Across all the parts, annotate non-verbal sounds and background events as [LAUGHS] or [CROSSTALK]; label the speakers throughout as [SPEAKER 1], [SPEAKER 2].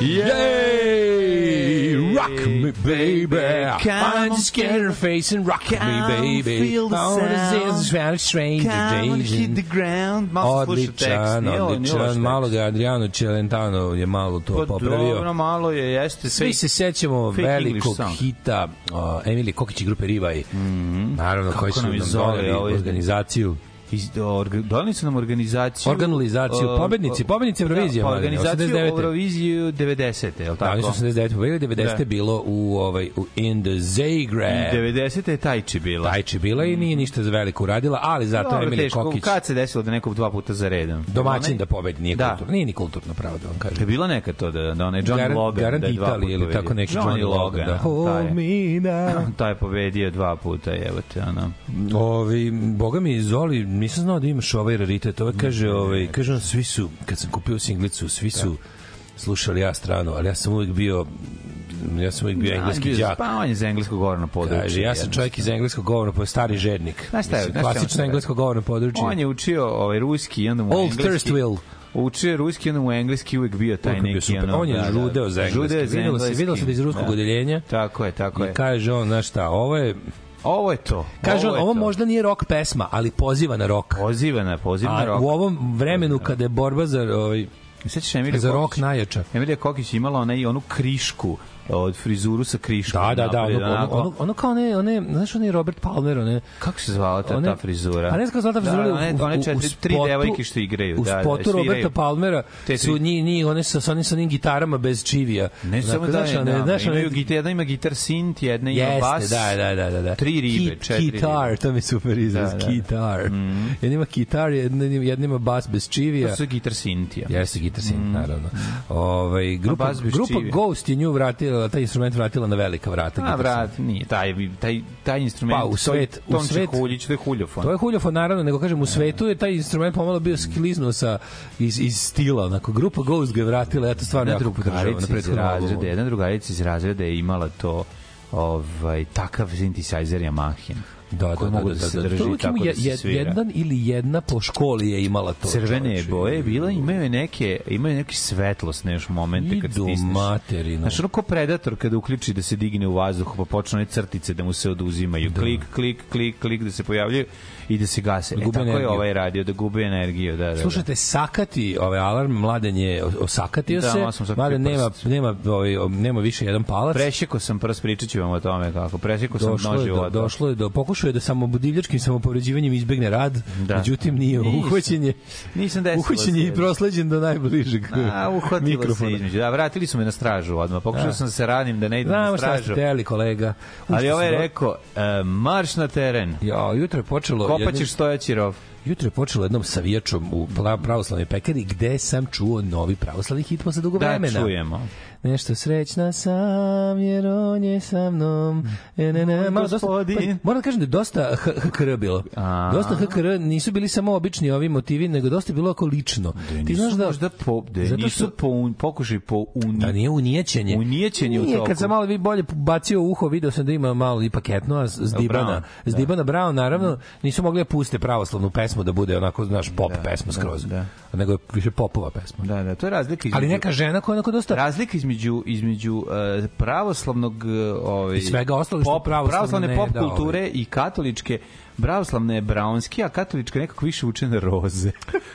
[SPEAKER 1] Yay! Rock me, baby. I'm just get her face and rock me, baby.
[SPEAKER 2] feel the
[SPEAKER 1] Oh, this
[SPEAKER 2] sound.
[SPEAKER 1] is very strange
[SPEAKER 2] Come on, hit the ground. Malo sluša tekst.
[SPEAKER 1] Odličan,
[SPEAKER 2] Nije
[SPEAKER 1] odličan. Malo ga Adriano Celentano je malo to
[SPEAKER 2] Pa
[SPEAKER 1] popravio.
[SPEAKER 2] dobro, malo je, jeste.
[SPEAKER 1] Svi se sećamo velikog hita uh, Emilije Kokić i grupe Rivaj. Naravno,
[SPEAKER 2] Kako
[SPEAKER 1] koji su
[SPEAKER 2] nam
[SPEAKER 1] doneli
[SPEAKER 2] ovo je-
[SPEAKER 1] organizaciju.
[SPEAKER 2] Iz, orga, doneli su nam organizaciju...
[SPEAKER 1] Organizaciju,
[SPEAKER 2] uh,
[SPEAKER 1] pobednici, pobednici Eurovizije,
[SPEAKER 2] Da, pa
[SPEAKER 1] mladene,
[SPEAKER 2] organizaciju
[SPEAKER 1] 89..
[SPEAKER 2] Euroviziju 90. je li
[SPEAKER 1] Da, oni
[SPEAKER 2] tako?
[SPEAKER 1] su 89. pobedili, 90.
[SPEAKER 2] Da.
[SPEAKER 1] bilo u, ovaj, u In the Zagreb.
[SPEAKER 2] 90. je Tajči bila.
[SPEAKER 1] Tajči bila i nije ništa za veliko uradila, ali zato
[SPEAKER 2] Dobro,
[SPEAKER 1] Emilije
[SPEAKER 2] teško,
[SPEAKER 1] Kokić
[SPEAKER 2] Kad se desilo da nekog dva puta za redom?
[SPEAKER 1] domaćin
[SPEAKER 2] Onaj-
[SPEAKER 1] da pobedi, nije
[SPEAKER 2] Da.
[SPEAKER 1] kulturno. Nije ni kulturno pravo da vam
[SPEAKER 2] Je
[SPEAKER 1] kažem.
[SPEAKER 2] bilo nekad to da, da onaj Johnny
[SPEAKER 1] Garant-
[SPEAKER 2] Logan
[SPEAKER 1] Garant
[SPEAKER 2] da je dva
[SPEAKER 1] Italije
[SPEAKER 2] puta
[SPEAKER 1] ili tako neki Johnny Logan, da. Hold
[SPEAKER 2] je.
[SPEAKER 1] me now. [LAUGHS]
[SPEAKER 2] taj je pobedio dva puta, evo te, ono.
[SPEAKER 1] Ovi, boga mi, Zoli, nisam znao da imaš ovaj raritet. Ovo kaže, ovaj, kaže on, svi su, kad sam kupio singlicu, svi su slušali ja stranu, ali ja sam uvijek bio ja sam uvijek bio engleski đak.
[SPEAKER 2] Pa on je za engleskog govorno područje.
[SPEAKER 1] Kaže, ja sam čovjek iz engleskog govorna, pa je stari žednik.
[SPEAKER 2] Znaš šta je,
[SPEAKER 1] Mislim, klasično englesko govorno područje.
[SPEAKER 2] On je učio ovaj ruski i onda mu
[SPEAKER 1] Old
[SPEAKER 2] engleski.
[SPEAKER 1] Thirstwill.
[SPEAKER 2] Učio je ruski i onda mu engleski uvek bio taj
[SPEAKER 1] Uvijek bio
[SPEAKER 2] neki
[SPEAKER 1] super.
[SPEAKER 2] ono.
[SPEAKER 1] On je
[SPEAKER 2] da, da.
[SPEAKER 1] žudeo za engleski.
[SPEAKER 2] Žudeo za
[SPEAKER 1] Videlo se,
[SPEAKER 2] engleski.
[SPEAKER 1] videlo se da iz ruskog
[SPEAKER 2] Da.
[SPEAKER 1] odeljenja.
[SPEAKER 2] Tako je, tako
[SPEAKER 1] I
[SPEAKER 2] je.
[SPEAKER 1] kaže on, znaš šta, ovo je,
[SPEAKER 2] Ovo je to.
[SPEAKER 1] kaže on,
[SPEAKER 2] je
[SPEAKER 1] ovo
[SPEAKER 2] to.
[SPEAKER 1] možda nije rock pesma, ali poziva na rock.
[SPEAKER 2] Poziva na, poziva na rok.
[SPEAKER 1] u ovom vremenu kada je borba za, ovaj,
[SPEAKER 2] Sećaš Emilija
[SPEAKER 1] za
[SPEAKER 2] Kokić?
[SPEAKER 1] najjača.
[SPEAKER 2] Emilija Kokić imala onaj, onu krišku od frizuru sa kriškom.
[SPEAKER 1] Da, da, da, ono, ono, ono, ono kao ne, one, znaš onaj Robert Palmer, one,
[SPEAKER 2] Kako se zvala ta,
[SPEAKER 1] one-
[SPEAKER 2] ta frizura?
[SPEAKER 1] A ne znam kako se zvala ta frizura,
[SPEAKER 2] Da, one, one četiri, tri
[SPEAKER 1] spotu-
[SPEAKER 2] devojke što igraju.
[SPEAKER 1] u
[SPEAKER 2] da, da,
[SPEAKER 1] spotu
[SPEAKER 2] sviraju.
[SPEAKER 1] Roberta Palmera
[SPEAKER 2] Te
[SPEAKER 1] su
[SPEAKER 2] tri-
[SPEAKER 1] njih, njih, one sa, sa onim, sa onim gitarama bez čivija.
[SPEAKER 2] Ne samo da,
[SPEAKER 1] znaš, one-
[SPEAKER 2] da,
[SPEAKER 1] znaš, one-
[SPEAKER 2] imaju gitar, jedna ima gitar synth, jedna ima
[SPEAKER 1] Jeste,
[SPEAKER 2] bas.
[SPEAKER 1] da, da, da, da, da.
[SPEAKER 2] Tri ribe,
[SPEAKER 1] Ki-
[SPEAKER 2] četiri
[SPEAKER 1] Kitar,
[SPEAKER 2] ribe.
[SPEAKER 1] to mi je super izraz,
[SPEAKER 2] Da, da.
[SPEAKER 1] kitar. Jedna ima kitar, jedna, jedna ima bas bez čivija.
[SPEAKER 2] To su gitar synth, ja.
[SPEAKER 1] Jeste gitar synth, naravno. Ovaj grupa, grupa. Ghost je nju vratila, taj instrument vratila na velika vrata.
[SPEAKER 2] A, vrat, nije, taj, taj, taj instrument,
[SPEAKER 1] Pa, u svet-
[SPEAKER 2] to,
[SPEAKER 1] u svet-
[SPEAKER 2] Huljić, to je huljofon.
[SPEAKER 1] To je huljofon, naravno, nego kažem, u svetu je taj instrument pomalo bio skliznuo sa, iz, iz stila, onako, grupa Ghost ga je vratila, ja to stvarno
[SPEAKER 2] jedna
[SPEAKER 1] jako podržavam. na prethodnom
[SPEAKER 2] razreda, jedna drugarica iz razreda je imala to ovaj takav synthesizer Yamahin.
[SPEAKER 1] Da, da,
[SPEAKER 2] koji
[SPEAKER 1] da,
[SPEAKER 2] mogu
[SPEAKER 1] da,
[SPEAKER 2] da,
[SPEAKER 1] da,
[SPEAKER 2] se
[SPEAKER 1] da.
[SPEAKER 2] drži
[SPEAKER 1] To uvijek
[SPEAKER 2] tako
[SPEAKER 1] ima
[SPEAKER 2] da
[SPEAKER 1] je-
[SPEAKER 2] se
[SPEAKER 1] je-
[SPEAKER 2] svira.
[SPEAKER 1] Jedan ili jedna po školi je imala to.
[SPEAKER 2] crvene
[SPEAKER 1] čoveče.
[SPEAKER 2] boje je bila, imaju je neke, imaju neki svetlosne još momente kad
[SPEAKER 1] Idu
[SPEAKER 2] stisneš.
[SPEAKER 1] materinu.
[SPEAKER 2] Znaš, ono ko predator kada uključi da se digne u vazduh, pa počne one crtice da mu se oduzimaju. Klik, klik, klik, klik, da se pojavljaju i da se gase.
[SPEAKER 1] Da
[SPEAKER 2] e, tako je
[SPEAKER 1] energiju.
[SPEAKER 2] ovaj radio, da gube energiju. Da, da, da.
[SPEAKER 1] Slušajte, sakati ovaj alarm, mladen je osakatio
[SPEAKER 2] Da,
[SPEAKER 1] se, mladen nema, nema, ovaj, nema više jedan palac.
[SPEAKER 2] Prešiko sam prst, pričat ću vam o tome kako. Prešiko sam
[SPEAKER 1] došlo je,
[SPEAKER 2] nož
[SPEAKER 1] do, došlo je do pokušao je da samo divljačkim samopovređivanjem izbegne rad,
[SPEAKER 2] Da.
[SPEAKER 1] međutim nije
[SPEAKER 2] Nisam.
[SPEAKER 1] uhvaćen je.
[SPEAKER 2] Nisam desilo
[SPEAKER 1] Uhvaćen
[SPEAKER 2] se.
[SPEAKER 1] je i prosleđen do najbližeg
[SPEAKER 2] A, uhvatilo se
[SPEAKER 1] mikrofona.
[SPEAKER 2] između. Da, vratili su me na stražu odmah. Pokušao
[SPEAKER 1] Da.
[SPEAKER 2] sam da se radim da ne idem
[SPEAKER 1] Znamo
[SPEAKER 2] na
[SPEAKER 1] šta ste
[SPEAKER 2] stražu.
[SPEAKER 1] teli, kolega.
[SPEAKER 2] Ali
[SPEAKER 1] Ušto
[SPEAKER 2] ovaj je
[SPEAKER 1] se
[SPEAKER 2] rekao, e, marš na teren.
[SPEAKER 1] Ja, jutro je počelo...
[SPEAKER 2] Kopaćeš
[SPEAKER 1] jednim-
[SPEAKER 2] stojaći rov.
[SPEAKER 1] Jutro je počelo jednom savijačom u pravoslavnoj pekari gde sam čuo novi pravoslavni hit posle dugo
[SPEAKER 2] Da,
[SPEAKER 1] vremena.
[SPEAKER 2] čujemo.
[SPEAKER 1] Nešto srećna sam, jer on je sa mnom. E, ne, ne,
[SPEAKER 2] Moj
[SPEAKER 1] malo dosta, pa, moram da kažem da je dosta HKR bilo.
[SPEAKER 2] A.
[SPEAKER 1] Dosta HKR nisu bili samo obični ovi motivi, nego dosta je bilo ako lično. Ti znaš da...
[SPEAKER 2] možda po, da
[SPEAKER 1] Zato
[SPEAKER 2] nisu
[SPEAKER 1] što-
[SPEAKER 2] po, un- pokušaj po uni,
[SPEAKER 1] Da nije unijećenje.
[SPEAKER 2] Unijećenje u
[SPEAKER 1] Nije,
[SPEAKER 2] toku.
[SPEAKER 1] kad sam malo bolje bacio uho, video sam da ima malo i paketno, s Dibana,
[SPEAKER 2] Brown,
[SPEAKER 1] s Dibana Brown, naravno, nisu mogli da puste pravoslavnu pesmu da bude onako, znaš, pop pesma skroz.
[SPEAKER 2] da.
[SPEAKER 1] Nego je više popova pesma.
[SPEAKER 2] Da, da, to je razlika između...
[SPEAKER 1] Ali neka žena koja onako dosta...
[SPEAKER 2] razlika između između uh, pravoslavnog uh, ovaj
[SPEAKER 1] I svega ostalog
[SPEAKER 2] pop,
[SPEAKER 1] pravoslavno
[SPEAKER 2] pravoslavne
[SPEAKER 1] ne
[SPEAKER 2] pop
[SPEAKER 1] da, ovaj.
[SPEAKER 2] kulture i katoličke pravoslavna je braunski, a katolička nekako više uče na roze.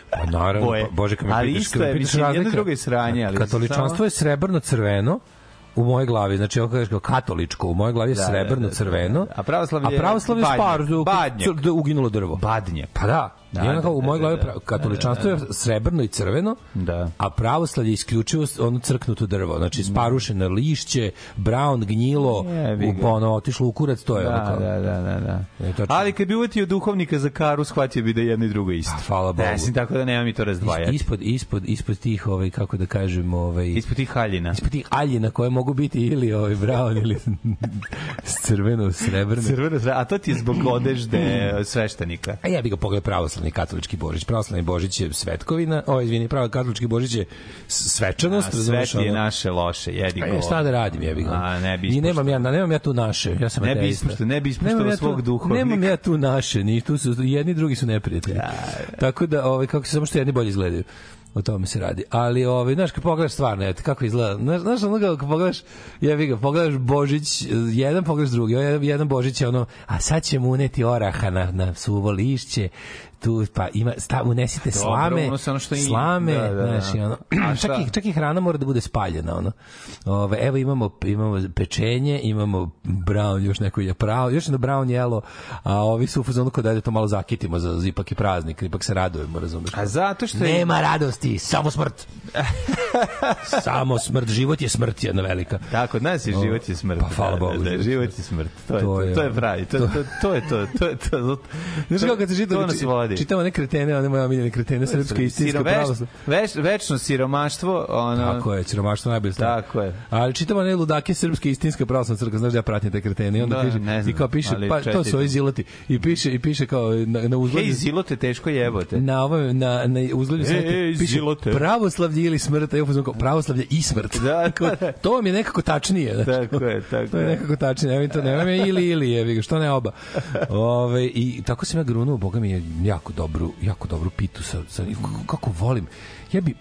[SPEAKER 1] Pa naravno,
[SPEAKER 2] Boje.
[SPEAKER 1] pa, Bože, kad me
[SPEAKER 2] Ali
[SPEAKER 1] pitaš,
[SPEAKER 2] isto je,
[SPEAKER 1] pitaš
[SPEAKER 2] mislim, jedno drugo je sranje, ali
[SPEAKER 1] Katoličanstvo
[SPEAKER 2] samo-
[SPEAKER 1] je srebrno-crveno, u mojoj glavi, znači ovo kažeš kao katoličko, u mojoj glavi je
[SPEAKER 2] Da, da,
[SPEAKER 1] srebrno
[SPEAKER 2] da,
[SPEAKER 1] crveno,
[SPEAKER 2] da, da. A pravoslavlje
[SPEAKER 1] a
[SPEAKER 2] je
[SPEAKER 1] pravoslavlje je spar,
[SPEAKER 2] Badnjak.
[SPEAKER 1] da uginulo drvo.
[SPEAKER 2] Badnje.
[SPEAKER 1] Pa da,
[SPEAKER 2] Da,
[SPEAKER 1] da,
[SPEAKER 2] da,
[SPEAKER 1] u mojoj
[SPEAKER 2] da,
[SPEAKER 1] glavi
[SPEAKER 2] da,
[SPEAKER 1] pra- katoličanstvo je srebrno i crveno,
[SPEAKER 2] Da.
[SPEAKER 1] a pravoslavlje je isključivo ono crknuto drvo, znači sparušeno lišće, brown, gnjilo, u, ono, otišlo u kurac, to je ono
[SPEAKER 2] Da,
[SPEAKER 1] kao.
[SPEAKER 2] da, da, da, da.
[SPEAKER 1] E, tačno.
[SPEAKER 2] Ali kad bi uvetio duhovnika za karu, shvatio bi da je jedno i drugo isto.
[SPEAKER 1] Pa, hvala Bogu.
[SPEAKER 2] Ne, mislim, tako da nema mi to razdvajati.
[SPEAKER 1] Ispod, ispod, ispod tih, ovaj, kako da kažem, ovaj,
[SPEAKER 2] Ispod tih haljina.
[SPEAKER 1] ispod tih aljina koje mogu biti ili ovaj brown ili [LAUGHS] crveno, srebrno.
[SPEAKER 2] Crveno, zra- a to ti je zbog odežde sveštenika.
[SPEAKER 1] A ja bih ga pogledao pravoslavni katolički Božić. Pravoslavni Božić je svetkovina, o, izvini, pravo katolički Božić je svečanost.
[SPEAKER 2] A
[SPEAKER 1] razumeš,
[SPEAKER 2] sve ti je naše loše, jedi
[SPEAKER 1] Pa
[SPEAKER 2] go.
[SPEAKER 1] ja šta da radim, jebi ga.
[SPEAKER 2] A, ne bi
[SPEAKER 1] I nemam ja, nemam ja tu naše. Ja sam
[SPEAKER 2] Ne bi ispuštao- ne bi ispuštao
[SPEAKER 1] ja
[SPEAKER 2] svog duhovnika.
[SPEAKER 1] Nemam ja tu naše, ni tu su jedni drugi su neprijatelji. Tako da ovaj kako se samo što jedni bolje izgledaju. O tome se radi. Ali ovaj znaš kad pogledaš stvarno, eto kako izgleda. Znaš, znaš ono kao kad pogledaš, jebi ga, pogledaš Božić, jedan pogledaš drugi, jedan Božić je ono, a sad ćemo uneti oraha na na suvo lišće. Tu pa ima sta, unesite
[SPEAKER 2] Dobro,
[SPEAKER 1] slame,
[SPEAKER 2] ono što i-
[SPEAKER 1] slame,
[SPEAKER 2] da, da, da.
[SPEAKER 1] znaš, i ono,
[SPEAKER 2] A
[SPEAKER 1] čak i čak i hrana mora da bude spaljena ono. Ove, evo imamo imamo pečenje, imamo brown, još neko je pravo, još jedno brown jelo, a ovi su u fazonu kod da to malo zakitimo za, za ipak je praznik, ipak se radujemo, razumeš?
[SPEAKER 2] A zato što je...
[SPEAKER 1] Nema radosti, samo smrt. [LAUGHS] samo smrt, život je smrt jedna velika.
[SPEAKER 2] Da, kod nas je život je smrt.
[SPEAKER 1] Pa, hvala
[SPEAKER 2] Da,
[SPEAKER 1] Bogu,
[SPEAKER 2] Da, da,
[SPEAKER 1] život je
[SPEAKER 2] život je smrt. To je
[SPEAKER 1] To
[SPEAKER 2] to,
[SPEAKER 1] je
[SPEAKER 2] to je pravi. To, to, to je to. To je to. [LAUGHS]
[SPEAKER 1] Znaš kako kad se
[SPEAKER 2] to nas vodi.
[SPEAKER 1] čitamo one kretene, one moje omiljene kretene, srpske istinske pravoslavne.
[SPEAKER 2] Veš, večno siromaštvo, ono...
[SPEAKER 1] Tako je, siromaštvo najbolje stvar.
[SPEAKER 2] Tako je.
[SPEAKER 1] Ali čitamo one ludake srpske istinska pravoslavna crkva, znaš da ja pratim te kretene i onda
[SPEAKER 2] Da,
[SPEAKER 1] kaže
[SPEAKER 2] ne znam,
[SPEAKER 1] i kao piše pa to su ovi ziloti i piše i piše kao na na uzgledu
[SPEAKER 2] Hej, zilo te teško jebote.
[SPEAKER 1] na ovom na na uzgledu sajta
[SPEAKER 2] ej,
[SPEAKER 1] piše
[SPEAKER 2] zilote.
[SPEAKER 1] pravoslavlje ili smrt, a ja uzmem kao pravoslavlje i smrt.
[SPEAKER 2] Da, [LAUGHS] da.
[SPEAKER 1] to vam je nekako tačnije, znači.
[SPEAKER 2] Tako je, tako [LAUGHS]
[SPEAKER 1] To je nekako tačnije, nemoj to, nemoj me ili ili je, što ne oba. Ove, I tako sam ja grunuo, boga mi je jako dobru, jako dobru pitu sa, sa kako, kako volim. Ja bi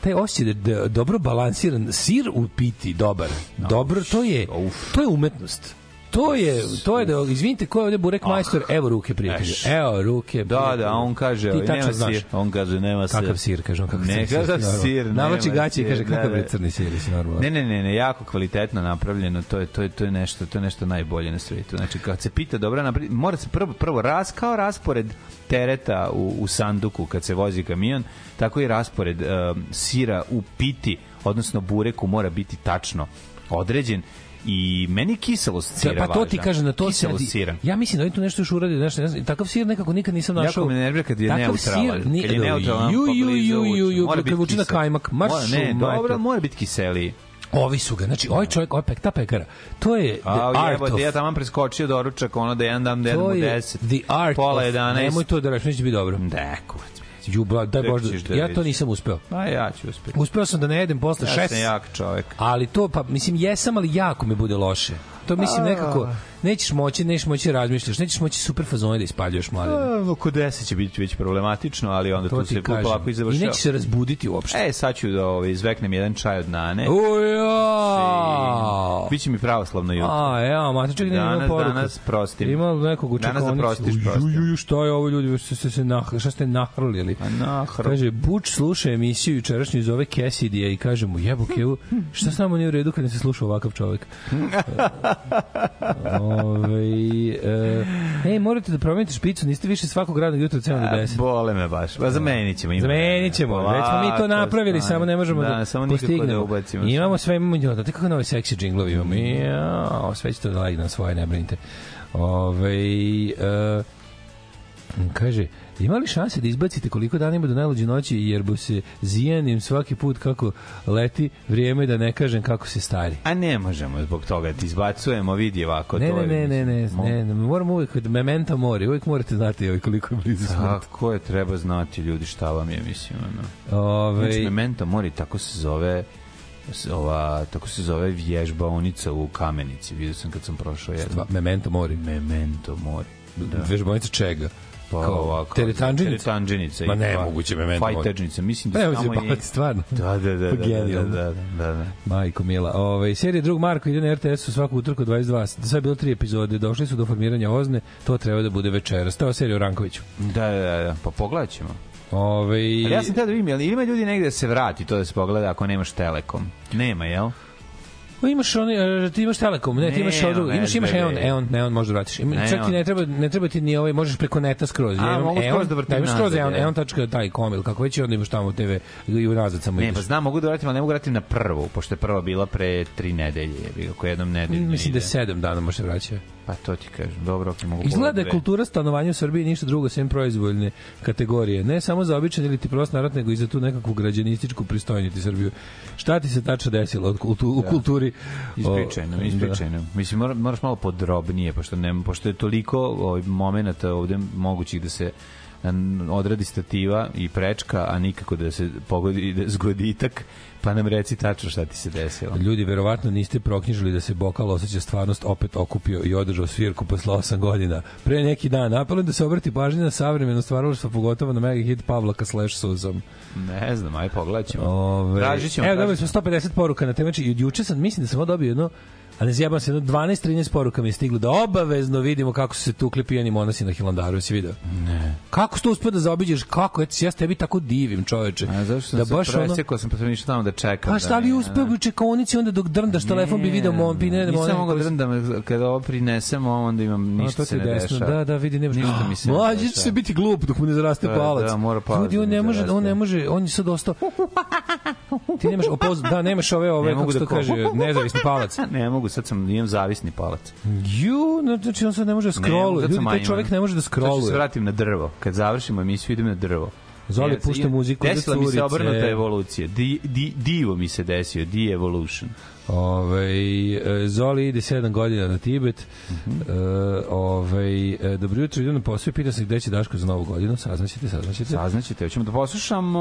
[SPEAKER 1] taj osjećaj da, da dobro balansiran sir u piti dobar. Dobro, to je to je umetnost. To je, to je da, izvinite, ko je ovde burek majstor? Evo ruke, prijatelju. Evo ruke.
[SPEAKER 2] Da,
[SPEAKER 1] prijatelju.
[SPEAKER 2] da, on kaže,
[SPEAKER 1] Ti
[SPEAKER 2] nema
[SPEAKER 1] znaš.
[SPEAKER 2] sir. On kaže, nema sir.
[SPEAKER 1] Kakav sir, kaže on, kakav
[SPEAKER 2] Ne,
[SPEAKER 1] sir.
[SPEAKER 2] kakav sir, nema
[SPEAKER 1] Navlači gaće i kaže,
[SPEAKER 2] da,
[SPEAKER 1] kakav
[SPEAKER 2] da.
[SPEAKER 1] je crni sir, si normalno.
[SPEAKER 2] Ne, ne, ne, ne, jako kvalitetno napravljeno, to je to je to je nešto, to je nešto najbolje na svetu. Znači kad se pita dobro napri, mora se prvo prvo ras kao raspored tereta u, u sanduku kad se vozi kamion, tako i raspored um, sira u piti, odnosno bureku mora biti tačno određen i meni kiselost
[SPEAKER 1] Da,
[SPEAKER 2] sira
[SPEAKER 1] pa to ti kaže na to se
[SPEAKER 2] sira.
[SPEAKER 1] Ja mislim da oni tu nešto još uradi, znaš, ne znam, takav sir nekako nikad nisam našao.
[SPEAKER 2] Jako me nervira kad je
[SPEAKER 1] Takav
[SPEAKER 2] neutralan.
[SPEAKER 1] sir ni-
[SPEAKER 2] kad je neutralan,
[SPEAKER 1] ju,
[SPEAKER 2] pa
[SPEAKER 1] ju,
[SPEAKER 2] blizu
[SPEAKER 1] ju, ju, ju,
[SPEAKER 2] mora biti
[SPEAKER 1] vuče na kajmak. Marš
[SPEAKER 2] Mora, ne, dobro, mora biti kiseliji.
[SPEAKER 1] Ovi su ga, znači, ovaj čovjek, ovaj pek, ta pekara, to je the
[SPEAKER 2] A
[SPEAKER 1] art
[SPEAKER 2] jebote,
[SPEAKER 1] of...
[SPEAKER 2] ja tamo preskočio doručak, ono da jedan dam, da jedan
[SPEAKER 1] to
[SPEAKER 2] mu
[SPEAKER 1] je
[SPEAKER 2] 10.
[SPEAKER 1] the art
[SPEAKER 2] pola
[SPEAKER 1] of...
[SPEAKER 2] 11.
[SPEAKER 1] Nemoj to da reći, neće biti dobro.
[SPEAKER 2] Da, kurac.
[SPEAKER 1] Ju, ba, daj Bože,
[SPEAKER 2] da
[SPEAKER 1] ja to nisam uspeo.
[SPEAKER 2] A ja ću uspjeti.
[SPEAKER 1] Uspeo sam da ne jedem posle
[SPEAKER 2] Ja
[SPEAKER 1] šest,
[SPEAKER 2] sam jak čovek.
[SPEAKER 1] ali to, pa, mislim, jesam, ali jako mi bude loše. To mislim nekako, nećeš moći, nećeš moći da razmišljaš, nećeš moći super fazone da ispaljuješ mladine.
[SPEAKER 2] A, Oko 10 će biti već problematično, ali onda
[SPEAKER 1] To
[SPEAKER 2] tu se
[SPEAKER 1] kažem.
[SPEAKER 2] polako i
[SPEAKER 1] I
[SPEAKER 2] završava.
[SPEAKER 1] neće se razbuditi uopšte.
[SPEAKER 2] E, sad ću da ovaj, izveknem jedan čaj od nane.
[SPEAKER 1] Uja!
[SPEAKER 2] Biće mi pravoslavno jutro.
[SPEAKER 1] A, evo, mate, čekaj, nema
[SPEAKER 2] Danas,
[SPEAKER 1] poruku.
[SPEAKER 2] danas prostim.
[SPEAKER 1] Ima nekog u
[SPEAKER 2] Danas da prostiš, prostim.
[SPEAKER 1] uj, uj, šta je ovo ljudi, šta ste se nah, šta ste nahrlili?
[SPEAKER 2] A nahr-
[SPEAKER 1] Kaže, Buč sluša emisiju jučerašnju zove Cassidy i kaže mu, jebo kevu, šta s nama nije u redu kad ne se sluša ovakav čovjek? Ove, e, ej, morate da promenite špicu, niste više svakog radnog jutra 7 do
[SPEAKER 2] A,
[SPEAKER 1] 10.
[SPEAKER 2] Bole me baš. Pa zamenit ćemo. ima
[SPEAKER 1] Zamenit ćemo, već smo mi to napravili,
[SPEAKER 2] stani.
[SPEAKER 1] samo ne možemo da,
[SPEAKER 2] da samo nikako da
[SPEAKER 1] postignemo.
[SPEAKER 2] ubacimo.
[SPEAKER 1] imamo sve, imamo, znate kako nove seksi džinglovi imamo, ja, sve će to da legne na svoje, ne brinite. Ove, e, Kaže, ima li šanse da izbacite koliko dana ima do najluđe noći, jer bu se zijanim svaki put kako leti vrijeme da ne kažem kako se stari.
[SPEAKER 2] A ne možemo zbog toga ti izbacujemo, vidi ovako.
[SPEAKER 1] Ne,
[SPEAKER 2] to
[SPEAKER 1] ne, ne, ne, ne, ne, ne, moramo uvijek, mementa mori, uvijek morate znati ovaj koliko je blizu smrt.
[SPEAKER 2] Tako je, treba znati ljudi šta vam je, mislim, ono.
[SPEAKER 1] Ove,
[SPEAKER 2] Znači, Memento Mori, tako se zove ova, tako se zove vježbaonica u Kamenici. Vidio sam kad sam prošao jedno.
[SPEAKER 1] Dva- memento mori.
[SPEAKER 2] Memento Mori.
[SPEAKER 1] Da. Vežbanica čega?
[SPEAKER 2] Pa
[SPEAKER 1] Kao
[SPEAKER 2] ovako.
[SPEAKER 1] teretanđenica?
[SPEAKER 2] Teretanđenica.
[SPEAKER 1] Ma ne,
[SPEAKER 2] pa-
[SPEAKER 1] moguće Memento Mori.
[SPEAKER 2] Fajtadžnica. Mislim
[SPEAKER 1] Pa
[SPEAKER 2] da
[SPEAKER 1] evo
[SPEAKER 2] samo je...
[SPEAKER 1] bavati, stvarno.
[SPEAKER 2] Da, da, da, da, da,
[SPEAKER 1] Genijalno.
[SPEAKER 2] da, da, da.
[SPEAKER 1] Majko Mila. Ove, serija Drug Marko ide na RTS-u svaku utorku 22. Sad je bilo tri epizode. Došli su do formiranja Ozne. To treba da bude večeras. To je serija Rankoviću.
[SPEAKER 2] Da, da, da, pa pogledat ćemo.
[SPEAKER 1] Ove,
[SPEAKER 2] Ali ja sam tada da vidim, jel ima ljudi negde da se vrati to da se pogleda ako nemaš Telekom? Nema, jel?
[SPEAKER 1] O, imaš oni, e, ti imaš Telekom, ne, ti imaš
[SPEAKER 2] Ne, ono,
[SPEAKER 1] imaš imaš. Eon, Eon, Eon možeš da vratiš. Ima,
[SPEAKER 2] Ne,
[SPEAKER 1] čak ti ne treba, ne treba ti ni ovaj, možeš preko neta skroz.
[SPEAKER 2] A,
[SPEAKER 1] Eon,
[SPEAKER 2] mogu skroz
[SPEAKER 1] Eon,
[SPEAKER 2] da vrtim
[SPEAKER 1] imaš skroz Eon,
[SPEAKER 2] je.
[SPEAKER 1] Eon.taj com ili kako već onda imaš tamo TV i unazad samo
[SPEAKER 2] Ne, pa znam, mogu da vratim, ali ne mogu da vratim na prvu, pošto je prva bila pre tri nedelje, jebi ga, jednom nedeljno
[SPEAKER 1] Mislim da
[SPEAKER 2] ide.
[SPEAKER 1] je sedam dana može se vraća.
[SPEAKER 2] Pa to ti kažem, dobro, ok, mogu
[SPEAKER 1] Izgleda da je kultura stanovanja u Srbiji ništa drugo sem proizvoljne kategorije. Ne samo za običan ili ti prost narod, nego i za tu nekakvu građanističku pristojniti Srbiju. Šta ti se tačno desilo od kultu, u kulturi?
[SPEAKER 2] Ispričaj nam,
[SPEAKER 1] O,
[SPEAKER 2] ispričaj nam. Mislim, mora, moraš malo podrobnije, pošto, ne, pošto je toliko ovaj, momenta ovde mogućih da se odradi stativa i prečka, a nikako da se pogodi da zgoditak, pa nam reci tačno šta ti se desilo.
[SPEAKER 1] Ljudi, verovatno niste proknjižili da se bokal osjeća stvarnost opet okupio i održao svirku posle 8 godina. Pre neki dan apelujem da se obrati pažnje na savremeno stvaralaštvo, pogotovo na mega hit Pavlaka slash Suzom.
[SPEAKER 2] Ne znam, aj pogledat ćemo.
[SPEAKER 1] Ove,
[SPEAKER 2] Tražit ćemo.
[SPEAKER 1] Evo, dobili smo 150 poruka na temači i juče sam, mislim da sam dobio jedno a ne zjebam se, jedno 12-13 poruka mi je stiglo da obavezno vidimo kako su se tukli pijani monasi na Hilandaru, jesi video? Ne. Kako si to uspio da zaobiđeš? Kako? Eto, ja tebi tako divim, čoveče.
[SPEAKER 2] A zašto
[SPEAKER 1] da
[SPEAKER 2] da
[SPEAKER 1] baš
[SPEAKER 2] se presekao, sam pa sam išao tamo da čekam.
[SPEAKER 1] Pa šta li
[SPEAKER 2] da,
[SPEAKER 1] uspeo bi u čekonici onda dok drndaš telefon bi video mon pine da
[SPEAKER 2] Nisam mogao drndam, kada ovo prinesemo, onda imam ništa se ne dešava.
[SPEAKER 1] Da, da, vidi, nemaš
[SPEAKER 2] Ništa mi se ne [GASPS]
[SPEAKER 1] Mlađe će se biti glup dok mu ne zaraste
[SPEAKER 2] Da,
[SPEAKER 1] palac.
[SPEAKER 2] da, mora palac
[SPEAKER 1] Ljudi, on
[SPEAKER 2] da
[SPEAKER 1] ne može, on ne može, on je sad ostao. [LAUGHS] Ti nemaš opoz, da, nemaš ove, ove,
[SPEAKER 2] Ne
[SPEAKER 1] kako
[SPEAKER 2] mogu
[SPEAKER 1] se
[SPEAKER 2] da
[SPEAKER 1] to kaže, nezavisni palac. [LAUGHS]
[SPEAKER 2] Ne mogu, sad sam, imam zavisni palac.
[SPEAKER 1] Ju, znači on sad ne može da scrolluje.
[SPEAKER 2] sad
[SPEAKER 1] Ljudi, taj čovjek ne može da
[SPEAKER 2] Sad ću se
[SPEAKER 1] scrolluje.
[SPEAKER 2] vratim na drvo. Kad završimo emisiju, idem na drvo.
[SPEAKER 1] Zoli pušta muziku
[SPEAKER 2] Desila mi se obrnuta evolucija. Di, di, divo mi se desio, de-evolution.
[SPEAKER 1] Ove, e, Zoli ide 7 godina na Tibet.
[SPEAKER 2] Mhm.
[SPEAKER 1] e, ove, e, dobro jutro, idem na posao i pita se gde će Daško za novu godinu. Saznaćete, saznaćete.
[SPEAKER 2] Saznaćete, hoćemo da poslušamo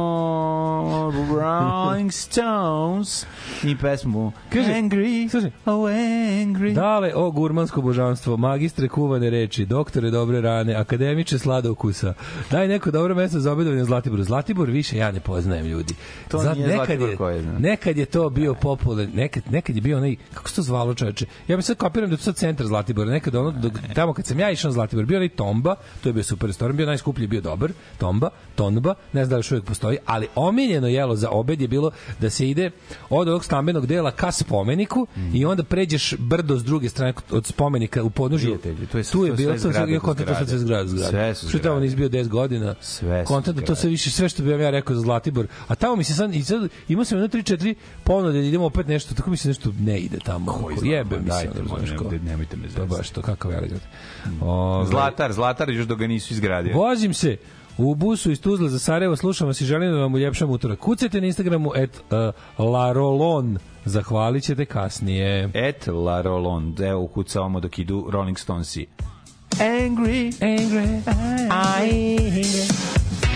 [SPEAKER 2] Rolling Stones i pesmu
[SPEAKER 1] Kaže,
[SPEAKER 2] Angry,
[SPEAKER 1] slušaj.
[SPEAKER 2] oh angry.
[SPEAKER 1] Dale, o gurmansko božanstvo, magistre kuvane reči, doktore dobre rane, akademiče slada ukusa. Daj neko dobro mesto za obedovanje u Zlatiboru. Zlatibor više ja ne poznajem ljudi.
[SPEAKER 2] To
[SPEAKER 1] Zat-
[SPEAKER 2] nije
[SPEAKER 1] nekad
[SPEAKER 2] Zlatibor
[SPEAKER 1] je,
[SPEAKER 2] koji znam.
[SPEAKER 1] Nekad je to bio popular, nekad, nekad je bio onaj, kako se to zvalo čoveče? Ja bih sad kapiram da je to sad centar Zlatibora. Nekad ono, dok, tamo kad sam ja išao na Zlatibor, bio onaj Tomba, to je bio super restoran, bio najskuplji, bio dobar, Tomba, Tonba, ne znam da li još uvijek postoji, ali omiljeno jelo za obed je bilo da se ide od ovog stambenog dela ka spomeniku i onda pređeš brdo s druge strane od spomenika u podnožju.
[SPEAKER 2] To je
[SPEAKER 1] tu je bilo
[SPEAKER 2] sve zgrade
[SPEAKER 1] ja
[SPEAKER 2] do
[SPEAKER 1] kontent to sve
[SPEAKER 2] zgrade.
[SPEAKER 1] zgrada.
[SPEAKER 2] Sve su
[SPEAKER 1] Što tamo
[SPEAKER 2] zgrade.
[SPEAKER 1] nis bio 10 godina.
[SPEAKER 2] Sve
[SPEAKER 1] da to
[SPEAKER 2] zgrade.
[SPEAKER 1] sve više sve što bi vam ja rekao za Zlatibor. A tamo mi se sad i sad imao sam jedno 3 4 ponude da idemo opet nešto, tako mi se nešto ne ide tamo.
[SPEAKER 2] Koji
[SPEAKER 1] Ako
[SPEAKER 2] znam,
[SPEAKER 1] Jebe mi se, razumeš ko.
[SPEAKER 2] nemojte- me
[SPEAKER 1] Pa
[SPEAKER 2] zezati.
[SPEAKER 1] baš to kakav ja idiot. Ovaj,
[SPEAKER 2] Zlatar, Zlatar još dok ga nisu izgradio.
[SPEAKER 1] Vozim se u busu iz Tuzla za Sarajevo, slušam vas i želim da vam uljepšam utorak. Kucajte na Instagramu et uh, larolon. Zahvalit ćete kasnije.
[SPEAKER 2] Et La Rolond, evo ukucavamo dok idu Rolling Stonesi. Angry,
[SPEAKER 1] Angry, angry.
[SPEAKER 3] Don't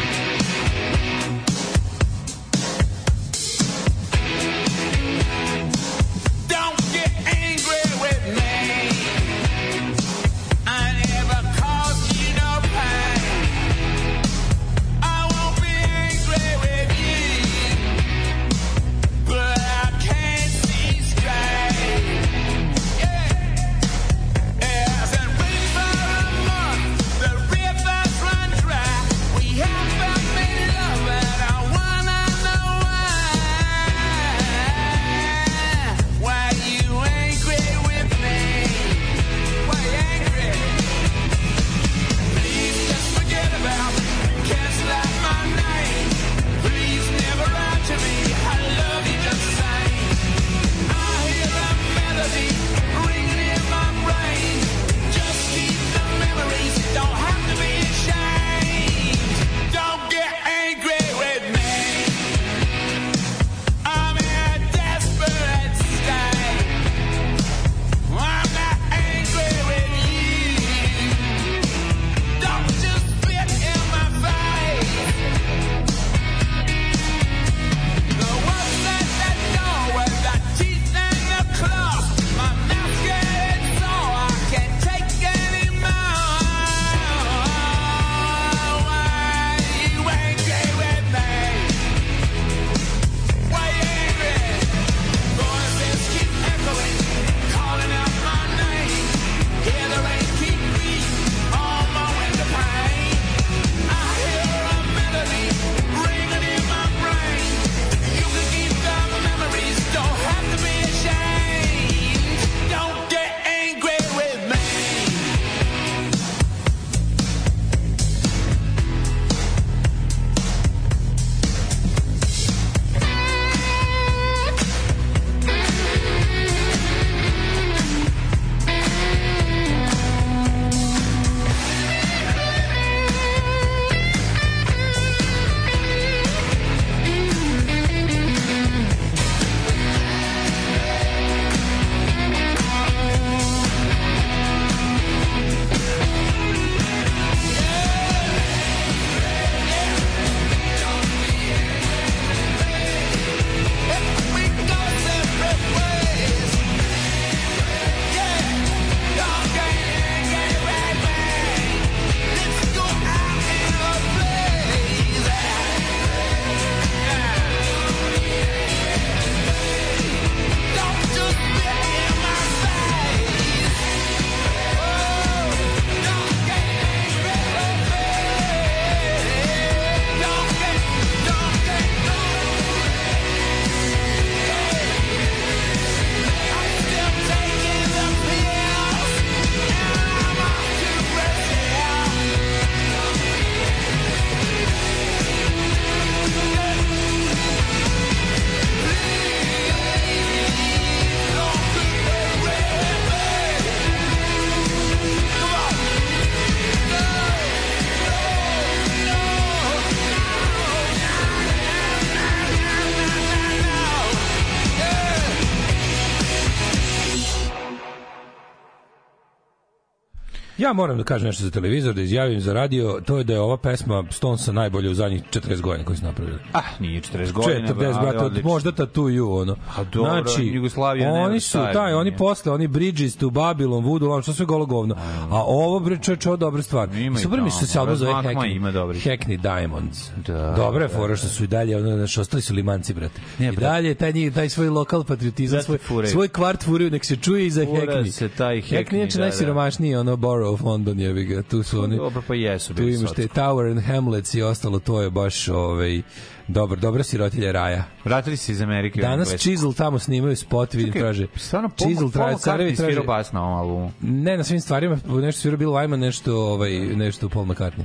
[SPEAKER 1] Ja moram da kažem nešto za televizor, da izjavim za radio, to je da je ova pesma Stonesa najbolja u zadnjih 40 godina koji su napravili.
[SPEAKER 2] Ah, nije 40 godina.
[SPEAKER 1] 40,
[SPEAKER 2] ali
[SPEAKER 1] brate, od- možda Tattoo You, ono.
[SPEAKER 2] A dobro, Jugoslavija nema
[SPEAKER 1] oni su, taj, oni posle, oni Bridges to Babylon, Voodoo Lounge, to sve golo govno. A ovo, bre, čoveče, ovo dobra stvar.
[SPEAKER 2] Ima
[SPEAKER 1] Super mi što se album zove Hackney,
[SPEAKER 2] ima dobrih.
[SPEAKER 1] Hackney Diamonds.
[SPEAKER 2] Da,
[SPEAKER 1] Dobra je
[SPEAKER 2] da,
[SPEAKER 1] fora što su i dalje, ono, znaš, ostali su limanci, brate.
[SPEAKER 2] Ne,
[SPEAKER 1] I dalje taj, njih, taj svoj lokal patriotizam, svoj, svoj kvart furaju, nek se čuje i za
[SPEAKER 2] Fura
[SPEAKER 1] Hackney.
[SPEAKER 2] se taj
[SPEAKER 1] Hackney je
[SPEAKER 2] Hackney,
[SPEAKER 1] inače
[SPEAKER 2] da, da.
[SPEAKER 1] najsiromašniji, ono, borough of London, jebi ga, tu su oni.
[SPEAKER 2] Dobro, pa jesu
[SPEAKER 1] Tu imaš te. Tower and Hamlets i ostalo, to je baš ovaj, dobar, dobra sirotilja raja.
[SPEAKER 2] Vratili se iz Amerike.
[SPEAKER 1] Danas. Chisel tamo snimaju spot, vidim,
[SPEAKER 2] Čekaj,
[SPEAKER 1] traže.
[SPEAKER 2] Stvarno, Paul,
[SPEAKER 1] Chisel
[SPEAKER 2] Paul
[SPEAKER 1] traže, carevi traže.
[SPEAKER 2] svirao bas na ovom albumu.
[SPEAKER 1] Ne, na svim stvarima, nešto svirao Bill Wyman, nešto, ovaj, nešto Paul McCartney.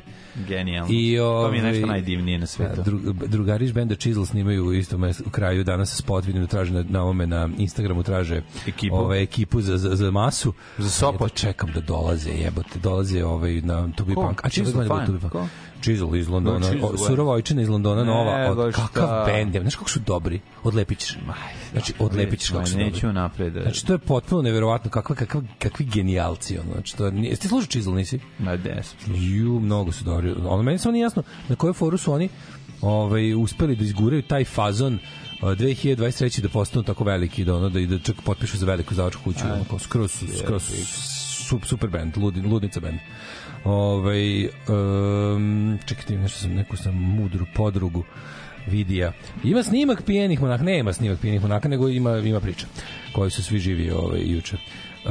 [SPEAKER 2] Genijalno.
[SPEAKER 1] I,
[SPEAKER 2] to mi je nešto
[SPEAKER 1] ovaj,
[SPEAKER 2] najdivnije na svetu.
[SPEAKER 1] Da, Dru, drugari iz benda Chisel snimaju u istom u kraju danas spot, vidim da traže na, na ovome, na Instagramu traže
[SPEAKER 2] Ekipu.
[SPEAKER 1] Ove, ekipu za, za, za masu.
[SPEAKER 2] Za Sopot.
[SPEAKER 1] Čekam da dolaze, jebote, dolaze ovaj, na
[SPEAKER 2] Ko?
[SPEAKER 1] Punk. A
[SPEAKER 2] Chisel,
[SPEAKER 1] Chisel, Punk.
[SPEAKER 2] Ko?
[SPEAKER 1] Chisel iz Londona,
[SPEAKER 2] Da, Chisel,
[SPEAKER 1] o,
[SPEAKER 2] da.
[SPEAKER 1] surova ojčina iz Londona, nova,
[SPEAKER 2] Nego
[SPEAKER 1] od, kakav bend, je, znaš kako su dobri, odlepit ćeš. Znači, odlepit ćeš kako su dobri.
[SPEAKER 2] Neću napred. da-
[SPEAKER 1] Znači, to je potpuno neverovatno, kakva, kakva, kakvi genijalci, ono, znači, to je, ti slušao Chisel, nisi?
[SPEAKER 2] Na des.
[SPEAKER 1] Ju, mnogo su dobri. Ono, meni samo nije jasno na kojoj foru su oni ovaj, uspeli da izguraju taj fazon uh, 2023. da postanu tako veliki da ono da i da čak potpišu za veliku izdavačku kuću ono, skroz skroz su- super band ludi, ludnica band ovaj um, čekajte nešto sam neku sam mudru podrugu vidija. Ima snimak pijenih monaka, nema snimak pijenih monaka, nego ima ima priča koji su svi živi ovaj juče. Uh,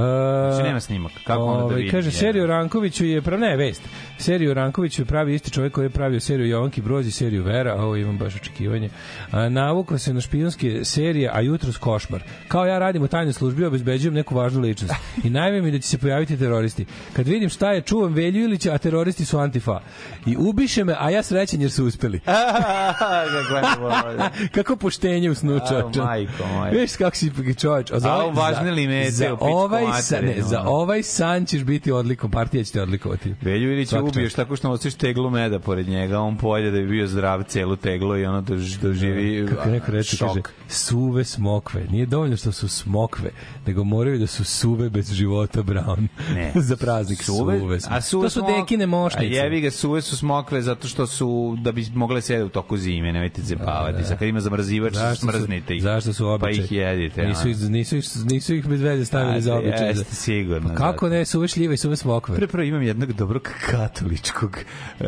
[SPEAKER 2] Znači, nema snimak. Kako onda da
[SPEAKER 1] Ovaj,
[SPEAKER 2] vidim?
[SPEAKER 1] Kaže, seriju Rankoviću je, prav, ne, vest. Seriju Rankoviću je pravi isti čovjek koji je pravio seriju Jovanki Brozi, seriju Vera, ovo imam baš očekivanje. A, navukao se na špijunske serije, a jutros košmar. Kao ja radim u tajnoj službi, obezbeđujem neku važnu ličnost. I najve mi da će se pojaviti teroristi. Kad vidim šta je, čuvam Velju Ilića, a teroristi su Antifa. I ubiše me, a ja srećan jer su uspeli. [LAUGHS] [LAUGHS]
[SPEAKER 2] Kako
[SPEAKER 1] poštenje u snu
[SPEAKER 2] majko moja.
[SPEAKER 1] Viš kako si čoveč. A, za
[SPEAKER 2] A,
[SPEAKER 1] ovaj-
[SPEAKER 2] važne li mete
[SPEAKER 1] za, ovaj, sa, ne,
[SPEAKER 2] materinu,
[SPEAKER 1] za ovaj san ćeš biti odlikom, partija će te odlikovati.
[SPEAKER 2] Velju
[SPEAKER 1] Svaka
[SPEAKER 2] ubiješ tako što nosiš teglu meda pored njega, on pojede da bi bio zdrav celu teglu i ono dož, doživi
[SPEAKER 1] Kako neko reče,
[SPEAKER 2] šok.
[SPEAKER 1] kaže, suve smokve. Nije dovoljno što su smokve, nego moraju da su suve bez života brown.
[SPEAKER 2] Ne. [LAUGHS]
[SPEAKER 1] Za praznik suve. suve
[SPEAKER 2] a suve
[SPEAKER 1] to su
[SPEAKER 2] smok-
[SPEAKER 1] dekine mošnice.
[SPEAKER 2] A jevi ga, suve su smokve zato što su, da bi mogle sjede u toku zime, nemojte zepavati. Sad kad ima zamrzivač,
[SPEAKER 1] Zašto
[SPEAKER 2] smrznite ih.
[SPEAKER 1] zašto su običaj?
[SPEAKER 2] Pa ih jedite.
[SPEAKER 1] Nisu, nisu, ih, nisu ih bez veze stavili za običaj.
[SPEAKER 2] Jeste, sigurno.
[SPEAKER 1] Pa kako
[SPEAKER 2] zato.
[SPEAKER 1] ne, suve šljive i suve smokve.
[SPEAKER 2] Pre prvo imam jednog dobrog katoličkog e,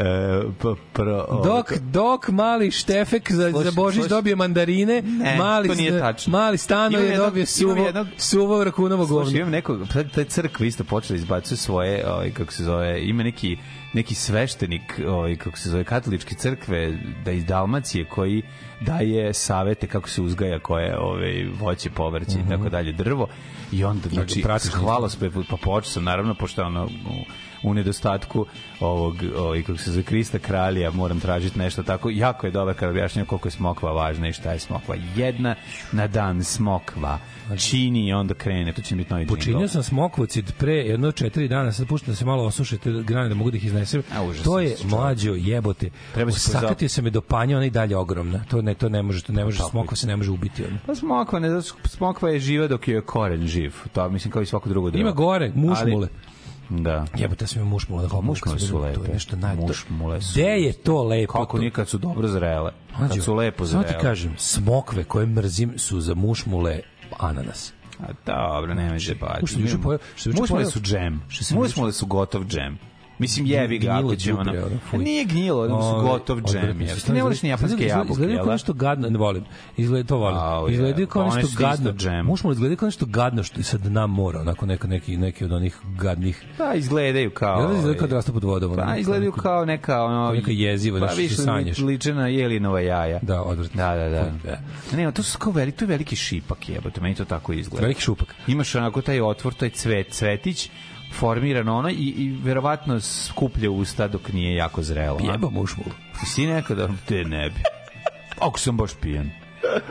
[SPEAKER 2] p, pro, o,
[SPEAKER 1] Dok, dok mali Štefek za,
[SPEAKER 2] Slušaj,
[SPEAKER 1] za Božić
[SPEAKER 2] slušaj.
[SPEAKER 1] dobije mandarine,
[SPEAKER 2] Ne,
[SPEAKER 1] mali,
[SPEAKER 2] to nije tačno.
[SPEAKER 1] mali stano je
[SPEAKER 2] jednog-
[SPEAKER 1] dobio suvo,
[SPEAKER 2] jednog-
[SPEAKER 1] suvo rakunovo
[SPEAKER 2] Slušaj,
[SPEAKER 1] govno.
[SPEAKER 2] imam nekog, sad taj crkva isto počela izbacuje svoje, ovaj, kako se zove, ima neki neki sveštenik, ovaj, kako se zove, katoličke crkve, da iz Dalmacije, koji daje savete kako se uzgaja koje ovaj, voće, povrće i tako dalje, drvo. I onda, znači,
[SPEAKER 1] pratiš
[SPEAKER 2] hvalospev, pa počeo sam, naravno, pošto ono, u, nedostatku ovog, ovaj, kako se zove, Krista kralja, moram tražiti nešto tako. Jako je dobar kad objašnjava koliko je smokva važna i šta je smokva. Jedna na dan smokva čini i onda krene. To će biti novi
[SPEAKER 1] Počinio
[SPEAKER 2] jingle.
[SPEAKER 1] sam smokvocid pre jedno četiri dana, sad puštam da se malo osuše te grane da mogu da ih iznesem.
[SPEAKER 2] A,
[SPEAKER 1] to je mlađo jebote.
[SPEAKER 2] Treba se
[SPEAKER 1] Sakatio se me do panja, ona i dalje ogromna. To ne, to ne može, to ne može, smokva se ne može ubiti. Ono.
[SPEAKER 2] Pa smokva, ne, smokva je živa dok je koren živ. To mislim kao i svako drugo drvo.
[SPEAKER 1] Ima gore, mušmule.
[SPEAKER 2] Ali, da.
[SPEAKER 1] Jebote, ja sam imao mušmule. Da
[SPEAKER 2] Mušmule su
[SPEAKER 1] To
[SPEAKER 2] lepe.
[SPEAKER 1] je nešto naj...
[SPEAKER 2] Mušmule su-
[SPEAKER 1] Gde je to lepo?
[SPEAKER 2] Kako
[SPEAKER 1] to?
[SPEAKER 2] nikad su dobro zrele. Kad su lepo
[SPEAKER 1] Samo
[SPEAKER 2] zrele.
[SPEAKER 1] ti kažem, smokve koje mrzim su za mušmule ananas.
[SPEAKER 2] A dobro, nemoj se baviti.
[SPEAKER 1] Što sam juče pojeo- što juče pojeo-
[SPEAKER 2] su džem.
[SPEAKER 1] što sam
[SPEAKER 2] Mušmule su gotov džem. Mislim, jebi ga,
[SPEAKER 1] Gnjilo
[SPEAKER 2] ako ćemo...
[SPEAKER 1] đubre,
[SPEAKER 2] ono-
[SPEAKER 1] ono,
[SPEAKER 2] A
[SPEAKER 1] fuj.
[SPEAKER 2] Nije gnjilo, ono su gotov džem. Ti ne voliš ni japanske jabuke,
[SPEAKER 1] Izgleda kao
[SPEAKER 2] da?
[SPEAKER 1] nešto gadno, ne volim. Izgleda to volim. Izgleda kao
[SPEAKER 2] pa
[SPEAKER 1] nešto gadno.
[SPEAKER 2] džem.
[SPEAKER 1] Mušmo izgleda kao nešto gadno što je sa dna mora, onako neka neki neki od onih gadnih.
[SPEAKER 2] Pa, izgledaju kao...
[SPEAKER 1] Izgleda kao
[SPEAKER 2] ovaj,
[SPEAKER 1] da rastu pod vodom?
[SPEAKER 2] Pa,
[SPEAKER 1] neko-
[SPEAKER 2] izgledaju kao neka ono
[SPEAKER 1] neka jeziva,
[SPEAKER 2] pa,
[SPEAKER 1] nešto što
[SPEAKER 2] više
[SPEAKER 1] sanjaš.
[SPEAKER 2] liče na jelinova jaja.
[SPEAKER 1] Da, odvratno.
[SPEAKER 2] Da, da, da.
[SPEAKER 1] Da.
[SPEAKER 2] Ne, to su kao veliki, to je veliki šipak, jebote, meni to tako izgleda.
[SPEAKER 1] Veliki šupak.
[SPEAKER 2] Imaš onako taj otvor, taj cvet, cvetić, formiran ono i, i verovatno skuplja usta dok nije jako zrelo. a?
[SPEAKER 1] Jeba mušmulu.
[SPEAKER 2] Si nekada, te ne bi. Ako sam baš pijan.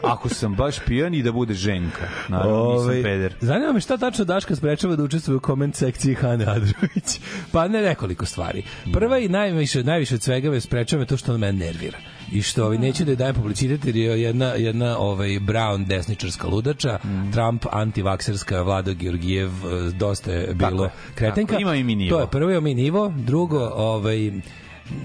[SPEAKER 2] Ako sam baš pijan i da bude ženka. Naravno, nisam
[SPEAKER 1] Ovaj,
[SPEAKER 2] peder.
[SPEAKER 1] Zanima me šta tačno Daška sprečava da učestvuje u koment sekciji Hane Adrović. Pa ne nekoliko stvari. Prva i najviše, najviše od svega me sprečava to što on mene nervira. I što ovaj, neću da je dajem publicitet jer je jedna, jedna ovaj, Brown desničarska ludača,
[SPEAKER 2] Mm.
[SPEAKER 1] Trump antivakserska, Vlada Georgijev, eh, dosta je bilo
[SPEAKER 2] je,
[SPEAKER 1] kretenka.
[SPEAKER 2] tako, ima i mi nivo.
[SPEAKER 1] To je prvo je mi nivo, drugo, ovaj,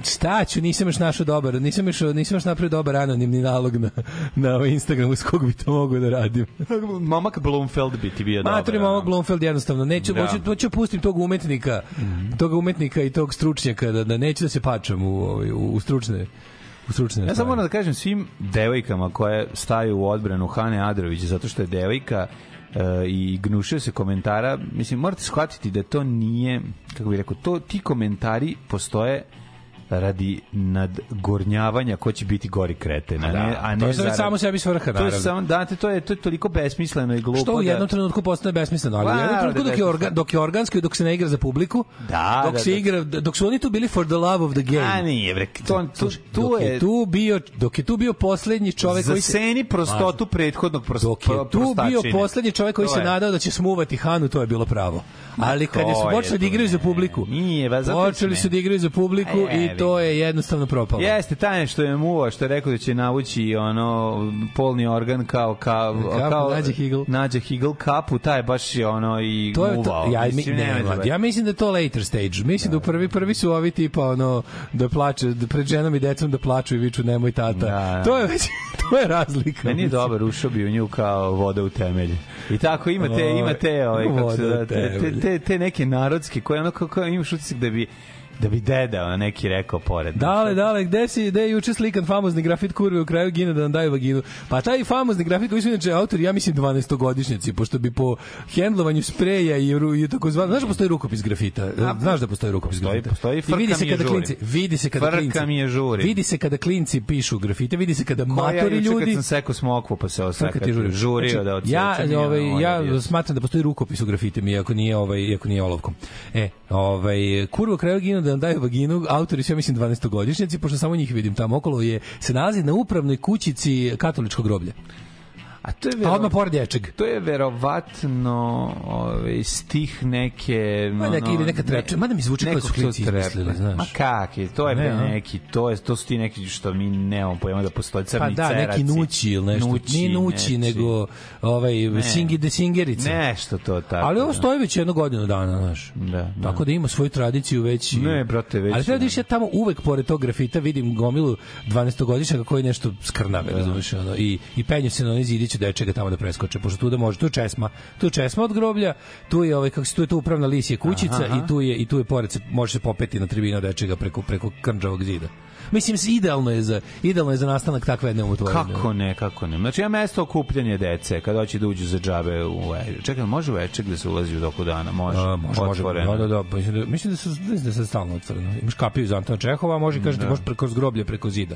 [SPEAKER 1] staću, nisam još našao dobar, nisam još, nisam još napravio dobar anonimni nalog na, na ovaj Instagramu s kog bi to mogu da radim. [LAUGHS]
[SPEAKER 2] Momak Blumfeld bi ti bio dobar.
[SPEAKER 1] Maturi
[SPEAKER 2] ono.
[SPEAKER 1] Momak Blomfeld jednostavno neću
[SPEAKER 2] Da.
[SPEAKER 1] Hoću hoću pustim tog umetnika tog umetnika i tog stručnjaka da, da neću da se pačam u ovaj, u, u stručne u stručne
[SPEAKER 2] Ja samo moram da kažem svim devojkama koje staju u odbranu Hane Adrović zato što je devojka e, i gnušaju se komentara, mislim, morate shvatiti da to nije, kako bih rekao, to, ti komentari postoje radi nadgornjavanja ko će biti gori kreten, a ne, a ne
[SPEAKER 1] to je
[SPEAKER 2] zarad-
[SPEAKER 1] samo sebi svrha,
[SPEAKER 2] To je
[SPEAKER 1] naravno.
[SPEAKER 2] samo, date, to je, to je toliko besmisleno i glupo
[SPEAKER 1] Što u
[SPEAKER 2] da-
[SPEAKER 1] jednom trenutku postane besmisleno, ali u jednom trenutku
[SPEAKER 2] da,
[SPEAKER 1] dok je,
[SPEAKER 2] da,
[SPEAKER 1] orga, dok je organski, dok se ne igra za publiku,
[SPEAKER 2] Da,
[SPEAKER 1] dok
[SPEAKER 2] da,
[SPEAKER 1] se
[SPEAKER 2] da.
[SPEAKER 1] igra, dok su oni tu bili for the love of the game.
[SPEAKER 2] A nije, bre, to, tu, tu
[SPEAKER 1] dok je tu bio, dok je tu bio poslednji čovek koji se
[SPEAKER 2] zaseni prostotu prethodnog pros,
[SPEAKER 1] dok je tu bio poslednji čovek koji se nadao da će smuvati Hanu, to je bilo pravo. Ali kad je su počeli da igraju za publiku,
[SPEAKER 2] Nije,
[SPEAKER 1] počeli su da igraju za publiku
[SPEAKER 2] je,
[SPEAKER 1] i to je jednostavno propalo.
[SPEAKER 2] Jeste, taj što je muva, što je rekao da će navući ono polni organ kao kao
[SPEAKER 1] Kapu
[SPEAKER 2] kao
[SPEAKER 1] Nađe Higl.
[SPEAKER 2] Nađe Higl kapu, taj baš je ono i
[SPEAKER 1] To je
[SPEAKER 2] muvao.
[SPEAKER 1] to, ja, mi,
[SPEAKER 2] Mislim,
[SPEAKER 1] ne, mlad,
[SPEAKER 2] zove.
[SPEAKER 1] ja mislim da to later stage. Mislim da, u prvi prvi su ovi tipa ono da plače da pred ženom i decom da plaču i viču nemoj tata.
[SPEAKER 2] Da, da.
[SPEAKER 1] To je već [LAUGHS] to je razlika.
[SPEAKER 2] Meni je dobar, ušao bi u nju kao voda u temelj. I tako imate, imate ovaj, kako se, zove, te, te, te, te neke narodske koje ono kako imaš utisak da bi da bi deda neki rekao pored.
[SPEAKER 1] Dale, dale, gde si, gde je juče slikan famozni grafit kurve u kraju gine da nam daju vaginu? Pa taj famozni grafit koji su inače autori, ja mislim 12-godišnjaci, pošto bi po hendlovanju spreja i, ru- i tako zvano, znaš da postoji rukopis grafita? Znaš da postoji rukopis
[SPEAKER 2] Postoji-
[SPEAKER 1] grafita?
[SPEAKER 2] postoji,
[SPEAKER 1] I
[SPEAKER 2] frka
[SPEAKER 1] vidi se kada
[SPEAKER 2] žuri.
[SPEAKER 1] klinci, vidi se kada
[SPEAKER 2] Frka
[SPEAKER 1] klinci.
[SPEAKER 2] mi je žuri.
[SPEAKER 1] Vidi se kada klinci pišu grafite, vidi se kada
[SPEAKER 2] Ko ja
[SPEAKER 1] matori
[SPEAKER 2] juče
[SPEAKER 1] ljudi
[SPEAKER 2] kad sam sekao smokvu pa se osekao.
[SPEAKER 1] ti žuri.
[SPEAKER 2] Žurio
[SPEAKER 1] Znači,
[SPEAKER 2] da odsečem.
[SPEAKER 1] ja, ovaj, ja
[SPEAKER 2] bio.
[SPEAKER 1] smatram da postoji rukopis u grafitima, iako nije, ovaj, iako nije olovkom. E, ovaj, kurvo kraju ginu da nam daju vaginu, autori ja mislim, 12-godišnjaci, pošto samo njih vidim tamo okolo, je, se nalazi na upravnoj kućici katoličkog groblja.
[SPEAKER 2] A to je
[SPEAKER 1] A
[SPEAKER 2] vero...
[SPEAKER 1] odmah pored dječeg.
[SPEAKER 2] To je verovatno ovaj, stih neke...
[SPEAKER 1] Ma, neki- ili neka trepče. Mada mi zvuči kao da su klinci izmislili, znaš.
[SPEAKER 2] Ma kak je, to je
[SPEAKER 1] Ne,
[SPEAKER 2] ne, neki, to, je, to su ti neki što mi nemamo pojma da postoji crni
[SPEAKER 1] Pa da,
[SPEAKER 2] ceraci.
[SPEAKER 1] neki nući ili nešto.
[SPEAKER 2] Nući,
[SPEAKER 1] Nije nući,
[SPEAKER 2] neki.
[SPEAKER 1] nego ovaj, singi de singerice.
[SPEAKER 2] Nešto to tako.
[SPEAKER 1] Ali ovo
[SPEAKER 2] da.
[SPEAKER 1] stoji već jednu godinu dana, znaš.
[SPEAKER 2] Da, da.
[SPEAKER 1] Tako da ima svoju tradiciju već. i-
[SPEAKER 2] Ne, brate, već
[SPEAKER 1] Ali treba da ja tamo uvek pored tog grafita vidim gomilu 12-godišnjaka koji nešto skrnave, razumiješ, ono, i, i penju se na onaj zidić da čega tamo da preskoče, pošto tu da može, tu je česma, tu je česma od groblja, tu je ovaj kako se tu je tu upravna lisija kućica
[SPEAKER 2] Aha, aha.
[SPEAKER 1] i tu je i tu je pored se može se popeti na tribinu od čega preko preko krnđavog zida. Mislim idealno je za idealno je za nastanak takve jedne umotvorine.
[SPEAKER 2] Kako ne, kako ne. Znači, ja mesto okupljanje dece, kada hoće da uđu za džabe u veče. Čekaj, može u veče gde se ulazi u toku dana? Može.
[SPEAKER 1] A, može, može.
[SPEAKER 2] Otvoreno.
[SPEAKER 1] Da, da, da. pa Mislim da, mislim da se da se stalno otvoreno. Imaš kapiju za Antona Čehova, može
[SPEAKER 2] Mm,
[SPEAKER 1] kažete može preko zgroblja, preko zida.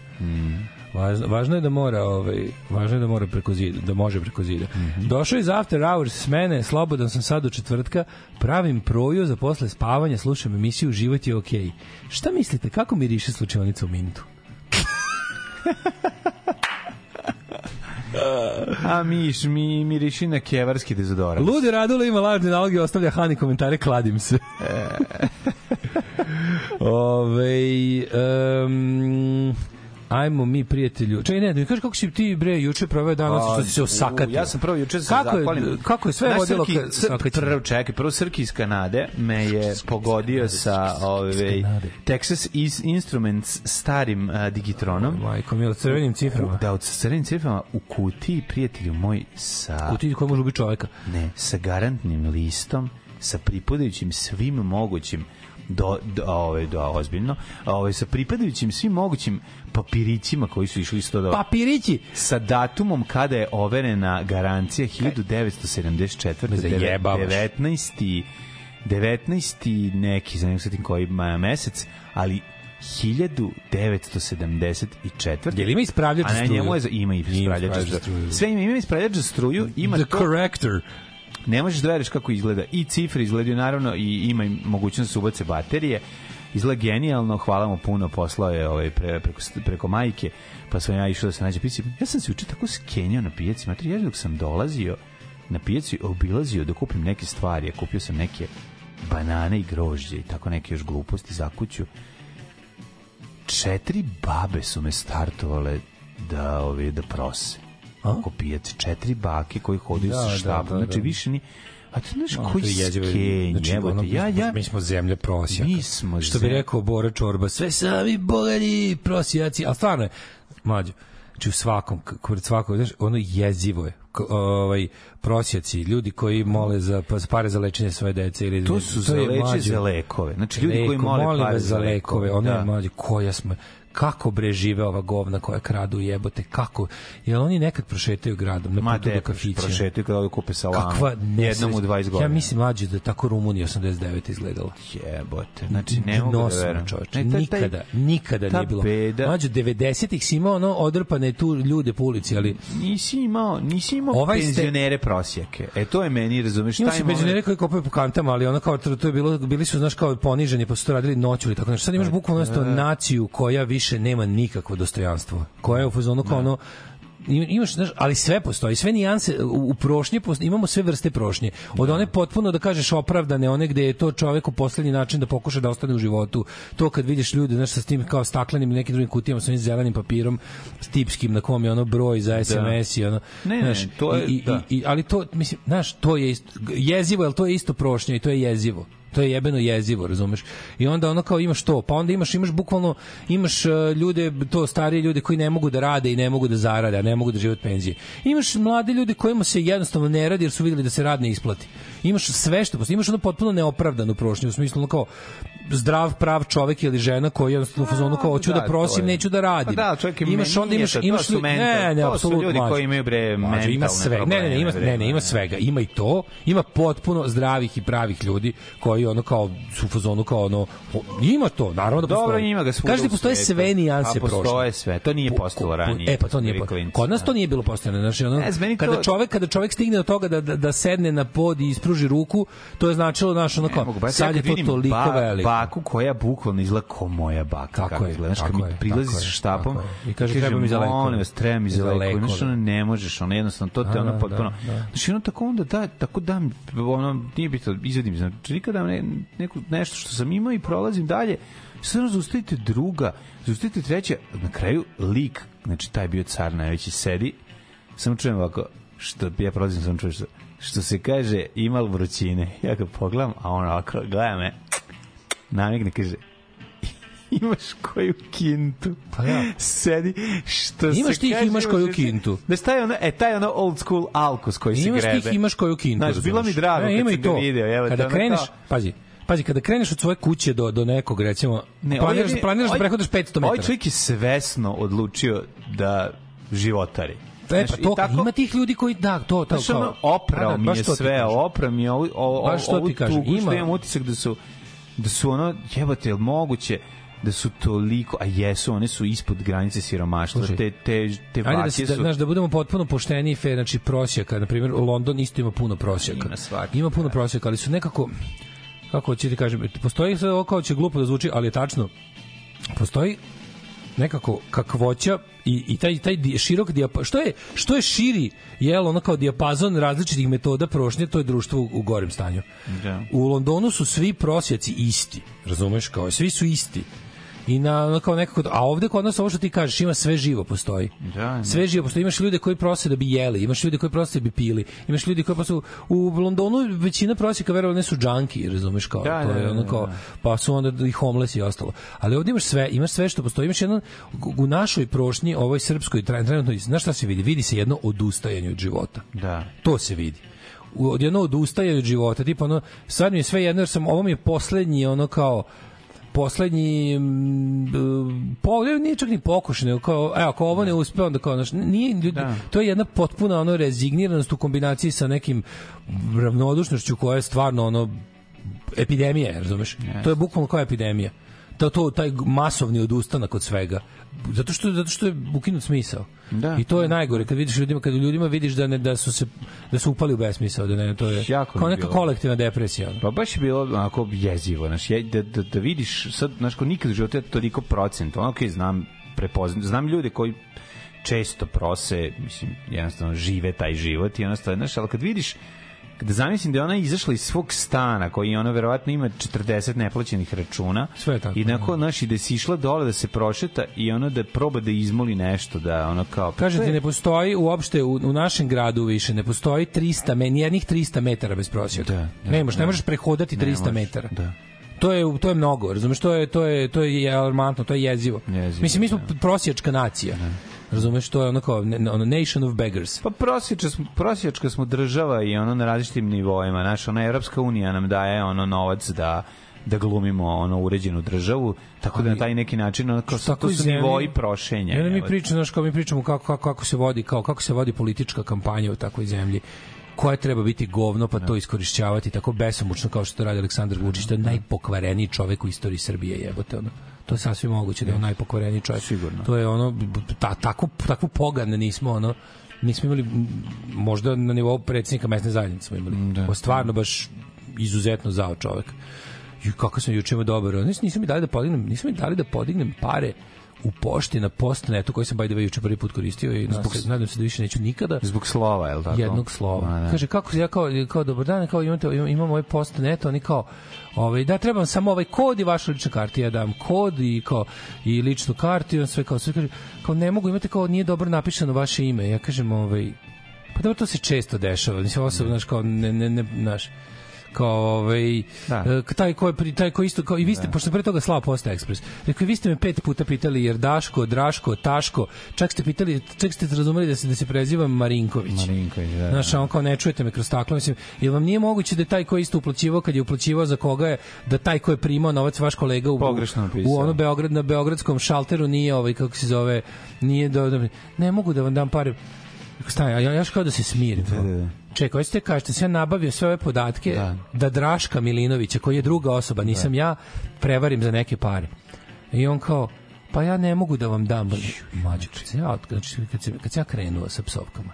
[SPEAKER 1] Važno, važno je da mora, ovaj, važno je da mora preko zida, da može preko zida.
[SPEAKER 2] Mhm.
[SPEAKER 1] Došao iz after hours smene, slobodan sam sad do četvrtka, pravim proju za posle spavanja, slušam emisiju Život je okej. Šta mislite, kako miriše slučajonica u minutu? [LAUGHS]
[SPEAKER 2] A miš, mi miriši na kevarski dezodorans.
[SPEAKER 1] Ludi Radula ima lažne naloge ostavlja Hani komentare, kladim se. [LAUGHS] Ove, um, ajmo mi prijatelju. Čekaj, ne, da kažeš kako si ti bre juče proveo danas što si se osakatio.
[SPEAKER 2] Ja sam prvo juče se
[SPEAKER 1] kako je, kako je sve
[SPEAKER 2] Znaš,
[SPEAKER 1] vodilo
[SPEAKER 2] Srki,
[SPEAKER 1] ka
[SPEAKER 2] prvo, čekaj, prvo Srki iz Kanade me je pogodio sa ove,
[SPEAKER 1] Kanade.
[SPEAKER 2] Texas Is- Instruments starim uh, Digitronom.
[SPEAKER 1] Majko mi od crvenim ciframa.
[SPEAKER 2] Da, od crvenim ciframa u kutiji, prijatelju moj, sa...
[SPEAKER 1] Kutiji koji može ubiti čoveka.
[SPEAKER 2] Ne, sa garantnim listom, sa pripadajućim svim mogućim do, do ove do ozbiljno ove sa pripadajućim svim mogućim papirićima koji su išli isto do
[SPEAKER 1] Papirići!
[SPEAKER 2] sa datumom kada je overena garancija 1974.
[SPEAKER 1] Me zajebavaš.
[SPEAKER 2] 19. 19. neki, za nego setim koji maja mesec, ali 1974.
[SPEAKER 1] Je li ima ispravljač
[SPEAKER 2] A
[SPEAKER 1] za
[SPEAKER 2] na
[SPEAKER 1] struju?
[SPEAKER 2] njemu je ima i ispravljač za struju.
[SPEAKER 1] struju.
[SPEAKER 2] Sve ima, ima ispravljač za struju, ima
[SPEAKER 1] The
[SPEAKER 2] to,
[SPEAKER 1] corrector.
[SPEAKER 2] Ne možeš da veriš kako izgleda. I cifre izgledaju naravno i ima i mogućnost da se ubace baterije. Izgleda genijalno, hvala mu puno, poslao je ovaj, pre, preko, preko majke, pa sam ja išao da se nađe pici. Ja sam se uče tako skenjao na pijaci, matri, ja dok sam dolazio na pijaci, obilazio da kupim neke stvari, ja kupio sam neke banane i grožđe i tako neke još gluposti za kuću. četiri babe su me startovale da ovi da prose. Oko pijac četiri bake koji hodaju
[SPEAKER 1] Da,
[SPEAKER 2] sa
[SPEAKER 1] da,
[SPEAKER 2] štabom.
[SPEAKER 1] da, da.
[SPEAKER 2] Znači više ni A ti znaš koji
[SPEAKER 1] to je
[SPEAKER 2] skenj,
[SPEAKER 1] Znači,
[SPEAKER 2] jebote.
[SPEAKER 1] ono,
[SPEAKER 2] ja, ja,
[SPEAKER 1] mi smo zemlja prosjaka.
[SPEAKER 2] Mi smo
[SPEAKER 1] Što bi rekao Bora Čorba, sve sami bogati prosjaci, ali stvarno je, mlađo, znači u svakom, k- pored svakog, znaš, ono jezivo je. K- ovaj, prosjaci, ljudi koji mole za, pa, za pare za lečenje svoje dece. Ili,
[SPEAKER 2] to su za
[SPEAKER 1] je
[SPEAKER 2] leče
[SPEAKER 1] mlađo.
[SPEAKER 2] za lekove. Znači ljudi koji
[SPEAKER 1] Leko,
[SPEAKER 2] mole
[SPEAKER 1] molim
[SPEAKER 2] pare za lekove.
[SPEAKER 1] Ono
[SPEAKER 2] da.
[SPEAKER 1] je mlađe, koja smo, kako bre žive ova govna koja kradu jebote, kako, jel oni nekad prošetaju gradom na putu do kafića?
[SPEAKER 2] prošetaju kada odu kupe salame.
[SPEAKER 1] Kakva
[SPEAKER 2] Jednom u 20 godina.
[SPEAKER 1] Ja mislim mlađe da je tako Rumunija 89 izgledala.
[SPEAKER 2] Jebote, znači ne mogu da verujem.
[SPEAKER 1] čoveče,
[SPEAKER 2] Ne, taj-
[SPEAKER 1] nikada, nikada
[SPEAKER 2] ta
[SPEAKER 1] nije bilo.
[SPEAKER 2] beda-
[SPEAKER 1] Mlađe, 90-ih si imao ono odrpane tu ljude po ulici, ali
[SPEAKER 2] Nisi imao, nisi imao
[SPEAKER 1] Ovaj ste-
[SPEAKER 2] penzionere prosjake. E to je meni, razumeš, taj moment-
[SPEAKER 1] penzioneri koji kopaju po kantama, ali ono kao to je bilo bili su znaš kao poniženi, pa su to radili noću ili tako nešto. Sad imaš bukvalno nešto naciju koja više nema nikakvo dostojanstvo. Koja je u fazonu kao ono im- imaš znaš, ali sve postoji, sve nijanse u, u prošnje postoji, imamo sve vrste prošnje. Od one potpuno da kažeš opravdane, one gde je to čovek u poslednji način da pokuša da ostane u životu. To kad vidiš ljude, znaš, sa tim kao staklenim ili nekim drugim kutijama sa onim zelenim papirom, s tipskim na kom je ono broj za SMS i ono.
[SPEAKER 2] Ne, ne,
[SPEAKER 1] znaš,
[SPEAKER 2] to je-
[SPEAKER 1] i, i,
[SPEAKER 2] da.
[SPEAKER 1] i, ali to mislim znaš to je isto, jezivo jel to je isto prošnja i to je jezivo to je jebeno jezivo, razumeš? I onda ono kao imaš to, pa onda imaš imaš bukvalno imaš uh, ljude, to starije ljude koji ne mogu da rade i ne mogu da zarade, a ne mogu da žive od penzije. Imaš mlade ljude kojima se jednostavno ne radi jer su videli da se rad ne isplati. Imaš sve što postoji, imaš ono potpuno neopravdanu prošnju u smislu ono kao zdrav prav čovek ili žena koji jednostavno u fazonu kao hoću da,
[SPEAKER 2] da, to
[SPEAKER 1] prosim,
[SPEAKER 2] je.
[SPEAKER 1] neću da radim.
[SPEAKER 2] Pa da, čovjek je
[SPEAKER 1] imaš onda imaš
[SPEAKER 2] to, to
[SPEAKER 1] imaš ljudi-
[SPEAKER 2] mental-
[SPEAKER 1] ne, ne,
[SPEAKER 2] to su
[SPEAKER 1] apsolutno
[SPEAKER 2] ljudi koji imaju, bre,
[SPEAKER 1] Mlađe, ima
[SPEAKER 2] mentalne
[SPEAKER 1] sve. Ne, ne, ne, ima, ne, ne, ima
[SPEAKER 2] bre,
[SPEAKER 1] svega. Ima i to, ima potpuno zdravih i pravih ljudi koji ono kao su u fazonu kao ono o, ima to, naravno da postoji.
[SPEAKER 2] Dobro, ima ga svuda
[SPEAKER 1] Kažete
[SPEAKER 2] u
[SPEAKER 1] postoje sve nijanse
[SPEAKER 2] A postoje
[SPEAKER 1] prošle.
[SPEAKER 2] sve. To nije postojalo ranije.
[SPEAKER 1] E pa to nije po-
[SPEAKER 2] klinci.
[SPEAKER 1] Kod nas to nije bilo postojano. Znači ono
[SPEAKER 2] Ne, meni to-
[SPEAKER 1] kada čovek kada čovek stigne do toga da da, da sedne na pod i ispruži ruku, to je značilo naš ono
[SPEAKER 2] Ne
[SPEAKER 1] kao
[SPEAKER 2] mogu, ja
[SPEAKER 1] sad je to toliko
[SPEAKER 2] ba-
[SPEAKER 1] veliko.
[SPEAKER 2] Baku koja bukvalno izgleda moja baka.
[SPEAKER 1] Tako
[SPEAKER 2] kako
[SPEAKER 1] je,
[SPEAKER 2] izgleda. Kad mi prilazi sa štapom.
[SPEAKER 1] I kaže, treba mi za lekove.
[SPEAKER 2] Molim vas, treba mi za. Znaš,
[SPEAKER 1] lekove.
[SPEAKER 2] ono, ne možeš, ono, jednostavno, to te
[SPEAKER 1] Da,
[SPEAKER 2] ono
[SPEAKER 1] da,
[SPEAKER 2] potpuno...
[SPEAKER 1] da, da.
[SPEAKER 2] Znači, ono, tako onda da, tako dam, ono, nije bitno, izvedim, znači, nikada ne, neku, nešto što sam imao i prolazim dalje, sad zaustavite druga, zaustavite treća, na kraju lik, znači, taj bio car najveći, sedi, samo čujem ovako, što ja prolazim, samo čujem što, što se kaže, imal vrućine. [LAUGHS] Ja ga pogledam, a on ovako gleda me, namigne, kaže, [LAUGHS] imaš koju kintu.
[SPEAKER 1] Pa ja.
[SPEAKER 2] Sedi, što
[SPEAKER 1] Imaš
[SPEAKER 2] se
[SPEAKER 1] ti ih,
[SPEAKER 2] kaže,
[SPEAKER 1] imaš koju kintu.
[SPEAKER 2] Da staje ono, e, taj ono old school alkos koji se
[SPEAKER 1] Imaš
[SPEAKER 2] grebe.
[SPEAKER 1] tih, imaš koju kintu.
[SPEAKER 2] Znaš, bilo mi drago
[SPEAKER 1] E,
[SPEAKER 2] kad sam
[SPEAKER 1] i
[SPEAKER 2] ga
[SPEAKER 1] to.
[SPEAKER 2] video, evo,
[SPEAKER 1] kada
[SPEAKER 2] da
[SPEAKER 1] kreneš,
[SPEAKER 2] kao-
[SPEAKER 1] pazi, Pazi, kada kreneš od svoje kuće do, do nekog, recimo,
[SPEAKER 2] Ne,
[SPEAKER 1] planiraš,
[SPEAKER 2] ovaj-
[SPEAKER 1] planiraš da
[SPEAKER 2] ovaj-
[SPEAKER 1] prehodaš 500 metara.
[SPEAKER 2] Ovaj čovjek je svesno odlučio da životari.
[SPEAKER 1] E,
[SPEAKER 2] Znaš,
[SPEAKER 1] pa to,
[SPEAKER 2] tako-
[SPEAKER 1] ima tih ljudi koji, da, to, to,
[SPEAKER 2] Znaš, ono, oprao
[SPEAKER 1] Da, da,
[SPEAKER 2] mi je
[SPEAKER 1] to ti
[SPEAKER 2] sve, oprao mi je ovu,
[SPEAKER 1] to
[SPEAKER 2] ovu
[SPEAKER 1] ti kažem,
[SPEAKER 2] tugu, što
[SPEAKER 1] ima-
[SPEAKER 2] imam utisak da su, da su ono, jebate, moguće da su toliko, a jesu, one su ispod granice siromaštva,
[SPEAKER 1] Slušaj,
[SPEAKER 2] te, te, te
[SPEAKER 1] Ajde da, se, da,
[SPEAKER 2] su...
[SPEAKER 1] znaš, da budemo potpuno pošteni i fair, znači prosjaka, na primjer, London isto ima puno prosjaka.
[SPEAKER 2] Ima svaki,
[SPEAKER 1] Ima puno prosjaka, ali su nekako, kako ću ti kažem, postoji sve ovo kao će glupo da zvuči, ali je tačno, postoji nekako kakvoća i, i taj taj širok dijapazon što je što je širi jel ono kao dijapazon različitih metoda prošnje to je društvo u, u gorem stanju.
[SPEAKER 2] Da.
[SPEAKER 1] U Londonu su svi prosjaci isti, razumeš kao svi su isti. I na kao nekako a ovde kod nas ovo što ti kažeš ima sve živo postoji.
[SPEAKER 2] Da.
[SPEAKER 1] Sve živo postoji. Imaš ljude koji prose da bi jeli, imaš ljude koji prose da bi pili, imaš ljudi koji prose u, u Londonu većina prosjeka verovalo ne su džanki, razumeš kao
[SPEAKER 2] Da,
[SPEAKER 1] to je
[SPEAKER 2] da,
[SPEAKER 1] ono
[SPEAKER 2] da,
[SPEAKER 1] kao
[SPEAKER 2] da.
[SPEAKER 1] pa su onda i homeless i ostalo. Ali ovde imaš sve, imaš sve što postoji. Imaš jedno u našoj prošnji, ovoj srpskoj tre- trenutno, znaš šta se vidi? Vidi se jedno odustajanje od života.
[SPEAKER 2] Da.
[SPEAKER 1] To se vidi. U- Od jedno odustajanje od života, tipa ono, sad mi je sve jedno, jer sam, ovo mi je poslednji, ono kao, poslednji po, nije čak ni pokušaj, nego kao, evo, ako ovo ne uspe, onda kao, znaš, nije, ljudi,
[SPEAKER 2] Da.
[SPEAKER 1] to je jedna potpuna ono rezigniranost u kombinaciji sa nekim ravnodušnošću koja je stvarno ono epidemija, razumeš? To je bukvalno kao epidemija. To, to, taj masovni odustanak od svega. Zato što, zato što je ukinut smisao.
[SPEAKER 2] Da.
[SPEAKER 1] I to je najgore kad vidiš ljudima kad ljudima vidiš da ne da su se da su upali u besmisao, da ne to je
[SPEAKER 2] Jako
[SPEAKER 1] kao neka
[SPEAKER 2] bilo.
[SPEAKER 1] kolektivna depresija.
[SPEAKER 2] Pa baš je bilo onako jezivo, znaš, je, da, da, da vidiš, sad, znaš, ko nikad u životu je toliko procent, ono, ok, znam, prepoznam, znam ljude koji često prose, mislim, jednostavno žive taj život i jednostavno, znaš, ali kad vidiš da zamislim da je ona izašla iz svog stana koji ona verovatno ima 40 neplaćenih računa
[SPEAKER 1] Sve je tako,
[SPEAKER 2] i nakon znaš i da si išla dole da se prošeta i ona da proba da izmoli nešto da ono kao pa
[SPEAKER 1] Kažete,
[SPEAKER 2] to je-
[SPEAKER 1] ne postoji uopšte u, u našem gradu više, ne postoji 300, me, nijednih 300 metara bez prosjeka.
[SPEAKER 2] Da, da,
[SPEAKER 1] ne, možeš,
[SPEAKER 2] da.
[SPEAKER 1] ne možeš prehodati 300
[SPEAKER 2] možeš,
[SPEAKER 1] metara.
[SPEAKER 2] da.
[SPEAKER 1] To je to je mnogo, razumeš? To je to je to je alarmantno, to je jezivo.
[SPEAKER 2] Jezivo,
[SPEAKER 1] Mislim mi smo
[SPEAKER 2] da.
[SPEAKER 1] prosječka nacija. Razumeš, to je ono kao ono nation of beggars.
[SPEAKER 2] Pa prosječka smo, prosječka smo država i ono na različitim nivoima. Znaš, ona Evropska unija nam daje ono novac da da glumimo ono uređenu državu, tako da na taj neki način ono kao
[SPEAKER 1] Tako
[SPEAKER 2] su nivoi prošenja.
[SPEAKER 1] Onda mi pričamo, znaš, kao mi pričamo kako, kako, kako se vodi, kao kako se vodi politička kampanja u takvoj zemlji koja treba biti govno pa to iskorišćavati tako besomučno kao što to radi Aleksandar Vučić, to je najpokvareniji čovek u istoriji Srbije, jebote ono. To je sasvim moguće da je on najpokvareniji čovek.
[SPEAKER 2] Sigurno.
[SPEAKER 1] To je ono ta, tako takvu pogan nismo ono nismo imali možda na nivou predsjednika mesne zajednice smo imali. Da. stvarno baš izuzetno zao čovek. I kako sam juče imao dobar. Nisam, nisam mi dali da podignem, nisam mi dali da podignem pare u pošti na postnetu koji sam by the way juče prvi put koristio i nadam se, nadam se da više neću nikada
[SPEAKER 2] Zbog slova, je li tako?
[SPEAKER 1] jednog slova.
[SPEAKER 2] Ma, da.
[SPEAKER 1] Kaže kako ja kao kao dobar dan, kao imate imam, imam ovaj post net, oni kao ovaj da trebam samo ovaj kod i vašu ličnu kartu, ja dam kod i kao i ličnu kartu i on sve kao sve kaže kao ne mogu imate kao nije dobro napisano vaše ime. Ja kažem ovaj pa dobro to se često dešava. Mislim ovo znaš kao ne ne ne znaš kao ovaj
[SPEAKER 2] Da.
[SPEAKER 1] e, taj ko je pri taj ko isto kao i vi ste pošto pre toga slao Posta Ekspres. Rekao vi ste me pet puta pitali jer Daško, Draško, Taško, čak ste pitali, čak ste razumeli da se da se prezivam Marinković.
[SPEAKER 2] Marinković, da, da.
[SPEAKER 1] Znaš, on kao ne čujete me kroz staklo, mislim, jel vam nije moguće da taj ko je isto uplaćivao kad je uplaćivao za koga je, da taj ko je primao novac vaš kolega u,
[SPEAKER 2] Pogrešno napisao.
[SPEAKER 1] u ono Beograd, na beogradskom šalteru nije ovaj, kako se zove, nije do, do ne mogu da vam dam pare. Staj, ja, ja kao da se smirim.
[SPEAKER 2] Da, da, da.
[SPEAKER 1] Čekaj, hoćete kažete, sam ja nabavio sve ove podatke da.
[SPEAKER 2] Da.
[SPEAKER 1] Draška Milinovića, koji je druga osoba, nisam ja, prevarim za neke pare. I on kao, pa ja ne mogu da vam dam mađu. Kad sam ja, znači, kad, sam, kad sam ja krenuo sa psovkama,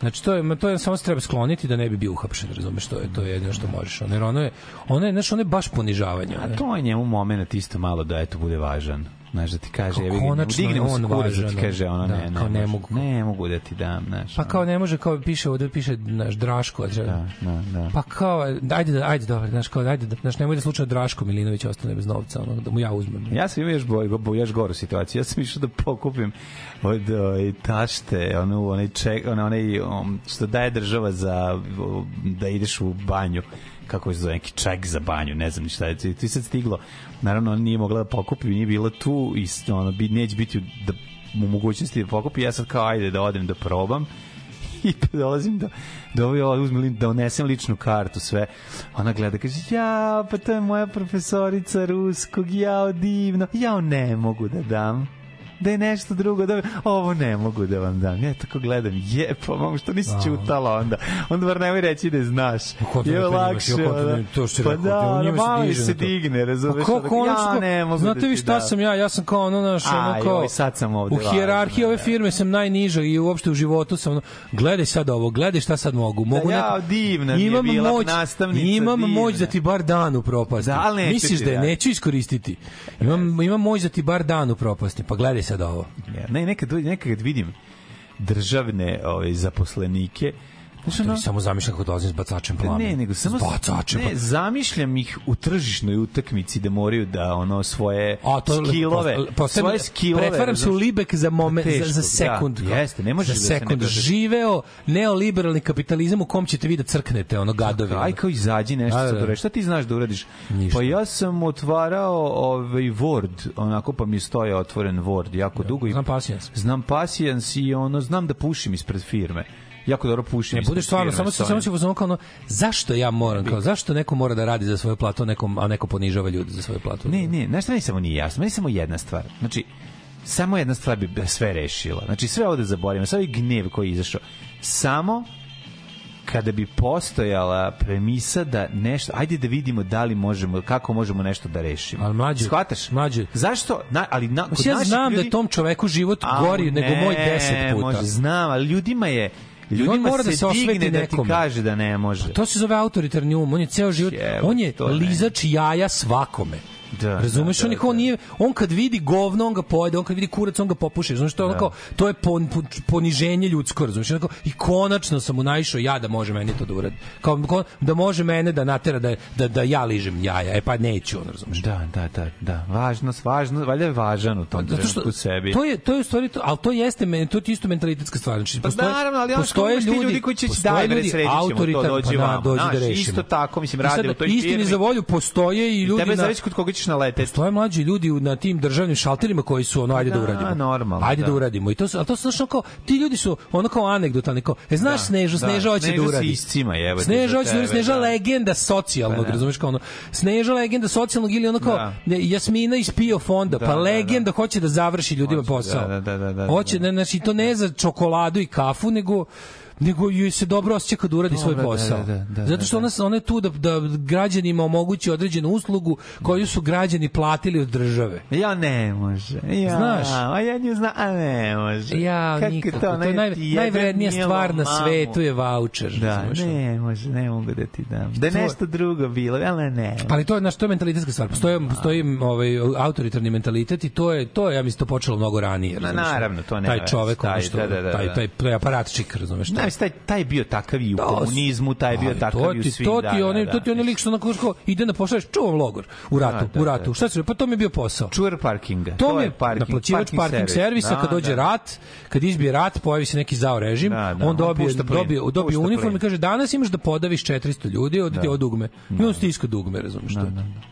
[SPEAKER 1] Znači to je to je samo se treba skloniti da ne bi bio uhapšen, razumeš, to je to je jedino što možeš. Ono, jer ono je ono je znači ono je baš ponižavanje.
[SPEAKER 2] A to je njemu moment isto malo da eto bude važan. Znaš da ti kaže, evi dignemo
[SPEAKER 1] on
[SPEAKER 2] se kurac da ti kaže ono
[SPEAKER 1] da,
[SPEAKER 2] ne, ne,
[SPEAKER 1] kao ne mogu.
[SPEAKER 2] ne mogu da ti dam, znaš.
[SPEAKER 1] Pa kao ne može kao piše ovde piše naš Draško,
[SPEAKER 2] Da, da, da.
[SPEAKER 1] Pa kao, ajde, da, ajde, dobro, znaš, kao, ajde, da, znaš, nemoj da slučajno Draško Milinović ostane bez novca, ono, da mu ja uzmem.
[SPEAKER 2] Ja sam imao još, boj, bo, još goru situaciju. Ja sam išao da pokupim od oj, tašte, ono, onaj ček, ono, onaj, um, što daje država za da ideš u banju kako se zove, neki ček za banju, ne znam ni šta je, ti sad stiglo, naravno ona nije mogla da pokupi, nije bila tu i ono, bi, neće biti da, u mogućnosti da pokupi, ja sad kao ajde da odem da probam. [LAUGHS] I dolazim do do ovo uzmem da unesem ličnu kartu sve. Ona gleda kaže ja pa to je moja profesorica ruskog jao divno. Ja ne mogu da dam da je nešto drugo da ovo ne mogu da vam dam ja tako gledam je pa mam što nisi čutala onda onda bar nemoj reći da je znaš je
[SPEAKER 1] prima,
[SPEAKER 2] lakše
[SPEAKER 1] ko to što
[SPEAKER 2] pa da
[SPEAKER 1] se
[SPEAKER 2] malo se digne razumeš
[SPEAKER 1] Pa kako
[SPEAKER 2] ja ne mogu
[SPEAKER 1] Znate
[SPEAKER 2] da
[SPEAKER 1] vi šta sam ja? Ja sam kao ono naš, ono kao...
[SPEAKER 2] sad sam ovde
[SPEAKER 1] U hijerarhiji ove
[SPEAKER 2] da.
[SPEAKER 1] firme sam najniža i uopšte u životu sam ono, gledaj sad ovo, gledaj šta sad mogu. mogu
[SPEAKER 2] Da, ja, divna je
[SPEAKER 1] imam
[SPEAKER 2] bila
[SPEAKER 1] moć,
[SPEAKER 2] nastavnica,
[SPEAKER 1] Imam
[SPEAKER 2] divna.
[SPEAKER 1] moć da ti bar dan upropasti.
[SPEAKER 2] Da, ali neću
[SPEAKER 1] Misliš da je neću iskoristiti? Imam, imam moć da ti bar dan upropasti. Pa gledaj sad ovo.
[SPEAKER 2] Ja, ne, nekad, nekad vidim državne ove, zaposlenike, Ono,
[SPEAKER 1] vi samo zamišljam kako dolazim s bacačem plame.
[SPEAKER 2] ne, nego samo
[SPEAKER 1] S bacačem.
[SPEAKER 2] ne, zamišljam ih u tržišnoj utakmici da moraju da ono svoje
[SPEAKER 1] A to
[SPEAKER 2] skillove,
[SPEAKER 1] po- po-
[SPEAKER 2] svoje skillove.
[SPEAKER 1] Pretvaram se u? Libek za moment
[SPEAKER 2] Teško,
[SPEAKER 1] za, za sekund.
[SPEAKER 2] da, jeste, ne možeš
[SPEAKER 1] za
[SPEAKER 2] da se
[SPEAKER 1] sekund.
[SPEAKER 2] ne.
[SPEAKER 1] Živeo neoliberalni kapitalizam u kom ćete vi da crknete, ono gadovi.
[SPEAKER 2] Aj kao izađi nešto
[SPEAKER 1] Da, da, da.
[SPEAKER 2] da, Šta ti znaš da uradiš?
[SPEAKER 1] Ništa.
[SPEAKER 2] Pa ja sam otvarao ovaj Word, onako pa mi stoje otvoren Word jako dugo. i
[SPEAKER 1] Znam Pasijans.
[SPEAKER 2] Znam pasijans i ono, znam da pušim ispred firme. Jako dobro pušim
[SPEAKER 1] Ne budeš stvarno samo se samo se uzmano kao ono, zašto ja moram kao zašto neko mora da radi za svoju platu a nekom a neko ponižava ljude za svoju platu.
[SPEAKER 2] Ne, ne, znaš šta samo nije jasno? Meni samo jedna stvar. Znači, samo jedna stvar bi sve rešila. Znači, sve ovde zaboravimo, sve ovaj gnev koji je izašao. Samo kada bi postojala premisa da nešto, ajde da vidimo da li možemo, kako možemo nešto da rešimo.
[SPEAKER 1] Ali mlađe,
[SPEAKER 2] Shvataš?
[SPEAKER 1] mlađe.
[SPEAKER 2] Zašto? Na, ali na, kod
[SPEAKER 1] ja znam da
[SPEAKER 2] ljudi-
[SPEAKER 1] je tom čoveku život gori nego
[SPEAKER 2] ne,
[SPEAKER 1] moj 10 puta.
[SPEAKER 2] Može, znam, ali ljudima je ljudima
[SPEAKER 1] mora da
[SPEAKER 2] se,
[SPEAKER 1] osveti
[SPEAKER 2] digne da ti kaže da ne može.
[SPEAKER 1] To se zove autoritarni um, on je ceo život,
[SPEAKER 2] Evo,
[SPEAKER 1] on je lizač jaja svakome.
[SPEAKER 2] Da,
[SPEAKER 1] Razumeš,
[SPEAKER 2] da,
[SPEAKER 1] on
[SPEAKER 2] da,
[SPEAKER 1] kao
[SPEAKER 2] da.
[SPEAKER 1] nije, on kad vidi govno, on ga pojede, on kad vidi kurac, on ga popuše. Znaš, to je onako, to je pon, pon- poniženje ljudsko, razumeš? Onako, I konačno sam mu naišao ja da može meni to da uradi. Kao, da može mene da natera da, da, da ja ližem jaja. E pa neću, on razumeš.
[SPEAKER 2] Da, da, da, da. Važnost, važno, valjda je važan u tom
[SPEAKER 1] Pa, Zato što
[SPEAKER 2] sebi.
[SPEAKER 1] to je to je u stvari to, al to jeste men, to je isto mentalitetska stvar. Znači
[SPEAKER 2] Pa
[SPEAKER 1] postoje
[SPEAKER 2] naravno, ali
[SPEAKER 1] postoje
[SPEAKER 2] ti ljudi koji će bre
[SPEAKER 1] ljudi
[SPEAKER 2] to,
[SPEAKER 1] autoritarni, pa
[SPEAKER 2] vamo.
[SPEAKER 1] dođi da rešimo.
[SPEAKER 2] isto tako, mislim, radi u toj
[SPEAKER 1] istini
[SPEAKER 2] firmi.
[SPEAKER 1] za volju postoje i ljudi
[SPEAKER 2] tebe
[SPEAKER 1] na
[SPEAKER 2] zavisi kod koga ćeš naleteti.
[SPEAKER 1] Postoje mlađi ljudi na tim državnim šalterima koji su ono ajde da,
[SPEAKER 2] Da,
[SPEAKER 1] uradimo.
[SPEAKER 2] normalno,
[SPEAKER 1] Ajde da.
[SPEAKER 2] da.
[SPEAKER 1] uradimo. I to su, a to su ono kao ti ljudi su ono kao anegdotalni kao. E znaš
[SPEAKER 2] Da,
[SPEAKER 1] Sneža,
[SPEAKER 2] da.
[SPEAKER 1] Sneža hoće da uradi.
[SPEAKER 2] iscima, jebote,
[SPEAKER 1] Sneža
[SPEAKER 2] za
[SPEAKER 1] hoće da uradi, Sneža
[SPEAKER 2] da.
[SPEAKER 1] legenda socijalnog,
[SPEAKER 2] Pa da.
[SPEAKER 1] razumeš kao ono. Sneža legenda socijalnog ili ono kao
[SPEAKER 2] Da.
[SPEAKER 1] Jasmina iz PIO fonda,
[SPEAKER 2] Da,
[SPEAKER 1] pa
[SPEAKER 2] da,
[SPEAKER 1] legenda hoće da završi ljudima
[SPEAKER 2] Hoće,
[SPEAKER 1] posao.
[SPEAKER 2] da, da, da, da,
[SPEAKER 1] Hoće,
[SPEAKER 2] da.
[SPEAKER 1] ne, znači to ne za čokoladu i kafu, nego nego joj se dobro osjeća kad uradi svoj
[SPEAKER 2] Dobro, da,
[SPEAKER 1] posao.
[SPEAKER 2] da, da, da,
[SPEAKER 1] Zato što ona, ona je tu da, da građanima omogući određenu uslugu koju su građani platili od države.
[SPEAKER 2] Ja ne može. Ja,
[SPEAKER 1] Znaš?
[SPEAKER 2] A ja nju znam, a ne može.
[SPEAKER 1] Ja,
[SPEAKER 2] Kako
[SPEAKER 1] nikako.
[SPEAKER 2] to,
[SPEAKER 1] To, je naj, najvrednija stvar na
[SPEAKER 2] mamu.
[SPEAKER 1] svetu je voucher.
[SPEAKER 2] Da, ne može, ne mogu da ti dam. Da je
[SPEAKER 1] To-
[SPEAKER 2] nešto drugo bilo, ali ne.
[SPEAKER 1] Pa ali to je naš to je mentalitetska stvar. Postoji postoji ovaj autoritarni mentalitet i to je to je ja mislim to počelo mnogo ranije. Razumeš?
[SPEAKER 2] naravno, to nema
[SPEAKER 1] Taj čovek
[SPEAKER 2] Taj,
[SPEAKER 1] što
[SPEAKER 2] da, da, da,
[SPEAKER 1] taj
[SPEAKER 2] da.
[SPEAKER 1] taj taj aparatčik, razumeš?
[SPEAKER 2] Znaš, taj, taj je bio takav i u
[SPEAKER 1] Da,
[SPEAKER 2] komunizmu, taj je bio takav
[SPEAKER 1] to
[SPEAKER 2] i u svim.
[SPEAKER 1] to
[SPEAKER 2] da,
[SPEAKER 1] ti
[SPEAKER 2] da,
[SPEAKER 1] onaj
[SPEAKER 2] da.
[SPEAKER 1] to ti onaj lik što onako što ide da pošalješ čuvam logor u ratu,
[SPEAKER 2] Da, da,
[SPEAKER 1] u ratu.
[SPEAKER 2] da.
[SPEAKER 1] Šta se pa to mi je bio posao.
[SPEAKER 2] Čuvar parkinga.
[SPEAKER 1] To mi je
[SPEAKER 2] parking,
[SPEAKER 1] naplaćivač parking, servisa, kad dođe rat, kad izbije rat, pojavi se neki zao režim,
[SPEAKER 2] Da, da,
[SPEAKER 1] on
[SPEAKER 2] on
[SPEAKER 1] dobije,
[SPEAKER 2] plin,
[SPEAKER 1] dobije, dobije
[SPEAKER 2] pušta
[SPEAKER 1] uniform i kaže danas imaš da podaviš 400 ljudi, od ti od dugme. I on stiska dugme, razumiješ to?
[SPEAKER 4] Don't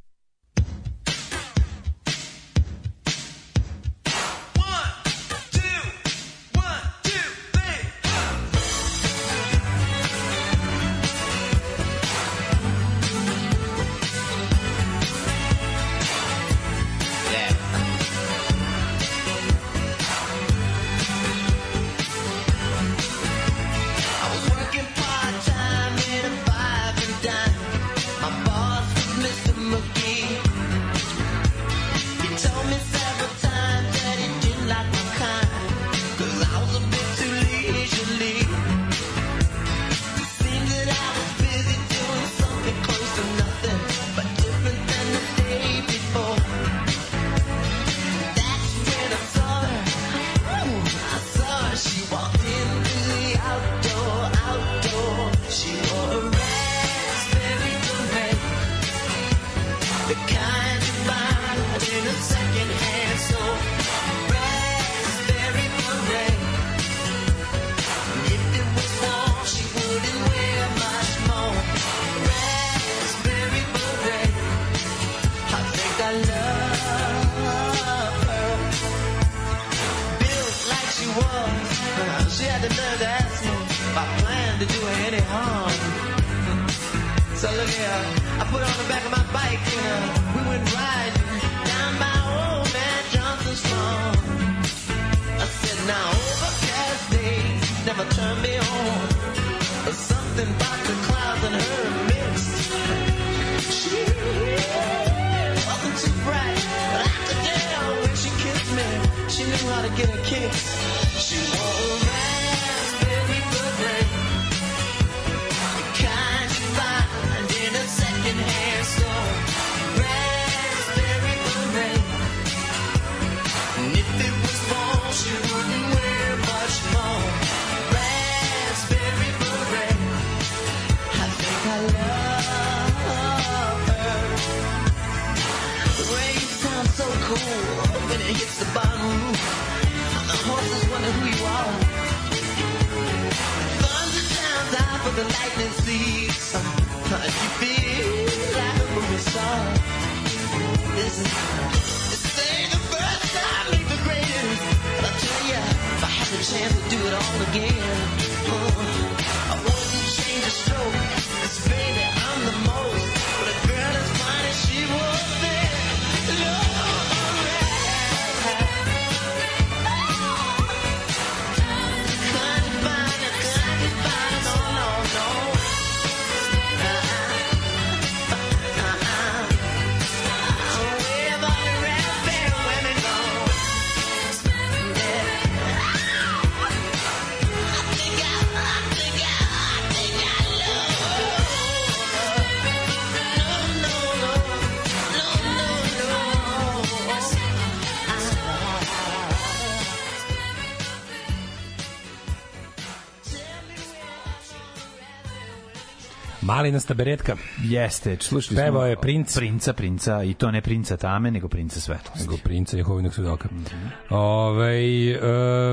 [SPEAKER 1] Malinasta beretka.
[SPEAKER 2] Jeste, slušali smo.
[SPEAKER 1] Pevao je princ.
[SPEAKER 2] Princa, princa, i to ne princa tame, nego princa svetlosti.
[SPEAKER 1] Nego princa Jehovinog svedoka.
[SPEAKER 2] Mhm.
[SPEAKER 1] Ove,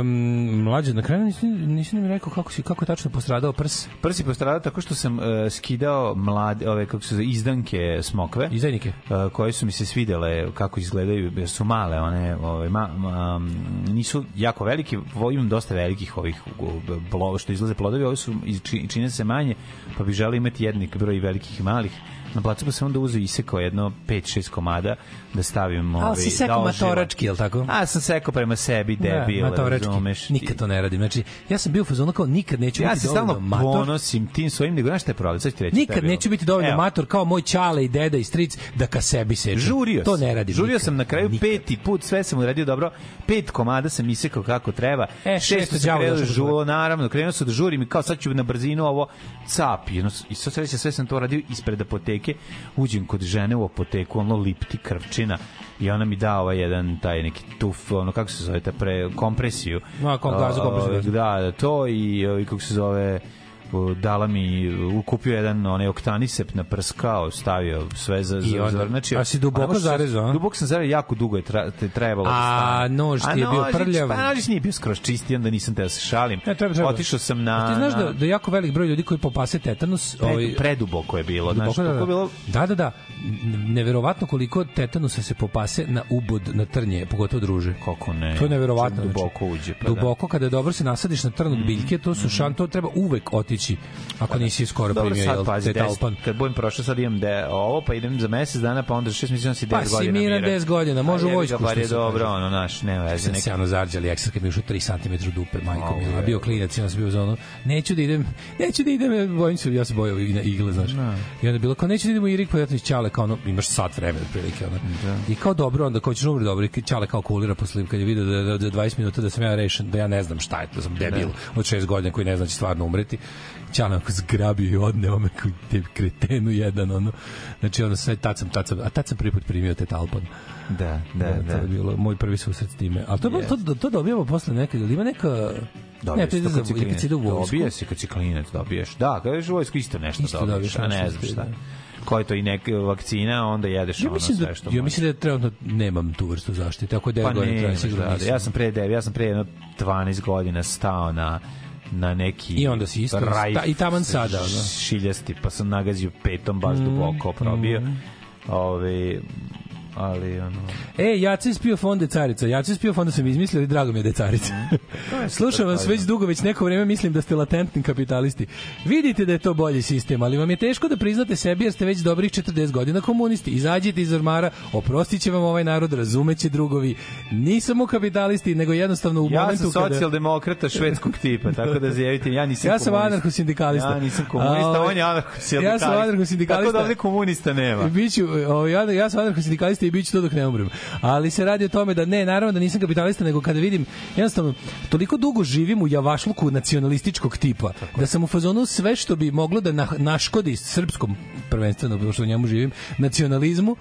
[SPEAKER 1] um, mlađe, na kraju nisi, nisi mi rekao kako, si, kako je tačno postradao prs.
[SPEAKER 2] Prsi postradao tako što sam uh, skidao mlade, ove, kako se zove, izdanke smokve.
[SPEAKER 1] Izdajnike.
[SPEAKER 2] uh, koje su mi se svidele kako izgledaju, jer su male, one ove, ma, ma, nisu jako veliki, vo- imam dosta velikih ovih u- blo, što izlaze plodovi, ovi su čine se manje, pa bih želeo imati jednik broj velikih i malih. Na placu pa sam onda uzeo isekao jedno 5-6 komada da stavim
[SPEAKER 1] Ali
[SPEAKER 2] ovaj,
[SPEAKER 1] si sekao
[SPEAKER 2] da
[SPEAKER 1] matorački, jel tako?
[SPEAKER 2] A sam sekao prema sebi, debil,
[SPEAKER 1] Da, matorački.
[SPEAKER 2] razumeš.
[SPEAKER 1] Nikad to ne radim. Znači, ja sam bio fazonu kao nikad neću
[SPEAKER 2] Ja
[SPEAKER 1] biti
[SPEAKER 2] se
[SPEAKER 1] dovoljno
[SPEAKER 2] stalno
[SPEAKER 1] mator.
[SPEAKER 2] ponosim tim svojim, nego znaš šta je problem? Sad ću ti reći je
[SPEAKER 1] Nikad neću biti dovoljno
[SPEAKER 2] Evo.
[SPEAKER 1] mator kao moj čale i deda i stric da ka sebi seđem.
[SPEAKER 2] Žurio
[SPEAKER 1] To ne radim.
[SPEAKER 2] Žurio
[SPEAKER 1] nikad.
[SPEAKER 2] sam na kraju
[SPEAKER 1] Nikad.
[SPEAKER 2] peti put, sve sam uradio dobro. Pet komada sam isekao kako treba.
[SPEAKER 1] E, šesto
[SPEAKER 2] sam krenuo da
[SPEAKER 1] došao
[SPEAKER 2] žuo, naravno, krenuo sam da žurim i kao sad ću na brzinu ovo cap. I sad sreće, sve sam to radio ispred apoteke. Uđem kod žene u apoteku, ono lipti krvčina i ona mi da ovaj jedan taj neki tuf, ono kako se zove, ta pre, kompresiju.
[SPEAKER 1] No, kom- gazu kompresiju,
[SPEAKER 2] Da, da, to i, i kako se zove dala mi, ukupio jedan onaj oktanisep naprskao, stavio sve za, za,
[SPEAKER 1] onda-
[SPEAKER 2] za znači,
[SPEAKER 1] a si duboko
[SPEAKER 2] možeš-
[SPEAKER 1] zarezao?
[SPEAKER 2] Duboko sam zarezao, jako dugo je tra, te trebalo. da
[SPEAKER 1] A, nož ti je
[SPEAKER 2] A
[SPEAKER 1] bio
[SPEAKER 2] nožić,
[SPEAKER 1] prljav.
[SPEAKER 2] Pa nožić nije bio skroz čisti, onda nisam te da se šalim.
[SPEAKER 1] Ne, treba, treba.
[SPEAKER 2] Otišao sam na...
[SPEAKER 1] A ti znaš
[SPEAKER 2] na,
[SPEAKER 1] da, da jako velik broj ljudi koji popase tetanus...
[SPEAKER 2] Pred, preduboko je bilo, znaš,
[SPEAKER 1] Duboko, da,
[SPEAKER 2] kako je bilo...
[SPEAKER 1] da, da, da. Neverovatno koliko tetanusa se popase na ubod, na trnje, pogotovo druže.
[SPEAKER 2] Kako ne?
[SPEAKER 1] To je neverovatno.
[SPEAKER 2] Čak duboko
[SPEAKER 1] znači.
[SPEAKER 2] uđe, pa da. Mhm.
[SPEAKER 1] Duboko, kada dobro se nasadiš na trn od biljke, to su šan, to treba uvek otići, ako nisi skoro
[SPEAKER 2] Pa Dobro,
[SPEAKER 1] primio,
[SPEAKER 2] sad pazi,
[SPEAKER 1] te talpan.
[SPEAKER 2] kad budem prošao, sad imam de, ovo, pa idem za mesec dana, pa onda šest on si 10
[SPEAKER 1] Pa
[SPEAKER 2] godina.
[SPEAKER 1] si miran
[SPEAKER 2] miran.
[SPEAKER 1] 10 godina, može
[SPEAKER 2] A
[SPEAKER 1] u
[SPEAKER 2] jebi
[SPEAKER 1] vojsku, što
[SPEAKER 2] je dobro, ono, naš, nema veze.
[SPEAKER 1] sam se ono zarđali, ekstra kad mi ušao 3 cm dupe, majko mila,
[SPEAKER 2] je.
[SPEAKER 1] bio klinac onda sam bio za ono, neću da idem, neću da idem, bojim se, ja se bojao i na igle, znaš. I onda je bilo kao, neću da idem u Irik, pa ja ti ćale, kao ono, imaš sat vremena, otprilike, ono. I kao dobro, onda kao ćeš umri dobro, i ćale kao kulira posle, kad je video da, da, da 20 minuta da sam ja rešen, da ja ne znam šta je, da sam debil od 6 godina koji ne zna da će stvarno umreti. Ćale onako zgrabio i odneo me te kretenu jedan, ono. Znači, ono, sve, tad sam, tad sam, a tad sam prvi put primio te talpon.
[SPEAKER 2] Da, da,
[SPEAKER 1] Da,
[SPEAKER 2] da.
[SPEAKER 1] to je bilo moj prvi susret s time. Ali to, yes. to, to dobijamo posle nekada, ili ima neka...
[SPEAKER 2] Dobiješ
[SPEAKER 1] ne, to
[SPEAKER 2] to kad si
[SPEAKER 1] vojsku.
[SPEAKER 2] Dobija se kad si klinac, dobiješ. Da, kad ješ u vojsku isto nešto
[SPEAKER 1] Isto
[SPEAKER 2] dobiješ,
[SPEAKER 1] dobiješ
[SPEAKER 2] a ne znam šta.
[SPEAKER 1] da.
[SPEAKER 2] Ko je to i neka vakcina, onda jedeš
[SPEAKER 1] Ja
[SPEAKER 2] ono
[SPEAKER 1] mislim, da,
[SPEAKER 2] sve što
[SPEAKER 1] ja mislim da trenutno nemam tu vrstu zaštite. Ako je 9
[SPEAKER 2] Pa
[SPEAKER 1] godina traje,
[SPEAKER 2] da,
[SPEAKER 1] sigurno
[SPEAKER 2] da,
[SPEAKER 1] nisam.
[SPEAKER 2] ja sam pre 9, ja sam pre jedno 12 godina stao na na neki
[SPEAKER 1] I onda si isto-
[SPEAKER 2] rajf
[SPEAKER 1] ta- i taman sada, ono.
[SPEAKER 2] šiljasti, pa sam nagazio petom baš duboko probio. Ove, ali ono
[SPEAKER 1] E, Jace spio fonde carica. Jace spio fonda sam izmislili, drago mi je da je carica. [LAUGHS] Slušam vas već dugo, već neko vreme mislim da ste latentni kapitalisti. Vidite da je to bolji sistem, ali vam je teško da priznate sebi jer ste već dobrih 40 godina komunisti. Izađite iz ormara, oprostit će vam ovaj narod, razumeće drugovi. Nisamo kapitalisti, nego jednostavno u
[SPEAKER 2] Ja
[SPEAKER 1] momentu
[SPEAKER 2] sam
[SPEAKER 1] kada...
[SPEAKER 2] socijaldemokrata švedskog tipa, tako da zjavite, ja nisam
[SPEAKER 1] Ja sam anarcho-sindikalista.
[SPEAKER 2] Ja nisam komunista,
[SPEAKER 1] A,
[SPEAKER 2] on je anarcho-sindikalista.
[SPEAKER 1] Ja sam anarcho-sindikalista.
[SPEAKER 2] Tako da ovde komunista nema.
[SPEAKER 1] Biću, o, ja, ja sam anarcho-sindikalista i biću to dok ne umrem. Ali se radi o tome da ne, naravno da nisam kapitalista, nego kada vidim, jednostavno, toliko dugo živim u javašluku nacionalističkog tipa, da sam u fazonu sve što bi moglo da na, naškodi srpskom, prvenstveno, pošto u njemu živim, nacionalizmu,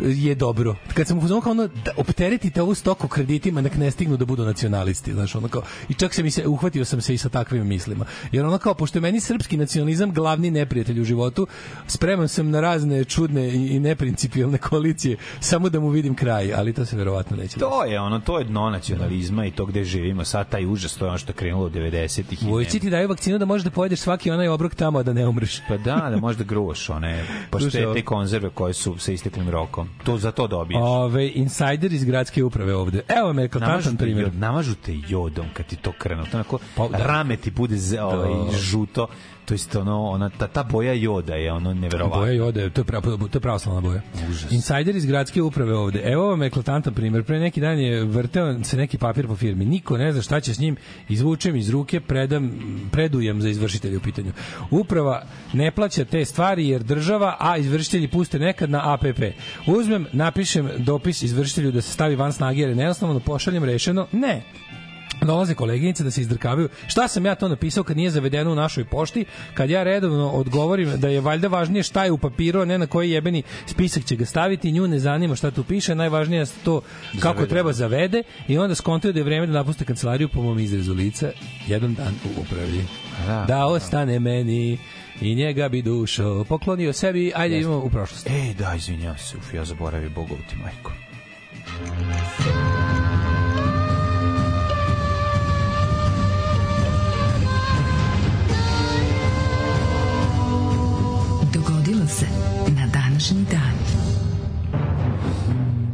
[SPEAKER 1] je dobro. Kad sam u fazonu kao ono, da opteretite ovu stoku kreditima, nek ne stignu da budu nacionalisti, znaš, ono kao, i čak se mi se, uhvatio sam se i sa takvim mislima. Jer ono kao, pošto je meni srpski nacionalizam glavni neprijatelj u životu, spreman sam na razne čudne i, i neprincipijalne koalicije, samo da mu vidim kraj, ali to se verovatno neće.
[SPEAKER 2] To je ono, to je dno nacionalizma i to gde živimo. Sad taj užas, to je ono što je krenulo od 90-ih. i
[SPEAKER 1] Vojci ti daju vakcinu da možeš da pojedeš svaki onaj obrok tamo, da ne umreš.
[SPEAKER 2] Pa da, da možda gruvaš one [LAUGHS]
[SPEAKER 1] Slušaj, ovo.
[SPEAKER 2] paštete i konzerve koje su sa isteklim rokom. To za to dobiješ.
[SPEAKER 1] Ove, insider iz gradske uprave ovde. Evo me, eklatantan primjer.
[SPEAKER 2] jod, namažu te jodom kad ti to krenu. Onako,
[SPEAKER 1] Pa, da.
[SPEAKER 2] rame ti bude z, ovaj,
[SPEAKER 1] Da.
[SPEAKER 2] žuto. To jest ono, ona, ta, ta boja joda je ono neverovatno.
[SPEAKER 1] Boja i ode, to je, pra, to je pravoslavna boja.
[SPEAKER 2] Užas.
[SPEAKER 1] Insider iz gradske uprave ovde. Evo vam eklatantan primjer. Pre neki dan je vrteo se neki papir po firmi. Niko ne zna šta će s njim. Izvučem iz ruke, predam, predujem za izvršitelje u pitanju. Uprava ne plaća te stvari jer država, a izvršitelji puste nekad na APP. Uzmem, napišem dopis izvršitelju da se stavi van snage jer je neosnovno, pošaljem rešeno. Ne, dolaze koleginice da se izdrkavaju. Šta sam ja to napisao kad nije zavedeno u našoj pošti? Kad ja redovno odgovorim da je valjda važnije šta je u papiru, a ne na koji jebeni spisak će ga staviti, nju ne zanima šta tu piše, najvažnije je to kako
[SPEAKER 2] Zavede.
[SPEAKER 1] treba zavede i onda skontaju da je vreme da napuste kancelariju po mom izrezu lica jedan dan u upravi.
[SPEAKER 2] Da,
[SPEAKER 1] Da ostane meni i njega bi dušo poklonio sebi, ajde idemo u prošlost.
[SPEAKER 2] Ej, da, izvinjam se, uf, ja zaboravio Bogovu ti majku.
[SPEAKER 5] Dogodilo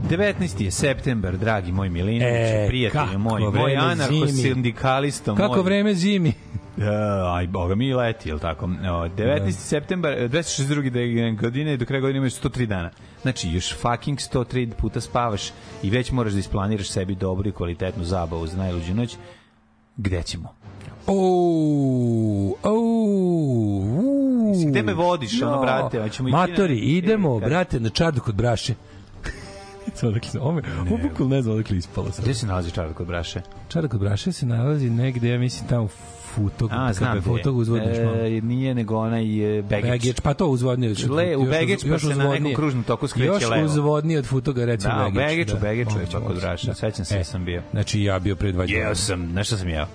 [SPEAKER 2] 19. je september, dragi moj Milinović,
[SPEAKER 1] E,
[SPEAKER 2] prijatelju
[SPEAKER 1] kako
[SPEAKER 2] moj, moj
[SPEAKER 1] vreme
[SPEAKER 2] anarcho-sindikalista
[SPEAKER 1] Kako
[SPEAKER 2] moj.
[SPEAKER 1] vreme zimi.
[SPEAKER 2] Uh, [LAUGHS] aj, boga mi leti, jel tako? O, 19. septembar, e, 262. godine, do kraja godine imaš 103 dana. Znači, još fucking 103 puta spavaš i već moraš da isplaniraš sebi dobru i kvalitetnu zabavu za najluđu noć. Gde ćemo?
[SPEAKER 1] Ou, ou,
[SPEAKER 2] Mislim, gde me vodiš, ono, brate,
[SPEAKER 1] Matori, idemo,
[SPEAKER 2] E,
[SPEAKER 1] brate, na čardu kod braše. Znam odakle, ovo, me- ovo bukvalno ne znam odakle ispalo.
[SPEAKER 2] Gde se nalazi čarak kod braše?
[SPEAKER 1] Čarak kod Braše se nalazi negde, ja mislim, tamo u Futog,
[SPEAKER 2] A, znam gde.
[SPEAKER 1] Futog uzvodniš malo.
[SPEAKER 2] E, nije nego onaj e, Begić.
[SPEAKER 1] Begić, pa to uzvodnije. od-
[SPEAKER 2] Le, u
[SPEAKER 1] još
[SPEAKER 2] Begić, pa
[SPEAKER 1] još
[SPEAKER 2] se na nekom kružnom toku skreće
[SPEAKER 1] Još
[SPEAKER 2] levo.
[SPEAKER 1] uzvodnije od Futoga, recimo
[SPEAKER 2] Da, u
[SPEAKER 1] Begić.
[SPEAKER 2] Begiću, Begiću je
[SPEAKER 1] moguće,
[SPEAKER 2] Braša.
[SPEAKER 1] da.
[SPEAKER 2] Sećam se da sam bio.
[SPEAKER 1] Znači, ja bio pre dva dana.
[SPEAKER 2] Jeo sam, znaš šta sam jeo?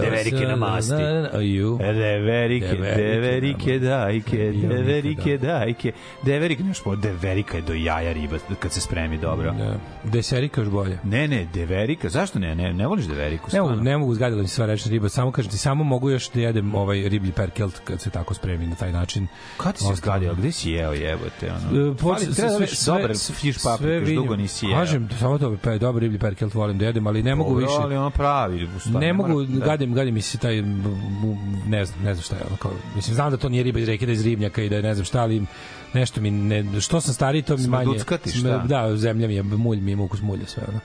[SPEAKER 2] Deverike na masti.
[SPEAKER 1] da, da, da?
[SPEAKER 2] E, Deverike,
[SPEAKER 1] Deverike
[SPEAKER 2] dajke, deverike, dajke. Deverike, znaš po, deverika je do jaja riba kad se spremi dobro.
[SPEAKER 1] Da. Deserika još bolje.
[SPEAKER 2] Ne, ne, deverika, zašto ne? Ne, ne voliš deveriku?
[SPEAKER 1] Ne ne mogu zgadila mi se sva rečna riba, samo kažem ti, samo mogu još da jedem ovaj riblji perkelt kad se tako spremi na taj način.
[SPEAKER 2] Kad
[SPEAKER 1] Ostalo-
[SPEAKER 2] zgadio? Gde si jeo jebote? Ono?
[SPEAKER 1] E,
[SPEAKER 2] Fali, treba da
[SPEAKER 1] sve- sve-
[SPEAKER 2] dobar fiš
[SPEAKER 1] sve
[SPEAKER 2] paprika, još
[SPEAKER 1] vidim.
[SPEAKER 2] dugo nisi jeo.
[SPEAKER 1] Kažem, samo to, pa je dobar riblji perkelt volim da jedem, ali ne mogu više.
[SPEAKER 2] ali ono pravi.
[SPEAKER 1] ne mogu,
[SPEAKER 2] da.
[SPEAKER 1] gadim, gadim mi se taj, ne znam, ne znam šta je ono, kao, mislim, znam da to nije riba iz reke, da je iz ribnjaka i da je ne znam šta, ali nešto mi, ne, što sam stariji, to mi manje,
[SPEAKER 2] Smrduckati, šta?
[SPEAKER 1] da, zemlja mi je, mulj mi ima ukus mulja, sve ono.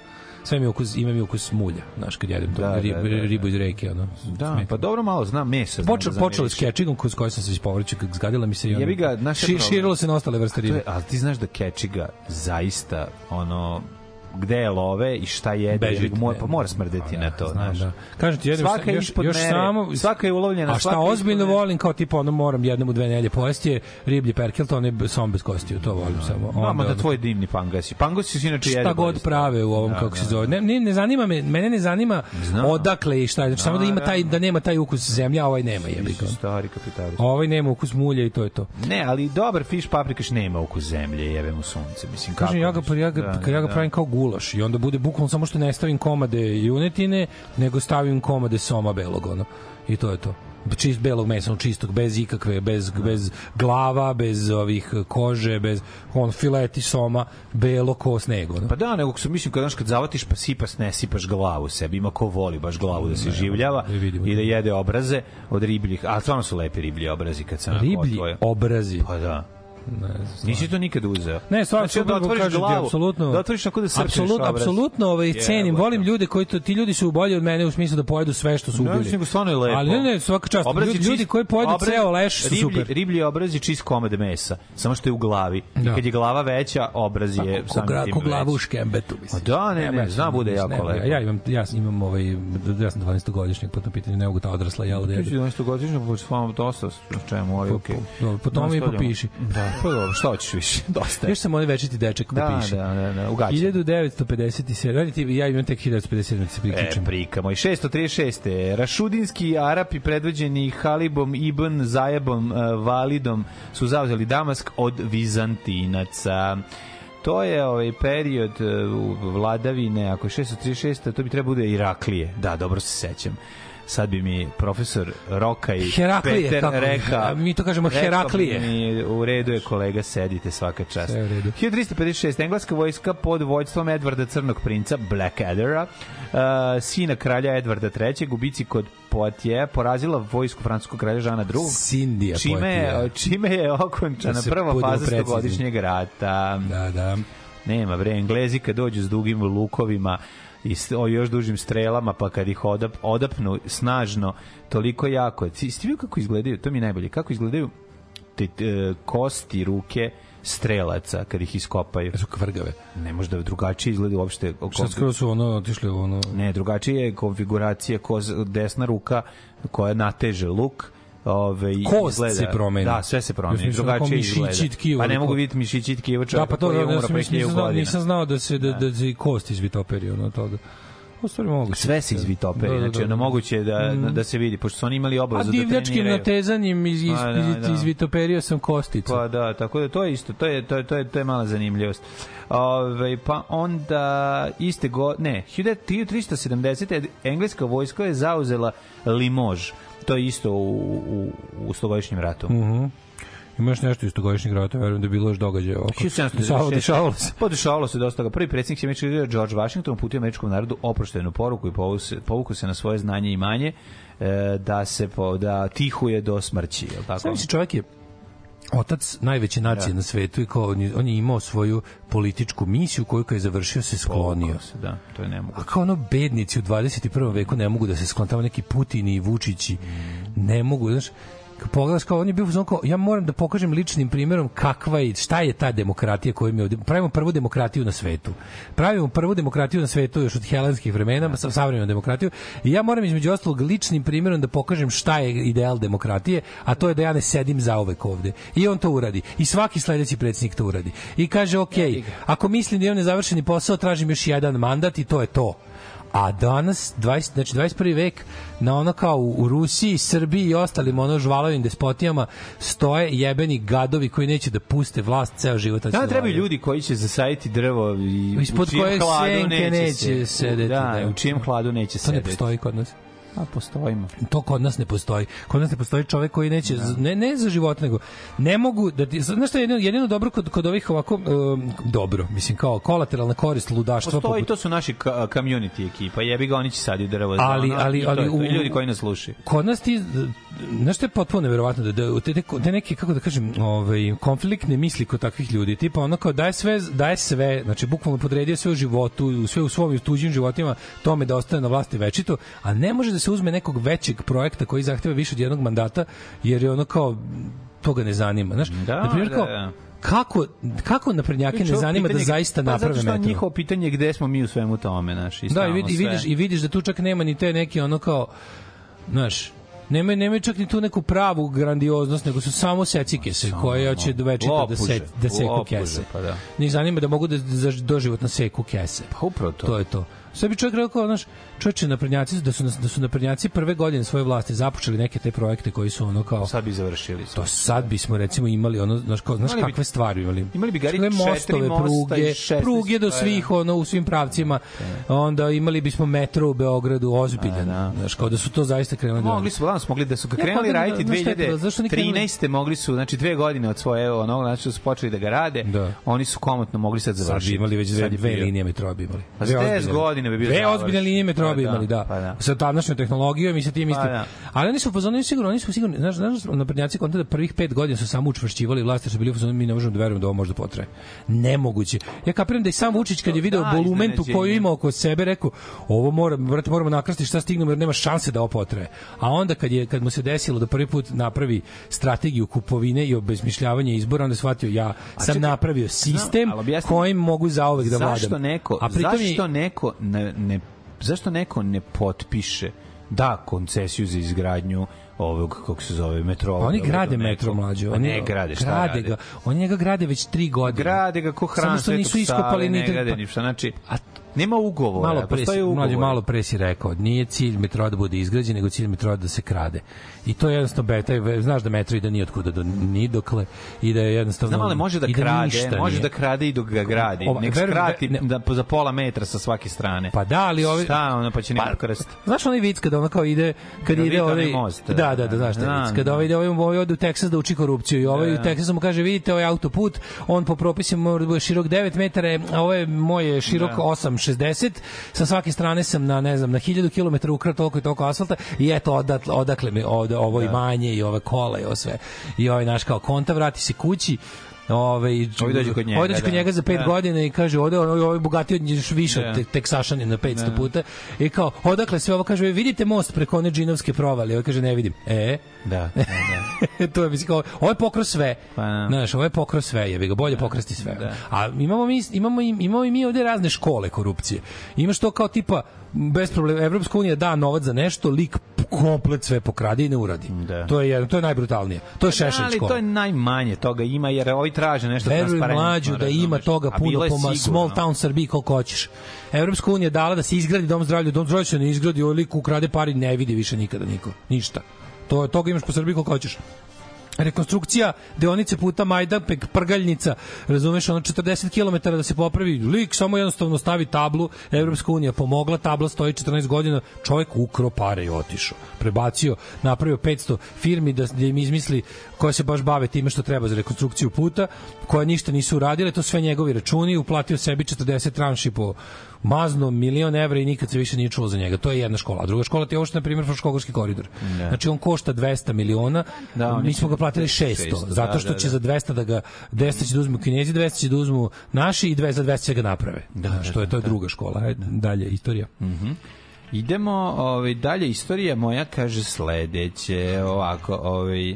[SPEAKER 1] Sve mi ukus, ima mi ukus mulja, znaš, kad jedem to,
[SPEAKER 2] Da, da,
[SPEAKER 1] rib,
[SPEAKER 2] da, da.
[SPEAKER 1] ribu iz reke, ono.
[SPEAKER 2] Da,
[SPEAKER 1] smeta.
[SPEAKER 2] pa dobro malo znam mesa.
[SPEAKER 1] Počeo
[SPEAKER 2] da
[SPEAKER 1] počelo s kečigom kroz koji sam se ispovrćio kako zgadila mi se i ono.
[SPEAKER 2] Jebi ga, je
[SPEAKER 1] ši, širilo se na ostale vrste ribe.
[SPEAKER 2] ali ti znaš da kečiga zaista ono gde je love i šta jede, mora,
[SPEAKER 1] ne,
[SPEAKER 2] pa mora smrdeti
[SPEAKER 1] da,
[SPEAKER 2] na to,
[SPEAKER 1] znam,
[SPEAKER 2] znaš.
[SPEAKER 1] da. Kažem ti, jedem
[SPEAKER 2] Svaka
[SPEAKER 1] još,
[SPEAKER 2] ispod
[SPEAKER 1] još
[SPEAKER 2] mere,
[SPEAKER 1] samo
[SPEAKER 2] svaka je ulovljena,
[SPEAKER 1] A šta ozbiljno volim kao tipa ono moram jednom u dve nedelje pojesti je riblji perkelt, on je som bez kostiju, to volim samo.
[SPEAKER 2] Mama
[SPEAKER 1] Onda
[SPEAKER 2] da
[SPEAKER 1] ono-
[SPEAKER 2] tvoj dimni pangasi. Pangasi su inače jede.
[SPEAKER 1] šta god prave u ovom
[SPEAKER 2] Da,
[SPEAKER 1] kako se
[SPEAKER 2] da,
[SPEAKER 1] zove. Ne, ne, ne zanima me, mene ne zanima
[SPEAKER 2] Znam.
[SPEAKER 1] odakle i šta je, znači samo da ima taj da nema taj ukus zemlja, a ovaj nema jebi ga.
[SPEAKER 2] stari kapitalist.
[SPEAKER 1] Ovaj nema ukus mulja i to je to.
[SPEAKER 2] Ne, ali dobar fiš paprikaš nema ukus zemlje, jebe mu sunce. Mislim, kako?
[SPEAKER 1] Kažem, ja ga, ja ga,
[SPEAKER 2] Da,
[SPEAKER 1] ja ga
[SPEAKER 2] da.
[SPEAKER 1] pravim kao gulaš i onda bude bukvalno samo što ne stavim komade junetine, nego stavim komade soma belog, ono. I to je to čist belog mesa, čistog, bez ikakve, bez, bez glava, bez ovih kože, bez on fileti soma, belo ko sneg, ono.
[SPEAKER 2] Pa da, nego se mislim kad kad zavatiš pa sipas ne sipaš glavu sebi. Ima ko voli baš glavu da se življava
[SPEAKER 1] da vidimo.
[SPEAKER 2] i da jede obraze od ribljih. A stvarno su lepi riblji obrazi kad se
[SPEAKER 1] Riblji
[SPEAKER 2] otvoje.
[SPEAKER 1] obrazi.
[SPEAKER 2] Pa da.
[SPEAKER 1] Ne
[SPEAKER 2] Nisi to nikad uzeo.
[SPEAKER 1] Ne, stvarno
[SPEAKER 2] znači, da otvoriš
[SPEAKER 1] kažem
[SPEAKER 2] glavu,
[SPEAKER 1] apsolutno.
[SPEAKER 2] da otvoriš tako da srpneš
[SPEAKER 1] apsolutno, apsolutno ovaj cenim,
[SPEAKER 2] Jebote.
[SPEAKER 1] volim ljude koji to ti ljudi su bolji od mene u smislu da pojedu sve što su
[SPEAKER 2] Ne,
[SPEAKER 1] ubili.
[SPEAKER 2] nego stvarno je lepo.
[SPEAKER 1] Ali ne, ne, svaka čast.
[SPEAKER 2] Obraz je
[SPEAKER 1] Ljudi, ljudi
[SPEAKER 2] čist-
[SPEAKER 1] koji pojedu
[SPEAKER 2] obraz-
[SPEAKER 1] ceo leš su
[SPEAKER 2] riblji,
[SPEAKER 1] super.
[SPEAKER 2] Riblji obraz je čist komad mesa, samo što je u glavi. I
[SPEAKER 1] Da.
[SPEAKER 2] kad je glava veća, obraz je
[SPEAKER 1] ko,
[SPEAKER 2] samim tim
[SPEAKER 1] ko glavu u škembetu, mislim.
[SPEAKER 2] A da, ne, ne,
[SPEAKER 1] ja
[SPEAKER 2] zna bude jako
[SPEAKER 1] ne,
[SPEAKER 2] lepo.
[SPEAKER 1] Ja imam, ja imam ovaj, ja sam 12 godišnjak po tom pitanju, ne mogu ta odrasla da
[SPEAKER 2] si
[SPEAKER 1] jedu.
[SPEAKER 2] 12 godišnja, pa s vama dosta čemu, ali okej.
[SPEAKER 1] Po tome i popiši.
[SPEAKER 2] Da, pa dobro, šta hoćeš više? [LAUGHS] Dosta je.
[SPEAKER 1] Još sam onaj večiti dečak
[SPEAKER 2] Da,
[SPEAKER 1] popiši.
[SPEAKER 2] da, da, da, ugaćen.
[SPEAKER 1] 1957. Radi ti, ja imam tek 1957. da se
[SPEAKER 2] E, prika moj. 636. Rašudinski Arapi predvođeni Halibom Ibn Zajebom e, Validom su zauzeli Damask od Vizantinaca. To je ovaj period e, vladavine, ako je 636, to bi trebalo bude Iraklije. Da, dobro se sećam. Sad bi mi profesor Roka i
[SPEAKER 1] Heraklije,
[SPEAKER 2] Peter
[SPEAKER 1] kako?
[SPEAKER 2] rekao.
[SPEAKER 1] Mi to kažemo
[SPEAKER 2] rekao bi
[SPEAKER 1] Heraklije.
[SPEAKER 2] Mi, u redu je kolega, sedite svaka čast.
[SPEAKER 1] Sve u redu.
[SPEAKER 2] 1356. Engleska vojska pod vođstvom Edvarda Crnog princa, Blackadera, uh, sina kralja Edvarda III, gubici kod Poitiers, porazila vojsku francuskog kralja Žana II.
[SPEAKER 1] Sindija
[SPEAKER 2] Čime
[SPEAKER 1] Poitiers.
[SPEAKER 2] čime je okončana
[SPEAKER 1] Da
[SPEAKER 2] prva faza stogodišnjeg rata.
[SPEAKER 1] Da, da.
[SPEAKER 2] Nema bre, Englezi kad dođu s dugim lukovima i o još dužim strelama, pa kad ih odap, odapnu snažno, toliko jako. Ti ti vidio kako izgledaju? To mi je najbolje. Kako izgledaju te, te, kosti, ruke strelaca kad ih iskopaju?
[SPEAKER 1] Su kvrgave.
[SPEAKER 2] Ne može da drugačije izgleda uopšte.
[SPEAKER 1] Sad skoro su ono, otišli ono...
[SPEAKER 2] Ne, drugačije je konfiguracija koz, desna ruka koja nateže luk Ove,
[SPEAKER 1] Kost se promeni.
[SPEAKER 2] Da, sve se promeni.
[SPEAKER 1] da
[SPEAKER 2] Drugačije izgleda.
[SPEAKER 1] tkivo
[SPEAKER 2] Pa ne
[SPEAKER 1] ili
[SPEAKER 2] mogu vidjeti mišići tkivo
[SPEAKER 1] Da,
[SPEAKER 2] čovjeka
[SPEAKER 1] pa to
[SPEAKER 2] koji je
[SPEAKER 1] da,
[SPEAKER 2] umro pre
[SPEAKER 1] nisam
[SPEAKER 2] 1000
[SPEAKER 1] znao,
[SPEAKER 2] godina.
[SPEAKER 1] nisam znao da se da, da i kost izvitoperi ono toga. U stvari mogu.
[SPEAKER 2] Sve se izvitoperi,
[SPEAKER 1] Da, da,
[SPEAKER 2] znači
[SPEAKER 1] da.
[SPEAKER 2] ono moguće da, da se vidi, pošto su oni imali
[SPEAKER 1] A
[SPEAKER 2] obavezu da
[SPEAKER 1] divljačkim
[SPEAKER 2] treniraju.
[SPEAKER 1] natezanjem iz, iz,
[SPEAKER 2] A, da,
[SPEAKER 1] iz,
[SPEAKER 2] da.
[SPEAKER 1] izvitoperio sam kosticu.
[SPEAKER 2] Pa da, tako da to je isto, to je to je to je to je mala zanimljivost. Ove, pa onda iste go, ne, 1370 engleska vojska je zauzela Limož. To je isto u u u stogodišnjem ratu.
[SPEAKER 1] Mhm. Ima još nešto iz togodišnjeg rata, verujem da je bilo još događaja oko.
[SPEAKER 2] 1796.
[SPEAKER 1] Dešavalo, dešavalo se.
[SPEAKER 2] Pa dešavalo se dosta toga. Prvi predsjednik američkog države George Washington uputio američkom narodu oproštenu poruku i povuku se, se na svoje znanje i imanje e, da se po, da tihuje do smrći, je tako?
[SPEAKER 1] Sve misli čovjek je otac najveće nacije
[SPEAKER 2] Da.
[SPEAKER 1] na svetu i kao on je, on je imao svoju političku misiju koju kad je završio se sklonio.
[SPEAKER 2] Se, da, to je nemoguće.
[SPEAKER 1] A kao ono bednici u 21. veku ne mogu da se sklone, tamo neki Putini i Vučići ne mogu, znaš, pogledaš kao on je bio kao ja moram da pokažem ličnim primjerom kakva je šta je ta demokratija koju mi ovde pravimo prvu demokratiju na svetu. Pravimo prvu demokratiju na svetu još od helenskih vremena, sa savremenu demokratiju i ja moram između ostalog ličnim primjerom da pokažem šta je ideal demokratije, a to je da ja ne sedim zauvek ovde. I on to uradi. I svaki sledeći predsjednik to uradi. I kaže ok, ako mislim da imam nezavršeni posao, tražim još jedan mandat i to je to. A danas, 20, znači 21. vek, na ono kao u, u Rusiji, Srbiji i ostalim ono žvalovim despotijama stoje jebeni gadovi koji neće da puste vlast ceo život.
[SPEAKER 2] Da,
[SPEAKER 1] se
[SPEAKER 2] trebaju
[SPEAKER 1] vladaju.
[SPEAKER 2] ljudi koji će zasaditi drvo i
[SPEAKER 1] Ispod
[SPEAKER 2] u čijem hladu
[SPEAKER 1] senke neće
[SPEAKER 2] se-
[SPEAKER 1] sedeti,
[SPEAKER 2] Da,
[SPEAKER 1] da.
[SPEAKER 2] u čijem hladu neće
[SPEAKER 1] To ne
[SPEAKER 2] sedeti.
[SPEAKER 1] postoji kod nas.
[SPEAKER 2] A postojimo.
[SPEAKER 1] To kod nas ne postoji. Kod nas ne postoji čovek koji neće
[SPEAKER 2] Da.
[SPEAKER 1] ne ne za život nego ne mogu da ti znaš šta je jedino, jedino dobro kod kod ovih ovako um, dobro, mislim kao kolateralna korist ludaštva
[SPEAKER 2] Postoji,
[SPEAKER 1] poput
[SPEAKER 2] to su naši community ekipa, jebi ga, oni će saditi drvo. za
[SPEAKER 1] Ali-
[SPEAKER 2] ono,
[SPEAKER 1] ali- ali
[SPEAKER 2] to.
[SPEAKER 1] u-
[SPEAKER 2] ljudi koji nas slušaju.
[SPEAKER 1] kod nas ti znaš što je potpuno neverovatno da, da te, te, te neke kako da kažem ovaj konfliktne misli kod takvih ljudi tipa ono kao daje sve daje sve znači bukvalno podredio sve u životu u sve u svom i u tuđim životima tome da ostane na vlasti večito a ne može da se uzme nekog većeg projekta koji zahteva više od jednog mandata jer je ono kao toga ne zanima znaš
[SPEAKER 2] Da,
[SPEAKER 1] na primjer
[SPEAKER 2] da,
[SPEAKER 1] kao
[SPEAKER 2] da.
[SPEAKER 1] kako kako naprednjake ne zanima da
[SPEAKER 2] pitanje-
[SPEAKER 1] zaista
[SPEAKER 2] pa,
[SPEAKER 1] naprave
[SPEAKER 2] zato što
[SPEAKER 1] metro
[SPEAKER 2] njihovo pitanje je gde smo mi u svemu tome, znaš. i
[SPEAKER 1] Da, i, vid, i, vidiš, i vidiš da tu čak nema ni te neki ono kao, znaš, nema, nema čak ni tu neku pravu grandioznost, nego su samo secike se koje hoće do večita da, se, da seku
[SPEAKER 2] lopuže,
[SPEAKER 1] kese.
[SPEAKER 2] pa da.
[SPEAKER 1] Njih zanima da mogu da za doživotno seku kese.
[SPEAKER 2] Pa upravo to.
[SPEAKER 1] To je to. Sve bi čovjek rekao, znaš, čovječe naprednjaci, da su, da su naprednjaci prve godine svoje vlasti započeli neke te projekte koji su ono kao,
[SPEAKER 2] Sad bi završili.
[SPEAKER 1] to sad bismo recimo imali ono znaš kao znaš
[SPEAKER 2] Imali bi-
[SPEAKER 1] kakve stvari imali
[SPEAKER 2] imali bi Gari
[SPEAKER 1] mostove
[SPEAKER 2] mosta i
[SPEAKER 1] pruge
[SPEAKER 2] 16
[SPEAKER 1] pruge do
[SPEAKER 2] pa,
[SPEAKER 1] svih ono u svim pravcima onda imali bismo metro u Beogradu ozbiljan
[SPEAKER 2] da.
[SPEAKER 1] znaš kao da su to zaista krenuli da
[SPEAKER 2] Mogli su, danas mogli da su
[SPEAKER 1] Ja,
[SPEAKER 2] krenuli
[SPEAKER 1] pa da,
[SPEAKER 2] raditi
[SPEAKER 1] znaš šta je to, zašto ni krenuli?
[SPEAKER 2] 2013. mogli su, znači dve godine od svoje onog, znači da su počeli da ga rade,
[SPEAKER 1] Da.
[SPEAKER 2] oni su komotno mogli sad
[SPEAKER 1] sad
[SPEAKER 2] završiti.
[SPEAKER 1] bi imali već dve,
[SPEAKER 2] Sad
[SPEAKER 1] dve linije metroa bi imali.
[SPEAKER 2] Pa
[SPEAKER 1] Dve
[SPEAKER 2] za 10
[SPEAKER 1] ozbiljne-
[SPEAKER 2] godina bi bio
[SPEAKER 1] Dve ozbiljne linije metroa bi
[SPEAKER 2] Pa da,
[SPEAKER 1] imali, da.
[SPEAKER 2] pa da.
[SPEAKER 1] Sa tadašnjom tehnologijom i sa tim istim.
[SPEAKER 2] da.
[SPEAKER 1] Ali oni su u fazonu sigurno, oni su sigurno, znaš, znaš, naprednjaci konta da prvih pet godina su samo učvršćivali vlasti, su bili fazonu mi ne možemo da verujemo da ovo može da potraje. Nemoguće. Ja kapiram da i sam Vučić kad je video
[SPEAKER 2] Da,
[SPEAKER 1] bolumentu koju ima oko sebe, rekao, ovo mora, brate, moramo nakrasti šta stignemo jer nema šanse da ovo potraje. A onda kad je kad mu se desilo da prvi put napravi strategiju kupovine i obezmišljavanja izbora, onda je shvatio ja sam
[SPEAKER 2] čekaj,
[SPEAKER 1] napravio sistem kojim mogu zauvek da vladam.
[SPEAKER 2] zašto neko,
[SPEAKER 1] A pritom i-
[SPEAKER 2] zašto neko ne, ne, zašto neko ne potpiše da koncesiju za izgradnju ovog kako se zove metroa.
[SPEAKER 1] Pa oni grade metro mlađe.
[SPEAKER 2] Pa
[SPEAKER 1] Oni
[SPEAKER 2] ne grade, šta
[SPEAKER 1] grade
[SPEAKER 2] rade?
[SPEAKER 1] ga. Oni njega grade već tri godine.
[SPEAKER 2] Grade ga ko hran
[SPEAKER 1] Samo što nisu iskopali
[SPEAKER 2] ne
[SPEAKER 1] ni
[SPEAKER 2] grade ništa. Znači,
[SPEAKER 1] A
[SPEAKER 2] nema ugovora.
[SPEAKER 1] malo pre, si,
[SPEAKER 2] ugovor.
[SPEAKER 1] mlađe, malo pre si rekao, nije cilj metroa da bude izgrađen, nego cilj metroa da se krade. I to je jednostavno beta, znaš da metro ide ni otkuda do ni dokle i da je jednostavno
[SPEAKER 2] Znam, ali može da
[SPEAKER 1] i
[SPEAKER 2] krade,
[SPEAKER 1] ništa
[SPEAKER 2] može
[SPEAKER 1] nije.
[SPEAKER 2] da krade i dok ga gradi.
[SPEAKER 1] Ova,
[SPEAKER 2] Nek
[SPEAKER 1] veruj-
[SPEAKER 2] skrati
[SPEAKER 1] ne-
[SPEAKER 2] da, za pola metra sa svake strane.
[SPEAKER 1] Pa da, ali ovi
[SPEAKER 2] Šta ono, pa će neko krst.
[SPEAKER 1] Znaš onaj vic kada ono kao ide kad ide ovaj
[SPEAKER 2] most,
[SPEAKER 1] da da da, da znaš
[SPEAKER 2] Znam,
[SPEAKER 1] vic kada ovaj ide ovaj ovaj ode u Teksas da uči korupciju i ovaj u Teksasu mu kaže vidite ovaj autoput on po propisima mora da bude širok 9 metara a ovaj moj je širok
[SPEAKER 2] Da.
[SPEAKER 1] 8,60 sa svake strane sam na ne znam na 1000 km ukrao toliko i toliko asfalta i eto odatle odakle mi od ovo imanje i ove kola i ovo sve. I ovaj naš kao konta vrati se kući Ove,
[SPEAKER 2] Ovi dođe kod njega,
[SPEAKER 1] Ovi kod
[SPEAKER 2] da.
[SPEAKER 1] njega za 5
[SPEAKER 2] Da.
[SPEAKER 1] godina i kaže ovde ovaj ovaj bogati od njih više
[SPEAKER 2] Da.
[SPEAKER 1] od na 500 puta i kao odakle sve ovo kaže vidite most preko one džinovske provale ovaj kaže ne vidim e
[SPEAKER 2] Da, da, da. [LAUGHS]
[SPEAKER 1] to je mislim kao ovo je pokro sve
[SPEAKER 2] Pa, da.
[SPEAKER 1] znaš ovo je pokro sve je ga bolje pokrasti sve
[SPEAKER 2] Da.
[SPEAKER 1] a imamo mi imamo i- imamo i mi ovde razne škole korupcije imaš to kao tipa bez problema Evropska unija da novac za nešto lik komplet sve pokrade i ne uradi
[SPEAKER 2] Da.
[SPEAKER 1] to je to je najbrutalnije to je šešelj
[SPEAKER 2] ali
[SPEAKER 1] škola
[SPEAKER 2] to je najmanje toga ima jer ovi traže nešto
[SPEAKER 1] Veruj mlađu da ima toga puno po
[SPEAKER 2] sigurno.
[SPEAKER 1] small town Srbiji koliko hoćeš. Evropska unija dala da se izgradi dom zdravlja, dom zdravlja se ne izgradi, ovaj lik ukrade pari, ne vidi više nikada niko. Ništa. To toga imaš po Srbiji koliko hoćeš rekonstrukcija deonice puta Majdanpek Prgaljnica, razumeš, ono 40 km da se popravi, lik samo jednostavno stavi tablu, Evropska unija pomogla, tabla stoji 14 godina, čovjek ukro pare i otišao. Prebacio, napravio 500 firmi da, da im izmisli koje se baš bave time što treba za rekonstrukciju puta, koje ništa nisu uradile, to sve njegovi računi, uplatio sebi 40 tranši po mazno milion evra i nikad se više nije čulo za njega. To je jedna škola. A druga škola ti je ovo što, na primjer, Fruškogorski koridor. Znači, on košta 200 miliona,
[SPEAKER 2] Da,
[SPEAKER 1] mi smo ga platili 600,
[SPEAKER 2] 600 da,
[SPEAKER 1] zato što
[SPEAKER 2] da, da,
[SPEAKER 1] će
[SPEAKER 2] da.
[SPEAKER 1] za 200 da ga 200 će da uzmu Kinezi, 200 će da uzmu naši i 200 za 200 će da ga naprave. Da, da što je da, to da, druga škola, ajde dalje istorija. Mhm. Mm.
[SPEAKER 2] Idemo, ovaj dalje istorija moja kaže sledeće, ovako, ovaj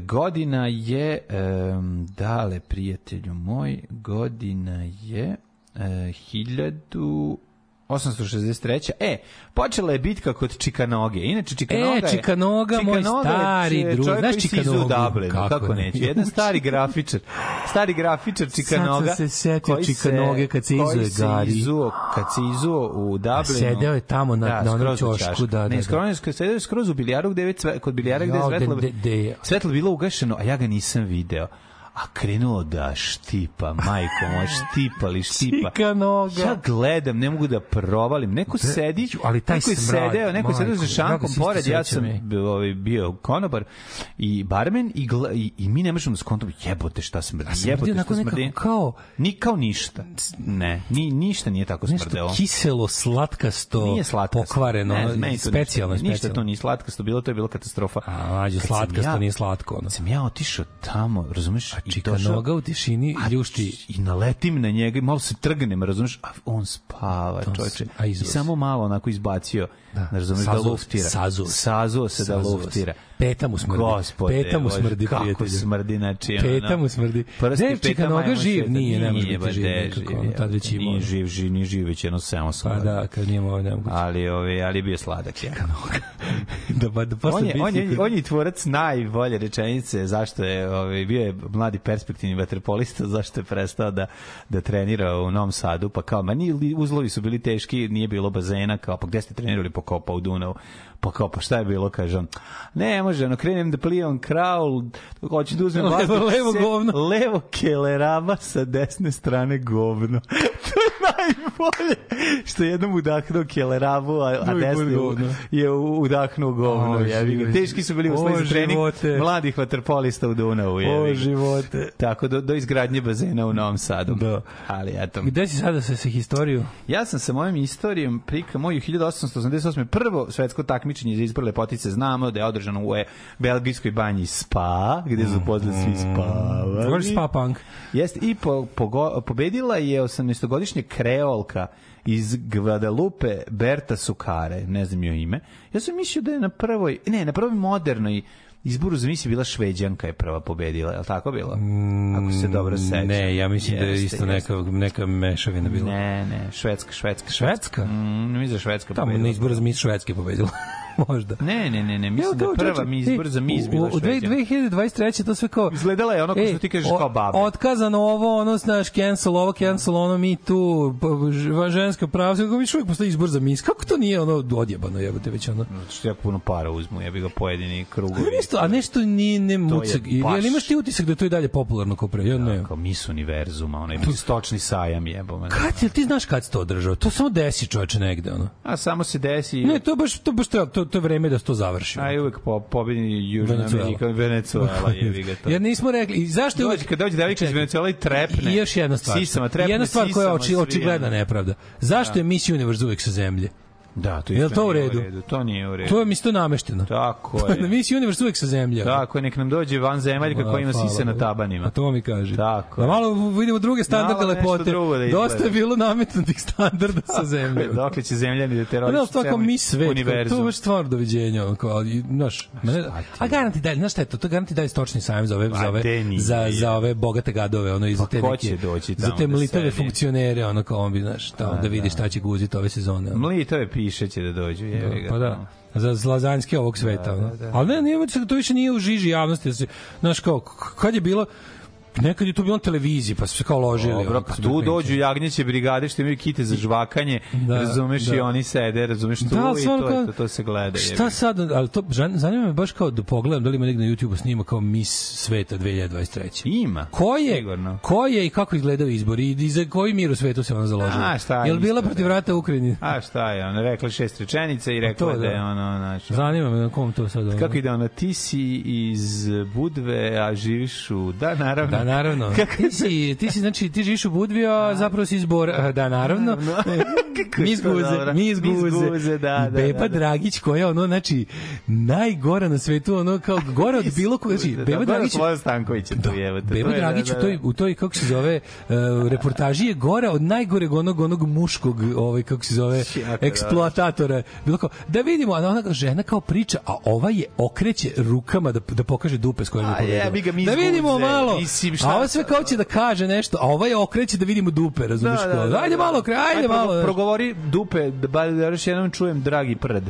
[SPEAKER 2] godina je um, dale prijatelju moj, godina je eh, uh, 1000 863. E, počela je bitka kod Čikanoge. Inače Čikanoga
[SPEAKER 1] e, Čikanoga, je, moj
[SPEAKER 2] Čikanoga
[SPEAKER 1] stari drug. Znaš Čikanogu? Kako,
[SPEAKER 2] kako neće? Jedan stari grafičar. Stari grafičar Čikanoga.
[SPEAKER 1] Sad sam se setio Čikanoge kad se izuje Gari.
[SPEAKER 2] Izuo, kad se izuo u Dublinu.
[SPEAKER 1] A sedeo je tamo na, da, na onom
[SPEAKER 2] čošku.
[SPEAKER 1] Da, da.
[SPEAKER 2] Ne,
[SPEAKER 1] da.
[SPEAKER 2] skroz, sedeo je skroz u bilijaru gde je, kod bilijara gde je svetlo,
[SPEAKER 1] de, de, de.
[SPEAKER 2] svetlo bilo ugašeno, a ja ga nisam video a krenulo da štipa, majko moja, štipali, [LAUGHS] štipa.
[SPEAKER 1] Čikanoga.
[SPEAKER 2] Ja gledam, ne mogu da provalim. Neko sedi,
[SPEAKER 1] ali taj
[SPEAKER 2] neko je
[SPEAKER 1] smrad,
[SPEAKER 2] sedeo, neko je sedeo za
[SPEAKER 1] majko,
[SPEAKER 2] šankom pored, ja sam bio, ovaj, bio konobar i barmen i, gla, i, i mi ne možemo da skontamo, jebote šta smrdi, jebote šta smrdi.
[SPEAKER 1] kao-
[SPEAKER 2] Ni kao ništa. Ne, ni, ništa nije tako
[SPEAKER 1] Nešto
[SPEAKER 2] smrdelo.
[SPEAKER 1] kiselo, slatkasto,
[SPEAKER 2] Nije slatkasto.
[SPEAKER 1] pokvareno,
[SPEAKER 2] Ne, meni to
[SPEAKER 1] specijalno,
[SPEAKER 2] ništa, ništa
[SPEAKER 1] specijalno.
[SPEAKER 2] to nije slatkasto, bilo to je bilo katastrofa.
[SPEAKER 1] A, mađo,
[SPEAKER 2] sam
[SPEAKER 1] slatkasto
[SPEAKER 2] ja-
[SPEAKER 1] nije slatko. Ono.
[SPEAKER 2] Sam ja otišao tamo, razumeš? I
[SPEAKER 1] Čikanoga u tišini
[SPEAKER 2] A,
[SPEAKER 1] ljušti.
[SPEAKER 2] I naletim na njega i malo se trgnem, razumeš? A on spava,
[SPEAKER 1] To
[SPEAKER 2] čoveče.
[SPEAKER 1] a
[SPEAKER 2] I samo malo onako izbacio,
[SPEAKER 1] Da.
[SPEAKER 2] razumeš, da
[SPEAKER 1] Sazuo se,
[SPEAKER 2] luftira.
[SPEAKER 1] sazuo se.
[SPEAKER 2] Sazuo se da
[SPEAKER 1] Sazuo se.
[SPEAKER 2] luftira.
[SPEAKER 1] Peta mu smrdi.
[SPEAKER 2] Gospode,
[SPEAKER 1] Peta mu
[SPEAKER 2] Bože,
[SPEAKER 1] smrdi,
[SPEAKER 2] kako
[SPEAKER 1] prijatelju.
[SPEAKER 2] smrdi, znači,
[SPEAKER 1] Peta
[SPEAKER 2] ono,
[SPEAKER 1] mu smrdi.
[SPEAKER 2] prsti,
[SPEAKER 1] Ne,
[SPEAKER 2] peta
[SPEAKER 1] Čikanoga
[SPEAKER 2] majmun
[SPEAKER 1] živ nije, ne može
[SPEAKER 2] Nije,
[SPEAKER 1] biti živ
[SPEAKER 2] živ
[SPEAKER 1] ono,
[SPEAKER 2] je.
[SPEAKER 1] tad već imao.
[SPEAKER 2] Nije živ, živ, nije živ, već jedno semo sam.
[SPEAKER 1] Pa da, kad nije ovo nemoguće.
[SPEAKER 2] Ali, ove, ali je bio sladak. Ja. [LAUGHS]
[SPEAKER 1] da, pa, da posle
[SPEAKER 2] on, je, on, je, on je tvorac najbolje rečenice zašto je ovaj, bio je mladi perspektivni vaterpolista [LAUGHS] zašto je prestao da, da trenira u Novom Sadu pa kao, ma nije, uzlovi su bili teški nije bilo bazena, kao pa gde ste trenirali pa kao pa u Dunavu pa kao pa šta je bilo kaže on ne može ono krenem da plivam kraul hoću da uzmem
[SPEAKER 1] Levo- levo govno.
[SPEAKER 2] levo keleraba sa desne strane govno [LAUGHS] to najbolje što je jednom udahnuo kelerabu a, a desni je udahnuo govno
[SPEAKER 1] O, život.
[SPEAKER 2] teški su bili uslovi za trening
[SPEAKER 1] živote.
[SPEAKER 2] mladih vaterpolista u Dunavu. jebi
[SPEAKER 1] O, živote.
[SPEAKER 2] Tako do, do izgradnje bazena u Novom Sadu.
[SPEAKER 1] Da.
[SPEAKER 2] Ali eto.
[SPEAKER 1] Gde si sada sa, sa historiju?
[SPEAKER 2] Ja sam sa mojom istorijom prika moju 1888. prvo svetsko takmičenje za izbor lepotice znamo da je održano u e, belgijskoj banji Spa, gde su pozle svi spavali.
[SPEAKER 1] Govoriš spa punk.
[SPEAKER 2] Jeste, i po, pogo, pobedila je 18-godišnja kreolka iz Guadalupe Berta Sukare, ne znam joj ime. Ja sam mislio da je na prvoj, ne, na prvoj modernoj izboru za misli bila Šveđanka je prva pobedila, je li tako bilo? Ako se dobro sećam.
[SPEAKER 1] Mm, Ne, ja mislim da je
[SPEAKER 2] Jeste,
[SPEAKER 1] isto
[SPEAKER 2] jeste.
[SPEAKER 1] neka, neka mešavina bila.
[SPEAKER 2] Ne, ne, Švedska, Švedska.
[SPEAKER 1] Švedska?
[SPEAKER 2] Mm, mislim da je Švedska
[SPEAKER 1] Tamo
[SPEAKER 2] pobedila.
[SPEAKER 1] na izboru za mis Švedske pobedila. [LAUGHS] [LAUGHS] Možda.
[SPEAKER 2] Ne, ne, ne, ne, mislim
[SPEAKER 1] Evo,
[SPEAKER 2] da
[SPEAKER 1] kao,
[SPEAKER 2] prva
[SPEAKER 1] čoveče,
[SPEAKER 2] mi izbor za mis bila
[SPEAKER 1] u, u dve-
[SPEAKER 2] Šveđanka.
[SPEAKER 1] 2023. to sve kao...
[SPEAKER 2] Izgledala je ono ko što ti kažeš kao babe.
[SPEAKER 1] Otkazano ovo, ono, znaš, cancel ovo, cancel ono, mi tu, p- ž- ženska prava, sve kao, viš uvijek postoji izbor za mis. Kako to nije ono odjebano, jebote, već ono?
[SPEAKER 2] Što jako puno para uzmu, ja bih ga pojedini krugovi.
[SPEAKER 1] A nešto, a nešto nije ne mucak. Ili, imaš ti utisak da je to i dalje popularno kao pre? Ja ne.
[SPEAKER 2] Kao mis univerzuma, onaj stočni sajam jebo me.
[SPEAKER 1] Kad, ti znaš kad se to održao? To samo desi čoveče negde, ono.
[SPEAKER 2] A samo se desi...
[SPEAKER 1] Ne, to baš, to baš treba, to, to je vreme da se to završi.
[SPEAKER 2] A i uvek po, pobedi Južna. Amerika, Venezuela, [LAUGHS] ga to.
[SPEAKER 1] Jer nismo rekli, i zašto je
[SPEAKER 2] Dođe,
[SPEAKER 1] uvek...
[SPEAKER 2] kad dođe devojka iz
[SPEAKER 1] Čekaj.
[SPEAKER 2] Venezuela i trepne.
[SPEAKER 1] I još jedna stvar.
[SPEAKER 2] Sisama, trepne
[SPEAKER 1] jedna stvar koja je oči, očigledna nepravda. Zašto je Miss Universe uvek sa zemlje?
[SPEAKER 2] Da, to
[SPEAKER 1] Jel
[SPEAKER 2] isto
[SPEAKER 1] to u
[SPEAKER 2] nije
[SPEAKER 1] redu?
[SPEAKER 2] To nije u redu.
[SPEAKER 1] To je mi to namešteno.
[SPEAKER 2] Tako [LAUGHS]
[SPEAKER 1] je.
[SPEAKER 2] je.
[SPEAKER 1] Miss Universe uvek sa zemlje.
[SPEAKER 2] Tako je, nek nam dođe van zemaljka koja ima sise na tabanima.
[SPEAKER 1] A to mi kaže.
[SPEAKER 2] Tako
[SPEAKER 1] Da
[SPEAKER 2] je.
[SPEAKER 1] malo vidimo druge standarde
[SPEAKER 2] Malo
[SPEAKER 1] lepote.
[SPEAKER 2] da izgleda.
[SPEAKER 1] Dosta je bilo nametnutih standarda sa [LAUGHS] zemlje.
[SPEAKER 2] Dokle će zemljani da
[SPEAKER 1] Pa da, to kao mi svet, kao, to je
[SPEAKER 2] univerzum.
[SPEAKER 1] baš stvar doviđenja, kao, znaš, mene, a garanti dalje, znaš šta je to, to garanti dalje stočni sajem za ove, za ove, za, za ove bogate gadove, ono, i za
[SPEAKER 2] Pa
[SPEAKER 1] te neke, za te
[SPEAKER 2] da
[SPEAKER 1] mlitave funkcionere, ono, kao on bi, znaš, tamo, da vidi šta će guziti ove sezone. ono.
[SPEAKER 2] Mlitove piše će da dođu, jebi ga.
[SPEAKER 1] Pa da za zlazanjske ovog sveta. Da, da, da. Ali ne, nije da to više nije u žiži javnosti. Da znaš, kao, kad je bilo, nekad je tu bilo na televiziji, pa su se kao ložili.
[SPEAKER 2] Dobro, pa
[SPEAKER 1] su
[SPEAKER 2] tu dođu jagnjeće brigade što imaju kite za žvakanje,
[SPEAKER 1] Da,
[SPEAKER 2] razumeš,
[SPEAKER 1] da.
[SPEAKER 2] i oni sede, razumeš, tu
[SPEAKER 1] Da,
[SPEAKER 2] i to, je
[SPEAKER 1] kao-
[SPEAKER 2] to, to se gleda.
[SPEAKER 1] Šta
[SPEAKER 2] jebi.
[SPEAKER 1] sad, ali to zanima me baš kao da pogledam da li ima negde na YouTubeu snima kao Miss Sveta 2023.
[SPEAKER 2] Ima.
[SPEAKER 1] Ko je,
[SPEAKER 2] Sigurno.
[SPEAKER 1] ko je i kako izgledaju izbori i za koji mir u svetu se ona založila?
[SPEAKER 2] A, šta je
[SPEAKER 1] Jel bila protiv
[SPEAKER 2] da.
[SPEAKER 1] rata u Ukrajini?
[SPEAKER 2] A šta je, ona rekla šest rečenica i rekla
[SPEAKER 1] Pa to,
[SPEAKER 2] da je
[SPEAKER 1] da.
[SPEAKER 2] ono, znaš,
[SPEAKER 1] Zanima me na kom to sad... ono-
[SPEAKER 2] Kako ide ona, ti si iz Budve, a živiš u... Da, naravno.
[SPEAKER 1] Da, naravno. [LAUGHS] Ti si, ti si, znači, ti živiš u Budvi, a zapravo si izbor. Da, naravno. [LAUGHS]
[SPEAKER 2] Kako je
[SPEAKER 1] mi iz Guze, mi iz Guze.
[SPEAKER 2] Da, da,
[SPEAKER 1] Beba
[SPEAKER 2] da, da.
[SPEAKER 1] Dragić koja ono, znači, najgora na svetu, ono, kao gora od bilo koga. Znači, Beba Dragić,
[SPEAKER 2] Sloja Stankovića tu jebote.
[SPEAKER 1] Beba
[SPEAKER 2] je,
[SPEAKER 1] Dragić
[SPEAKER 2] da,
[SPEAKER 1] u
[SPEAKER 2] da,
[SPEAKER 1] toj,
[SPEAKER 2] da.
[SPEAKER 1] u toj, kako se zove, uh, reportaži je gora od najgoreg onog, onog muškog, ovaj, kako se zove,
[SPEAKER 2] je
[SPEAKER 1] eksploatatora. Bilo kao, da vidimo, a ona žena kao priča, a ova je okreće rukama da, da pokaže dupe s kojim je
[SPEAKER 2] A
[SPEAKER 1] pobedila.
[SPEAKER 2] jebi ga, mi
[SPEAKER 1] Da vidimo malo.
[SPEAKER 2] Mislim, šta
[SPEAKER 1] a ova sve kao će da kaže nešto, a ova je okreće da vidimo dupe, razumiješ? kao, ajde malo, kre, ajde
[SPEAKER 2] Aj,
[SPEAKER 1] malo. znaš.
[SPEAKER 2] Progovori dupe, da bar da još jednom čujem dragi prd.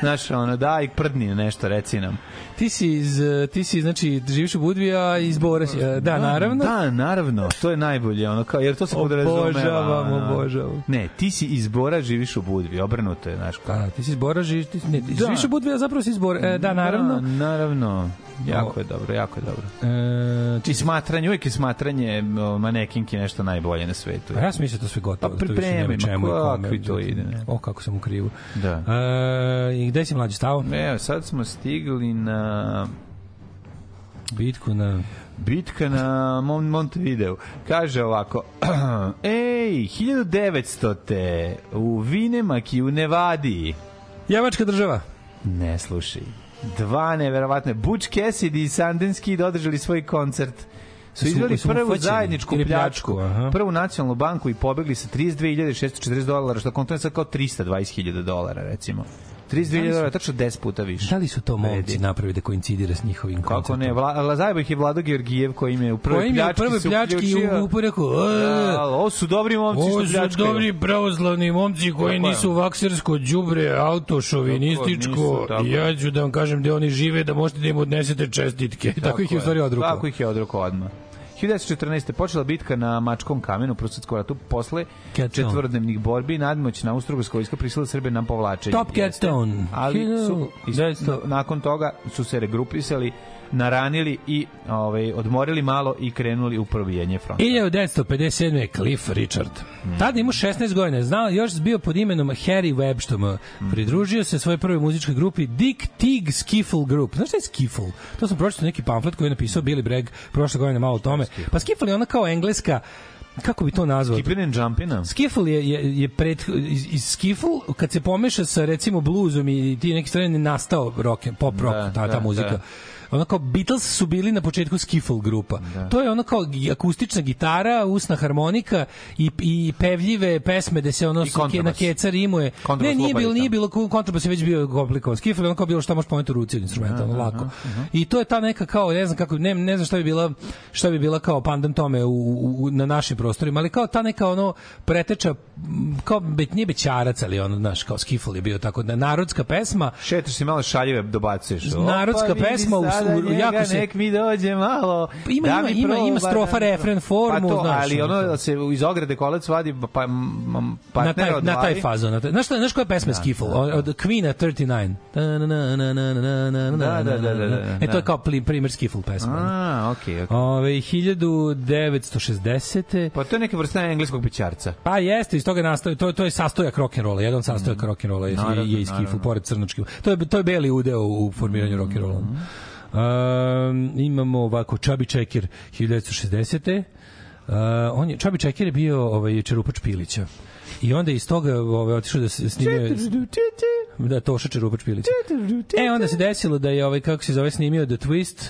[SPEAKER 2] Znaš, ono, daj prdni nešto, reci nam.
[SPEAKER 1] Ti si iz, ti si, znači, živiš u Budvi, a iz Bora si. eh, Da, naravno.
[SPEAKER 2] Da, naravno, to je najbolje, ono kao, jer to se podrazumeva.
[SPEAKER 1] Obožavam, obožavam.
[SPEAKER 2] Ne, ti si iz Bora, živiš u Budvi, obrnuto je, znaš kao.
[SPEAKER 1] Da, ti si iz Bora, živiš, ti, ne, ti
[SPEAKER 2] Da.
[SPEAKER 1] živiš u Budvi, a zapravo si iz Bora. E, da, naravno.
[SPEAKER 2] Da, naravno. Jako je dobro, jako je dobro.
[SPEAKER 1] E,
[SPEAKER 2] I smatranje, uvijek je smatranje manekinki nešto najbolje na svetu.
[SPEAKER 1] A ja sam mislio da sve gotovo.
[SPEAKER 2] Pa
[SPEAKER 1] da
[SPEAKER 2] pripremi, ma
[SPEAKER 1] čemu
[SPEAKER 2] kakvi to ide, ne?
[SPEAKER 1] O, kako sam u krivu.
[SPEAKER 2] Da.
[SPEAKER 1] E, I gde si mlađi stao?
[SPEAKER 2] Evo, sad smo stigli na
[SPEAKER 1] Bitku na...
[SPEAKER 2] bitka na Mon Montevideo. Kaže ovako, [CLEARS THROAT] ej, 1900. te u Vinemaki u Nevadi.
[SPEAKER 1] Javačka država.
[SPEAKER 2] Ne slušaj. Dva neverovatne. Butch Cassidy i Sundance Kid održali svoj koncert. Su izveli prvu
[SPEAKER 1] ufaćeni
[SPEAKER 2] zajedničku pljačku,
[SPEAKER 1] pljačku,
[SPEAKER 2] prvu nacionalnu banku i pobegli sa 32.640 dolara, što kontuje sad kao 320.000 dolara, recimo. 32.000 dolara, tačno 10 puta više.
[SPEAKER 1] Da li su to momci napravili da koincidira s njihovim
[SPEAKER 2] Kako
[SPEAKER 1] koncertom?
[SPEAKER 2] ne, Vla, Lazajba ih je Vlado Georgijev koji im je u prvoj
[SPEAKER 1] u
[SPEAKER 2] pljački
[SPEAKER 1] prvoj pljački
[SPEAKER 2] uključio.
[SPEAKER 1] u uporeku.
[SPEAKER 2] Da, ovo su dobri momci
[SPEAKER 1] Ovo
[SPEAKER 2] što
[SPEAKER 1] su
[SPEAKER 2] pljačkaju.
[SPEAKER 1] dobri pravoslavni momci koji
[SPEAKER 2] Tako
[SPEAKER 1] nisu vaksersko đubre, autošovinističko.
[SPEAKER 2] tako
[SPEAKER 1] ja ću da vam kažem gde oni žive, da možete da im odnesete čestitke. [LAUGHS] Tako, ih je u stvari odrukao.
[SPEAKER 2] Tako ih je odrukao odmah. 1914. počela bitka na Mačkom kamenu u Prusetskom ratu posle četvorodnevnih borbi nadmoćna Austro-Ugarska vojska prisila Srbe na povlačenje.
[SPEAKER 1] Top Cat
[SPEAKER 2] Jeste.
[SPEAKER 1] Stone.
[SPEAKER 2] Ali su, is-
[SPEAKER 1] 1900.
[SPEAKER 2] nakon toga su se regrupisali, naranili i ovaj, odmorili malo i krenuli u probijenje fronta.
[SPEAKER 1] 1957. Cliff Richard. Tada imao 16 godina. Znao, još bio pod imenom Harry Webb, što mu pridružio se svojoj prvoj muzičkoj grupi Dick Tig Skiffle Group. Znaš šta je Skiffle? To sam pročitao neki pamflet koji je napisao Billy Bragg prošle godine malo o tome. Pa Skiffle je ona kao engleska kako bi to nazvao?
[SPEAKER 2] Keeping and jumping
[SPEAKER 1] Skiffle je, je, je pred, iz, Skiffle, kad se pomeša sa recimo bluzom i ti neki stvari nastao rock, pop rock,
[SPEAKER 2] Da,
[SPEAKER 1] ta, ta
[SPEAKER 2] da,
[SPEAKER 1] muzika.
[SPEAKER 2] da.
[SPEAKER 1] Ono kao Beatles su bili na početku skiffle grupa. To je ono kao akustična gitara, usna harmonika i, i pevljive pesme da se ono
[SPEAKER 2] kontrabas.
[SPEAKER 1] na keca rimuje.
[SPEAKER 2] Kontrabas
[SPEAKER 1] Ne, nije bilo, nije bilo kontrabas je već bio komplikovan. Skiffle je ono kao bilo šta možeš pomenuti u ruci od instrumenta, ono lako. I to je ta neka kao ne znam kako ne, ne znam šta bi bila šta bi bila kao pandan tome u, u, na našim prostorima, ali kao ta neka ono preteča kao be, nije bećarac, ali ono znaš kao Skiffle je bio tako da narodska pesma
[SPEAKER 2] Šetaš se malo šaljive, dobacuješ.
[SPEAKER 1] Narodska pesma u-
[SPEAKER 2] sada
[SPEAKER 1] u-
[SPEAKER 2] njega,
[SPEAKER 1] jako se-
[SPEAKER 2] Nek mi dođe malo.
[SPEAKER 1] Ima-
[SPEAKER 2] da
[SPEAKER 1] ima- ima- ima strofa,
[SPEAKER 2] da
[SPEAKER 1] refren, formu,
[SPEAKER 2] pa to,
[SPEAKER 1] znaš,
[SPEAKER 2] ali
[SPEAKER 1] ono
[SPEAKER 2] da se iz ograde kolac vadi pa, m,
[SPEAKER 1] na taj, na taj fazon. Na taj, znaš, šta, znaš koja je pesma? Od, od Queen-a 39. Da,
[SPEAKER 2] Da, da, da, da, da,
[SPEAKER 1] E, to
[SPEAKER 2] da.
[SPEAKER 1] je kao primer Skiffle pesma.
[SPEAKER 2] A, okej, okej.
[SPEAKER 1] Ove, 1960.
[SPEAKER 2] Pa to je neka vrsta engleskog pićarca.
[SPEAKER 1] Pa jeste, iz toga nastaje, to, to je sastojak rock'n'rolla, jedan sastojak rock'n'rolla je,
[SPEAKER 2] Naravno,
[SPEAKER 1] je, je iz
[SPEAKER 2] naravno.
[SPEAKER 1] pored crnočki. To je, to je beli udeo u formiranju rock'n'rolla. Um, imamo ovako Chubby Checker 1960. Uh, on je, Chubby Checker je bio ovaj, čerupač Pilića. I onda iz toga ovaj, otišao da se snimio... Da, Toša Čerupač Pilić. E, onda se desilo da je, ovaj, kako se zove, snimio The Twist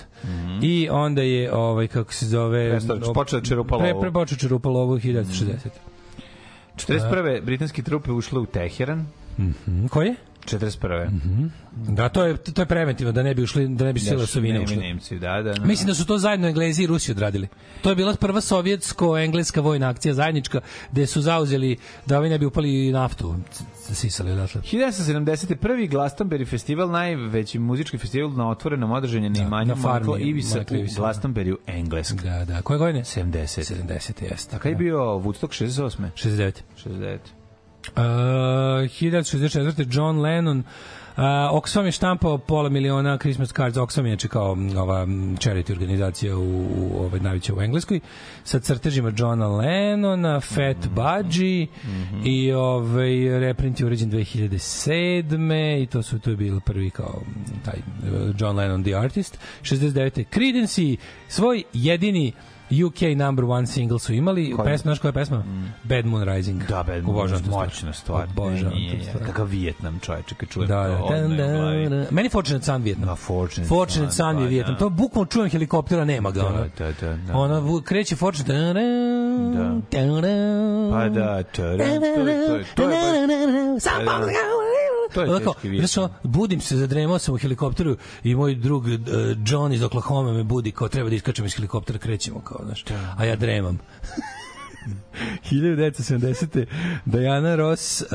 [SPEAKER 1] i onda je, ovaj, kako se zove...
[SPEAKER 2] Počeo da čerupa
[SPEAKER 1] Pre,
[SPEAKER 2] lovu.
[SPEAKER 1] pre, počeo čerupa lovu 1960.
[SPEAKER 2] 41. britanske trupe ušle u Teheran.
[SPEAKER 1] Mm, Koje?
[SPEAKER 2] 41.
[SPEAKER 1] Da, to je, to je preventivno, da ne bi ušli, da ne bi sila Sovine ušli.
[SPEAKER 2] Nemci, da, da. da.
[SPEAKER 1] Mislim da su to zajedno Englezi i Rusi odradili. To je bila prva sovjetsko-engleska vojna akcija zajednička, gde su zauzeli da ovi ne bi upali naftu, sisali odatle.
[SPEAKER 2] 1971. Glastonbury festival, najveći muzički festival na otvorenom održanju na imanju
[SPEAKER 1] na farmi
[SPEAKER 2] Michael Ivisa
[SPEAKER 1] Michaela
[SPEAKER 2] u
[SPEAKER 1] Ivisa.
[SPEAKER 2] Glastonburyu, Englesk.
[SPEAKER 1] Da, da. Koje godine?
[SPEAKER 2] 70.
[SPEAKER 1] 70. jeste.
[SPEAKER 2] A kada je bio Woodstock 68.
[SPEAKER 1] 69.
[SPEAKER 2] 69.
[SPEAKER 1] Uh, 1964. John Lennon Uh, Oxfam je štampao pola miliona Christmas cards. Oxfam je kao ova charity organizacija u, u ovaj, najveća u Engleskoj sa crtežima Johna Lennona, Fat Budgie i ovaj, reprint je uređen 2007. i to su to je bilo prvi kao taj uh, John Lennon The Artist. 69. Creedence svoj jedini UK number one single su imali.
[SPEAKER 2] Koji?
[SPEAKER 1] Pesma, znaš koja je pesma? Bad Moon Rising.
[SPEAKER 2] Da, Bad
[SPEAKER 1] tu stvar.
[SPEAKER 2] moćna stvar.
[SPEAKER 1] Obožavam tu stvar.
[SPEAKER 2] Kakav Vijetnam čoveče, kad čujem
[SPEAKER 1] Da, da.
[SPEAKER 2] to, odmah
[SPEAKER 1] Tan,
[SPEAKER 2] u glavi.
[SPEAKER 1] da, da. Meni Fortunate Son Vietnam.
[SPEAKER 2] Da, Fortunate
[SPEAKER 1] Fortunate
[SPEAKER 2] Son,
[SPEAKER 1] Son je
[SPEAKER 2] pa
[SPEAKER 1] Vijetnam.
[SPEAKER 2] da.
[SPEAKER 1] To bukvalno čujem helikoptera, nema ga.
[SPEAKER 2] Da,
[SPEAKER 1] ono.
[SPEAKER 2] da, da, da.
[SPEAKER 1] Ona kreće Fortunate.
[SPEAKER 2] Da. Pa da, tadam, to je- to je- to je baš-
[SPEAKER 1] Sam
[SPEAKER 2] Da, da. To je
[SPEAKER 1] Ono kao,
[SPEAKER 2] teški Vijetnam.
[SPEAKER 1] znaš, ono, budim se, zadremao sam u helikopteru i moj drug uh, John iz Oklahoma me budi kao treba da iskačem iz helikoptera, krećemo kao, znaš, a ja dremam. [LAUGHS] 1970. Diana Ross uh,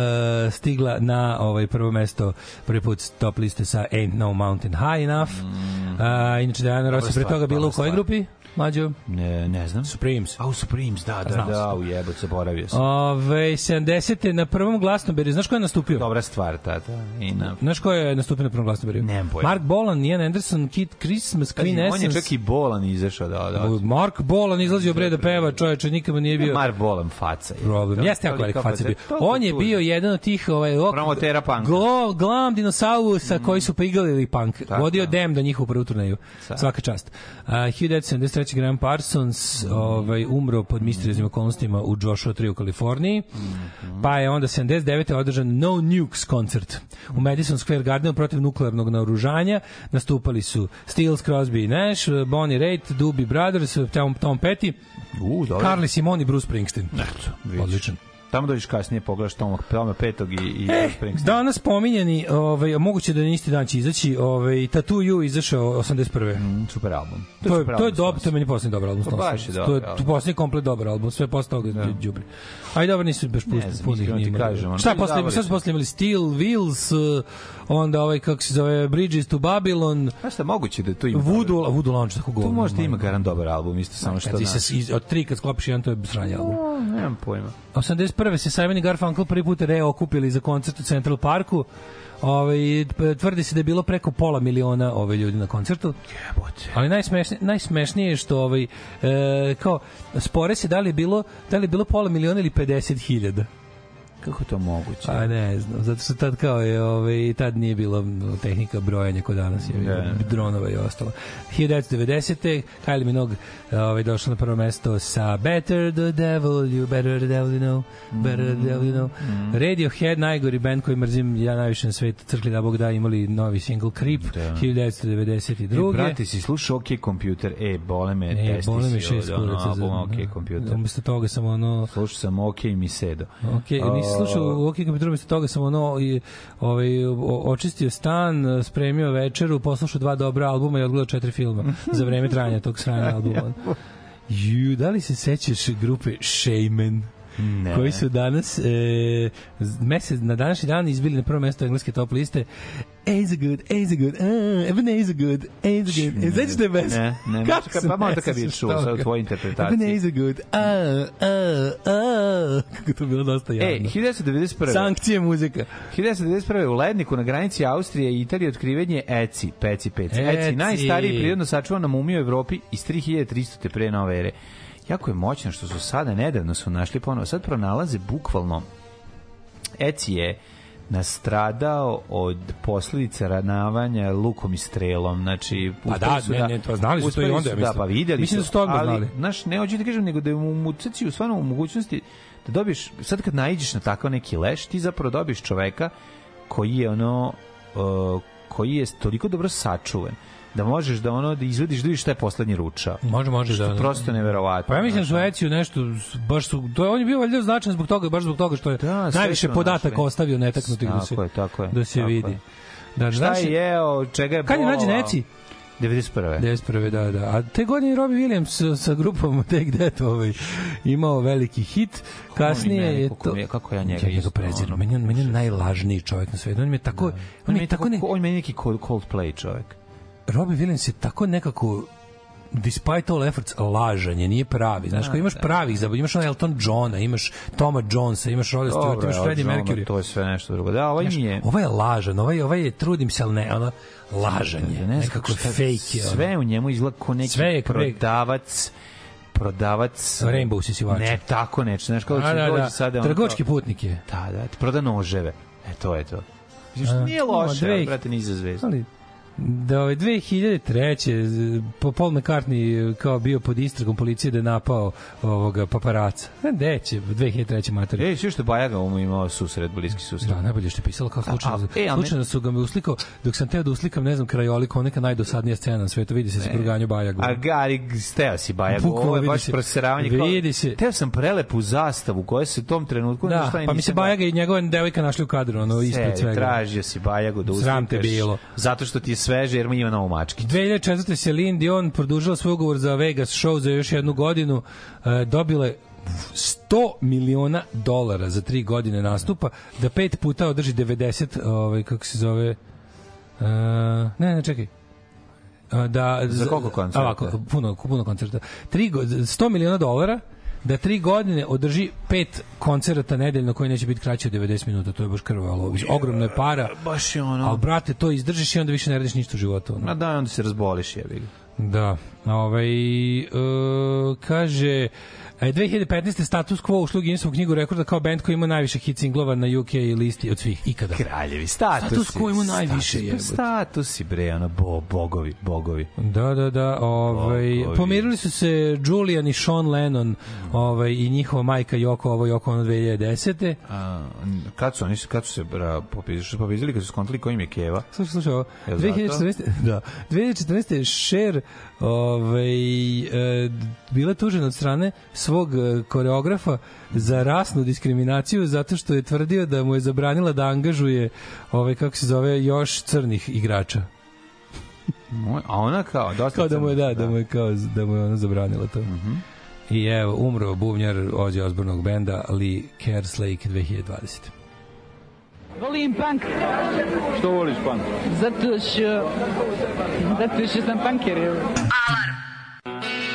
[SPEAKER 1] stigla na ovaj prvo mesto prvi put top liste sa Ain't No Mountain High Enough. Uh, inače Diana Ross je pre toga bila u kojoj grupi? Mlađo?
[SPEAKER 2] Ne, ne znam.
[SPEAKER 1] Supremes.
[SPEAKER 2] A u Supremes, da, da,
[SPEAKER 1] Znao
[SPEAKER 2] da, u jebot, zaboravio sam.
[SPEAKER 1] Ove, 70. na prvom glasnoberju. Znaš ko je nastupio?
[SPEAKER 2] Dobra stvar, tata. I na...
[SPEAKER 1] Znaš ko je nastupio na prvom glasnoberju?
[SPEAKER 2] Nemam pojma.
[SPEAKER 1] Mark Bolan, Ian Anderson, Kid Christmas,
[SPEAKER 2] Kaži,
[SPEAKER 1] Queen
[SPEAKER 2] on je
[SPEAKER 1] Essence.
[SPEAKER 2] čak i bolan izašao, da, da.
[SPEAKER 1] Mark Bolan izlazio bre da peva, čoveče, nikada nije bio
[SPEAKER 2] Mar bolan faca. je.
[SPEAKER 1] problem. Jeste jako
[SPEAKER 2] tolika
[SPEAKER 1] velik faca bio. On je bio jedan od tih ovaj ok,
[SPEAKER 2] Promotera punka.
[SPEAKER 1] Glo, glam dinosaurusa koji su pigalili punk.
[SPEAKER 2] Tako.
[SPEAKER 1] Vodio Dem do njihovu prvu turneju. Svaka čast. Uh, 1973. Graham Parsons ovaj, umro pod misterioznim okolnostima u Joshua Tree u Kaliforniji. Pa je onda 79. održan No Nukes koncert u Madison Square Gardenu protiv nuklearnog naoružanja. Nastupali su Stills, Crosby i Nash, Bonnie Raitt, Doobie Brothers, Tom, Tom Petty,
[SPEAKER 2] U, dobro.
[SPEAKER 1] Carly Simon i Bruce Springsteen.
[SPEAKER 2] Eto, vidiš.
[SPEAKER 1] Odličan.
[SPEAKER 2] Tamo dođeš kasnije, pogledaš Toma, Toma petog i, i e, Springsteen.
[SPEAKER 1] Danas pominjeni, ovaj, moguće da isti dan će izaći, ovaj, Tattoo You izašao 81.
[SPEAKER 2] Mm, super album.
[SPEAKER 1] To je, to je dobro, to je meni poslednji dobar album.
[SPEAKER 2] Pa
[SPEAKER 1] Stones.
[SPEAKER 2] baš je
[SPEAKER 1] To je to poslednji komplet dobar album, sve posle toga da. đubri. Aj dobro nisu baš pusti,
[SPEAKER 2] znam,
[SPEAKER 1] punih
[SPEAKER 2] ono,
[SPEAKER 1] Šta
[SPEAKER 2] to
[SPEAKER 1] posle,
[SPEAKER 2] se.
[SPEAKER 1] posle imali Steel Wheels, uh, onda ovaj kako se zove Bridges to Babylon,
[SPEAKER 2] Znaš šta, moguće da to ima...
[SPEAKER 1] Voodoo, Voodoo Lounge tako govno.
[SPEAKER 2] Tu možda ima garant dobar album, isto samo što
[SPEAKER 1] Kad ti
[SPEAKER 2] znaš.
[SPEAKER 1] se od tri kad sklopiš jedan to je sranje album.
[SPEAKER 2] O, Nemam pojma.
[SPEAKER 1] 81. se Simon i Garfunkel prvi put reokupili za koncert u Central Parku. Ovaj tvrdi se da je bilo preko pola miliona ove ljudi na koncertu.
[SPEAKER 2] Jebote.
[SPEAKER 1] Ali najsmešnije, najsmešnije je što ovaj e, kao spore se da li je bilo da li je bilo pola miliona ili 50 hiljada.
[SPEAKER 2] Kako je to moguće?
[SPEAKER 1] A ne znam, zato što tad kao je, ovaj, tad nije bilo tehnika brojanja kod danas je,
[SPEAKER 2] Ne.
[SPEAKER 1] dronova i ostalo. 1990. Kylie Minogue ovaj, došla na prvo mesto sa Better the Devil, you better the devil you know, better the devil you know.
[SPEAKER 2] Mm.
[SPEAKER 1] Radiohead, najgori band koji mrzim ja najviše na svetu, crkli da Bog da, imali novi single Creep,
[SPEAKER 2] Da.
[SPEAKER 1] 1992.
[SPEAKER 2] E, brate, si slušao OK Computer? E, bole me,
[SPEAKER 1] E,
[SPEAKER 2] testi
[SPEAKER 1] bole me šest
[SPEAKER 2] od ono, albuma OK Computer.
[SPEAKER 1] Umesto toga sam ono...
[SPEAKER 2] Slušao sam OK Misedo.
[SPEAKER 1] Ok, nisi slušao OK Computeru, umesto toga sam ono i, ovaj, očistio stan, spremio večeru, poslušao dva dobra albuma i odgledao četiri filma za vreme trajanja tog sranja [LAUGHS] albuma. Ju, da li se sećaš grupe Shaman?
[SPEAKER 2] Ne.
[SPEAKER 1] koji su danas e, mesec, na današnji dan izbili na prvo mesto engleske top liste A's a good, A's a good, uh, Ebenezer good, A's a good. E, Znaš te bez?
[SPEAKER 2] Ne, ne,
[SPEAKER 1] Kako se
[SPEAKER 2] pa malo
[SPEAKER 1] ne
[SPEAKER 2] kad bi čuo
[SPEAKER 1] toga?
[SPEAKER 2] tvojoj interpretaciji.
[SPEAKER 1] Ebenezer good, a, a, a. Kako to bilo dosta
[SPEAKER 2] E,
[SPEAKER 1] javno.
[SPEAKER 2] 1991.
[SPEAKER 1] Sankcije muzika.
[SPEAKER 2] 1991. u Ledniku na granici Austrije i Italije otkriven je Eci, Peci Peci. Eci, najstariji prirodno sačuvana mumija u Evropi iz 3300. te pre nove ere. Jako je moćno što su sada, nedavno su našli ponovo, sad pronalaze bukvalno Eci je nastradao od posledica ranavanja lukom i strelom. Znači,
[SPEAKER 1] Pa da,
[SPEAKER 2] su
[SPEAKER 1] ne, ne, to znali su to i onda, ja
[SPEAKER 2] Da,
[SPEAKER 1] mislim.
[SPEAKER 2] pa videli
[SPEAKER 1] Mislim da su to odmah
[SPEAKER 2] ali,
[SPEAKER 1] znali.
[SPEAKER 2] Znaš, ne hoću da kažem, nego da je u mucaciju stvarno u mogućnosti da dobiješ, sad kad naiđeš na takav neki leš, ti zapravo dobiješ čoveka koji je ono, uh, koji je toliko dobro sačuvan da možeš da ono da izvediš da vidiš šta je poslednji ruča.
[SPEAKER 1] Može, može
[SPEAKER 2] Što
[SPEAKER 1] da.
[SPEAKER 2] je prosto neverovatno.
[SPEAKER 1] Pa ja mislim da su nešto, baš su, to je, on je bio valjda značajan zbog toga, baš zbog toga što je
[SPEAKER 2] Da,
[SPEAKER 1] najviše podataka
[SPEAKER 2] našli.
[SPEAKER 1] ostavio netaknutih da se,
[SPEAKER 2] Tako je, tako je.
[SPEAKER 1] da se
[SPEAKER 2] tako
[SPEAKER 1] vidi.
[SPEAKER 2] je.
[SPEAKER 1] Da,
[SPEAKER 2] Šta
[SPEAKER 1] znaš,
[SPEAKER 2] je jeo, čega je
[SPEAKER 1] Kad je nađen
[SPEAKER 2] bolovao?
[SPEAKER 1] Eci?
[SPEAKER 2] 91.
[SPEAKER 1] 91. da, da. A te godine Robbie Williams sa, grupom [LAUGHS] Take That ovaj, imao veliki hit. Kasnije je to...
[SPEAKER 2] je- kako ja njega
[SPEAKER 1] Ja ga
[SPEAKER 2] isto,
[SPEAKER 1] prezirem.
[SPEAKER 2] ono.
[SPEAKER 1] Meni, on- meni je najlažniji čovjek na svetu. On mi je tako...
[SPEAKER 2] On
[SPEAKER 1] On mi
[SPEAKER 2] je
[SPEAKER 1] tako... Ne,
[SPEAKER 2] on meni neki cold, Coldplay čovjek.
[SPEAKER 1] Robbie Williams je tako nekako despite all efforts lažan je, nije pravi. Znaš,
[SPEAKER 2] Da,
[SPEAKER 1] ko imaš
[SPEAKER 2] da.
[SPEAKER 1] pravih zabava, imaš ono Elton Johna, imaš Toma Jonesa, imaš Rod Stewart, imaš Freddie
[SPEAKER 2] John,
[SPEAKER 1] Mercury.
[SPEAKER 2] To je sve nešto drugo. Da, ovaj
[SPEAKER 1] Znaš,
[SPEAKER 2] nije.
[SPEAKER 1] Ovaj je lažan, ovaj, ovaj je, trudim se, ali ne, ono, lažan je,
[SPEAKER 2] ne
[SPEAKER 1] nekako
[SPEAKER 2] šta-
[SPEAKER 1] fake je. ono.
[SPEAKER 2] Sve u njemu izgleda kao neki
[SPEAKER 1] Sve je
[SPEAKER 2] prodavac prodavac
[SPEAKER 1] Rainbow sisivača.
[SPEAKER 2] Ne, tako nešto. Znaš kako
[SPEAKER 1] Da,
[SPEAKER 2] će
[SPEAKER 1] da,
[SPEAKER 2] dođe
[SPEAKER 1] da,
[SPEAKER 2] sada
[SPEAKER 1] trgovački putnik je.
[SPEAKER 2] Da, da, proda noževe. E, to je to. Mislim, što nije loše, brate, ni za zvezdu.
[SPEAKER 1] Ali, Da, ove 2003. po Paul McCartney kao bio pod istragom policije da je napao ovoga paparaca. Ne, deće, 2003. mater.
[SPEAKER 2] Ej, što Bajaga um imao susret, bliski susret.
[SPEAKER 1] Da, najbolje što je pisalo kao slučajno.
[SPEAKER 2] A, a, e,
[SPEAKER 1] slučajno su ga me uslikao, dok sam teo da uslikam, ne znam, krajolik, kao neka najdosadnija scena na svetu, vidi se sa proganju Bajagu.
[SPEAKER 2] A Gari, steo si Bajaga,
[SPEAKER 1] Bukvalno
[SPEAKER 2] ovo je
[SPEAKER 1] vidi
[SPEAKER 2] baš
[SPEAKER 1] se-
[SPEAKER 2] proseravanje.
[SPEAKER 1] vidi se.
[SPEAKER 2] Teo sam prelepu zastavu koja se u tom trenutku...
[SPEAKER 1] Da, pa mi se Bajaga i njegova devojka našli u kadru, ono, ispred svega.
[SPEAKER 2] tražio si Bajagu da uslikaš.
[SPEAKER 1] Sram te bilo.
[SPEAKER 2] Zato što ti je sveže, jer mi ima novu mačkicu.
[SPEAKER 1] 2004. Celine Dion produžila svoj ugovor za Vegas show za još jednu godinu. E, dobile 100 miliona dolara za tri godine nastupa, da pet puta održi 90, ovaj, kako se zove, e, ne, ne, čekaj, E, da,
[SPEAKER 2] Za koliko koncerta?
[SPEAKER 1] Ovako, puno, puno koncerta. Tri, go- 100 miliona dolara da tri godine održi pet koncerata nedeljno koji neće biti kraći od 90 minuta, to je baš krvalo. Ogromno je para,
[SPEAKER 2] Baš je ono...
[SPEAKER 1] ali brate, to izdržiš i onda više ne radiš ništa u životu. ono.
[SPEAKER 2] Ma da, onda se razboliš, jebi ga.
[SPEAKER 1] Da. Ovaj, e, kaže, 2015. status quo ušlo u Guinnessovu knjigu rekorda kao band koji ima najviše hit singlova na UK listi od svih ikada.
[SPEAKER 2] Kraljevi, statusi.
[SPEAKER 1] Status quo ima najviše,
[SPEAKER 2] Statusi,
[SPEAKER 1] jebote.
[SPEAKER 2] Statusi, bre, ono, bo, bogovi, bogovi.
[SPEAKER 1] Da, da, da, ovaj
[SPEAKER 2] Bogovi.
[SPEAKER 1] pomirili su se Julian i Sean Lennon, ovaj i njihova majka Yoko, ovo Yoko ono 2010.
[SPEAKER 2] A, kad su oni, kad su se bra, popizili, popizili, kad su skontali ko im je Keva?
[SPEAKER 1] Slušaj, slušaj, ovo.
[SPEAKER 2] Jel zato?
[SPEAKER 1] 2014. Da. 2014. je Cher ovaj, e, bila tužena od strane svog e, koreografa za rasnu diskriminaciju zato što je tvrdio da mu je zabranila da angažuje ovaj, kako se zove, još crnih igrača.
[SPEAKER 2] A ona kao, dosta
[SPEAKER 1] Kao da mu je, da,
[SPEAKER 2] crna,
[SPEAKER 1] da mu je, kao, da mu je ona zabranila to. I evo, umro bubnjar Ozzy Osbournog benda Lee Kerslake 2020.
[SPEAKER 6] Volim punk.
[SPEAKER 7] Što voliš punk?
[SPEAKER 6] Zato što... Zato što sam punker. evo.
[SPEAKER 4] Thank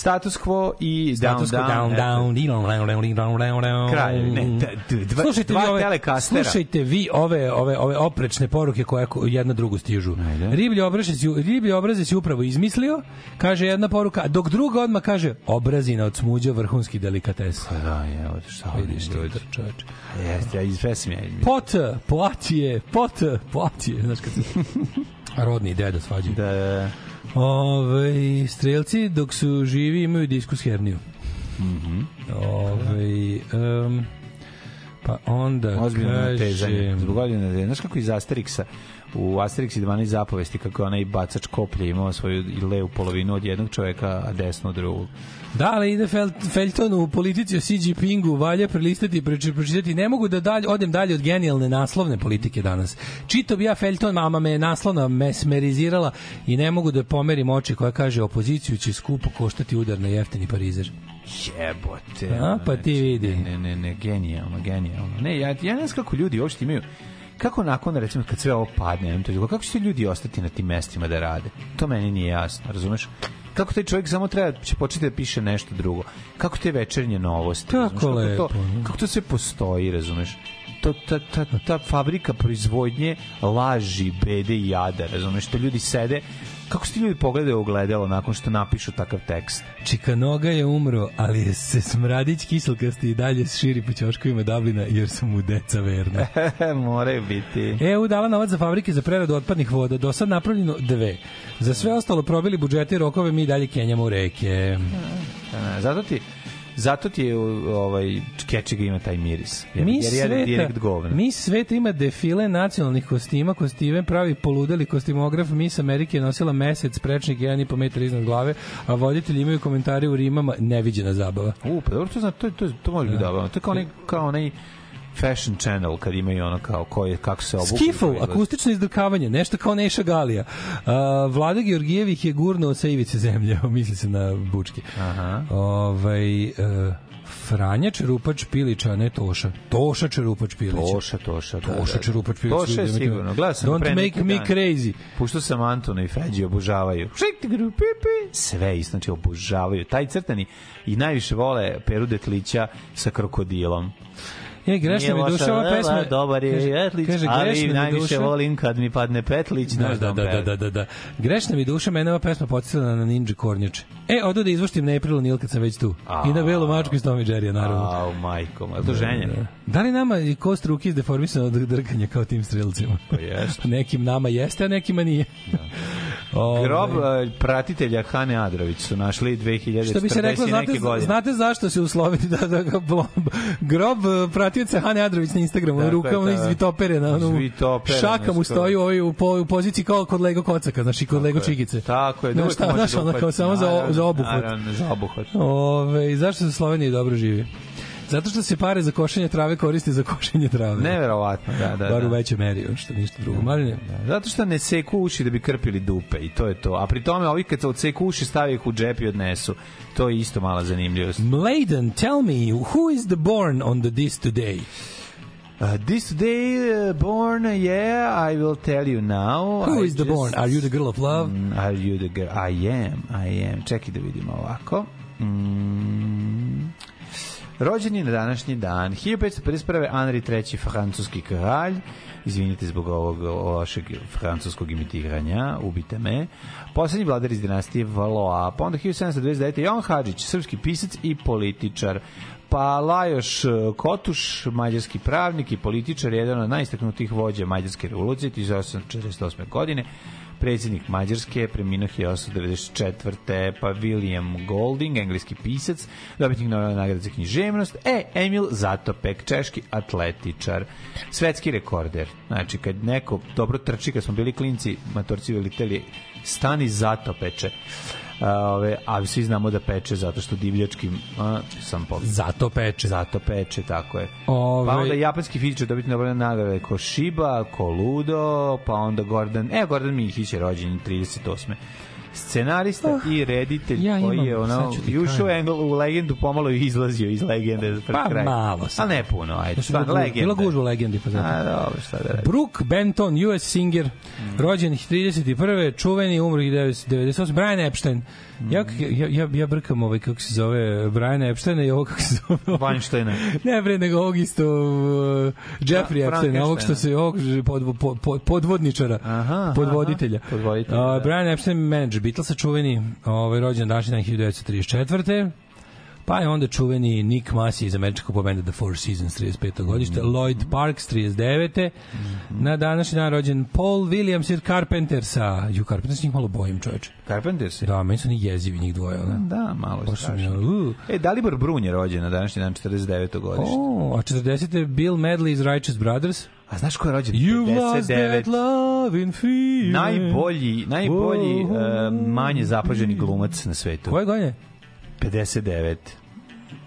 [SPEAKER 2] Status quo i down,
[SPEAKER 1] Status quo,
[SPEAKER 2] down,
[SPEAKER 1] down, down, down, down, down, down, down, down.
[SPEAKER 2] Kraljevi, ne, da- dva-
[SPEAKER 1] slušajte
[SPEAKER 2] dva
[SPEAKER 1] vi ove,
[SPEAKER 2] telekastera.
[SPEAKER 1] slušajte vi ove, ove, ove oprečne poruke koje ko- jedna drugu stižu. Riblji obrazac, riblji obrazac je upravo izmislio, kaže jedna poruka, dok druga odmah kaže obrazina od smuđa vrhunski delikates.
[SPEAKER 2] Pa da, je, šta
[SPEAKER 1] Vidiš ti,
[SPEAKER 2] ljudi.
[SPEAKER 1] čoveče.
[SPEAKER 2] Jeste, ja ja izmislio.
[SPEAKER 1] Pot, Poatije, pot, Poatije, znaš kad se [LAUGHS] rodni deda svađaju.
[SPEAKER 2] Da, da,
[SPEAKER 1] Ove, strelci dok su živi imaju diskus herniju.
[SPEAKER 2] Mhm.
[SPEAKER 1] Ove, um, pa onda
[SPEAKER 2] Ozbiljno
[SPEAKER 1] kaže...
[SPEAKER 2] Zbog godine, znaš kako iz Asterixa u Asterix i 12 zapovesti kako je onaj bacač koplje imao svoju levu polovinu od jednog čoveka, a desnu od drugog.
[SPEAKER 1] Da, ali ide Fel, Felton u politici o Xi Jinpingu, valja prelistati i proči- pročitati. Ne mogu da dalje, odem dalje od genijalne naslovne politike danas. Čito bi ja Felton, mama me naslovna mesmerizirala i ne mogu da pomerim oči koja kaže opoziciju će skupo koštati udar na jeftini parizer.
[SPEAKER 2] Jebote.
[SPEAKER 1] A, pa ti vidi.
[SPEAKER 2] Ne, ne, ne, genijalno, genijalno. Ne, ja, ja ne znam kako ljudi uopšte imaju kako nakon, recimo, kad sve ovo padne, kako će ljudi ostati na tim mestima da rade? To meni nije jasno, razumeš? Kako taj čovjek samo treba, će početi da piše nešto drugo? Kako te večernje novosti?
[SPEAKER 1] Kako
[SPEAKER 2] razumeš? to,
[SPEAKER 1] lepo.
[SPEAKER 2] kako to sve postoji, razumeš? To, ta, ta, ta fabrika proizvodnje laži, bede i jada, razumeš? To ljudi sede, kako se ti ljudi pogledaju ogledalo nakon što napišu takav tekst?
[SPEAKER 1] Čikanoga je umro, ali se smradić kiselkasti i dalje širi po ćoškovima Dublina jer su mu deca verna. [LAUGHS]
[SPEAKER 2] Moraju biti.
[SPEAKER 1] EU dala novac za fabrike za preradu otpadnih voda. Do sad napravljeno dve. Za sve ostalo probili budžete i rokove, mi dalje kenjamo u reke.
[SPEAKER 2] Zato ti zato ti je ovaj kečiga ima taj miris. Jer,
[SPEAKER 1] Mi
[SPEAKER 2] jer jede direkt
[SPEAKER 1] sveta,
[SPEAKER 2] govno.
[SPEAKER 1] mi sveta ima defile nacionalnih kostima, kostime pravi poludeli kostimograf, Miss Amerike je nosila mesec, prečnik 1,5 metra iznad glave, a voditelji imaju komentare u rimama, neviđena zabava.
[SPEAKER 2] U, pa dobro, to, zna, to, to, to može biti dobro. To je kao onaj, kao onaj fashion channel kad imaju ono kao ko je, kako se obuku.
[SPEAKER 1] Skiffle, akustično izdrkavanje, nešto kao Neša Galija. Uh, Vlada Georgijevih je gurnuo sa ivice zemlje, [LAUGHS] misli se na bučke.
[SPEAKER 2] Aha.
[SPEAKER 1] Ovaj uh, Franja Čerupač Pilića, ne Toša. Toša Čerupač Pilića.
[SPEAKER 2] Toša, Toša. da,
[SPEAKER 1] Toša
[SPEAKER 2] da, da.
[SPEAKER 1] Čerupač Pilića.
[SPEAKER 2] Toša je sigurno. Gledao sam
[SPEAKER 1] Don't make me
[SPEAKER 2] dan.
[SPEAKER 1] crazy.
[SPEAKER 2] Pušto sam Antona i Feđi obožavaju. Sve isto, znači obožavaju. Taj crtani i najviše vole Peru Detlića sa krokodilom.
[SPEAKER 1] Je, grešna mi duša ova
[SPEAKER 2] leva,
[SPEAKER 1] pesma.
[SPEAKER 2] Dobar je
[SPEAKER 1] kaže,
[SPEAKER 2] Jetlić,
[SPEAKER 1] kaže,
[SPEAKER 2] ali najviše
[SPEAKER 1] duša-
[SPEAKER 2] volim kad mi padne Petlić.
[SPEAKER 1] Da, da, da, da, da, da, da. Grešna mi duša, mene ova pesma podsjetila na Ninja Kornjače. E, odu da izvoštim na April Nil kad sam već tu. I na Belu mačku iz Tommy Jerrya, naravno.
[SPEAKER 2] Au, majko, je to ženje?
[SPEAKER 1] Da. Da li nama i kost ruke izdeformisano od drkanja kao tim strelcima?
[SPEAKER 2] Pa jeste. [LAUGHS]
[SPEAKER 1] nekim nama jeste, a nekima nije. [LAUGHS] Ovaj,
[SPEAKER 2] Grob e, pratitelja Hane Adrović su našli 2040
[SPEAKER 1] Što bi se reklo, znate,
[SPEAKER 2] godine.
[SPEAKER 1] znate zašto se u Sloveniji da, da, da grob eh, pratioca Hane Adrović na Instagramu,
[SPEAKER 2] Tako je,
[SPEAKER 1] rukama iz
[SPEAKER 2] da.
[SPEAKER 1] vitopere, na onu,
[SPEAKER 2] Iz vitopere,
[SPEAKER 1] šaka mu stoji u, ovoj, u, po, u poziciji kao kod Lego kocaka, znači kod Lego
[SPEAKER 2] je.
[SPEAKER 1] čigice.
[SPEAKER 2] Tako je, da
[SPEAKER 1] Znaš šta, znaš,
[SPEAKER 2] da
[SPEAKER 1] kao
[SPEAKER 2] uhvati.
[SPEAKER 1] samo za,
[SPEAKER 2] Naravno,
[SPEAKER 1] za obuhvat.
[SPEAKER 2] Naravno, za obuhvat.
[SPEAKER 1] Ove, zašto se u Sloveniji dobro živi? Zato što se pare za košenje trave koriste za košenje trave.
[SPEAKER 2] Neverovatno, da, da.
[SPEAKER 1] Bar u
[SPEAKER 2] da.
[SPEAKER 1] većoj meri, što ništa drugo. Marine,
[SPEAKER 2] Zato što ne seku uši da bi krpili dupe i to je to. A pri tome ovi kad se odseku uši stave ih u džep i odnesu. To je isto mala zanimljivost.
[SPEAKER 1] Mladen, tell me, who is the born on the this today?
[SPEAKER 2] Uh, this day uh, born, yeah, I will tell you now.
[SPEAKER 1] Who
[SPEAKER 2] I
[SPEAKER 1] is the
[SPEAKER 2] just-
[SPEAKER 1] born? Are you the girl of love?
[SPEAKER 2] Mm, Are you the girl? I am, I am. Čekaj da vidimo ovako. Mm. Rođen je na današnji dan. 1551. Henri III. francuski kralj. Izvinite zbog ovog vašeg francuskog imitiranja. Ubite me. Poslednji vladar iz dinastije Valois. Pa onda 1729. Jovan Hadžić, srpski pisac i političar. Pa Lajoš eh, Kotuš, mađarski pravnik i političar, jedan od najistaknutih vođa mađarske revolucije 1848. godine predsjednik Mađarske, preminuo 1894. Pa William Golding, engleski pisac, dobitnik Nobelove nagrade za književnost. E, Emil Zatopek, češki atletičar, svetski rekorder. Znači, kad neko dobro trči, kad smo bili klinci, matorci velitelji, stani Zatopeče. A, ove, a svi znamo da peče zato što divljačkim a, sam po...
[SPEAKER 1] Zato peče.
[SPEAKER 2] Zato peče, tako je.
[SPEAKER 1] Ove-
[SPEAKER 2] Pa onda japanski fizičar dobiti Nobelove nagrade ko Shiba, ko Ludo, pa onda Gordon, e, Gordon Mihić je rođen 38 scenarista i reditelj
[SPEAKER 1] Ja
[SPEAKER 2] koji je ono ušao. Engel u legendu pomalo izlazio iz legende pred
[SPEAKER 1] Pa
[SPEAKER 2] kraj.
[SPEAKER 1] malo sam.
[SPEAKER 2] A ne puno, ajde.
[SPEAKER 1] Znači, bila-
[SPEAKER 2] legenda.
[SPEAKER 1] Bila gužva legendi, pa zato.
[SPEAKER 2] A, dobro, šta da radi.
[SPEAKER 1] Brooke Benton, US singer, rođen 31. čuveni, umro 98. Brian Epstein, Ja, ja, ja, ja brkam ovaj, kako se zove, Brian Epsteina i ovo kako se zove.
[SPEAKER 2] Weinsteina.
[SPEAKER 1] ne bre, nego ovog isto uh, Jeffrey Epsteina, ovog što se ovog pod, pod, pod, podvodničara,
[SPEAKER 2] Aha,
[SPEAKER 1] podvoditelja.
[SPEAKER 2] aha, podvoditelja,
[SPEAKER 1] Uh. Brian Epstein, menadžer Beatlesa, čuveni, ovaj, rođen današnji dan 1934. Pa je onda čuveni Nick Massey iz američkog pobenda The Four Seasons 35. godište, Lloyd Parks 39. Na današnji dan rođen Paul Williams iz Carpentersa. Ju, Carpenters njih malo bojim, čoveče.
[SPEAKER 2] Carpenters?
[SPEAKER 1] Da, meni su oni jezivi njih dvoje. Ona.
[SPEAKER 2] Da, malo je strašno.
[SPEAKER 1] uh.
[SPEAKER 2] E, Dalibor Brun je rođen na današnji dan 49. godište.
[SPEAKER 1] O, a 40. Bill Medley iz Righteous Brothers.
[SPEAKER 2] A znaš ko je rođen?
[SPEAKER 1] You lost
[SPEAKER 2] 59.
[SPEAKER 1] that love in fear.
[SPEAKER 2] Najbolji, najbolji
[SPEAKER 1] Whoa.
[SPEAKER 2] uh, manje zapaženi glumac na svetu.
[SPEAKER 1] Koje godine?
[SPEAKER 2] 59.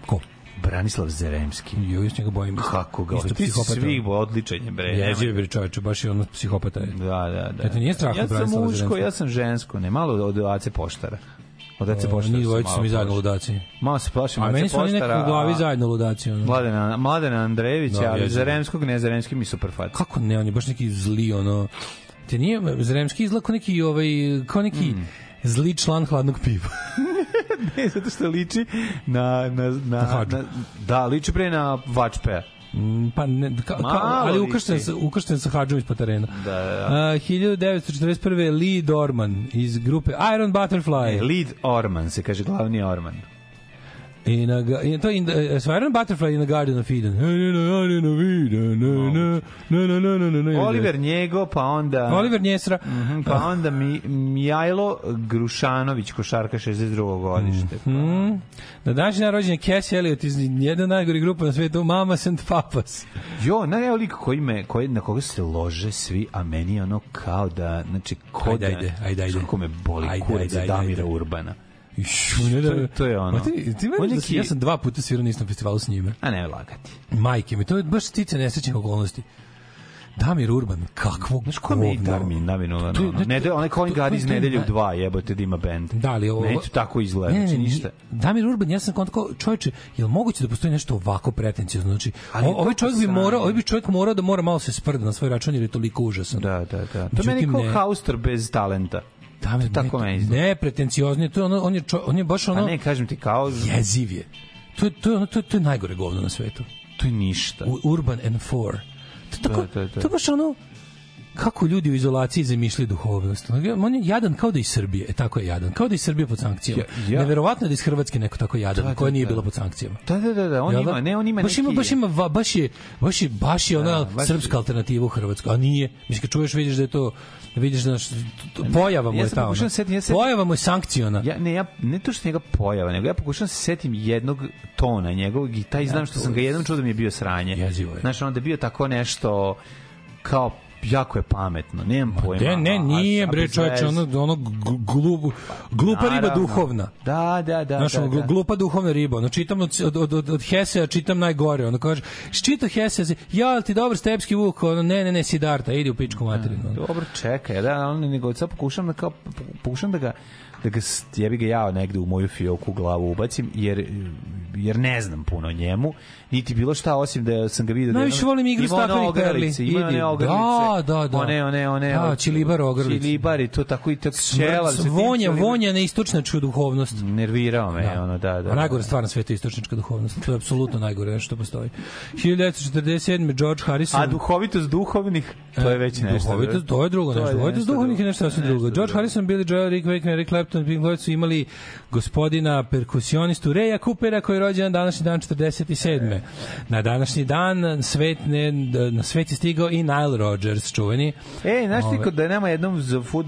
[SPEAKER 1] Ko?
[SPEAKER 2] Branislav Zeremski.
[SPEAKER 1] Jo, još njega bojim.
[SPEAKER 2] Kako ga?
[SPEAKER 1] Isto psihopata.
[SPEAKER 2] svih odličan je, bre.
[SPEAKER 1] Jezivi bre čoveče, baš je ono psihopata je.
[SPEAKER 2] Da, da, da.
[SPEAKER 1] Eto, nije strah
[SPEAKER 2] Ja
[SPEAKER 1] od
[SPEAKER 2] sam
[SPEAKER 1] Branislava
[SPEAKER 2] muško,
[SPEAKER 1] Zeremskog.
[SPEAKER 2] ja sam žensko, ne, malo od Ace Poštara. Od Ace Poštara. Sam
[SPEAKER 1] dvojica
[SPEAKER 2] malo
[SPEAKER 1] su mi zajedno ludaci.
[SPEAKER 2] Malo se plašim
[SPEAKER 1] A
[SPEAKER 2] Ace
[SPEAKER 1] meni su oni
[SPEAKER 2] Poštara,
[SPEAKER 1] nekako u glavi
[SPEAKER 2] a-
[SPEAKER 1] zajedno ludaci. Ono.
[SPEAKER 2] Mladena, Mladena Andrejevića,
[SPEAKER 1] Da,
[SPEAKER 2] ali
[SPEAKER 1] jezivo.
[SPEAKER 2] Zaremskog, ne, Zaremski mi super fat.
[SPEAKER 1] Kako ne, on je baš neki zli, ono... Te nije, Zremski izgleda kao neki, ovaj, kao neki
[SPEAKER 2] Hmm.
[SPEAKER 1] zli član hladnog piva. [LAUGHS]
[SPEAKER 2] ne, zato što liči na... na, na,
[SPEAKER 1] Na
[SPEAKER 2] na da, liči pre na Vačpeja.
[SPEAKER 1] Mm, pa ne, ka, ka, ali ukršten sa, ukršten sa Hadžom ispod terena.
[SPEAKER 2] Da, da.
[SPEAKER 1] A, 1941. Lee Dorman iz grupe Iron Butterfly.
[SPEAKER 2] E, Lead Orman se kaže, glavni Orman.
[SPEAKER 1] I na, ga- i to in the, so Iron Butterfly in the Garden of Eden. In.
[SPEAKER 2] Oliver Njego, pa onda...
[SPEAKER 1] Oliver Njesra.
[SPEAKER 2] Mhm, pa onda mi, Mijajlo Grušanović, košarka 62. godište. Pa.
[SPEAKER 1] Mm. Na današnji dan rođen je Cassie Elliot iz jedna najgori grupa na svetu, Mamas and Papas.
[SPEAKER 2] Jo, na evo lik koji me, koji, na koga se lože svi, a meni je ono kao da, znači, ko
[SPEAKER 1] Ajde,
[SPEAKER 2] da,
[SPEAKER 1] ajde, ajde, ajde.
[SPEAKER 2] Kako me boli kurac Damira
[SPEAKER 1] ajde.
[SPEAKER 2] Urbana.
[SPEAKER 1] Ne da,
[SPEAKER 2] To je- ono.
[SPEAKER 1] Ma ti, ti
[SPEAKER 2] On
[SPEAKER 1] veriš da si- ja sam dva puta svirao na istom festivalu s njime.
[SPEAKER 2] A ne lagati.
[SPEAKER 1] Majke mi, to je baš stice nesrećnih okolnosti. Damir Urban, kakvog
[SPEAKER 2] Znaš ko mi Darmin, ono,
[SPEAKER 1] To je-
[SPEAKER 2] ono, ne, onaj Colin Gard iz nedelje u dva, jebote da ima bend.
[SPEAKER 1] Da li ovo...
[SPEAKER 2] Neću tako izgleda,
[SPEAKER 1] Ne, ne,
[SPEAKER 2] znači
[SPEAKER 1] ne,
[SPEAKER 2] ništa.
[SPEAKER 1] Damir Urban, ja sam kontako, čovječe, je li moguće da postoji nešto ovako pretencijozno? Znači,
[SPEAKER 2] Ali
[SPEAKER 1] o- ovaj čovjek bi morao, ovaj bi čovjek morao da mora malo se sprda na svoj račun jer je toliko užasan.
[SPEAKER 2] Da, da, da. To meni kao
[SPEAKER 1] ne.
[SPEAKER 2] Haustor bez talenta.
[SPEAKER 1] Damir,
[SPEAKER 2] tako
[SPEAKER 1] ne,
[SPEAKER 2] meni izgleda.
[SPEAKER 1] ne, pretencioznije, to je ono, on je, čo, on je baš
[SPEAKER 2] A
[SPEAKER 1] ono,
[SPEAKER 2] ne, kažem ti, kao...
[SPEAKER 1] jeziv je. To je, to je, ono, to je, to je najgore govno na svetu.
[SPEAKER 2] To je ništa.
[SPEAKER 1] U- Urban and Four. To, je tako,
[SPEAKER 2] Da, da, da.
[SPEAKER 1] to je baš ono, kako ljudi u izolaciji zamišljaju duhovnost. On je jadan kao da iz Srbije, e tako je jadan, kao da iz Srbije pod sankcijama.
[SPEAKER 2] Ja- ja-
[SPEAKER 1] Neverovatno je da iz Hrvatske neko tako jadan,
[SPEAKER 2] Da, da,
[SPEAKER 1] koja nije
[SPEAKER 2] da.
[SPEAKER 1] bila pod sankcijama.
[SPEAKER 2] Da, da, da, da, on
[SPEAKER 1] Jel
[SPEAKER 2] ima, ne, on ima
[SPEAKER 1] baš
[SPEAKER 2] neki...
[SPEAKER 1] ima, baš ima, va- baš je, baš je, baš je ona
[SPEAKER 2] baš-
[SPEAKER 1] srpska alternativa u Hrvatskoj, a nije. Mislim, kad čuješ, vidiš da je to, da vidiš da naš, pojava mu
[SPEAKER 2] Ja
[SPEAKER 1] je ta ona.
[SPEAKER 2] da setim, ja setim-
[SPEAKER 1] Pojava mu je sankciona.
[SPEAKER 2] Ja, ne, ja, ne to što njega pojava, nego ja pokušavam se setim jednog tona njegovog i taj znam što sam ga jednom čuo da mi je bio sranje.
[SPEAKER 1] Jezivo je.
[SPEAKER 2] Znaš, onda je bio tako nešto kao jako je pametno, nemam pojma.
[SPEAKER 1] Ne, ne, nije bre čoveče, ono, ono glu- glup, glupa riba
[SPEAKER 2] Naravno.
[SPEAKER 1] duhovna.
[SPEAKER 2] Da, da, da.
[SPEAKER 1] Znaš,
[SPEAKER 2] da,
[SPEAKER 1] ono,
[SPEAKER 2] da.
[SPEAKER 1] glupa duhovna riba. Ono, čitam od, od, od, od, od Hesea, čitam najgore. Ono, kaže, čito Hesea, se, ja, ti dobar stepski vuk? Ono, ne, ne, ne, Sidarta, idi u pičku materinu. ono.
[SPEAKER 2] Dobro, čekaj, da, on nego sad pokušam da kao pokušam da ga da ga s- jebi ga ja negde u moju fioku glavu ubacim jer jer ne znam puno o njemu niti bilo šta osim da sam ga video da
[SPEAKER 1] Najviše volim igru staklenih perli.
[SPEAKER 2] ogrlice, ima one ogrlice
[SPEAKER 1] Da, da, da.
[SPEAKER 2] one one one
[SPEAKER 1] Da, čilibar ogrlice.
[SPEAKER 2] čilibari to tako i tako čela
[SPEAKER 1] vonja,
[SPEAKER 2] čilibar-
[SPEAKER 1] vonja na istočnačku duhovnost.
[SPEAKER 2] nervirao me ono da da
[SPEAKER 1] A najgore stvar na svetu istočnička duhovnost. To je apsolutno najgore što postoji. 1947. George Harrison.
[SPEAKER 2] a duhovitost duhovnih to je već nešto
[SPEAKER 1] Duhovitost, to je drugo nešto. Duhovitost duhovnih je nešto sasvim drugo. George. Harrison, Billy Joel, Rick Wakeman, Eric Clapton, Pink Floyd su imali gospodina perkusionistu Reja Coopera koji je rođen na današnji dan 47. Na današnji dan svet, ne, na svet je stigao i Nile Rodgers, čuveni.
[SPEAKER 2] Ej, znaš ti kod da nema jednom za fut,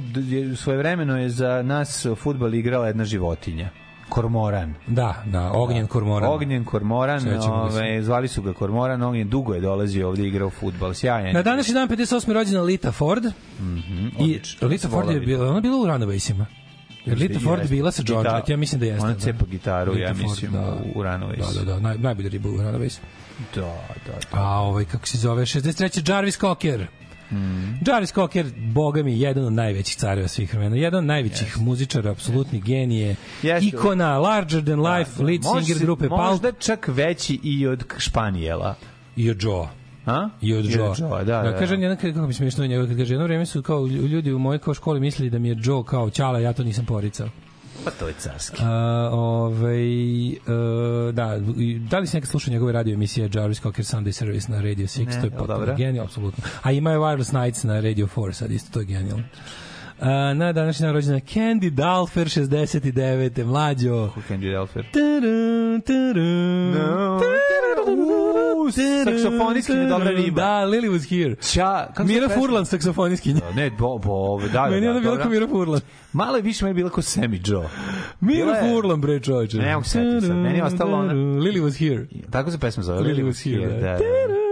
[SPEAKER 2] svoje vremeno je za nas fudbal igrala jedna životinja. Kormoran.
[SPEAKER 1] Da, da, Ognjen Kormoran.
[SPEAKER 2] Ognjen Kormoran, ove, zvali su ga Kormoran, Ognjen dugo je dolazio ovde i igrao fudbal, sjajan.
[SPEAKER 1] Na današnji dan 58. rođena Lita Ford.
[SPEAKER 2] Mhm,
[SPEAKER 1] I
[SPEAKER 2] odlično.
[SPEAKER 1] Lita Ford je bila, ona je bila u Runawaysima. Jer Lita Ford
[SPEAKER 2] Jeste.
[SPEAKER 1] bila sa George, ja mislim da jeste.
[SPEAKER 2] Ona
[SPEAKER 1] da.
[SPEAKER 2] cepa gitaru,
[SPEAKER 1] Lita
[SPEAKER 2] ja
[SPEAKER 1] Ford,
[SPEAKER 2] mislim,
[SPEAKER 1] da.
[SPEAKER 2] u, Runaways.
[SPEAKER 1] Da, da, da, naj, najbolja riba u Runaways.
[SPEAKER 2] Da, da, da.
[SPEAKER 1] A ovaj, kako se zove, 63. Jarvis Cocker.
[SPEAKER 2] Mm.
[SPEAKER 1] Jarvis Cocker, boga mi, jedan od najvećih careva svih vremena, jedan od najvećih muzičara, apsolutni genije,
[SPEAKER 2] Jeste.
[SPEAKER 1] ikona, larger than life, lead
[SPEAKER 2] Može
[SPEAKER 1] singer grupe Pulp
[SPEAKER 2] Možda čak veći i od Španijela.
[SPEAKER 1] i od Joe.
[SPEAKER 2] A?
[SPEAKER 1] I od Joe.
[SPEAKER 2] Joe, da, da.
[SPEAKER 1] Kaže, on jedan, kako mi smiješno njega, kad kaže, jedno vreme su kao ljudi u mojoj kao školi mislili da mi je Joe kao ćala, ja to nisam poricao.
[SPEAKER 2] Pa to je carski.
[SPEAKER 1] Uh, ovaj, uh, da, i da li se nekad slušao njegove radio emisije Jarvis Cocker Sunday Service na Radio 6,
[SPEAKER 2] Ne,
[SPEAKER 1] to je potpuno
[SPEAKER 2] dobra?
[SPEAKER 1] genijal, apsolutno. A ima je Wireless Nights na Radio 4, sad isto to je genijalno. Uh, na današnji dan rođena Candy Dalfer 69. mlađo.
[SPEAKER 2] Who can do Delfer?
[SPEAKER 1] Tudum, tudum,
[SPEAKER 2] No.
[SPEAKER 1] tudum,
[SPEAKER 2] saksofonistki mi dobra riba.
[SPEAKER 1] Da, Lily was here.
[SPEAKER 2] Ća, kako
[SPEAKER 1] Mira? Furlan, saksofonistkinja.
[SPEAKER 2] Ne, bo, bo, da, da,
[SPEAKER 1] Meni je
[SPEAKER 2] da,
[SPEAKER 1] ona bila kao Mira Furlan.
[SPEAKER 2] Malo je više meni bila kao Sammy Joe.
[SPEAKER 1] Mira Furlan, bre, čovječe.
[SPEAKER 2] Ne mogu se setiti sad, meni je ostalo ona-
[SPEAKER 1] Lily was here.
[SPEAKER 2] Tako se pesma zove.
[SPEAKER 1] Lily was here, da.
[SPEAKER 2] Da, da.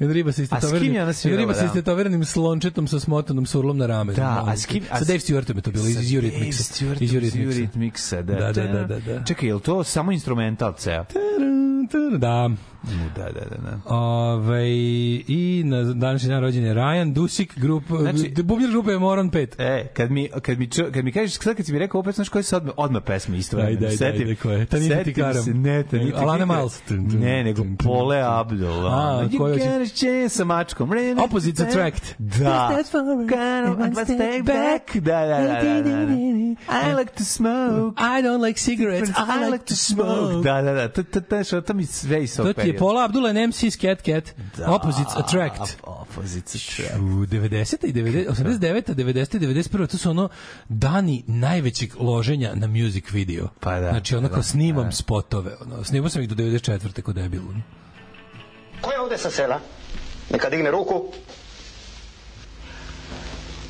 [SPEAKER 1] Jedna riba sa
[SPEAKER 2] ona svirala,
[SPEAKER 1] riba sa
[SPEAKER 2] da?
[SPEAKER 1] istetoveranim slončetom sa smotanom surlom na rame.
[SPEAKER 2] Da, a s kim... a
[SPEAKER 1] Sa Dave Stewartom je to bilo, iz
[SPEAKER 2] Stewartom,
[SPEAKER 1] Iz. Eurythmicsa,
[SPEAKER 2] da.
[SPEAKER 1] Da, da, da, da, da.
[SPEAKER 2] Čekaj, je li to samo instrumental ceo?
[SPEAKER 1] Da.
[SPEAKER 2] Da, da, da. da.
[SPEAKER 1] Ove, I na današnji dan rođen je Ryan Dusik, grup,
[SPEAKER 2] Znači-
[SPEAKER 1] bubnjar grupe je Moron 5.
[SPEAKER 2] E, kad mi, kad mi, čo, kad mi kažeš, sad kad si mi rekao opet, znaš koje su odmah, odmah pesme isto
[SPEAKER 1] Daj, daj, daj, daj, koje? Taniti
[SPEAKER 2] Setim
[SPEAKER 1] Tikaram.
[SPEAKER 2] se, ne, Taniti
[SPEAKER 1] Alana
[SPEAKER 2] Tikaram.
[SPEAKER 1] Miles.
[SPEAKER 2] Ne, nego Pole Abdul.
[SPEAKER 1] A,
[SPEAKER 2] ono,
[SPEAKER 1] koje
[SPEAKER 2] You chance sa mačkom.
[SPEAKER 1] Opposites attract.
[SPEAKER 2] Da. Kind take back. Da, da, da, da, da. I like to smoke.
[SPEAKER 1] I don't like cigarettes,
[SPEAKER 2] I like to smoke. Da, da, da. To, to, to, to, to mi sve iz
[SPEAKER 1] To ti je
[SPEAKER 2] perioda.
[SPEAKER 1] Paula Abdul and MC's Cat Cat. Opposites Attract.
[SPEAKER 2] Opposites attract.
[SPEAKER 1] U 90. i 90, 89. 90. i 91. to su ono dani najvećeg loženja na music video.
[SPEAKER 2] Pa da,
[SPEAKER 1] Znači ono
[SPEAKER 2] pa da,
[SPEAKER 1] snimam
[SPEAKER 2] da.
[SPEAKER 1] spotove. Ono, snimao sam ih do 94. kod debilu.
[SPEAKER 8] Ko je ovde sa sela? Neka digne ruku.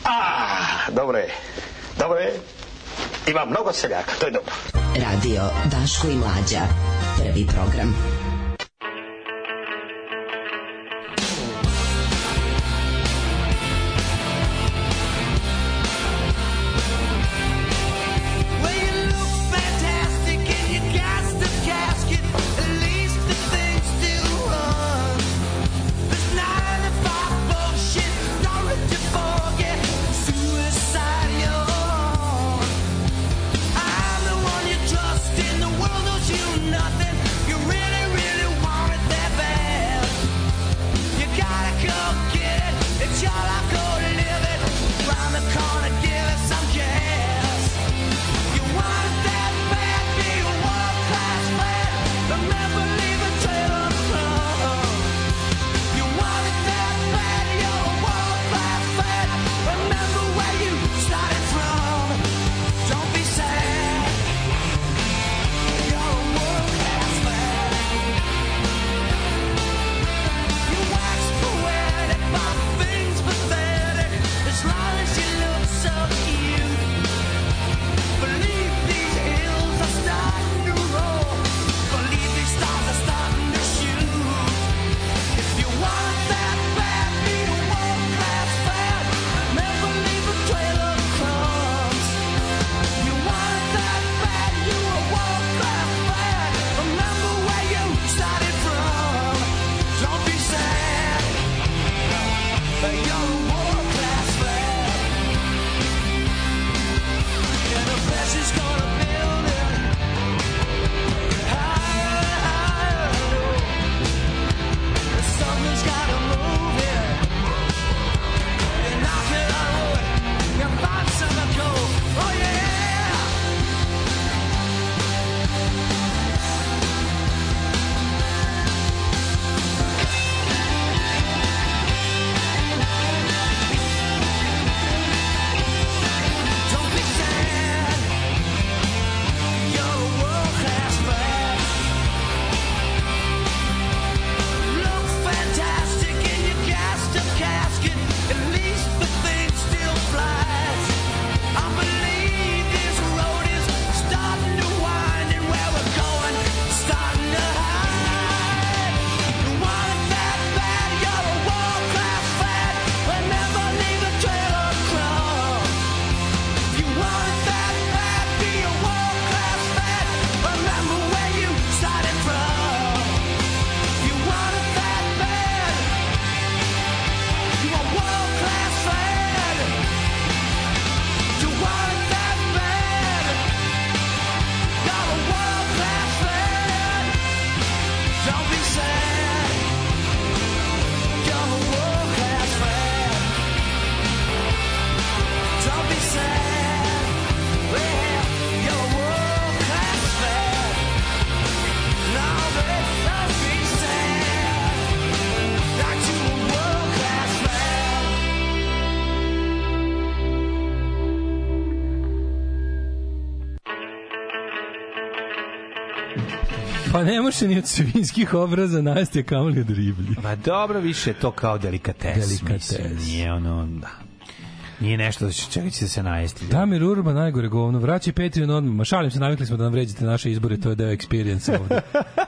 [SPEAKER 8] A, dobro je. Dobro je. Ima mnogo seljaka, to je dobro.
[SPEAKER 9] Radio Daško i Mlađa. Prvi program.
[SPEAKER 1] Pa ne može ni od svinskih obraza najesti, a kamoli od riblji.
[SPEAKER 2] Pa dobro, više je to kao delikates.
[SPEAKER 1] Delikates.
[SPEAKER 2] Mislim, nije ono, da. Nije nešto da će, čega će se najesti.
[SPEAKER 1] Damir Urban, najgore govno. Vraći Patreon odmah. Ma šalim se, navikli smo da nam vređate naše izbore, to je deo experience ovde.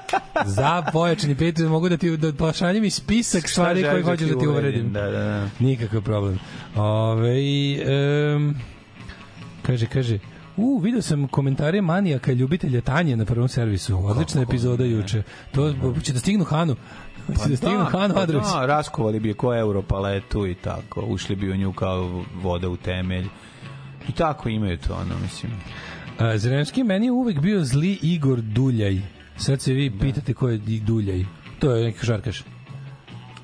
[SPEAKER 1] [LAUGHS] Za pojačani Patreon mogu da ti da pošaljem mi spisak stvari koje
[SPEAKER 2] da
[SPEAKER 1] hoćeš da ti
[SPEAKER 2] uvredim?
[SPEAKER 1] uvredim.
[SPEAKER 2] Da, da, da.
[SPEAKER 1] Nikakav problem. Ove, um, kaže, kaže, U, video sam komentare manijaka i ljubitelja Tanje na prvom servisu. Odlična epizoda juče. To će da stignu Hanu. Će da stignu Hanu
[SPEAKER 2] pa
[SPEAKER 1] Adrović.
[SPEAKER 2] da, raskovali bi je ko euro paletu i tako. Ušli bi u nju kao voda u temelj. I tako imaju to, ono, mislim.
[SPEAKER 1] A, meni je uvek bio zli Igor Duljaj. Sad se vi pitate ko je Duljaj. To je neki žarkaš.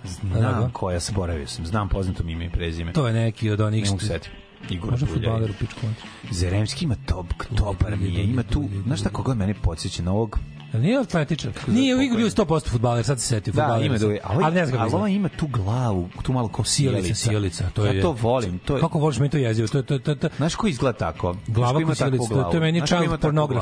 [SPEAKER 2] Znam
[SPEAKER 1] Da,
[SPEAKER 2] koja, zaboravio sam. Znam poznato mi ime i prezime.
[SPEAKER 1] To je neki od onih
[SPEAKER 2] Ne mogu se setiti. Igor Duljaj.
[SPEAKER 1] fudbaler u pičku.
[SPEAKER 2] Zeremski ima top, dobar mi je. Ima tu, znaš šta koga mene podsjeća na ovog
[SPEAKER 1] Jel Nije atletičar. Nije u igru bio 100% fudbaler, sad se setio
[SPEAKER 2] Da,
[SPEAKER 1] fudbaler.
[SPEAKER 2] ima da ali,
[SPEAKER 1] ali ne znam
[SPEAKER 2] ali ima tu glavu, tu malo kao
[SPEAKER 1] sjelica.
[SPEAKER 2] sjelica,
[SPEAKER 1] to je.
[SPEAKER 2] ja to volim, to je.
[SPEAKER 1] Kako voliš meni to jezivo? To to to to.
[SPEAKER 2] Znaš ko izgleda tako?
[SPEAKER 1] Glava
[SPEAKER 2] ima
[SPEAKER 1] sjelica,
[SPEAKER 2] takvu
[SPEAKER 1] to- je
[SPEAKER 2] glavu?
[SPEAKER 1] meni child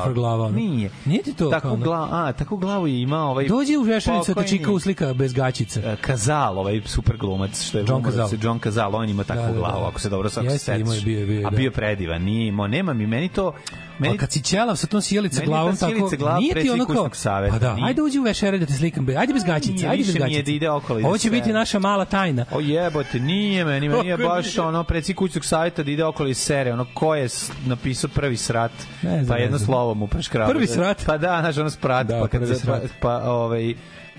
[SPEAKER 2] glavu?
[SPEAKER 1] glava.
[SPEAKER 2] Nije.
[SPEAKER 1] Nije ti to ono?
[SPEAKER 2] glavu, a, takvu glavu je imao ovaj
[SPEAKER 1] Dođi u vešalicu da čika uslika bez gaćica.
[SPEAKER 2] e, Kazal, ovaj super glumac što je
[SPEAKER 1] John
[SPEAKER 2] se John Kazal, on ima takvu
[SPEAKER 1] Da, da, da.
[SPEAKER 2] glavu, ako se dobro sad setiš.
[SPEAKER 1] imao je, bio je, bio je,
[SPEAKER 2] A bio je predivan, nije imao, nema mi, meni to... Meni,
[SPEAKER 1] A kad si ćelav sa tom
[SPEAKER 2] je
[SPEAKER 1] glavom
[SPEAKER 2] ta
[SPEAKER 1] tako,
[SPEAKER 2] glava
[SPEAKER 1] nije ti ono kao,
[SPEAKER 2] kućnog saveta,
[SPEAKER 1] pa da,
[SPEAKER 2] nije.
[SPEAKER 1] ajde uđi u vešere da te slikam, be, ajde bez gaćice, ajde bez
[SPEAKER 2] je
[SPEAKER 1] gaćice.
[SPEAKER 2] da ide okolo i
[SPEAKER 1] Ovo
[SPEAKER 2] da
[SPEAKER 1] će
[SPEAKER 2] se-
[SPEAKER 1] biti naša mala tajna.
[SPEAKER 2] O jebote, nije meni, meni je baš ono predsjednik kućnog savjeta da ide okolo iz sere, ono ko je napisao prvi srat,
[SPEAKER 1] Ne
[SPEAKER 2] pa jedno slovo mu preškraba.
[SPEAKER 1] Prvi srat?
[SPEAKER 2] Pa da, znaš, ono sprat,
[SPEAKER 1] Da,
[SPEAKER 2] pa, kad
[SPEAKER 1] srat.
[SPEAKER 2] pa, pa ovaj,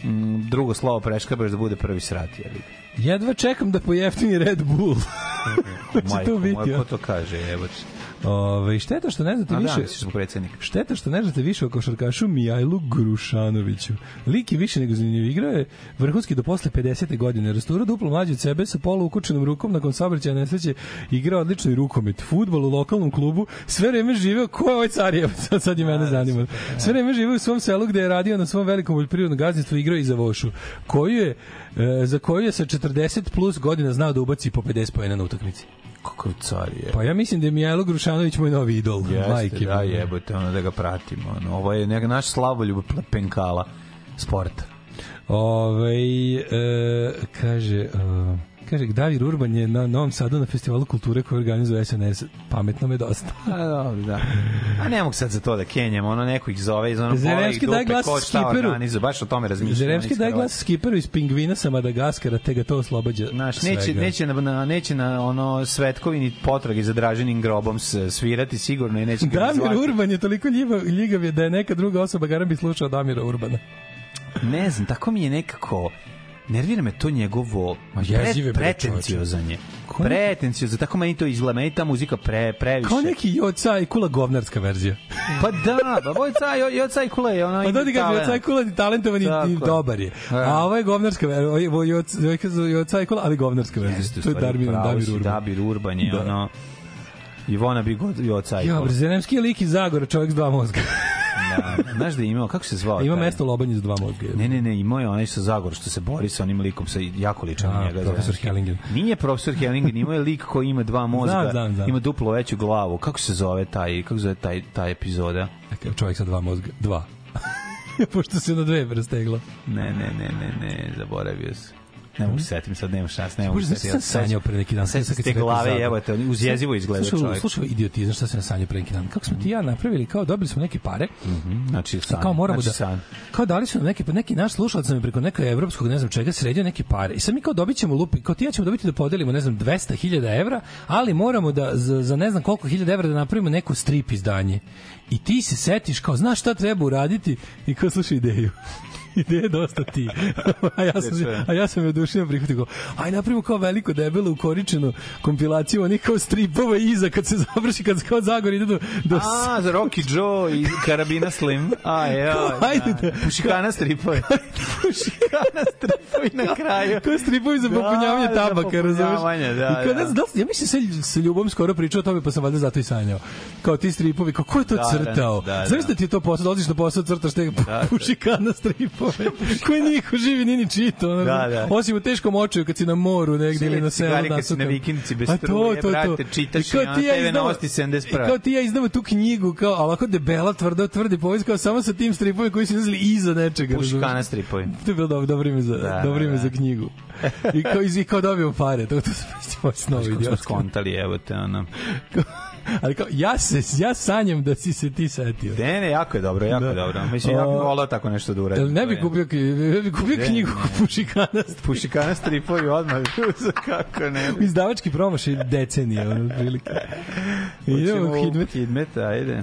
[SPEAKER 2] m, drugo slovo preškrabaš da bude prvi srat. Jebi.
[SPEAKER 1] Jedva čekam da pojeftini Red Bull. [LAUGHS] To
[SPEAKER 2] Majko
[SPEAKER 1] biti.
[SPEAKER 2] moja,
[SPEAKER 1] a?
[SPEAKER 2] ko to kaže, jebote.
[SPEAKER 1] Ove, šteta što ne znate
[SPEAKER 2] A da,
[SPEAKER 1] više...
[SPEAKER 2] misliš zbog predsjednika.
[SPEAKER 1] Šteta što ne znate više o košarkašu Mijajlu Grušanoviću. Lik je više nego zanimljiv. Igrao je vrhunski do posle 50. godine. Rastura duplo mlađi od sebe sa polu ukučenom rukom nakon saobraćaja nesreće igrao odlično i rukomet. Futbol u lokalnom klubu. Sve vreme živeo ko je ovaj Carijev? Sad, sad i mene zanima. Sve vreme živeo u svom selu gde je radio na svom velikom poljoprivrednom gazdinstvu igrao i za Vošu. Koju je, e, za koju je sa 40 plus godina znao da ubaci po 50 pojena na utakmici.
[SPEAKER 2] Kakav car je.
[SPEAKER 1] Pa ja mislim da je Mijajlo Grušanović moj novi idol.
[SPEAKER 2] Jeste,
[SPEAKER 1] Majke
[SPEAKER 2] da, jebote, ono da ga pratimo. Ono, ovo je neka naš slavoljub penkala sporta.
[SPEAKER 1] Ove, e, kaže, e, kaže, Davir Urban je na Novom Sadu na festivalu kulture koji organizuje SNS. Pametno me dosta.
[SPEAKER 2] A, dobro, da. A ne mogu sad za to da kenjam, ono neko ih zove iz ono
[SPEAKER 1] Zeremski
[SPEAKER 2] pola ih dupe,
[SPEAKER 1] glas
[SPEAKER 2] ko šta organizuje, baš o tome razmišljam.
[SPEAKER 1] Zeremski daje glas skiperu iz pingvina sa Madagaskara, te ga to oslobađa
[SPEAKER 2] Znaš, neće, neće, na, na, neće na ono svetkovini potrage za draženim grobom svirati sigurno i neće ga
[SPEAKER 1] Damir. Urban je toliko ljiva, ljigav je da je neka druga osoba garam bi slušao Damira Urbana.
[SPEAKER 2] Ne znam, tako mi je nekako nervira me to njegovo
[SPEAKER 1] bre,
[SPEAKER 2] pretenciozanje. Pretenciozno, tako meni to izgleda, meni ta muzika pre, previše.
[SPEAKER 1] Kao neki Joca i Kula govnarska verzija.
[SPEAKER 2] Pa da, pa Vojca, jo, Joca i Kula je ono
[SPEAKER 1] Pa kaže,
[SPEAKER 2] talent.
[SPEAKER 1] Joca i Kula je talentovan i- dobar je.
[SPEAKER 2] Da.
[SPEAKER 1] A ovo je govnarska verzija. Joca- Joca i Kula, ali govnarska verzija.
[SPEAKER 2] Jeste,
[SPEAKER 1] To je Darmin,
[SPEAKER 2] si,
[SPEAKER 1] Urban.
[SPEAKER 2] Dabir Urban je
[SPEAKER 1] Da.
[SPEAKER 2] ono Ivona bi god Joca i
[SPEAKER 1] Ja,
[SPEAKER 2] Kula.
[SPEAKER 1] Brzenemski lik iz Zagora, čovjek s dva mozga.
[SPEAKER 2] Da. Znaš da je imao, kako se zvao?
[SPEAKER 1] Ima
[SPEAKER 2] taj?
[SPEAKER 1] mesto lobanje s dva mozga.
[SPEAKER 2] Ne, ne, ne, imao je onaj sa Zagor što se bori sa onim likom sa jako ličan
[SPEAKER 1] A,
[SPEAKER 2] njega.
[SPEAKER 1] profesor. Hellingen.
[SPEAKER 2] Nije profesor Hellingen, imao je lik koji ima dva mozga,
[SPEAKER 1] Znam, znam, znam.
[SPEAKER 2] ima duplo veću glavu. Kako se zove taj, kako zove taj, taj epizoda?
[SPEAKER 1] Dakle, čovjek sa dva mozga. Dva. [LAUGHS] Pošto se na dve rasteglo.
[SPEAKER 2] Ne, ne, ne, ne, ne, zaboravio se. Ne mogu se setim, sad nema šans, ne mogu se
[SPEAKER 1] šta sam sanjao pre neki dan?
[SPEAKER 2] Sećam se te glave, evo te, uz jezivo izgleda
[SPEAKER 1] Slušaj,
[SPEAKER 2] čovjek.
[SPEAKER 1] Slušaj, idiotizam šta sam sanjao pre neki dan. Kako smo ti ja napravili, kao dobili smo neke pare,
[SPEAKER 2] Znači, san,
[SPEAKER 1] kao moramo
[SPEAKER 2] znači
[SPEAKER 1] da
[SPEAKER 2] san.
[SPEAKER 1] kao dali su nam neke pa neki naš slušalac nam preko nekog evropskog ne znam čega sredio neke pare i sad mi kao dobićemo lupi kao ti ja ćemo dobiti da podelimo ne znam 200.000 evra ali moramo da za, za ne znam koliko hiljada evra da napravimo neko strip izdanje i ti se setiš kao znaš šta treba uraditi i kao slušaj ideju je dosta ti. [LAUGHS] a ja sam, a ja sam je oduševljen prihvatio aj napravimo kao veliko debelo ukoričenu kompilaciju onih kao stripova iza kad se završi, kad se kao Zagor ide do... do
[SPEAKER 2] A, za Rocky Joe i Karabina Slim. A, [LAUGHS] je,
[SPEAKER 1] Ajde da-
[SPEAKER 2] Pušikana stripovi. [LAUGHS] Pušikana stripovi na kraju.
[SPEAKER 1] Kao stripovi za popunjavanje
[SPEAKER 2] Da,
[SPEAKER 1] tabaka,
[SPEAKER 2] popunjavanje, da,
[SPEAKER 1] kao, ne
[SPEAKER 2] da.
[SPEAKER 1] da li- ja mislim se sa ljubom skoro pričao o tome, pa sam valjda zato i sanjao. Kao ti stripovi, kao ko je to
[SPEAKER 2] Da, da,
[SPEAKER 1] crtao?
[SPEAKER 2] da, da.
[SPEAKER 1] Znaš da ti je to posao, dolaziš na posao, crtaš te
[SPEAKER 2] Da, da.
[SPEAKER 1] pušikana stripove. Stripove [LAUGHS] koje niko živi nije ni čitao. ono,
[SPEAKER 2] Da, da.
[SPEAKER 1] Osim u teškom očaju kad si na moru negdje ili na selu.
[SPEAKER 2] Kad si na
[SPEAKER 1] nasukan.
[SPEAKER 2] vikendici bez struje, brate, čitaš
[SPEAKER 1] I ja
[SPEAKER 2] TV novosti 71.
[SPEAKER 1] i Kao ti ja izdamo tu knjigu, kao, ovako debela, tvrda, tvrdi povijest, kao samo sa tim stripovima koji su izlazili iza nečega.
[SPEAKER 2] Puškana stripovi.
[SPEAKER 1] To je bilo dobro, dobro ime za,
[SPEAKER 2] Da,
[SPEAKER 1] dobro
[SPEAKER 2] da,
[SPEAKER 1] ime
[SPEAKER 2] da.
[SPEAKER 1] za knjigu. I kao, i kao dobijemo pare, to, to su moji snovi
[SPEAKER 2] Kako smo skontali, evo te, ono. [LAUGHS]
[SPEAKER 1] Ali kao, ja, se, ja sanjam da si se ti setio.
[SPEAKER 2] Ne, ne, jako je dobro, jako je dobro. Mislim, ja bih volao tako nešto da uradim.
[SPEAKER 1] Ne bi kupio, ne bi kupio
[SPEAKER 2] Ne,
[SPEAKER 1] knjigu
[SPEAKER 2] ne.
[SPEAKER 1] Pušikana
[SPEAKER 2] Pušikana stripovi odmah. [LAUGHS] Kako ne?
[SPEAKER 1] Izdavački promašaj decenije, ono, otprilike. Idemo u Hidmet.
[SPEAKER 2] Hidmet, ajde.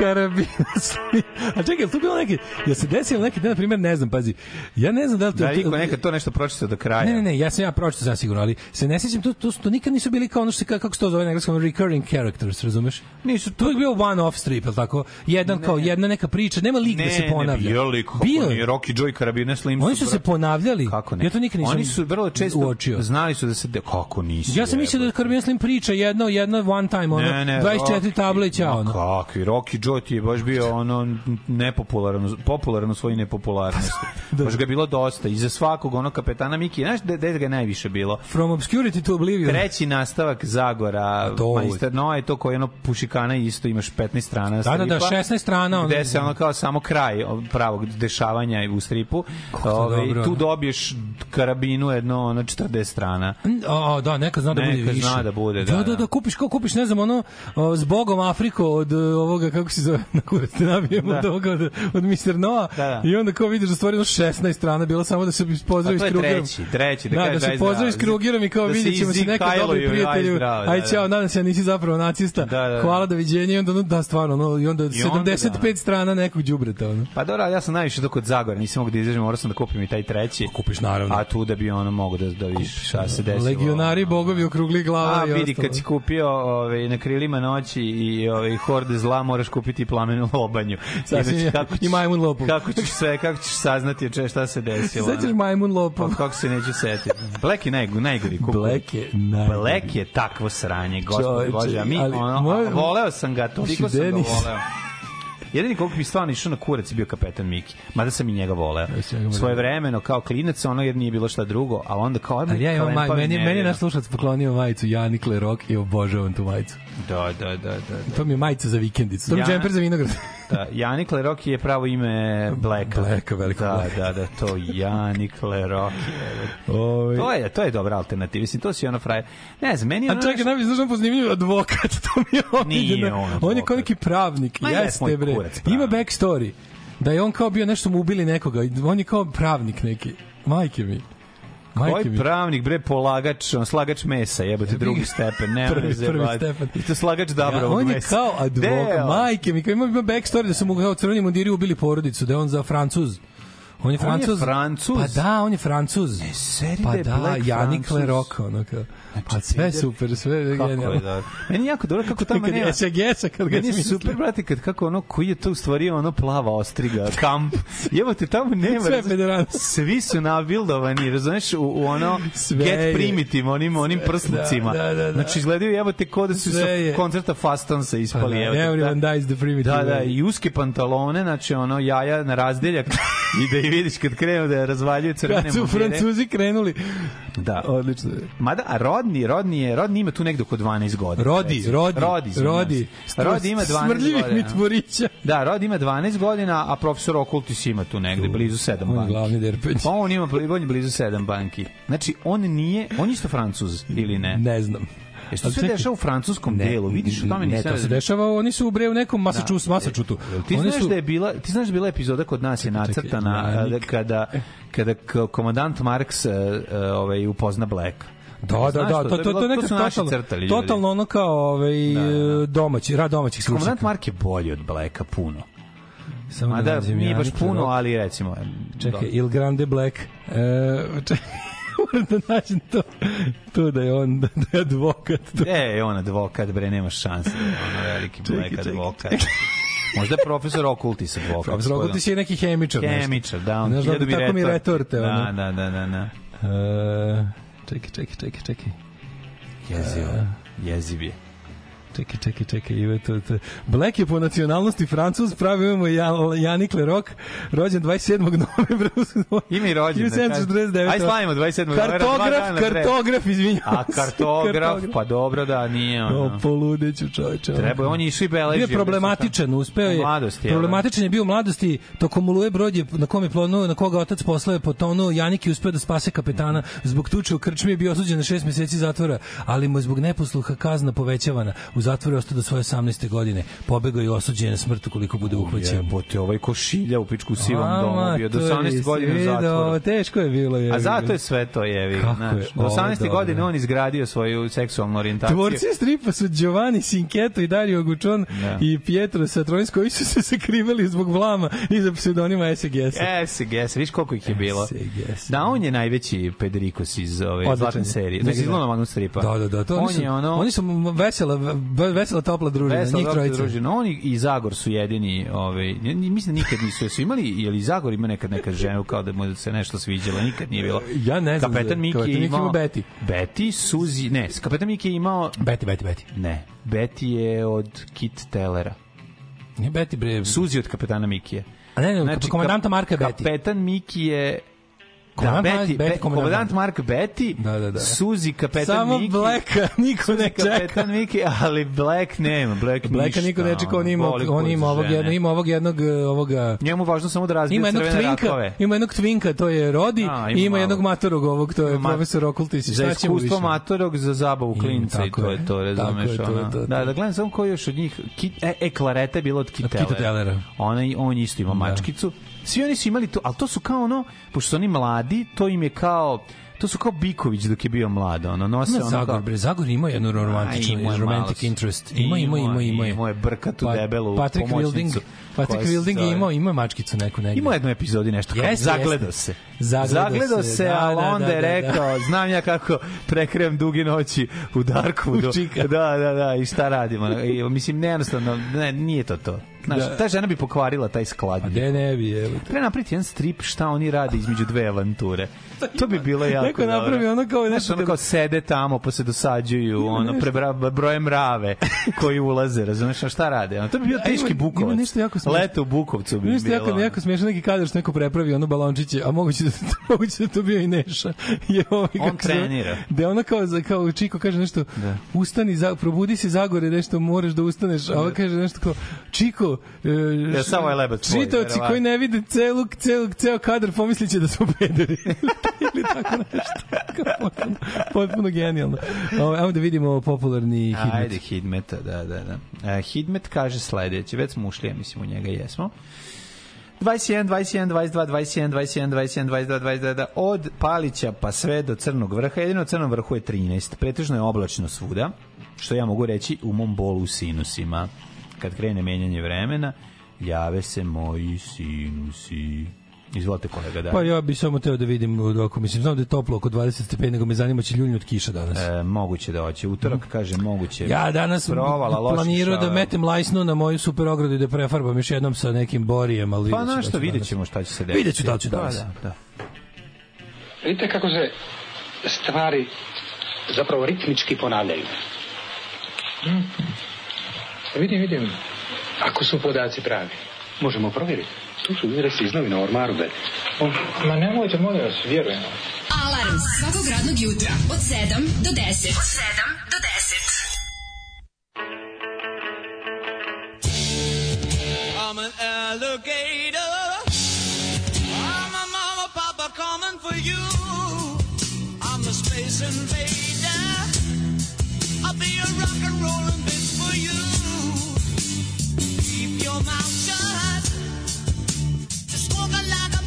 [SPEAKER 1] Karabinac. [LAUGHS] A čekaj, tu bilo neki, jel se desilo neki, na primjer, ne znam, pazi, ja ne znam da li to...
[SPEAKER 2] Da, niko nekad to nešto pročitao do kraja.
[SPEAKER 1] Ne, ne, ne, ja sam ja pročitao sam sigurno, ali se ne sećam, to, to, to nikad nisu bili kao ono što se, ka- kako se to zove na engleskom, recurring characters, razumeš?
[SPEAKER 2] Nisu
[SPEAKER 1] To je bio one-off strip, je tako? Jedan kao, jedna neka priča, nema lik da se ponavlja.
[SPEAKER 2] Ne, bio lik, kako
[SPEAKER 1] Bio
[SPEAKER 2] nije,
[SPEAKER 1] je.
[SPEAKER 2] Rocky Joy, Karabine Slim.
[SPEAKER 1] Oni su se ponavljali.
[SPEAKER 2] Kako ne?
[SPEAKER 1] Ja to nikad nisam
[SPEAKER 2] Oni su vrlo često
[SPEAKER 1] uočio.
[SPEAKER 2] znali su da se... De... Kako nisi?
[SPEAKER 1] Ja sam mislio da Carbon Slim priča jedno, jedna one time, ono,
[SPEAKER 2] Ne, ne,
[SPEAKER 1] 24
[SPEAKER 2] Rocky-
[SPEAKER 1] table i ćao.
[SPEAKER 2] Kakvi, Rocky Joe ti je baš bio ono nepopularan, popularan u svojoj nepopularnosti. [LAUGHS] Baš ga je bilo dosta. I za svakog ono kapetana Miki, znaš gde, gde ga je najviše bilo?
[SPEAKER 1] From obscurity to oblivion.
[SPEAKER 2] Treći nastavak Zagora. Majster Noa je to koji ono pušikana isto, imaš 15 strana
[SPEAKER 1] Da, da, da,
[SPEAKER 2] stripa,
[SPEAKER 1] 16 strana,
[SPEAKER 2] Gde se ono kao samo kraj pravog dešavanja u stripu.
[SPEAKER 1] to
[SPEAKER 2] Ove,
[SPEAKER 1] dobro,
[SPEAKER 2] tu dobiješ karabinu jedno ono 40 strana.
[SPEAKER 1] A, da, neka zna da bude
[SPEAKER 2] Neka
[SPEAKER 1] više.
[SPEAKER 2] zna da bude,
[SPEAKER 1] da,
[SPEAKER 2] da,
[SPEAKER 1] da,
[SPEAKER 2] da.
[SPEAKER 1] da, kupiš kao kupiš, ne znam, ono, o, s Bogom Afriko od o, ovoga, kako se zove, na kurac te nabijemo
[SPEAKER 2] Da.
[SPEAKER 1] od ovoga, od, od Mr. Noa,
[SPEAKER 2] Da, da.
[SPEAKER 1] i onda kao vidiš da stvari 16 strana, bilo samo da se pozdravi s
[SPEAKER 2] to je
[SPEAKER 1] Krugerom.
[SPEAKER 2] treći, treći, da
[SPEAKER 1] da,
[SPEAKER 2] kaže,
[SPEAKER 1] da se pozdravi s. Krugerom i kao
[SPEAKER 2] Da se
[SPEAKER 1] vidjet ćemo se nekad dobri
[SPEAKER 2] Kajloju, aj
[SPEAKER 1] prijatelju.
[SPEAKER 2] zdravo, da,
[SPEAKER 1] Aj,
[SPEAKER 2] da.
[SPEAKER 1] ćao, nadam se, ja nisi zapravo nacista.
[SPEAKER 2] Da, da, da.
[SPEAKER 1] Hvala, doviđenja i onda, ono, da, stvarno, ono, i onda
[SPEAKER 2] I onda,
[SPEAKER 1] 75
[SPEAKER 2] da.
[SPEAKER 1] strana nekog đubreta, ono.
[SPEAKER 2] Pa dobro, ja sam najviše to kod Zagora, nisam mogu da izađem, morao sam da kupim i taj treći.
[SPEAKER 1] Kupiš, naravno.
[SPEAKER 2] A tu da bi ono mogu da, da viš šta se desilo.
[SPEAKER 1] Legionari, bogovi, okrugli glava
[SPEAKER 2] A vidi, kad si kupio ovaj, na krilima noći i ovaj, horde zla, moraš kupiti i plamenu [LAUGHS] lobanju.
[SPEAKER 1] Sasvim.
[SPEAKER 2] Inače, kako
[SPEAKER 1] I
[SPEAKER 2] ćeš-
[SPEAKER 1] majmun lopov.
[SPEAKER 2] Kako ćeš sve, kako ćeš saznati če, šta se desilo.
[SPEAKER 1] Sećaš majmun lopov?
[SPEAKER 2] Pa kako se neću setiti. Black je najgori, najgori kup.
[SPEAKER 1] Black je najgori.
[SPEAKER 2] Black je takvo sranje, gospod Bože. A mi,
[SPEAKER 1] ali
[SPEAKER 2] ono,
[SPEAKER 1] moj-
[SPEAKER 2] voleo sam ga, toliko sam ga
[SPEAKER 1] Denis.
[SPEAKER 2] voleo. Jedini koliko bi stvarno išao na kurac je bio kapetan Miki. Mada sam i njega voleo. Svoje vremeno kao klinac, ono jer nije bilo šta drugo, ali onda kao...
[SPEAKER 1] Ali ja imam maj,
[SPEAKER 2] mi
[SPEAKER 1] meni, meni je naš slušac poklonio majicu Jani Klerok i obožavam tu majicu.
[SPEAKER 2] Da, da, da, da.
[SPEAKER 1] To mi je majica za vikendicu. To mi je
[SPEAKER 2] Ja-
[SPEAKER 1] džemper za vinograd.
[SPEAKER 2] Da, Janik Leroki je pravo ime Blacka.
[SPEAKER 1] Blacka, velikog
[SPEAKER 2] da,
[SPEAKER 1] Blacka.
[SPEAKER 2] da, da, to Janik Leroki.
[SPEAKER 1] Oj.
[SPEAKER 2] To je, to je dobra alternativa. Mislim, to si ono frajer. Ne znam, meni je
[SPEAKER 1] A
[SPEAKER 2] ono
[SPEAKER 1] čekaj,
[SPEAKER 2] nešto-
[SPEAKER 1] najbolje znaš pozanimljiv advokat, [LAUGHS] to mi je omiljeno.
[SPEAKER 2] Nije on
[SPEAKER 1] On je
[SPEAKER 2] advokat.
[SPEAKER 1] kao neki pravnik,
[SPEAKER 2] Ma
[SPEAKER 1] jeste bre.
[SPEAKER 2] Kurac pravnik.
[SPEAKER 1] Ima backstory. Da je on kao bio nešto mu ubili nekoga, on je kao pravnik neki. Majke mi. Majke
[SPEAKER 2] Koji
[SPEAKER 1] mi.
[SPEAKER 2] pravnik, bre, polagač, on, slagač mesa, jebote, drugi stepen, ne
[SPEAKER 1] Prvi- prvi stepen.
[SPEAKER 2] I to slagač dabrovog
[SPEAKER 1] Ja, on je
[SPEAKER 2] mesa.
[SPEAKER 1] kao advokat, majke mi, kao ima, ima backstory da su mu kao crveni mundiri ubili porodicu, da je on za Francuz. On je
[SPEAKER 2] On je
[SPEAKER 1] Francuz.
[SPEAKER 2] Francuz?
[SPEAKER 1] Pa da, on je Francuz.
[SPEAKER 2] seri
[SPEAKER 1] pa
[SPEAKER 2] da je
[SPEAKER 1] da,
[SPEAKER 2] Black
[SPEAKER 1] Janik
[SPEAKER 2] Francuz.
[SPEAKER 1] Lerok, ono kao. Pa sve
[SPEAKER 2] vidi-
[SPEAKER 1] super, sve
[SPEAKER 2] Kako
[SPEAKER 1] genijalno.
[SPEAKER 2] je dobro. Meni jako dobro kako tamo
[SPEAKER 1] Kad
[SPEAKER 2] nema...
[SPEAKER 1] je SGS-a, kad ga
[SPEAKER 2] Meni je super, brate, kad kako ono, koji je to u stvari ono plava ostriga, kamp. Jebote, tamo nema...
[SPEAKER 1] Sve federalno.
[SPEAKER 2] Svi su nabildovani, razumeš, u, u ono
[SPEAKER 1] Sve
[SPEAKER 2] get
[SPEAKER 1] je.
[SPEAKER 2] primitive, onim, onim
[SPEAKER 1] Sve,
[SPEAKER 2] prslucima.
[SPEAKER 1] da, da, da, da.
[SPEAKER 2] Znači, izgledaju jebote ko da su sa koncerta Fastonsa
[SPEAKER 1] Pa
[SPEAKER 2] ispali.
[SPEAKER 1] da,
[SPEAKER 2] jebote,
[SPEAKER 1] everyone
[SPEAKER 2] da.
[SPEAKER 1] dies the primitive
[SPEAKER 2] Da, da, i uske pantalone, znači ono jaja na razdeljak [LAUGHS] i da i vidiš kad krenu da razvaljuju crvene
[SPEAKER 1] Kad su
[SPEAKER 2] mundire.
[SPEAKER 1] Francuzi krenuli.
[SPEAKER 2] Da.
[SPEAKER 1] Odlično.
[SPEAKER 2] Mada, a Rodni, Rodni je, Rodni ima tu negde oko 12 godina.
[SPEAKER 1] Rodi,
[SPEAKER 2] recimo.
[SPEAKER 1] Rodi,
[SPEAKER 2] Rodi,
[SPEAKER 1] Rodi.
[SPEAKER 2] Rodi ima 12
[SPEAKER 1] Smrdljivih
[SPEAKER 2] godina.
[SPEAKER 1] mitvorića.
[SPEAKER 2] Da, Rod ima 12 godina, a profesor Okultis ima tu negde, blizu 7
[SPEAKER 1] On je
[SPEAKER 2] banki.
[SPEAKER 1] glavni derpeć.
[SPEAKER 2] Pa on ima on je blizu 7 banki. Znači, on nije, on je isto francuz, ili ne?
[SPEAKER 1] Ne znam.
[SPEAKER 2] Jesi to sve
[SPEAKER 1] čekaj.
[SPEAKER 2] dešava u francuskom delu? Vidiš, o tome
[SPEAKER 1] ne, to se dešava, oni su u bre u nekom Massachusetts, Massachusettsu.
[SPEAKER 2] Ti
[SPEAKER 1] Oni
[SPEAKER 2] znaš
[SPEAKER 1] su-
[SPEAKER 2] da je bila, ti znaš da je bila epizoda kod nas je nacrtana
[SPEAKER 1] Janik.
[SPEAKER 2] a, kada kada komandant Marks e, e, ovaj upozna Black.
[SPEAKER 1] Da, da, da, to, to, to, neka totalno,
[SPEAKER 2] crtali
[SPEAKER 1] totalno ono kao ovaj,
[SPEAKER 2] Da, da, da.
[SPEAKER 1] domaći, rad domaćih
[SPEAKER 2] Komandant
[SPEAKER 1] stručnjaka.
[SPEAKER 2] Mark je bolji od Blacka puno.
[SPEAKER 1] Samo nađem
[SPEAKER 2] nije baš puno, ali recimo...
[SPEAKER 1] Čekaj,
[SPEAKER 2] da.
[SPEAKER 1] Il Grande Black. E, čekaj, moram da nađem to, to da je on, da je advokat. To.
[SPEAKER 2] E, on advokat, bre, nema šanse. da je Ono veliki
[SPEAKER 1] Čekaj,
[SPEAKER 2] Black
[SPEAKER 1] čekaj,
[SPEAKER 2] advokat. Možda je profesor Okultis advokat.
[SPEAKER 1] Profesor Okultis je neki hemičar.
[SPEAKER 2] Hemičar, da, on
[SPEAKER 1] Znaš,
[SPEAKER 2] bi
[SPEAKER 1] tako mi
[SPEAKER 2] retorti.
[SPEAKER 1] retorte.
[SPEAKER 2] Da,
[SPEAKER 1] ono.
[SPEAKER 2] da, da, da, da.
[SPEAKER 1] E, čekaj, čekaj, čekaj, čekaj.
[SPEAKER 2] Jezivo. Jeziv je.
[SPEAKER 1] Čekaj, čekaj, čekaj, ima to, to. Black je po nacionalnosti Francuz, pravi imamo Jan, Janik Lerok, rođen 27. novembra.
[SPEAKER 2] Ima i rođen.
[SPEAKER 1] 1749.
[SPEAKER 2] Aj slavimo 27. novembra,
[SPEAKER 1] Kartograf, kartograf, izvinjavam
[SPEAKER 2] A kartograf, pa dobro da nije ono.
[SPEAKER 1] O, poludeću čovječe.
[SPEAKER 2] Treba, on je išao i beležio.
[SPEAKER 1] Bio je problematičan, uspeo je.
[SPEAKER 2] mladosti, jel da?
[SPEAKER 1] Problematičan je bio u mladosti, tokom oluje brod je na kom je ponuo, na koga otac poslao je potonuo, Janik je uspeo da spase kapetana, zbog tuče u krčmi je bio osuđen na šest meseci zatvora, ali mu je zbog neposluha kazna povećavana. U zatvoru je ostao do svoje 18. godine. Pobegao je i osuđen na smrt ukoliko bude uhvaćen.
[SPEAKER 2] Jebote, ovaj košilja u pičku sivom domu bio do
[SPEAKER 1] matori,
[SPEAKER 2] 18 godina u zatvoru.
[SPEAKER 1] Teško je bilo. Je,
[SPEAKER 2] A zato je sve to jevi. Znaš, do
[SPEAKER 1] ovo
[SPEAKER 2] 18.
[SPEAKER 1] dobro.
[SPEAKER 2] godine on izgradio svoju seksualnu orijentaciju.
[SPEAKER 1] Tvorci stripa su Giovanni Sinketo i Dario Gučon
[SPEAKER 2] Da.
[SPEAKER 1] i Pietro Satronis koji su se [LAUGHS] sakrivali zbog vlama iza pseudonima SGS.
[SPEAKER 2] SGS, viš koliko ih je bilo.
[SPEAKER 1] SGS.
[SPEAKER 2] Da, on je najveći Pedrikos iz ove zlatne
[SPEAKER 1] je.
[SPEAKER 2] serije.
[SPEAKER 1] Da,
[SPEAKER 2] Znači, iz
[SPEAKER 1] da.
[SPEAKER 2] Lunovanu stripa.
[SPEAKER 1] Da, da, da. To
[SPEAKER 2] on
[SPEAKER 1] oni su,
[SPEAKER 2] ono...
[SPEAKER 1] oni su vesela, ve- vesela topla družina,
[SPEAKER 2] Vesela
[SPEAKER 1] njih trojica.
[SPEAKER 2] družina. Oni i Zagor su jedini, ovaj, mislim da nikad nisu, su imali, je li Zagor ima nekad neka ženu kao da mu se nešto sviđalo, nikad nije bilo.
[SPEAKER 1] Ja ne znam
[SPEAKER 2] Kapetan
[SPEAKER 1] za-
[SPEAKER 2] Miki je imao...
[SPEAKER 1] ima Betty.
[SPEAKER 2] Betty, Suzi, ne, Kapetan Miki je imao...
[SPEAKER 1] Beti, Beti, Beti.
[SPEAKER 2] Ne, Betty je od Kit Tellera.
[SPEAKER 1] Nije Beti, bre.
[SPEAKER 2] Suzi od Kapetana Mikije.
[SPEAKER 1] A ne, ne, komandanta Marka je Betty.
[SPEAKER 2] Kapetan Miki je Da, Betty,
[SPEAKER 1] Betty, komandant.
[SPEAKER 2] komandant Mark Betty,
[SPEAKER 1] Da, da, da.
[SPEAKER 2] Suzi, kapetan
[SPEAKER 1] Samo
[SPEAKER 2] Miki.
[SPEAKER 1] Blacka niko ne čeka.
[SPEAKER 2] Kapetan Miki, ali Black nema, Black,
[SPEAKER 1] Blacka
[SPEAKER 2] ništa.
[SPEAKER 1] niko ne čeka, on ima, on ima ovog
[SPEAKER 2] žene.
[SPEAKER 1] jednog, ima ovog jednog, eh, ovoga,
[SPEAKER 2] Njemu važno samo da razbije
[SPEAKER 1] ima
[SPEAKER 2] crvene
[SPEAKER 1] twinka,
[SPEAKER 2] rakove.
[SPEAKER 1] ima jednog twinka, to je Rodi,
[SPEAKER 2] A, ima
[SPEAKER 1] ima jednog matorog ovog, to je
[SPEAKER 2] Ma-
[SPEAKER 1] profesor Okultis.
[SPEAKER 2] Za iskustvo matorog, za zabavu klinca i to
[SPEAKER 1] je.
[SPEAKER 2] to, razumeš?
[SPEAKER 1] Tako je, to je
[SPEAKER 2] ono.
[SPEAKER 1] to, to.
[SPEAKER 2] Da, da gledam samo ko još od njih, e, e, Klareta je bila od
[SPEAKER 1] Tellera.
[SPEAKER 2] Ona, on isto ima mačkicu. Svi oni su imali to, ali to su kao ono, pošto su oni mladi, to im je kao, to su kao Biković dok je bio mlad, ono, nose
[SPEAKER 1] Ima
[SPEAKER 2] ono
[SPEAKER 1] Zagor,
[SPEAKER 2] kao...
[SPEAKER 1] bre, Zagor ima jednu romantičnu,
[SPEAKER 2] A, imao je
[SPEAKER 1] romantic interest. Ima, ima, ima, ima.
[SPEAKER 2] Imao je brkatu
[SPEAKER 1] Pa-
[SPEAKER 2] debelu
[SPEAKER 1] Patrick
[SPEAKER 2] pomoćnicu.
[SPEAKER 1] Wilding, Patrick Wilding je imao, ima mačkicu neku negde.
[SPEAKER 2] Imao je jednu epizodi nešto kao,
[SPEAKER 1] Jeste,
[SPEAKER 2] zagledao se.
[SPEAKER 1] Zagledao
[SPEAKER 2] Zagledao
[SPEAKER 1] se,
[SPEAKER 2] se,
[SPEAKER 1] da,
[SPEAKER 2] ali
[SPEAKER 1] da,
[SPEAKER 2] onda
[SPEAKER 1] da,
[SPEAKER 2] je
[SPEAKER 1] da, da.
[SPEAKER 2] rekao, znam ja kako prekrejem dugi noći u Darkwoodu. [LAUGHS]
[SPEAKER 1] U Čika.
[SPEAKER 2] Da, da, da, i šta radimo. I, mislim, nejednostavno, ne, nije to to. Znaš,
[SPEAKER 1] Da.
[SPEAKER 2] ta žena bi pokvarila taj sklad.
[SPEAKER 1] A de ne bi, evo.
[SPEAKER 2] Treba napraviti jedan strip šta oni rade između dve avanture. [LAUGHS] To bi bilo jako
[SPEAKER 1] Neko
[SPEAKER 2] dobro.
[SPEAKER 1] napravi ono kao
[SPEAKER 2] Znaš,
[SPEAKER 1] nešto
[SPEAKER 2] ono
[SPEAKER 1] da-
[SPEAKER 2] kao sede tamo, pa se dosađuju, ono, prebra, broje mrave koji ulaze, razumeš, šta rade? Ono, to bi bio
[SPEAKER 1] ima-
[SPEAKER 2] teški
[SPEAKER 1] ima
[SPEAKER 2] Bukovac.
[SPEAKER 1] nešto jako smešno.
[SPEAKER 2] Leto u Bukovcu bi
[SPEAKER 1] Nešto
[SPEAKER 2] bilo.
[SPEAKER 1] jako, jako smiješno neki kadar što neko prepravi ono balončiće, a moguće da, [LAUGHS] moguće da to bio i Neša. [LAUGHS] Je ovaj,
[SPEAKER 2] On trenira.
[SPEAKER 1] Da ono kao, kao Čiko kaže nešto,
[SPEAKER 2] Da.
[SPEAKER 1] ustani, za, probudi se Zagore, nešto moraš da ustaneš, a ovo kaže nešto kao, Čiko, e,
[SPEAKER 2] Ja, samo je lebac tvoj,
[SPEAKER 1] koji ne vide celu, celu, ceo kadar pomisliće da smo pederi. [LAUGHS] Ili tako nešto. Potpuno, potpuno genijalno. Ovo, Evo da vidimo popularni hidmet.
[SPEAKER 2] Ajde, Hidmeta, da, da, da. E, Hidmet kaže sledeće, već smo ušli, ja mislim, u njega jesmo. 21, 21, 22, 21, 21, 21, 22, 22, da, od Palića pa sve do Crnog vrha, jedino Crnom vrhu je 13, pretežno je oblačno svuda, što ja mogu reći u mom bolu u sinusima. Kad krene menjanje vremena, jave se moji sinusi. Izvolite kolega, da.
[SPEAKER 1] Pa ja bih samo teo da vidim roku, mislim, znam da je toplo oko 20 stepeni, nego me zanima će ljulju od kiša danas.
[SPEAKER 2] E, moguće da hoće. Utorak kaže moguće.
[SPEAKER 1] ja danas
[SPEAKER 2] provala,
[SPEAKER 1] planirao da metem lajsnu na moju super ogradu i da prefarbam još jednom sa nekim borijem, ali
[SPEAKER 2] Pa
[SPEAKER 1] vidjet ću
[SPEAKER 2] znaš
[SPEAKER 1] da
[SPEAKER 2] što, vidjet ćemo šta će se desiti.
[SPEAKER 1] Vidjet ću da li ću danas.
[SPEAKER 2] Da, da.
[SPEAKER 10] Vidite kako se stvari zapravo ritmički ponavljaju. Hmm. Vidim, vidim. Ako su podaci pravi. Možemo provjeriti. Tu su izresi iz novina ormaru, be. Ma nemojte, molim vas, vjerujem.
[SPEAKER 5] Alarm svakog radnog jutra od 7 do 10. Od 7 do 10.
[SPEAKER 11] I'm an alligator. I'm a mama, papa coming for you. I'm a space invader. Keep your mouth shut. Just like a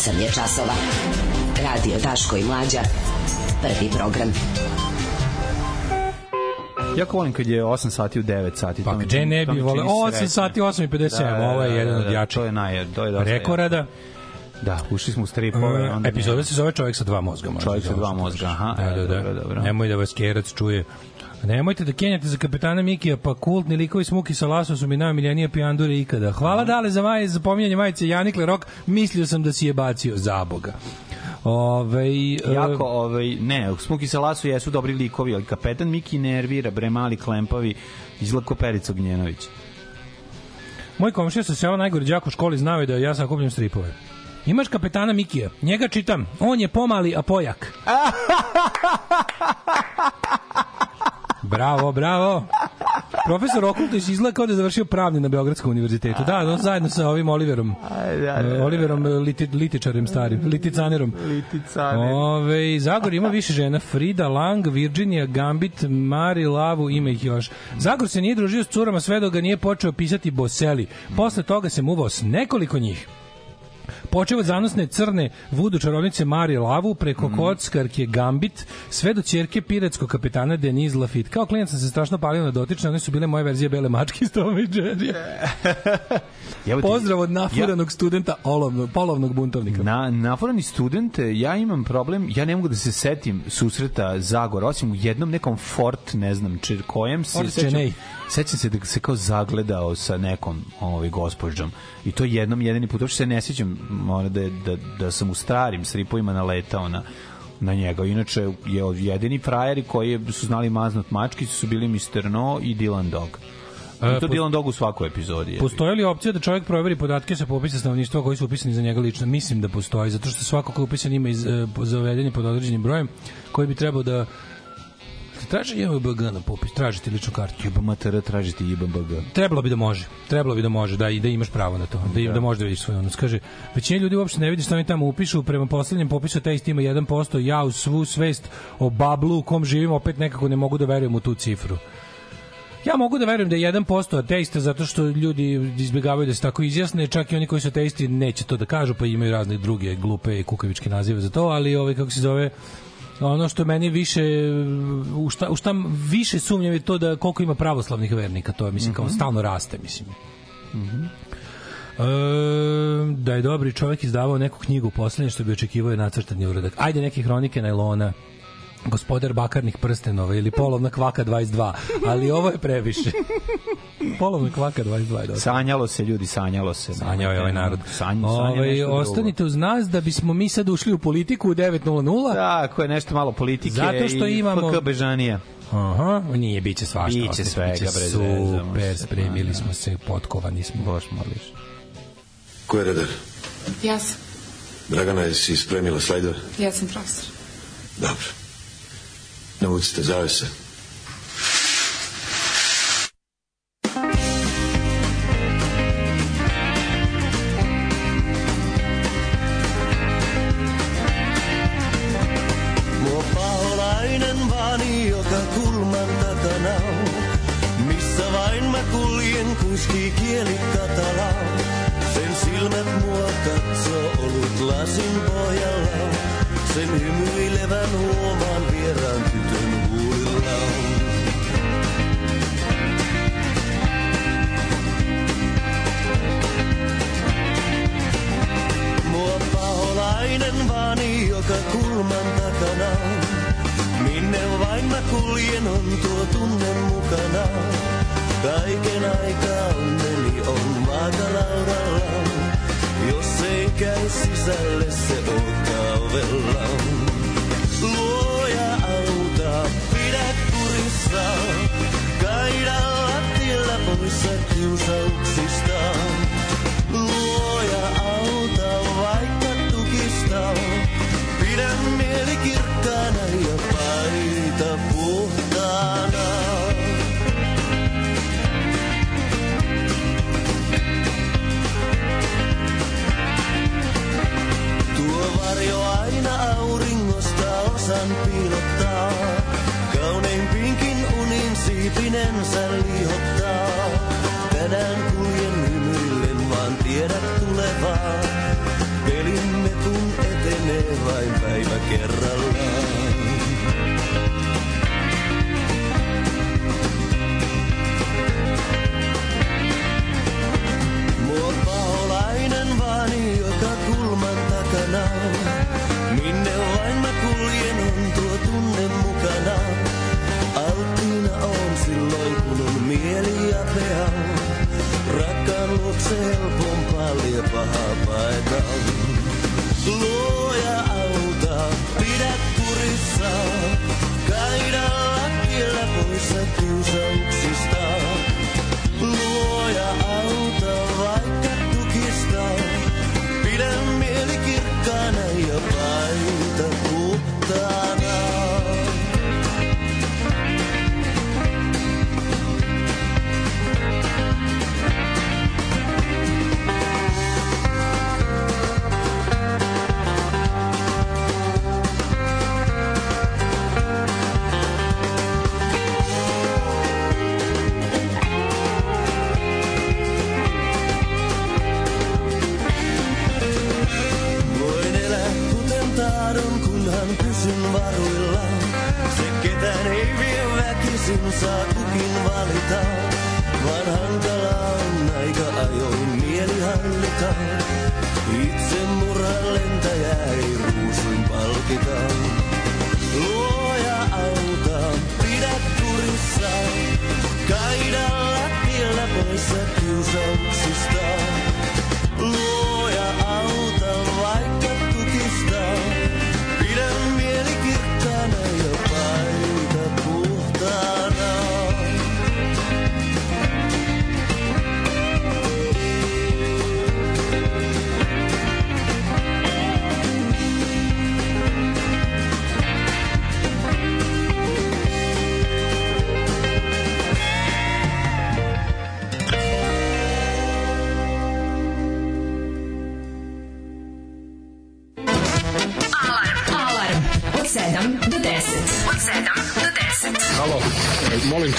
[SPEAKER 9] 8 je časova. Radio Daško i Mlađa. Prvi program.
[SPEAKER 2] Jako volim kad je 8 sati u 9 sati.
[SPEAKER 1] Pa gde ne
[SPEAKER 2] to
[SPEAKER 1] bi
[SPEAKER 2] čini
[SPEAKER 1] 8
[SPEAKER 2] srećno.
[SPEAKER 1] sati, 8 i 57, ovo je jedan od jačih.
[SPEAKER 2] To je naj, to je dosta
[SPEAKER 1] Rekorada.
[SPEAKER 2] Da, ušli smo u stripove.
[SPEAKER 1] Uh,
[SPEAKER 2] onda
[SPEAKER 1] epizoda se zove Čovjek sa dva mozga.
[SPEAKER 2] Čovjek sa
[SPEAKER 1] da
[SPEAKER 2] dva mozga, aha,
[SPEAKER 1] Da,
[SPEAKER 2] e,
[SPEAKER 1] da, da.
[SPEAKER 2] dobro, dobro.
[SPEAKER 1] Nemoj da vas kerac čuje. Nemojte da kenjate za kapetana Mikija, pa kultni likovi smuki sa lasom su mi najomiljenije pijandure ikada. Hvala dale za maje, za pominjanje majice Janikle Rok, mislio sam da si je bacio za Boga. Ove,
[SPEAKER 2] Jako, ovaj, ne, Smuki sa lasu jesu dobri likovi, ali kapetan Miki nervira, bre mali klempavi, izgleda ko Perica Gnjenović.
[SPEAKER 1] Moj komšija sa sela najgore đak u školi znao je da ja sakupljam stripove. Imaš kapetana Mikija, njega čitam, on je pomali, a pojak. [LAUGHS] bravo, bravo. Profesor Okultić izgleda kao da je završio pravni na Beogradskom univerzitetu. Da, on zajedno sa ovim Oliverom.
[SPEAKER 2] da, da.
[SPEAKER 1] Oliverom eh, liti, litičarem starim, liticanerom.
[SPEAKER 2] Liticaner.
[SPEAKER 1] Ove, Zagor ima više žena. Frida Lang, Virginia Gambit, Mari Lavu, ima ih još. Zagor se nije družio s curama sve dok ga nije počeo pisati Boseli. Posle toga se muvao s nekoliko njih. Počeo od zanosne crne vudu čarovnice Marije Lavu preko mm. kockarke Gambit sve do ćerke piratskog kapetana Denise Lafitte. Kao klinac sam se strašno palio na dotične, one su bile moje verzije bele mačke iz Toma i Jerry. [LAUGHS] Pozdrav od nafuranog studenta olovnog, polovnog buntovnika.
[SPEAKER 2] Na, nafurani student, ja imam problem, ja ne mogu da se setim susreta Zagora, osim u jednom nekom Fort, ne znam, čir, kojem se
[SPEAKER 1] Fort
[SPEAKER 2] sećam. Sećam se da se kao zagledao sa nekom ovaj, gospođom. I to jednom, jedini put, uopšte se ne sećam ono, da, da, da sam u starim stripovima naletao na na njega. Inače, je od jedini frajeri koji su znali maznut mački su bili Mr. No i Dylan Dog. I
[SPEAKER 1] E,
[SPEAKER 2] to
[SPEAKER 1] po-
[SPEAKER 2] Dylan Dog u svakoj epizodi. je.
[SPEAKER 1] Postoji li opcija da čovjek proveri podatke sa popisa stanovništva koji su upisani za njega lično? Mislim da postoji, zato što svako ko je upisan ima iz, e, zavedenje pod određenim brojem koji bi trebao da traži JBG na popis, tražiti ličnu kartu.
[SPEAKER 2] JBMTR tražiti JBMG.
[SPEAKER 1] Trebalo bi da može. Trebalo bi da može, da i da imaš pravo na to. Da, da. da može da vidiš svoj odnos. Kaže, većina ljudi uopšte ne vidi šta oni tamo upišu. Prema poslednjem popisu test ima 1%. Ja uz svu svest o bablu u kom živim opet nekako ne mogu da verujem u tu cifru. Ja mogu da verujem da je 1% ateista zato što ljudi izbjegavaju da se tako izjasne, čak i oni koji su ateisti neće to da kažu, pa imaju razne druge glupe i kukavičke nazive za to, ali ovaj kako se zove ono što meni više u šta, u šta više sumnjam je to da koliko ima pravoslavnih vernika, to je mislim kao stalno raste, mislim. E, da je dobri čovjek izdavao neku knjigu poslednje što bi očekivao je nacrtani uradak. Ajde neke hronike najlona gospodar bakarnih prstenova ili polovna kvaka 22, ali ovo je previše. [LAUGHS] polovna kvaka 22 je dosta.
[SPEAKER 2] Sanjalo se, ljudi, sanjalo se.
[SPEAKER 1] Sanjao je ovaj narod.
[SPEAKER 2] Sanj, sanja
[SPEAKER 1] Ovaj, ostanite uz nas da bismo mi sad ušli u politiku u 9.00.
[SPEAKER 2] Tako je, nešto malo politike
[SPEAKER 1] Zato što
[SPEAKER 2] i
[SPEAKER 1] imamo-
[SPEAKER 2] FK Bežanija.
[SPEAKER 1] Aha, nije, biće svašta.
[SPEAKER 2] Biće svega,
[SPEAKER 1] biće Super,
[SPEAKER 2] se.
[SPEAKER 1] spremili smo se, potkovani smo.
[SPEAKER 2] Boš moliš.
[SPEAKER 12] Ko je redar?
[SPEAKER 13] Ja sam.
[SPEAKER 12] Dragana, jesi spremila slajdove?
[SPEAKER 13] Ja sam profesor.
[SPEAKER 12] Dobro. Navucite zavese.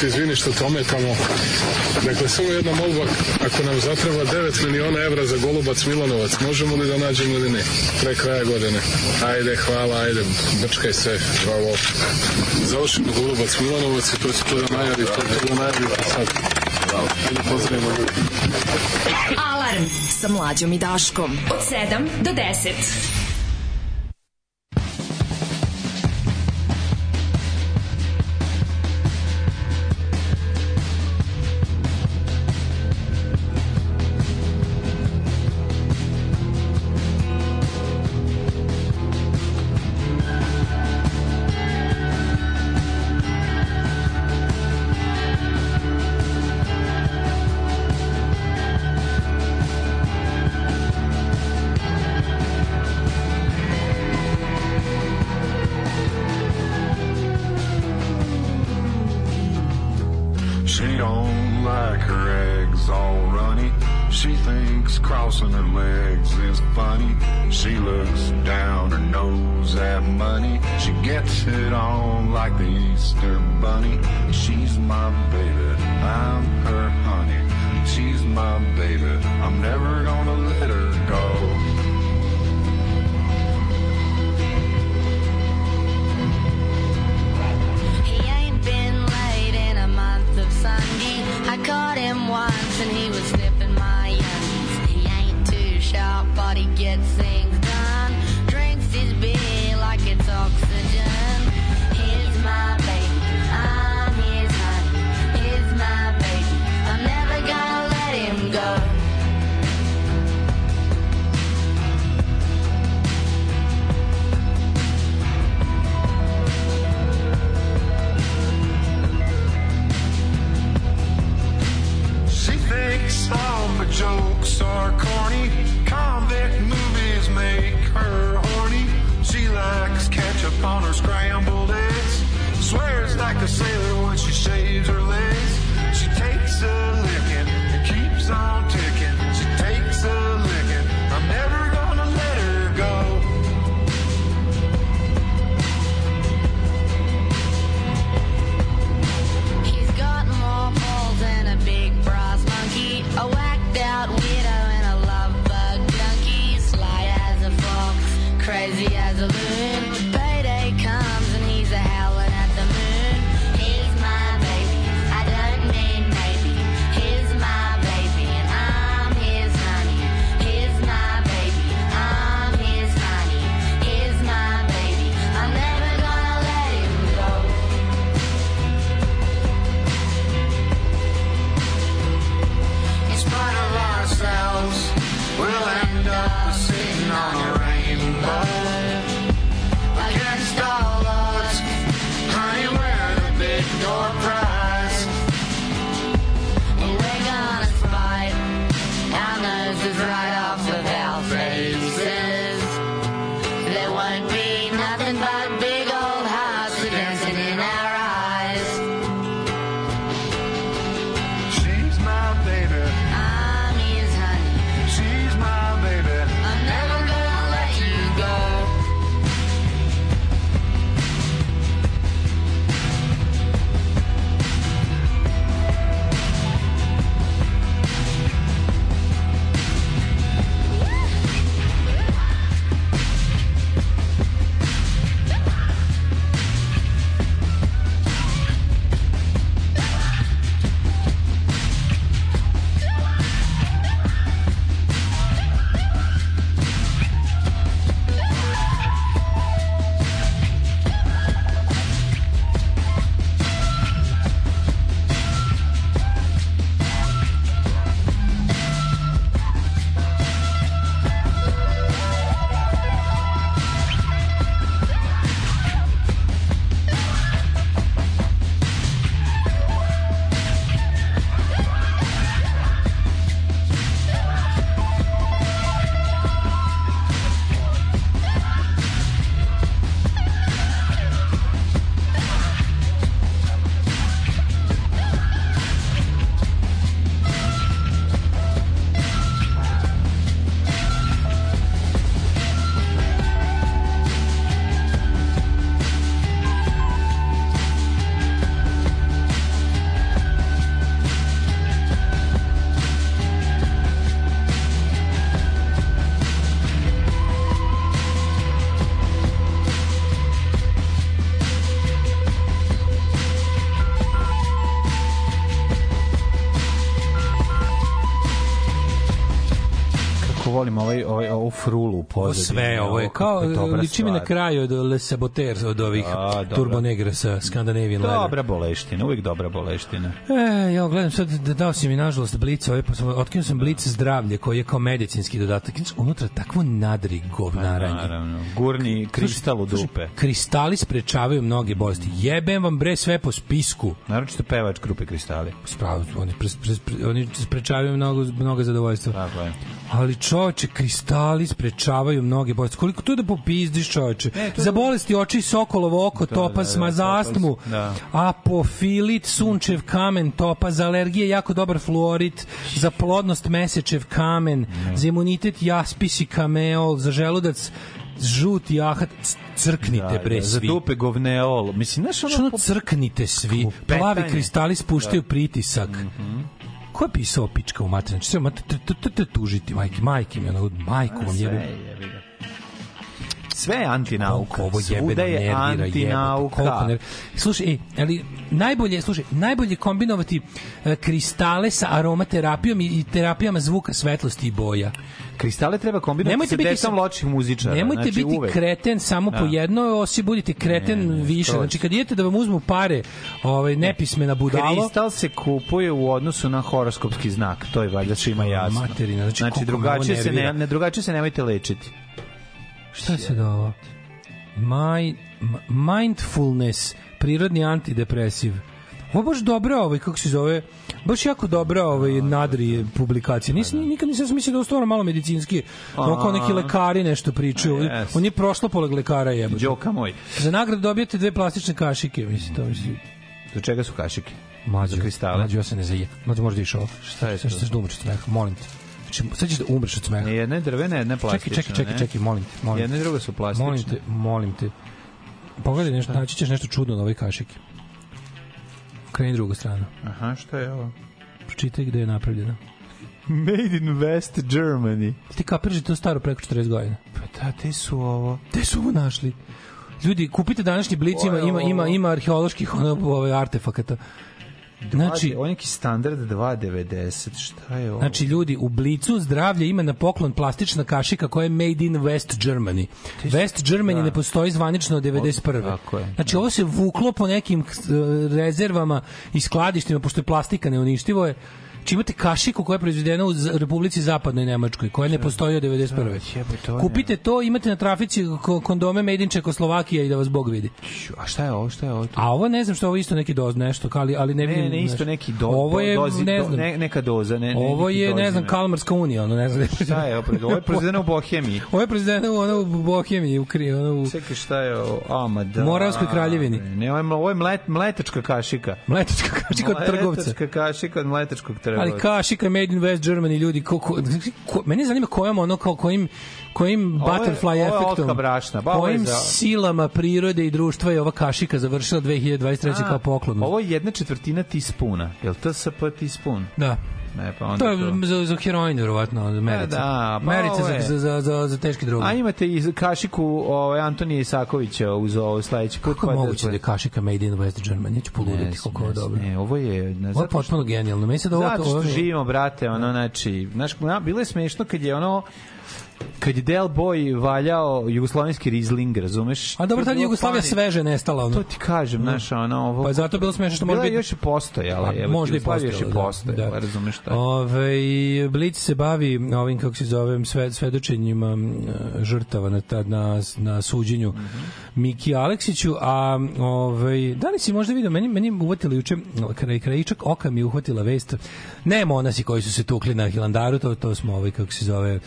[SPEAKER 14] Te, izvini što te ometamo. Dakle, samo jedna molba, ako nam zatreba 9 miliona evra za Golubac Milanovac, možemo li da nađemo ili ne? Pre kraja godine. Ajde, hvala, ajde, brčkaj se, bravo. Završimo Golubac Milanovac i to će to da najavite, to da najavite sad. Ajde, pozdravimo ljudi.
[SPEAKER 15] Alarm sa mlađom i Daškom. Od 7 do 10.
[SPEAKER 16] She's my baby, I'm her honey. She's my baby, I'm never gonna let her go.
[SPEAKER 5] He ain't been late in a month of Sunday. I caught him once and he was sniffing my youngies. He ain't too sharp, but he gets things
[SPEAKER 16] Are corny. Convict movies
[SPEAKER 3] make her horny.
[SPEAKER 15] She likes ketchup
[SPEAKER 3] on her scrambled
[SPEAKER 15] eggs. Swears like
[SPEAKER 3] a sailor when she shaves her
[SPEAKER 2] legs. Volim ovaj, ovaj, ovu frulu u pozadini.
[SPEAKER 1] sve, ovo je kao, liči mi na kraju od Le Saboteur, od ovih
[SPEAKER 2] A, dobra.
[SPEAKER 1] Turbo Negra sa Scandinavian Leather.
[SPEAKER 2] Dobra boleština, uvijek dobra boleština.
[SPEAKER 1] E, ja gledam sad, da dao si mi nažalost blic, ovaj, pa sam, otkinuo sam blic zdravlje, koji je kao medicinski dodatak. Unutra takvo nadri govnaranje.
[SPEAKER 2] Pa, Naravno. Gurni kristal u dupe.
[SPEAKER 1] Kristali sprečavaju mnoge bolesti. Jebem vam bre sve po spisku.
[SPEAKER 2] Naročito pevač grupe Kristali.
[SPEAKER 1] Spravo, oni, pre, pre, pre, oni sprečavaju mnogo, mnogo zadovoljstva.
[SPEAKER 2] Tako je.
[SPEAKER 1] Ali čoveče, kristali sprečavaju mnoge bolesti. Koliko to da popizdiš čoveče?
[SPEAKER 2] E, to-
[SPEAKER 1] Za bolesti oči, sokolovo oko,
[SPEAKER 2] Da,
[SPEAKER 1] topaz,
[SPEAKER 2] da, da,
[SPEAKER 1] ma za
[SPEAKER 2] topaz,
[SPEAKER 1] astmu,
[SPEAKER 2] da.
[SPEAKER 1] apofilit, sunčev kamen, topaz, za alergije, jako dobar fluorit, za plodnost mesečev kamen, za imunitet jaspis i kameol, za želudac žuti ahat, crknite bre
[SPEAKER 2] Da, za
[SPEAKER 1] svi.
[SPEAKER 2] dupe govneol. Mislim, znaš
[SPEAKER 1] Što
[SPEAKER 2] ono...
[SPEAKER 1] ono crknite svi. Plavi kristali spuštaju
[SPEAKER 2] Da.
[SPEAKER 1] pritisak. Ko je pisao pička u materinu? Znači, sve tužiti, majke, majke mi, ono, majku vam
[SPEAKER 2] Sve
[SPEAKER 1] jebe.
[SPEAKER 2] Sve je antinauka.
[SPEAKER 1] Ovo jebe
[SPEAKER 2] Svuda
[SPEAKER 1] da
[SPEAKER 2] je antinauka.
[SPEAKER 1] koliko nervira. Slušaj, e, ali najbolje, slušaj, najbolje kombinovati e, kristale sa aromaterapijom i, i terapijama zvuka, svetlosti i boja.
[SPEAKER 2] Kristale treba kombinovati
[SPEAKER 1] Nemojte
[SPEAKER 2] sa
[SPEAKER 1] biti
[SPEAKER 2] decom loših muzičara.
[SPEAKER 1] Nemojte
[SPEAKER 2] znači,
[SPEAKER 1] biti
[SPEAKER 2] uvek.
[SPEAKER 1] kreten samo po
[SPEAKER 2] Da.
[SPEAKER 1] jedno, osi budite kreten
[SPEAKER 2] Ne, ne,
[SPEAKER 1] više. Znači, kad idete da vam uzmu pare, ovaj, nepismena budalo,
[SPEAKER 2] Kristal se kupuje u odnosu na horoskopski znak. To je valjda svima jasno.
[SPEAKER 1] Materina, znači, me
[SPEAKER 2] drugačije se ne, ne drugačije se nemojte lečiti.
[SPEAKER 1] Šta se da ovo? My, mindfulness, prirodni antidepresiv. Ovo je baš dobra, ovaj, kako se zove, baš jako dobra ovaj, nadri publikacija. Nisam, nikad nisam mislio da je stvarno malo medicinski. Ovo kao neki lekari nešto pričaju.
[SPEAKER 2] Yes.
[SPEAKER 1] On je prošlo poleg lekara jebote.
[SPEAKER 2] Đoka moj.
[SPEAKER 1] Za nagradu dobijete dve plastične kašike, mislim, to mislim.
[SPEAKER 2] Do čega su kašike?
[SPEAKER 1] Mlađo,
[SPEAKER 2] Za kristale?
[SPEAKER 1] Mlađo, ja se ne zaje. Mlađo, možda išao.
[SPEAKER 2] Šta je to?
[SPEAKER 1] ćeš da umreš od smeha, molim te. Znači, sad ćeš da umreš od smeha.
[SPEAKER 2] Jedna je drvena, jedna je
[SPEAKER 1] Čekaj,
[SPEAKER 2] plastična.
[SPEAKER 1] čekaj, čekaj,
[SPEAKER 2] ne?
[SPEAKER 1] čekaj, molim te. Molim
[SPEAKER 2] Jedna i
[SPEAKER 1] te.
[SPEAKER 2] druga su plastične.
[SPEAKER 1] Molim te, molim te. Pogledaj nešto, naći ćeš nešto čudno na ovoj kašiki. Kreni drugu stranu.
[SPEAKER 2] Aha, šta je ovo?
[SPEAKER 1] Pročitaj gde je napravljena.
[SPEAKER 2] Made in West Germany.
[SPEAKER 1] Ti kapiraš da to staro preko 40 godina.
[SPEAKER 2] Pa da, te su ovo.
[SPEAKER 1] Gde su ovo našli? Ljudi, kupite današnji blic, ima, ima, ima, ima arheoloških ono, ove, artefakata. Znači,
[SPEAKER 2] on je neki standard 2.90. Šta je ovo?
[SPEAKER 1] Znači, ljudi, u Blicu zdravlje ima na poklon plastična kašika koja je made in West Germany. West Germany
[SPEAKER 2] da.
[SPEAKER 1] ne postoji zvanično od 91.
[SPEAKER 2] Tako je.
[SPEAKER 1] Znači, ovo se vuklo po nekim eh, rezervama i skladištima, pošto je plastika neuništivo je, Či imate kašiku koja je proizvedena u Republici Zapadnoj Nemačkoj, koja ne postoji od 91.
[SPEAKER 2] to je-
[SPEAKER 1] Kupite to, imate na trafici ko- kondome Made in Čekoslovakija i da vas Bog vidi.
[SPEAKER 2] A šta je ovo? Šta je ovo?
[SPEAKER 1] A ovo ne znam što ovo isto neki doz nešto, ali ali ne vidim.
[SPEAKER 2] Ne, ne, isto neki do,
[SPEAKER 1] Ovo je
[SPEAKER 2] dozi,
[SPEAKER 1] ne znam.
[SPEAKER 2] ne, neka doza. Ne, ne,
[SPEAKER 1] ovo je ne znam Kalmarska unija, ono ne znam.
[SPEAKER 2] Šta je ovo? Ovo je proizvedeno u Bohemiji. [LAUGHS]
[SPEAKER 1] Ovo je proizvedeno u ono u Bohemiji, u Kri, ono u
[SPEAKER 2] Čekaj, šta je ovo? A, ma da.
[SPEAKER 1] Moravskoj kraljevini.
[SPEAKER 2] Ne, ovo je, mletačka kašika.
[SPEAKER 1] Mletačka kašika od trgovca.
[SPEAKER 2] Mletačka kašika od mletačkog trgovca.
[SPEAKER 1] Ali kašika made in West Germany ljudi ko, ko, mene zanima kojom ono kao kojim kojim
[SPEAKER 2] Ovo je-
[SPEAKER 1] butterfly
[SPEAKER 2] ovo je
[SPEAKER 1] efektom
[SPEAKER 2] brašna, ba,
[SPEAKER 1] kojim
[SPEAKER 2] za-
[SPEAKER 1] silama prirode i društva je ova kašika završila 2023 kao poklon.
[SPEAKER 2] Ovo je jedna četvrtina teaspuna. Je li to SP teaspoon?
[SPEAKER 1] Da.
[SPEAKER 2] Ne, pa onda
[SPEAKER 1] To je za, za heroin, verovatno, merice.
[SPEAKER 2] da, pa
[SPEAKER 1] merice
[SPEAKER 2] ovo je-
[SPEAKER 1] za, za, za, za teške droge.
[SPEAKER 2] A imate i kašiku ovaj, Antonija Isakovića uz ovo sledeći put.
[SPEAKER 1] Kako je moguće da je kašika made in West Germany? Ja ću poluditi koliko je ovo dobro.
[SPEAKER 2] Ne, ovo je... Ne,
[SPEAKER 1] Ovo je potpuno genijalno. Se da ovo...
[SPEAKER 2] Zato
[SPEAKER 1] ovo
[SPEAKER 2] što
[SPEAKER 1] je-
[SPEAKER 2] živimo, brate, ono, znači, znaš, na, bilo je smešno kad je ono, kad je Del Boy valjao jugoslovenski Riesling, razumeš?
[SPEAKER 1] A dobro, tad je Jugoslavija sveže nestala. Ono.
[SPEAKER 2] To ti kažem, znaš, ono, ovo...
[SPEAKER 1] Pa je zato bilo smešno što može
[SPEAKER 2] je
[SPEAKER 1] biti...
[SPEAKER 2] još i postojala,
[SPEAKER 1] Pa,
[SPEAKER 2] evo,
[SPEAKER 1] možda i
[SPEAKER 2] Jugoslavija još i
[SPEAKER 1] postojala, da,
[SPEAKER 2] postojala,
[SPEAKER 1] da.
[SPEAKER 2] razumeš šta?
[SPEAKER 1] Ove, Blic se bavi ovim, kako se zove, sve, svedočenjima žrtava na, ta, na, na suđenju Miki Aleksiću, a ovaj, da li si možda vidio, meni, meni uvatila juče, kraj, krajičak oka mi je uhvatila vest, ne monasi koji su se tukli na Hilandaru, to, to smo, ovaj, kako se zove,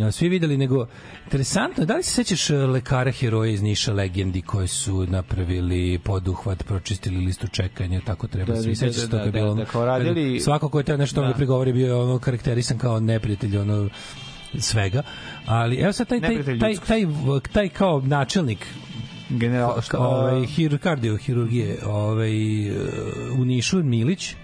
[SPEAKER 1] ja, svi videli, nego interesantno, da li se sećaš e, lekara heroja iz Niša legendi koji su napravili poduhvat, pročistili listu čekanja, tako treba
[SPEAKER 2] Da,
[SPEAKER 1] svi
[SPEAKER 2] da,
[SPEAKER 1] sećaš
[SPEAKER 2] da,
[SPEAKER 1] se toga
[SPEAKER 2] da,
[SPEAKER 1] bilo.
[SPEAKER 2] da, da, radili-
[SPEAKER 1] svako ko je te nešto
[SPEAKER 2] Da.
[SPEAKER 1] da. prigovori bio ono karakterisan kao neprijatelj ono svega. Ali evo sad taj taj taj,
[SPEAKER 2] ljudskosti.
[SPEAKER 1] taj, taj kao načelnik
[SPEAKER 2] General,
[SPEAKER 1] ovaj hir, kardiohirurgije ovaj e, u Nišu Milić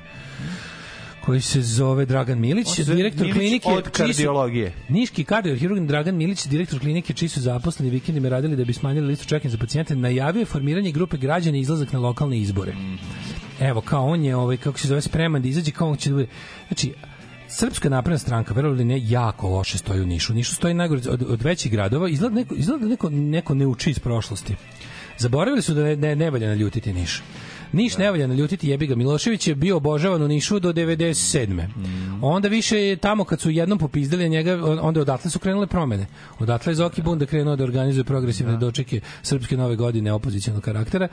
[SPEAKER 1] koji se zove Dragan Milić, direktor
[SPEAKER 2] Milić
[SPEAKER 1] klinike
[SPEAKER 2] od
[SPEAKER 1] čiji su-
[SPEAKER 2] kardiologije.
[SPEAKER 1] Niški kardiohirurg Dragan Milić, direktor klinike čiji su zaposleni vikendima radili da bi smanjili listu čekanja za pacijente, najavio je formiranje grupe građana i izlazak na lokalne izbore. Evo, kao on je, ovaj, kako se zove, spreman da izađe, kao on će da bude... Znači, Srpska napredna stranka, verovali ne, jako loše stoji u Nišu. Nišu stoji najgore od, od većih gradova. Izgleda neko, izgleda da neko, neko ne uči iz prošlosti. Zaboravili su da ne, ne, ne valja naljutiti Niš. Niš ne valja naljutiti jebi ga. Milošević je bio obožavan u Nišu do 97. Onda više je tamo kad su jednom popizdali njega, onda odatle su krenule promene. Odatle je Zoki Bunda krenuo da organizuje progresivne dočeke srpske nove godine opozicionog karaktera.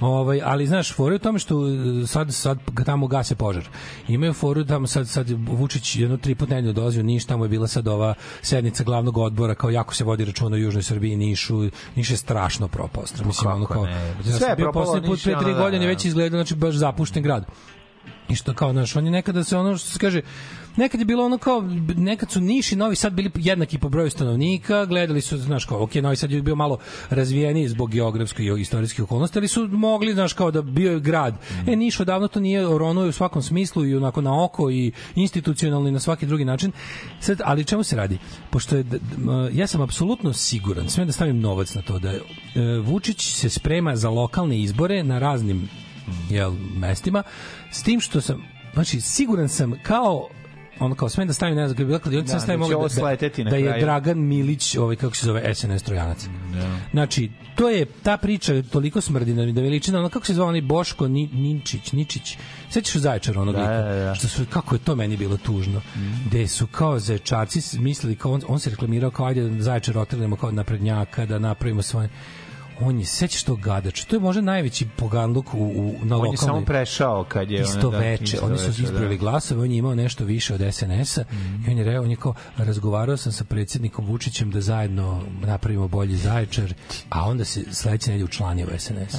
[SPEAKER 1] Ovaj, ali znaš, fora je u tome što e, sad, sad tamo gase požar. Imaju foru tamo sad, sad Vučić jedno tri put nedeljno dolazi u Niš, tamo je bila sad ova sednica glavnog odbora, kao jako se vodi računa o Južnoj Srbiji Nišu. Niš je strašno propao. Mislim, ono kao,
[SPEAKER 2] ne?
[SPEAKER 1] ja
[SPEAKER 2] Sve
[SPEAKER 1] sam
[SPEAKER 2] je propalo,
[SPEAKER 1] put pre tri
[SPEAKER 2] ono, da,
[SPEAKER 1] godine
[SPEAKER 2] da.
[SPEAKER 1] već izgledao, znači baš zapušten grad. I što kao, znaš, on je nekada se ono što se kaže, nekad je bilo ono kao, nekad su Niš i Novi Sad bili jednaki po broju stanovnika, gledali su, znaš, kao, ok, Novi Sad je bio malo razvijeniji zbog geografskih i istorijskih okolnosti, ali su mogli, znaš, kao da bio je grad. E, Niš odavno to nije oronuo u svakom smislu i onako na oko i institucionalno i na svaki drugi način. Sad, ali čemu se radi? Pošto je, ja sam apsolutno siguran, sve da stavim novac na to, da je, Vučić se sprema za lokalne izbore na raznim jel, mestima, s tim što sam, znači, siguran sam kao ono kao smem da stavim, ne znam, kada bi bila kladionica,
[SPEAKER 2] Da,
[SPEAKER 1] da, stavim
[SPEAKER 2] da ovo
[SPEAKER 1] da, da, da je. Dragan Milić, ovaj, kako se zove, SNS Trojanac. Znači, to je, ta priča toliko smrdi da da mi liči na ono, kako se zvao onaj Boško Ni, Ninčić, Ničić, sećaš u Zaječaru onog
[SPEAKER 2] Da,
[SPEAKER 1] lika?
[SPEAKER 2] da, da.
[SPEAKER 1] Što su, kako je to meni bilo tužno. Gde su kao zaječarci mislili, kao on, on se reklamirao kao ajde da Zaječar otrgnemo kao naprednjaka, da napravimo svoje on je, sećaš tog gadač, to je možda najveći poganluk u, u, na
[SPEAKER 2] On
[SPEAKER 1] lokalnoj
[SPEAKER 2] je samo prešao kad je...
[SPEAKER 1] isto
[SPEAKER 2] ono, da,
[SPEAKER 1] veče, oni su
[SPEAKER 2] veče,
[SPEAKER 1] ispravili
[SPEAKER 2] da.
[SPEAKER 1] glasove, on je imao nešto više od SNS-a i on je rekao, on je kao, razgovarao sam sa predsjednikom Vučićem da zajedno napravimo bolji zaječar, a onda se sledeće nedelje učlanio u SNS.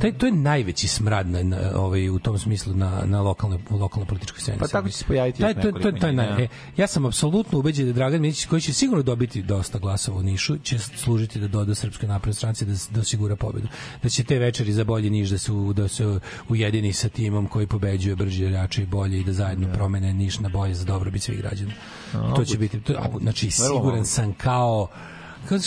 [SPEAKER 1] Taj, to je najveći smrad na, na, ovaj, u tom smislu na, na lokalnoj, u lokalnoj političkoj sceni.
[SPEAKER 2] Pa tako će se pojaviti
[SPEAKER 1] taj, to, to, taj, naj,
[SPEAKER 2] da.
[SPEAKER 1] e, ja sam apsolutno ubeđen da Dragan Milić, koji će sigurno dobiti dosta glasova u Nišu, će služiti da doda Srpskoj naprednoj stranci da, da osigura pobedu. Da će te večeri za bolji Niš da se, da se ujedini sa timom koji pobeđuje brže, jače i bolje i da zajedno promene Niš na bolje za dobrobit svih građana. to će biti, to, a, znači siguran sam kao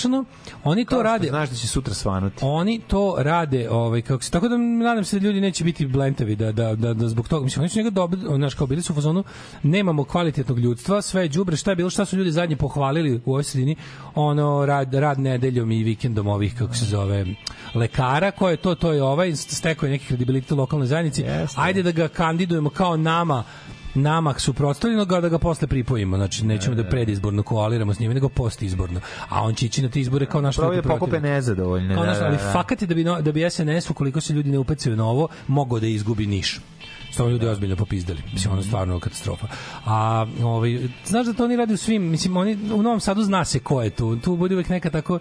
[SPEAKER 1] ono, oni to
[SPEAKER 2] Kao
[SPEAKER 1] rade
[SPEAKER 2] Znaš da će sutra svanuti.
[SPEAKER 1] oni to rade ovaj kako se tako da nadam se da ljudi neće biti blentavi da da da, da zbog toga. Mislim oni su njega dobri znaš kao bili su u fazonu nemamo kvalitetnog ljudstva sve je đubre šta je bilo šta su ljudi zadnje pohvalili u ovoj sredini? Ono rad rad nedeljom i vikendom ovih kako se zove lekara ko je to to je ovaj stekao je neki kredibilitet u lokalnoj zajednici. Ajde da ga kandidujemo kao nama nama suprotstavljeno ga da ga posle pripojimo. Znači, nećemo da, predizborno koaliramo s njime, nego postizborno. A on će ići na te izbore kao naš
[SPEAKER 2] Pravo je pokupe nezadovoljne.
[SPEAKER 1] Kao
[SPEAKER 2] Da,
[SPEAKER 1] naš,
[SPEAKER 2] da,
[SPEAKER 1] ali
[SPEAKER 2] da.
[SPEAKER 1] fakat je da bi, no- da bi SNS, ukoliko se ljudi ne upecaju na ovo, mogao da izgubi Niš. Stvarno ljudi ozbiljno popizdali. Mislim, ono je stvarno katastrofa. A, ovaj, znaš da to oni rade u svim, mislim, oni, u Novom Sadu zna se ko je tu. Tu bude uvek neka tako,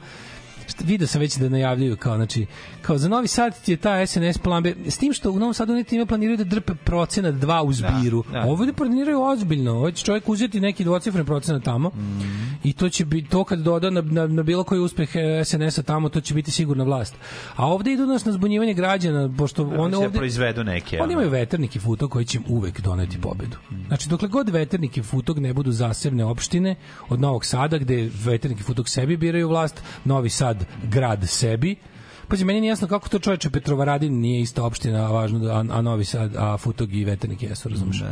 [SPEAKER 1] video sam već da najavljuju kao znači kao za Novi Sad je ta SNS plan B s tim što u Novom Sadu oni time planiraju da drpe procenat 2 u zbiru.
[SPEAKER 2] da.
[SPEAKER 1] Ovo da planiraju ozbiljno. Ovo će čovjek uzeti neki dvocifren procenat tamo i to će biti to kad doda na, na, na bilo koji uspeh e, SNS-a tamo to će biti sigurna vlast. A ovde idu nas na zbunjivanje građana pošto
[SPEAKER 2] Oni
[SPEAKER 1] one
[SPEAKER 2] će da
[SPEAKER 1] ovde
[SPEAKER 2] proizvedu neke.
[SPEAKER 1] Oni imaju veternik i futog koji će im uvek doneti pobedu. Znači, dokle god veternik i futog ne budu zasebne opštine od Novog Sada, gde veternik i futog sebi biraju vlast, Novi Sad grad sebi, Pazi, meni nije jasno kako to čoveče Petrovaradin nije ista opština, a važno da, a, a Novi Sad, a Futog i Veternik jesu, razumeš?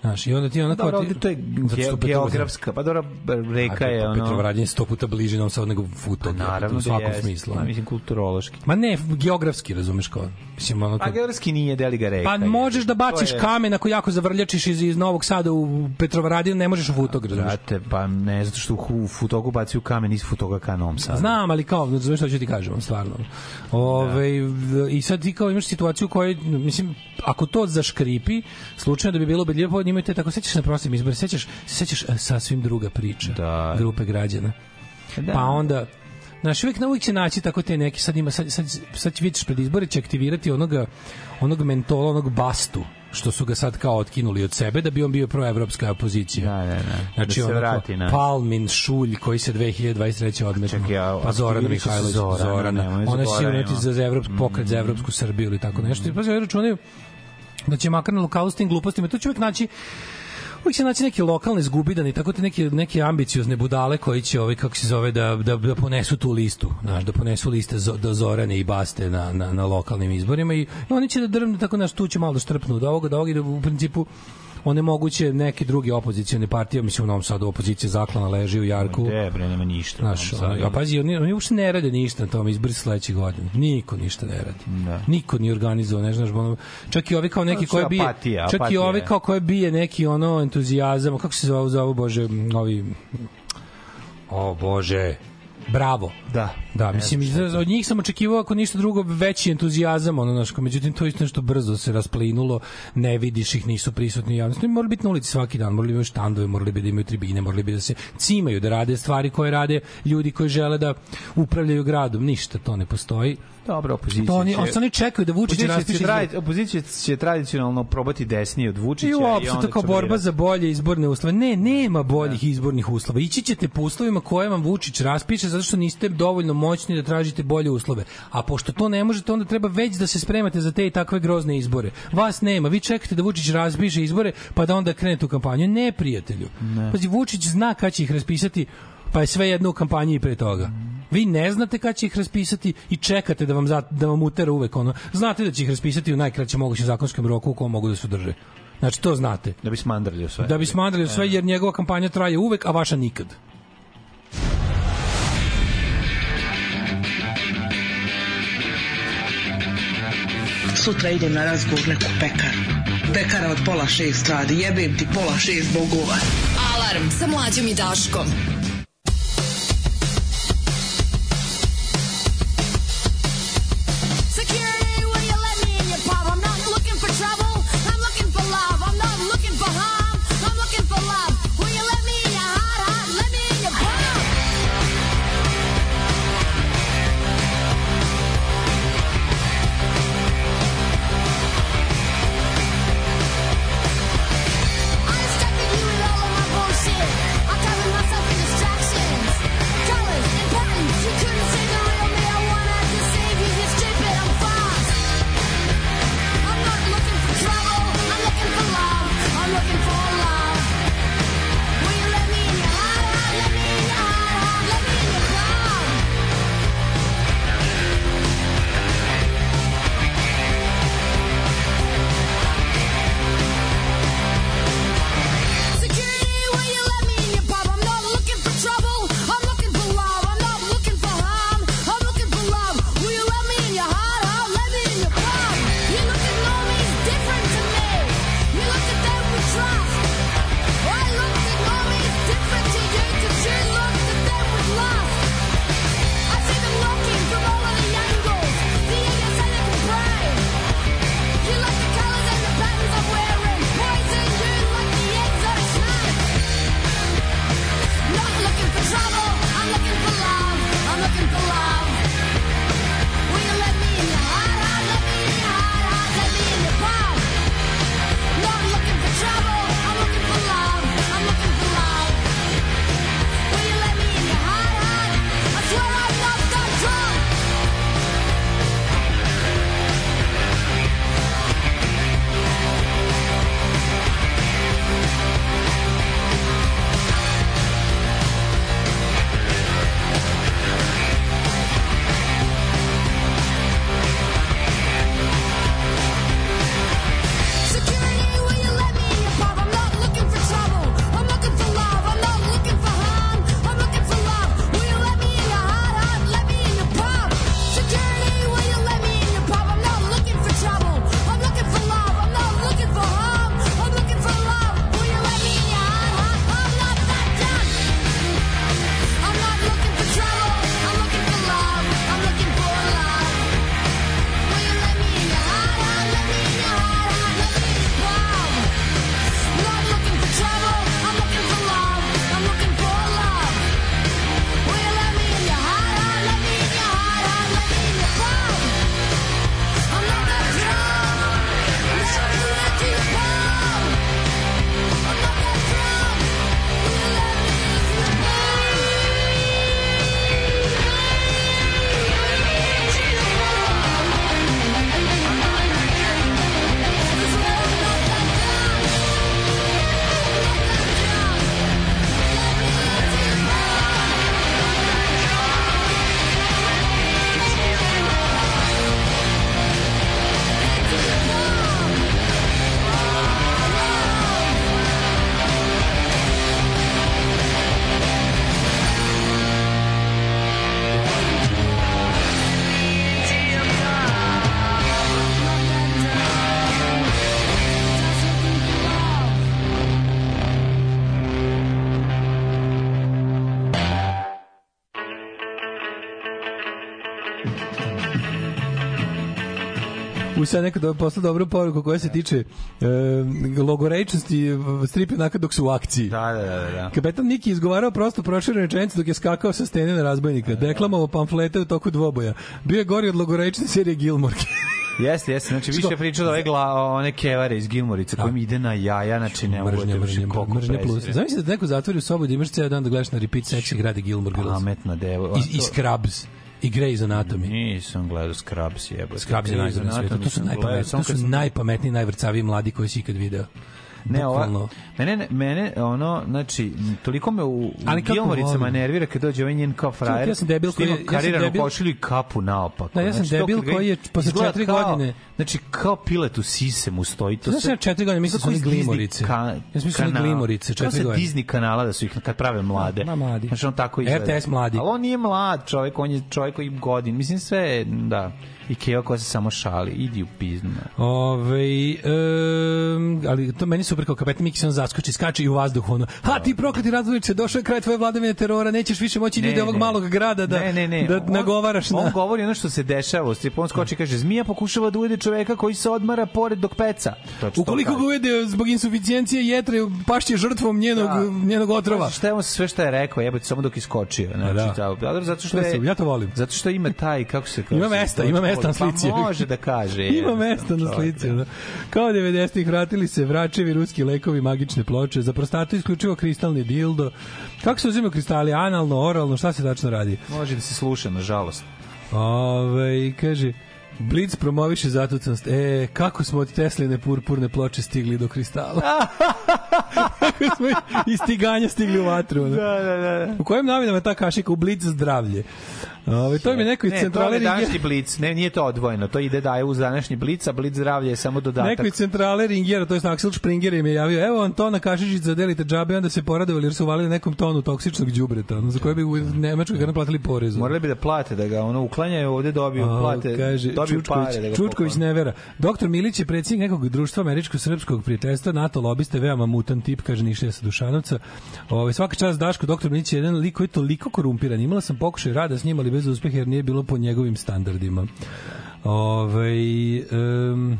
[SPEAKER 1] Znaš, i onda ti onda kao
[SPEAKER 2] Dobro, ovde to je ge- geografska, pa dobro, reka je ono...
[SPEAKER 1] Petrovaradin je sto puta bliži Novom Sadu nego Futog.
[SPEAKER 2] Naravno
[SPEAKER 1] u
[SPEAKER 2] da
[SPEAKER 1] svakom smislu.
[SPEAKER 2] Ma, mislim, kulturološki.
[SPEAKER 1] Ma ne, geografski, razumeš kao. Mislim, ono,
[SPEAKER 2] A
[SPEAKER 1] kao-
[SPEAKER 2] geografski nije deli ga reka.
[SPEAKER 1] Pa možeš da baciš
[SPEAKER 2] To je-
[SPEAKER 1] kamen ako jako zavrljačiš iz, iz Novog Sada u Petrovaradin, ne možeš u Futog, razumeš?
[SPEAKER 2] Brate, pa ne, zato što u Futogu baci u kamen iz Futoga ka Novom Sadu.
[SPEAKER 1] Znam, ali kao, razumeš što ću ti kažem, stvarno. Ove, I sad ti kao imaš situaciju u kojoj, mislim, ako to zaškripi, slučajno da bi bilo ubedljivo, pa imaju te tako, sećaš se na prostim izbore, sećaš, sećaš e, sasvim druga priča
[SPEAKER 2] Da.
[SPEAKER 1] grupe građana.
[SPEAKER 2] Da.
[SPEAKER 1] Pa onda, Znaš, uvijek na uvijek će naći tako te neki, sad ima, sad, sad, sad će vidiš pred izbore će aktivirati onoga, onog mentola, onog bastu, što su ga sad kao otkinuli od sebe da bi on bio proevropska opozicija.
[SPEAKER 2] Da, da, da.
[SPEAKER 1] Znači,
[SPEAKER 2] Da se
[SPEAKER 1] ono
[SPEAKER 2] vrati na-
[SPEAKER 1] Palmin, Šulj, koji se 2023. odmetno.
[SPEAKER 2] Čekaj, a
[SPEAKER 1] pa
[SPEAKER 2] će se
[SPEAKER 1] Mihajlović,
[SPEAKER 2] Zorana,
[SPEAKER 1] Zorana. Ona je sigurno za, za evropsku, pokret za evropsku Srbiju ili tako nešto. I pa oni računaju da će makar na lokalu s tim glupostima, to će uvek naći uvijek će naći neki lokalni zgubidan i tako te neke, neke ambiciozne budale koji će ovaj, kako se zove, da, da, da ponesu tu listu, znaš, da ponesu liste zo, do Zorane i Baste na, na, na lokalnim izborima i, i oni će da drvnu tako naš tu će malo da štrpnu od ovoga, da ovoga i da u principu onemoguće neke druge opozicione partije, mislim u Novom Sadu opozicija zaklana leži u Jarku.
[SPEAKER 2] Ne, bre, nema ništa.
[SPEAKER 1] Znaš, ono,
[SPEAKER 2] Sadu.
[SPEAKER 1] a pazi, oni, oni uopšte ne rade ništa na tom izbori sledeće godine. Niko ništa ne radi.
[SPEAKER 2] Da.
[SPEAKER 1] Niko ni organizovao, ne znaš, ono, čak i ovi kao neki
[SPEAKER 2] Znači,
[SPEAKER 1] koje bije,
[SPEAKER 2] apatija,
[SPEAKER 1] čak i
[SPEAKER 2] apatija
[SPEAKER 1] ovi
[SPEAKER 2] je.
[SPEAKER 1] kao koje bije neki ono entuzijazam, kako se zove, zove Bože, ovi O Bože, bravo.
[SPEAKER 2] Da.
[SPEAKER 1] Da, mislim, iz- od njih sam očekivao ako ništa drugo veći entuzijazam, ono naš, međutim to isto nešto brzo se rasplinulo, ne vidiš ih, nisu prisutni javnosti. Morali biti na ulici svaki dan, morali bi imati štandove, morali bi da imaju tribine, morali bi da se cimaju, da rade stvari koje rade ljudi koji žele da upravljaju gradom. Ništa, to ne postoji.
[SPEAKER 2] Dobro, opozicija
[SPEAKER 1] To oni,
[SPEAKER 2] će-
[SPEAKER 1] oni, čekaju da Vučić raspiše
[SPEAKER 2] tradi, opozicija će tradicionalno probati desnije od Vučića
[SPEAKER 1] I uopšte
[SPEAKER 2] će
[SPEAKER 1] borba za bolje izborne uslove. Ne, nema boljih izbornih uslova. Ići ćete po uslovima koje vam Vučić raspiše zato što niste dovoljno moćni da tražite bolje uslove. A pošto to ne možete, onda treba već da se spremate za te i takve grozne izbore. Vas nema. Vi čekate da Vučić raspiše izbore pa da onda krenete u kampanju. Ne, prijatelju.
[SPEAKER 2] Ne.
[SPEAKER 1] Pazi, Vučić zna kad će ih raspisati pa je sve jedno u kampanji i pre toga. Vi ne znate kad će ih raspisati i čekate da vam, za, da vam utera uvek ono. Znate da će ih raspisati u najkraćem mogućem zakonskom roku u kom mogu da se drže. Znači, to znate.
[SPEAKER 2] Da bi smandrljio sve.
[SPEAKER 1] Da bi smadrali sve, jer njegova kampanja traje uvek, a vaša nikad.
[SPEAKER 17] Sutra idem na razgovor u neku pekaru. Pekara od pola šest radi, jebem ti pola šest bogova.
[SPEAKER 5] Alarm sa mlađom i Daškom.
[SPEAKER 1] Sad neko do, posla dobru poruku koja se tiče e, logorečnosti stripa onako dok su u akciji.
[SPEAKER 2] Da, da, da, da.
[SPEAKER 1] Kapetan Niki izgovarao prosto proširenu rečenicu dok je skakao sa stene na razbojnika. Deklamovao pamflete u toku dvoboja. Bio je gori od logorečne serije Gilmore. [LAUGHS]
[SPEAKER 2] Jeste, jeste, znači više
[SPEAKER 1] Što-
[SPEAKER 2] priča da ove gla, one kevare iz Gilmorica kojim ide na jaja, znači ne mogu da
[SPEAKER 1] mržnja,
[SPEAKER 2] koliko
[SPEAKER 1] mržnja plus. Zamisli da te neko zatvori u sobu da imaš ceo dan da gledaš na repeat seksi gradi Gilmore Girls.
[SPEAKER 2] Pametna devo.
[SPEAKER 1] I, i Scrubs. I Grey's Anatomy.
[SPEAKER 2] Nisam gledao Scrubs jebote.
[SPEAKER 1] Scrubs je najgore na svijetu. To su, najpametniji, to su najpametniji, najvrcaviji mladi koji si ikad video.
[SPEAKER 2] Ne, ova, mene, ne- mene, ono, znači, toliko me u, u
[SPEAKER 1] Ali kako
[SPEAKER 2] Gilmoricama nervira kad dođe ovaj njen kao frajer.
[SPEAKER 1] ja sam debil koji je- ja sam
[SPEAKER 2] kariranu
[SPEAKER 1] debil-
[SPEAKER 2] košulju i kapu naopako.
[SPEAKER 1] Da, ja sam
[SPEAKER 2] Znači,
[SPEAKER 1] debil koji je posle četiri
[SPEAKER 2] kao-
[SPEAKER 1] godine-
[SPEAKER 2] Znači, kao pilet u sise mu stoji. To sve-
[SPEAKER 1] ja četiri godine mislim su oni glimorice.
[SPEAKER 2] ka-
[SPEAKER 1] Ja mislim su oni glimorice,
[SPEAKER 2] Kao
[SPEAKER 1] četiri godine.
[SPEAKER 2] Disney kanala da su ih kad prave mlade.
[SPEAKER 1] Ma, mladi.
[SPEAKER 2] Znači, on tako izgleda.
[SPEAKER 1] RTS mladi.
[SPEAKER 2] Ali on nije mlad čovjek, on je čovjek koji godin. Mislim, sve, da. I Keo koja se samo šali. Idi u piznu.
[SPEAKER 1] Ove, um, ali to meni super kao kapetan Miki se on zaskoči, skače i u vazduhu ono. Ha, ti prokleti razvojniče, došao je kraj tvoje vladavine terora, nećeš više moći
[SPEAKER 2] Ne,
[SPEAKER 1] ljude ovog
[SPEAKER 2] ne.
[SPEAKER 1] malog grada da,
[SPEAKER 2] ne, ne, ne.
[SPEAKER 1] da
[SPEAKER 2] On-
[SPEAKER 1] nagovaraš na...
[SPEAKER 2] On govori ono što se dešava u stripu. On skoči i kaže, zmija pokušava da ujede čoveka koji se odmara pored dok peca. Točno to
[SPEAKER 1] Ukoliko ga ujede zbog insuficijencije jetre, pašće žrtvom njenog,
[SPEAKER 2] Da.
[SPEAKER 1] njenog otrova.
[SPEAKER 2] Šta je on sve što je rekao, jebote, samo dok iskočio. Znači,
[SPEAKER 1] da.
[SPEAKER 2] zato što
[SPEAKER 1] To je ja to volim.
[SPEAKER 2] Zato što ima taj, kako se kaže...
[SPEAKER 1] Ima mesta, ima mesta na slici.
[SPEAKER 2] Pa može da kaže. [LAUGHS]
[SPEAKER 1] Ima mesta na slici. Da. Kao 90-ih vratili se vračevi, ruski lekovi, magične ploče, za prostatu isključivo kristalni dildo. Kako se uzimaju kristali? Analno, oralno, šta se tačno radi?
[SPEAKER 2] Može da se sluša, nažalost.
[SPEAKER 1] Ove, kaže, Blitz promoviše zatucanost. E, kako smo od Tesline purpurne ploče stigli do kristala? [LAUGHS] kako smo iz stiganja stigli u vatru. ono.
[SPEAKER 2] Da, da, da.
[SPEAKER 1] U kojim novinama je ta kašika? U Blitz zdravlje. Ove, to mi je neko iz
[SPEAKER 2] Ne, to
[SPEAKER 1] centrale
[SPEAKER 2] je
[SPEAKER 1] Ringe-
[SPEAKER 2] današnji blic, ne, nije to odvojeno, to ide daje uz današnji blic, a blic zdravlje je samo dodatak.
[SPEAKER 1] Neko iz centrale Ringera, to je Axel Springer im je javio, evo Antona Kašičić za delite džabe, onda se poradovali jer su valili nekom tonu toksičnog đubreta, za koje bi u Nemačkoj ga naplatili porez.
[SPEAKER 2] Morali bi da plate, da ga ono uklanjaju ovde, dobiju
[SPEAKER 1] A,
[SPEAKER 2] plate,
[SPEAKER 1] kaže,
[SPEAKER 2] dobiju
[SPEAKER 1] Čučković,
[SPEAKER 2] pare da ga
[SPEAKER 1] Čučković ne vera. Doktor Milić je predsjednik nekog društva američko-srpskog prijateljstva, NATO lobiste, veoma mutan tip, kaže Nišlija sa Dušanovca. Ove, svaka čast Daško, doktor Milić je jedan lik koji je toliko korumpiran. Imala sam pokušaj rada s njim, ali bez uspeha jer nije bilo po njegovim standardima. Ove, um,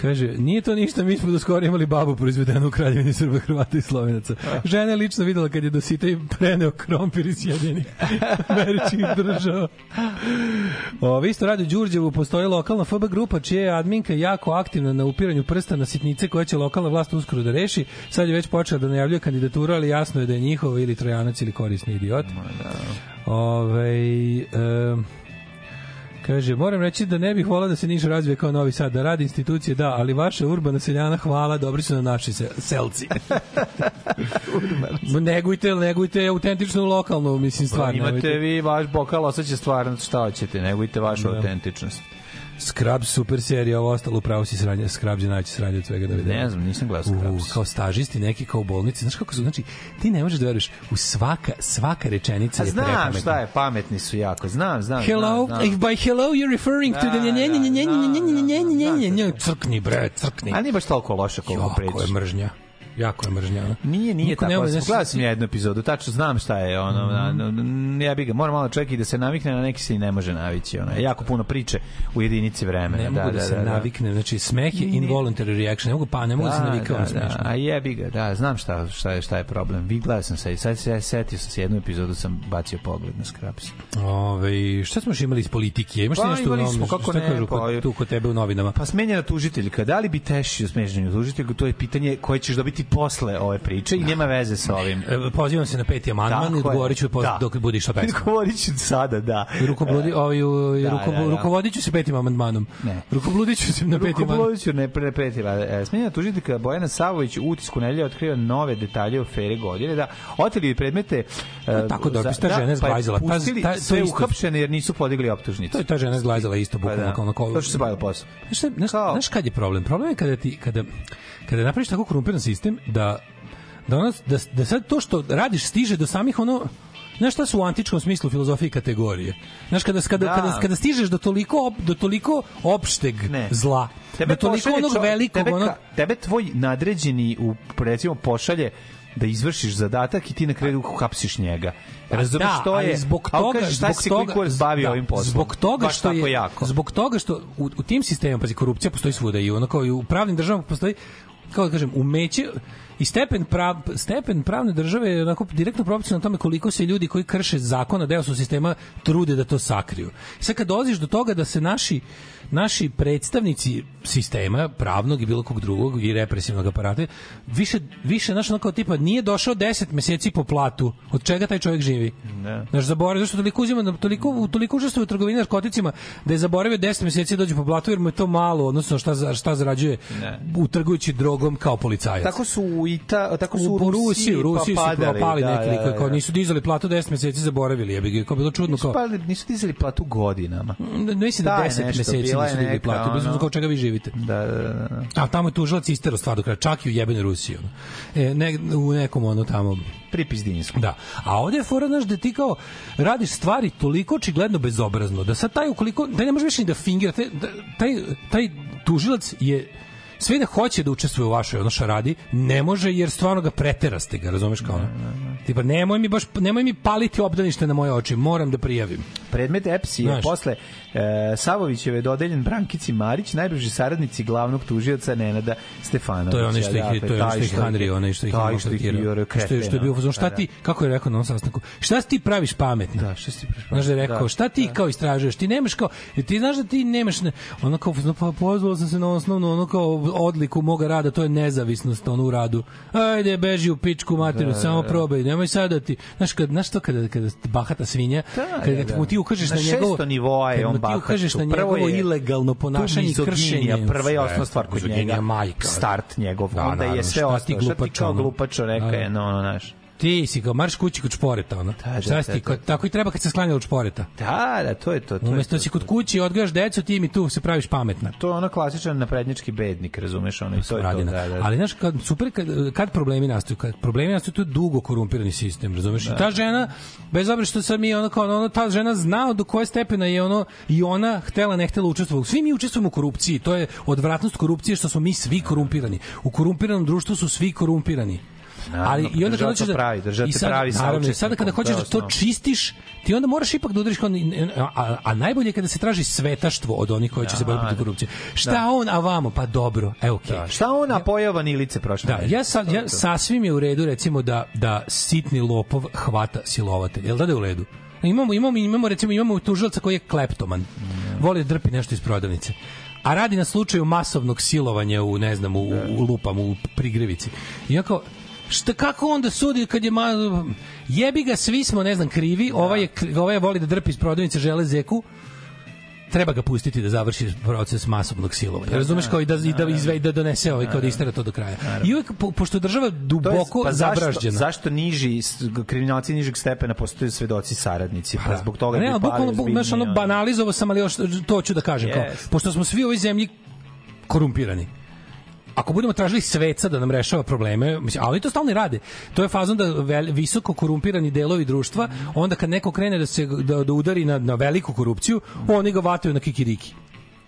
[SPEAKER 1] Kaže, nije to ništa, mi smo do skoro imali babu proizvedenu u kraljevini Srba, Hrvata i Slovenaca. Žena je lično videla kad je do sita i preneo krompir iz jedinih [LAUGHS] američkih država. Ove, isto radi u Đurđevu, postoji lokalna FB grupa čija je adminka jako aktivna na upiranju prsta na sitnice koje će lokalna vlast uskoro da reši. Sad je već počela da najavljuje kandidaturu, ali jasno je da je njihova ili trojanac ili korisni idiot. Ove, e, Kaže, moram reći da ne bih volao da se Niš razvije kao Novi Sad, da radi institucije, da, ali vaša urbana seljana, hvala, dobri su na naši se, selci. [LAUGHS] negujte, negujte autentičnu lokalnu, mislim, stvar.
[SPEAKER 2] Pa Imate vi vaš bokal, osjeća stvarno šta hoćete, negujte vašu
[SPEAKER 1] Da.
[SPEAKER 2] autentičnost.
[SPEAKER 1] Scrubs super serija, ovo ostalo upravo si sranje, Scrubs je najveće sranje od svega da vidim.
[SPEAKER 2] Ne znam, nisam gledao Scrubs.
[SPEAKER 1] U, kao stažisti neki kao u bolnici, znaš kako su, znači ti ne možeš da veruješ, u svaka svaka rečenica
[SPEAKER 2] A
[SPEAKER 1] je
[SPEAKER 2] znam
[SPEAKER 1] prepametna.
[SPEAKER 2] šta je, pametni su jako, znam, znam.
[SPEAKER 1] Hello,
[SPEAKER 2] znam, znam.
[SPEAKER 1] if by hello you're referring to the nje nje nje nje nje nje nje nje nje nje crkni bre, crkni.
[SPEAKER 2] A nije baš toliko loše koliko
[SPEAKER 1] Jako
[SPEAKER 2] pričaš.
[SPEAKER 1] je mržnja. Jako je mržnja.
[SPEAKER 2] Nije, nije
[SPEAKER 1] Niko
[SPEAKER 2] tako.
[SPEAKER 1] znaš,
[SPEAKER 2] Gledao sam ja jednu epizodu, tačno znam šta je ono, mm. ja bi ga, moram malo čekati da se navikne, na neki se i ne može navići. Ono. Jako puno priče u jedinici vremena.
[SPEAKER 1] Ne mogu da, se navikne, znači smeh je involuntary reaction, ne mogu pa, ne mogu da, se navikao
[SPEAKER 2] da,
[SPEAKER 1] na smešno.
[SPEAKER 2] Da, a jebi ga, da, znam šta, šta, je, šta je problem. Vi gledao sam se i sad se setio sam se jednu epizodu, sam bacio pogled na Scrubs.
[SPEAKER 1] Ove, šta smo još imali iz politike? Imaš
[SPEAKER 2] Pa,
[SPEAKER 1] nešto u
[SPEAKER 2] imali
[SPEAKER 1] novom?
[SPEAKER 2] smo, kako ne,
[SPEAKER 1] kažu
[SPEAKER 2] pa,
[SPEAKER 1] tu kod tebe u novinama?
[SPEAKER 2] Pa smenjena tužiteljka, da li bi tešio smenjenu tužiteljku, to je pitanje koje ćeš dobiti posle ove priče i nema veze sa ovim.
[SPEAKER 1] E, Pozivam se na peti amandman i odgovorit ću
[SPEAKER 2] Da.
[SPEAKER 1] dok bude išla pesma. [LAUGHS]
[SPEAKER 2] Odgovorit ću sada, da.
[SPEAKER 1] Rukobludi, ovaj, u- i
[SPEAKER 2] Da,
[SPEAKER 1] ruko,
[SPEAKER 2] da, da.
[SPEAKER 1] rukovodit ću se petim amandmanom.
[SPEAKER 2] Ne.
[SPEAKER 1] Rukobludit ću se na peti amandman.
[SPEAKER 2] Rukoblodiću ne prepetila. E, Smenjena tužiteljka Bojana Savović u utisku nedelje otkriva nove detalje o afere godine, da oteli predmete e,
[SPEAKER 1] tako da,
[SPEAKER 2] za-
[SPEAKER 1] ta žena je
[SPEAKER 2] pa.
[SPEAKER 1] Ta-
[SPEAKER 2] pustili
[SPEAKER 1] ta- to
[SPEAKER 2] sve uhapšene jer nisu podigli optužnicu.
[SPEAKER 1] To je ta žena zglajzala isto
[SPEAKER 2] Pa
[SPEAKER 1] bukvalno
[SPEAKER 2] da.
[SPEAKER 1] na kolu.
[SPEAKER 2] To što se bavila posao.
[SPEAKER 1] Znaš, znaš, znaš kad je problem? Problem je kada ti kada kada napraviš tako korumpiran sistem da da, ono, da, da sad to što radiš stiže do samih ono Znaš šta su u antičkom smislu filozofije kategorije? Znaš, kada, kada,
[SPEAKER 2] Da.
[SPEAKER 1] kada, kada stižeš do toliko, op, do toliko opšteg
[SPEAKER 2] Ne.
[SPEAKER 1] zla, do toliko onog
[SPEAKER 2] čo-
[SPEAKER 1] velikog,
[SPEAKER 2] tebe,
[SPEAKER 1] onog,
[SPEAKER 2] ka- tebe tvoj nadređeni u recimo pošalje da izvršiš zadatak i ti na kraju hapsiš njega. Razumeš
[SPEAKER 1] da,
[SPEAKER 2] što je?
[SPEAKER 1] zbog toga,
[SPEAKER 2] kaže, šta
[SPEAKER 1] zbog
[SPEAKER 2] si
[SPEAKER 1] toga,
[SPEAKER 2] kurac bavio
[SPEAKER 1] da,
[SPEAKER 2] ovim poslom?
[SPEAKER 1] Zbog toga
[SPEAKER 2] Baš
[SPEAKER 1] što je
[SPEAKER 2] jako.
[SPEAKER 1] zbog toga što u, u tim sistemima pazi korupcija postoji svuda i ono kao i u pravnim državama postoji kako da kažem umeće i stepen prav, stepen pravne države je onako direktno proporcionalan tome koliko se ljudi koji krše zakona deo su sistema trude da to sakriju. Sad kad dolaziš do toga da se naši naši predstavnici sistema pravnog i bilo kog drugog i represivnog aparata više više naš ono kao tipa nije došao 10 meseci po platu od čega taj čovjek živi
[SPEAKER 2] Ne.
[SPEAKER 1] Znaš, zaboravio, zašto toliko uzima, toliko, toliko učestvuje u trgovini narkoticima, da je zaboravio 10 meseci da dođe po platu, jer mu je to malo, odnosno šta, za- šta zarađuje
[SPEAKER 2] Ne.
[SPEAKER 1] u trgujući drogom kao policajac.
[SPEAKER 2] Tako su u Ita, tako su
[SPEAKER 1] u, u Rusiji, u Rusiji
[SPEAKER 2] pa
[SPEAKER 1] su
[SPEAKER 2] padali,
[SPEAKER 1] propali
[SPEAKER 2] da,
[SPEAKER 1] neki
[SPEAKER 2] da, da,
[SPEAKER 1] kao
[SPEAKER 2] da.
[SPEAKER 1] nisu dizali platu 10 meseci, zaboravili, je bi kao bilo čudno kao.
[SPEAKER 2] pali, nisu dizali platu godinama.
[SPEAKER 1] Ne, Mislim da
[SPEAKER 2] Da, je
[SPEAKER 1] 10
[SPEAKER 2] nešto,
[SPEAKER 1] meseci
[SPEAKER 2] bila je neka,
[SPEAKER 1] platu, mislim
[SPEAKER 2] ono-
[SPEAKER 1] čega vi živite.
[SPEAKER 2] Da, da, da. da.
[SPEAKER 1] A tamo je tužilac istero stvar do kraja, čak i u jebenoj Rusiji. Ono. E, ne, u nekom ono tamo
[SPEAKER 2] Pripizdinjsku.
[SPEAKER 1] Da. A ovde je fora, znaš, da ti kao radiš stvari toliko očigledno bezobrazno, da sad taj ukoliko, da ne možeš više ni da fingira, taj, da- taj, taj tužilac je sve da hoće da učestvuje u vašoj ono šaradi, ne može jer stvarno ga preteraste ga, razumeš kao ono. Tipa, nemoj mi baš, nemoj mi paliti obdanište na moje oči, moram da prijavim.
[SPEAKER 2] Predmet EPS je
[SPEAKER 1] Znaš.
[SPEAKER 2] posle e, Savovićeve dodeljen Brankici Marić, najbliži saradnici glavnog tužioca Nenada Stefanovića.
[SPEAKER 1] To je onaj što ih je, to je onaj što ih Henry, onaj što ih je maltretirao. Što je, što je bio u fazonu, šta ti, kako je rekao na onom sastanku, šta si ti praviš pametno?
[SPEAKER 2] Da, šta si ti praviš
[SPEAKER 1] Znaš da je rekao,
[SPEAKER 2] Da,
[SPEAKER 1] šta ti kao istražuješ? Ti nemaš kao, ti znaš da ti nemaš, ne, ono kao, pa pozvao sam se na osnovnu, ono kao odliku moga rada, to je nezavisnost, ono u radu. Ajde, beži u pičku materinu,
[SPEAKER 2] Da,
[SPEAKER 1] samo
[SPEAKER 2] da.
[SPEAKER 1] probaj, nemoj sad da ti, znaš, kad, znaš to kada, kada bahata svinja,
[SPEAKER 2] Da,
[SPEAKER 1] kada
[SPEAKER 2] da,
[SPEAKER 1] mu
[SPEAKER 2] da.
[SPEAKER 1] ti ukažeš
[SPEAKER 2] Na
[SPEAKER 1] na, njegovo,
[SPEAKER 2] šesto nivoa je on
[SPEAKER 1] mu ti ukažeš na njegovo
[SPEAKER 2] je
[SPEAKER 1] ilegalno ponašanje i kršenje.
[SPEAKER 2] Prva i osnovna stvar kod njega.
[SPEAKER 1] majka.
[SPEAKER 2] Start njegov.
[SPEAKER 1] Da,
[SPEAKER 2] onda je sve ostalo. Šta ti kao glupačo reka
[SPEAKER 1] Da.
[SPEAKER 2] je, no, no, znaš.
[SPEAKER 1] Ti si kao marš kući kod šporeta, ono.
[SPEAKER 2] Da, da,
[SPEAKER 1] Šta si
[SPEAKER 2] da,
[SPEAKER 1] ti,
[SPEAKER 2] da.
[SPEAKER 1] kao- tako i treba kad se sklanja od šporeta.
[SPEAKER 2] Da, da, to je to. to
[SPEAKER 1] Umesto da si kod kući i odgajaš decu, ti mi tu se praviš pametna.
[SPEAKER 2] To je ono klasičan naprednjački bednik, razumeš, ono i to je to.
[SPEAKER 1] Radina.
[SPEAKER 2] Da, da.
[SPEAKER 1] Ali znaš kad super kad, kad problemi nastaju, kad problemi nastaju to je dugo korumpirani sistem, razumeš?
[SPEAKER 2] Da.
[SPEAKER 1] I ta žena bez obzira što sad mi ono kao ono ta žena zna do koje stepena je ono i ona htela ne htela učestvovati. Svi mi učestvujemo u korupciji, to je odvratnost korupcije što smo mi svi korumpirani. U korumpiranom društvu su svi korumpirani. Ali i onda kada hoćeš da
[SPEAKER 2] pravi, držati
[SPEAKER 1] sad,
[SPEAKER 2] pravi
[SPEAKER 1] naravno, i sada kada hoćeš da to čistiš, ti onda moraš ipak da udariš a, a, a najbolje je kada se traži svetaštvo od onih koji će se boriti protiv korupcije. Šta
[SPEAKER 2] Da.
[SPEAKER 1] on, a vamo? Pa dobro, evo okej.
[SPEAKER 2] Da. Šta ona pojao vanilice prošle
[SPEAKER 1] Da, ja, sa, ja sasvim je u redu recimo da da sitni lopov hvata silovatelj. Jel da da je u redu? Imamo imamo imamo recimo imamo tužilca koji je kleptoman. Voli da drpi nešto iz prodavnice. A radi na slučaju masovnog silovanja u ne znam u, u lupam u prigrevici. I ja kao šta kako onda sudi kad je ma, jebi ga svi smo ne znam krivi, ovaj je ovaj je voli da drpi iz prodavnice žele zeku treba ga pustiti da završi proces masovnog silovanja. Razumeš kao i da i da izve da donese ovaj kao da istera to do kraja. I uvek po, pošto država
[SPEAKER 2] To je-
[SPEAKER 1] duboko
[SPEAKER 2] pa zašto,
[SPEAKER 1] zabražđena.
[SPEAKER 2] zašto niži s- kriminalci nižeg stepena postaju svedoci saradnici? Pa zbog toga
[SPEAKER 1] ne, bukvalno, bu- znaš, ono, banalizovao sam, ali još to ću da kažem. Kao,
[SPEAKER 2] Jest.
[SPEAKER 1] pošto smo svi u ovoj zemlji korumpirani, ako budemo tražili sveca da nam rešava probleme, mislim, ali to stalno rade. To je fazon da vel, visoko korumpirani delovi društva, onda kad neko krene da se da, da udari na, na veliku korupciju, oni ga vataju na kikiriki.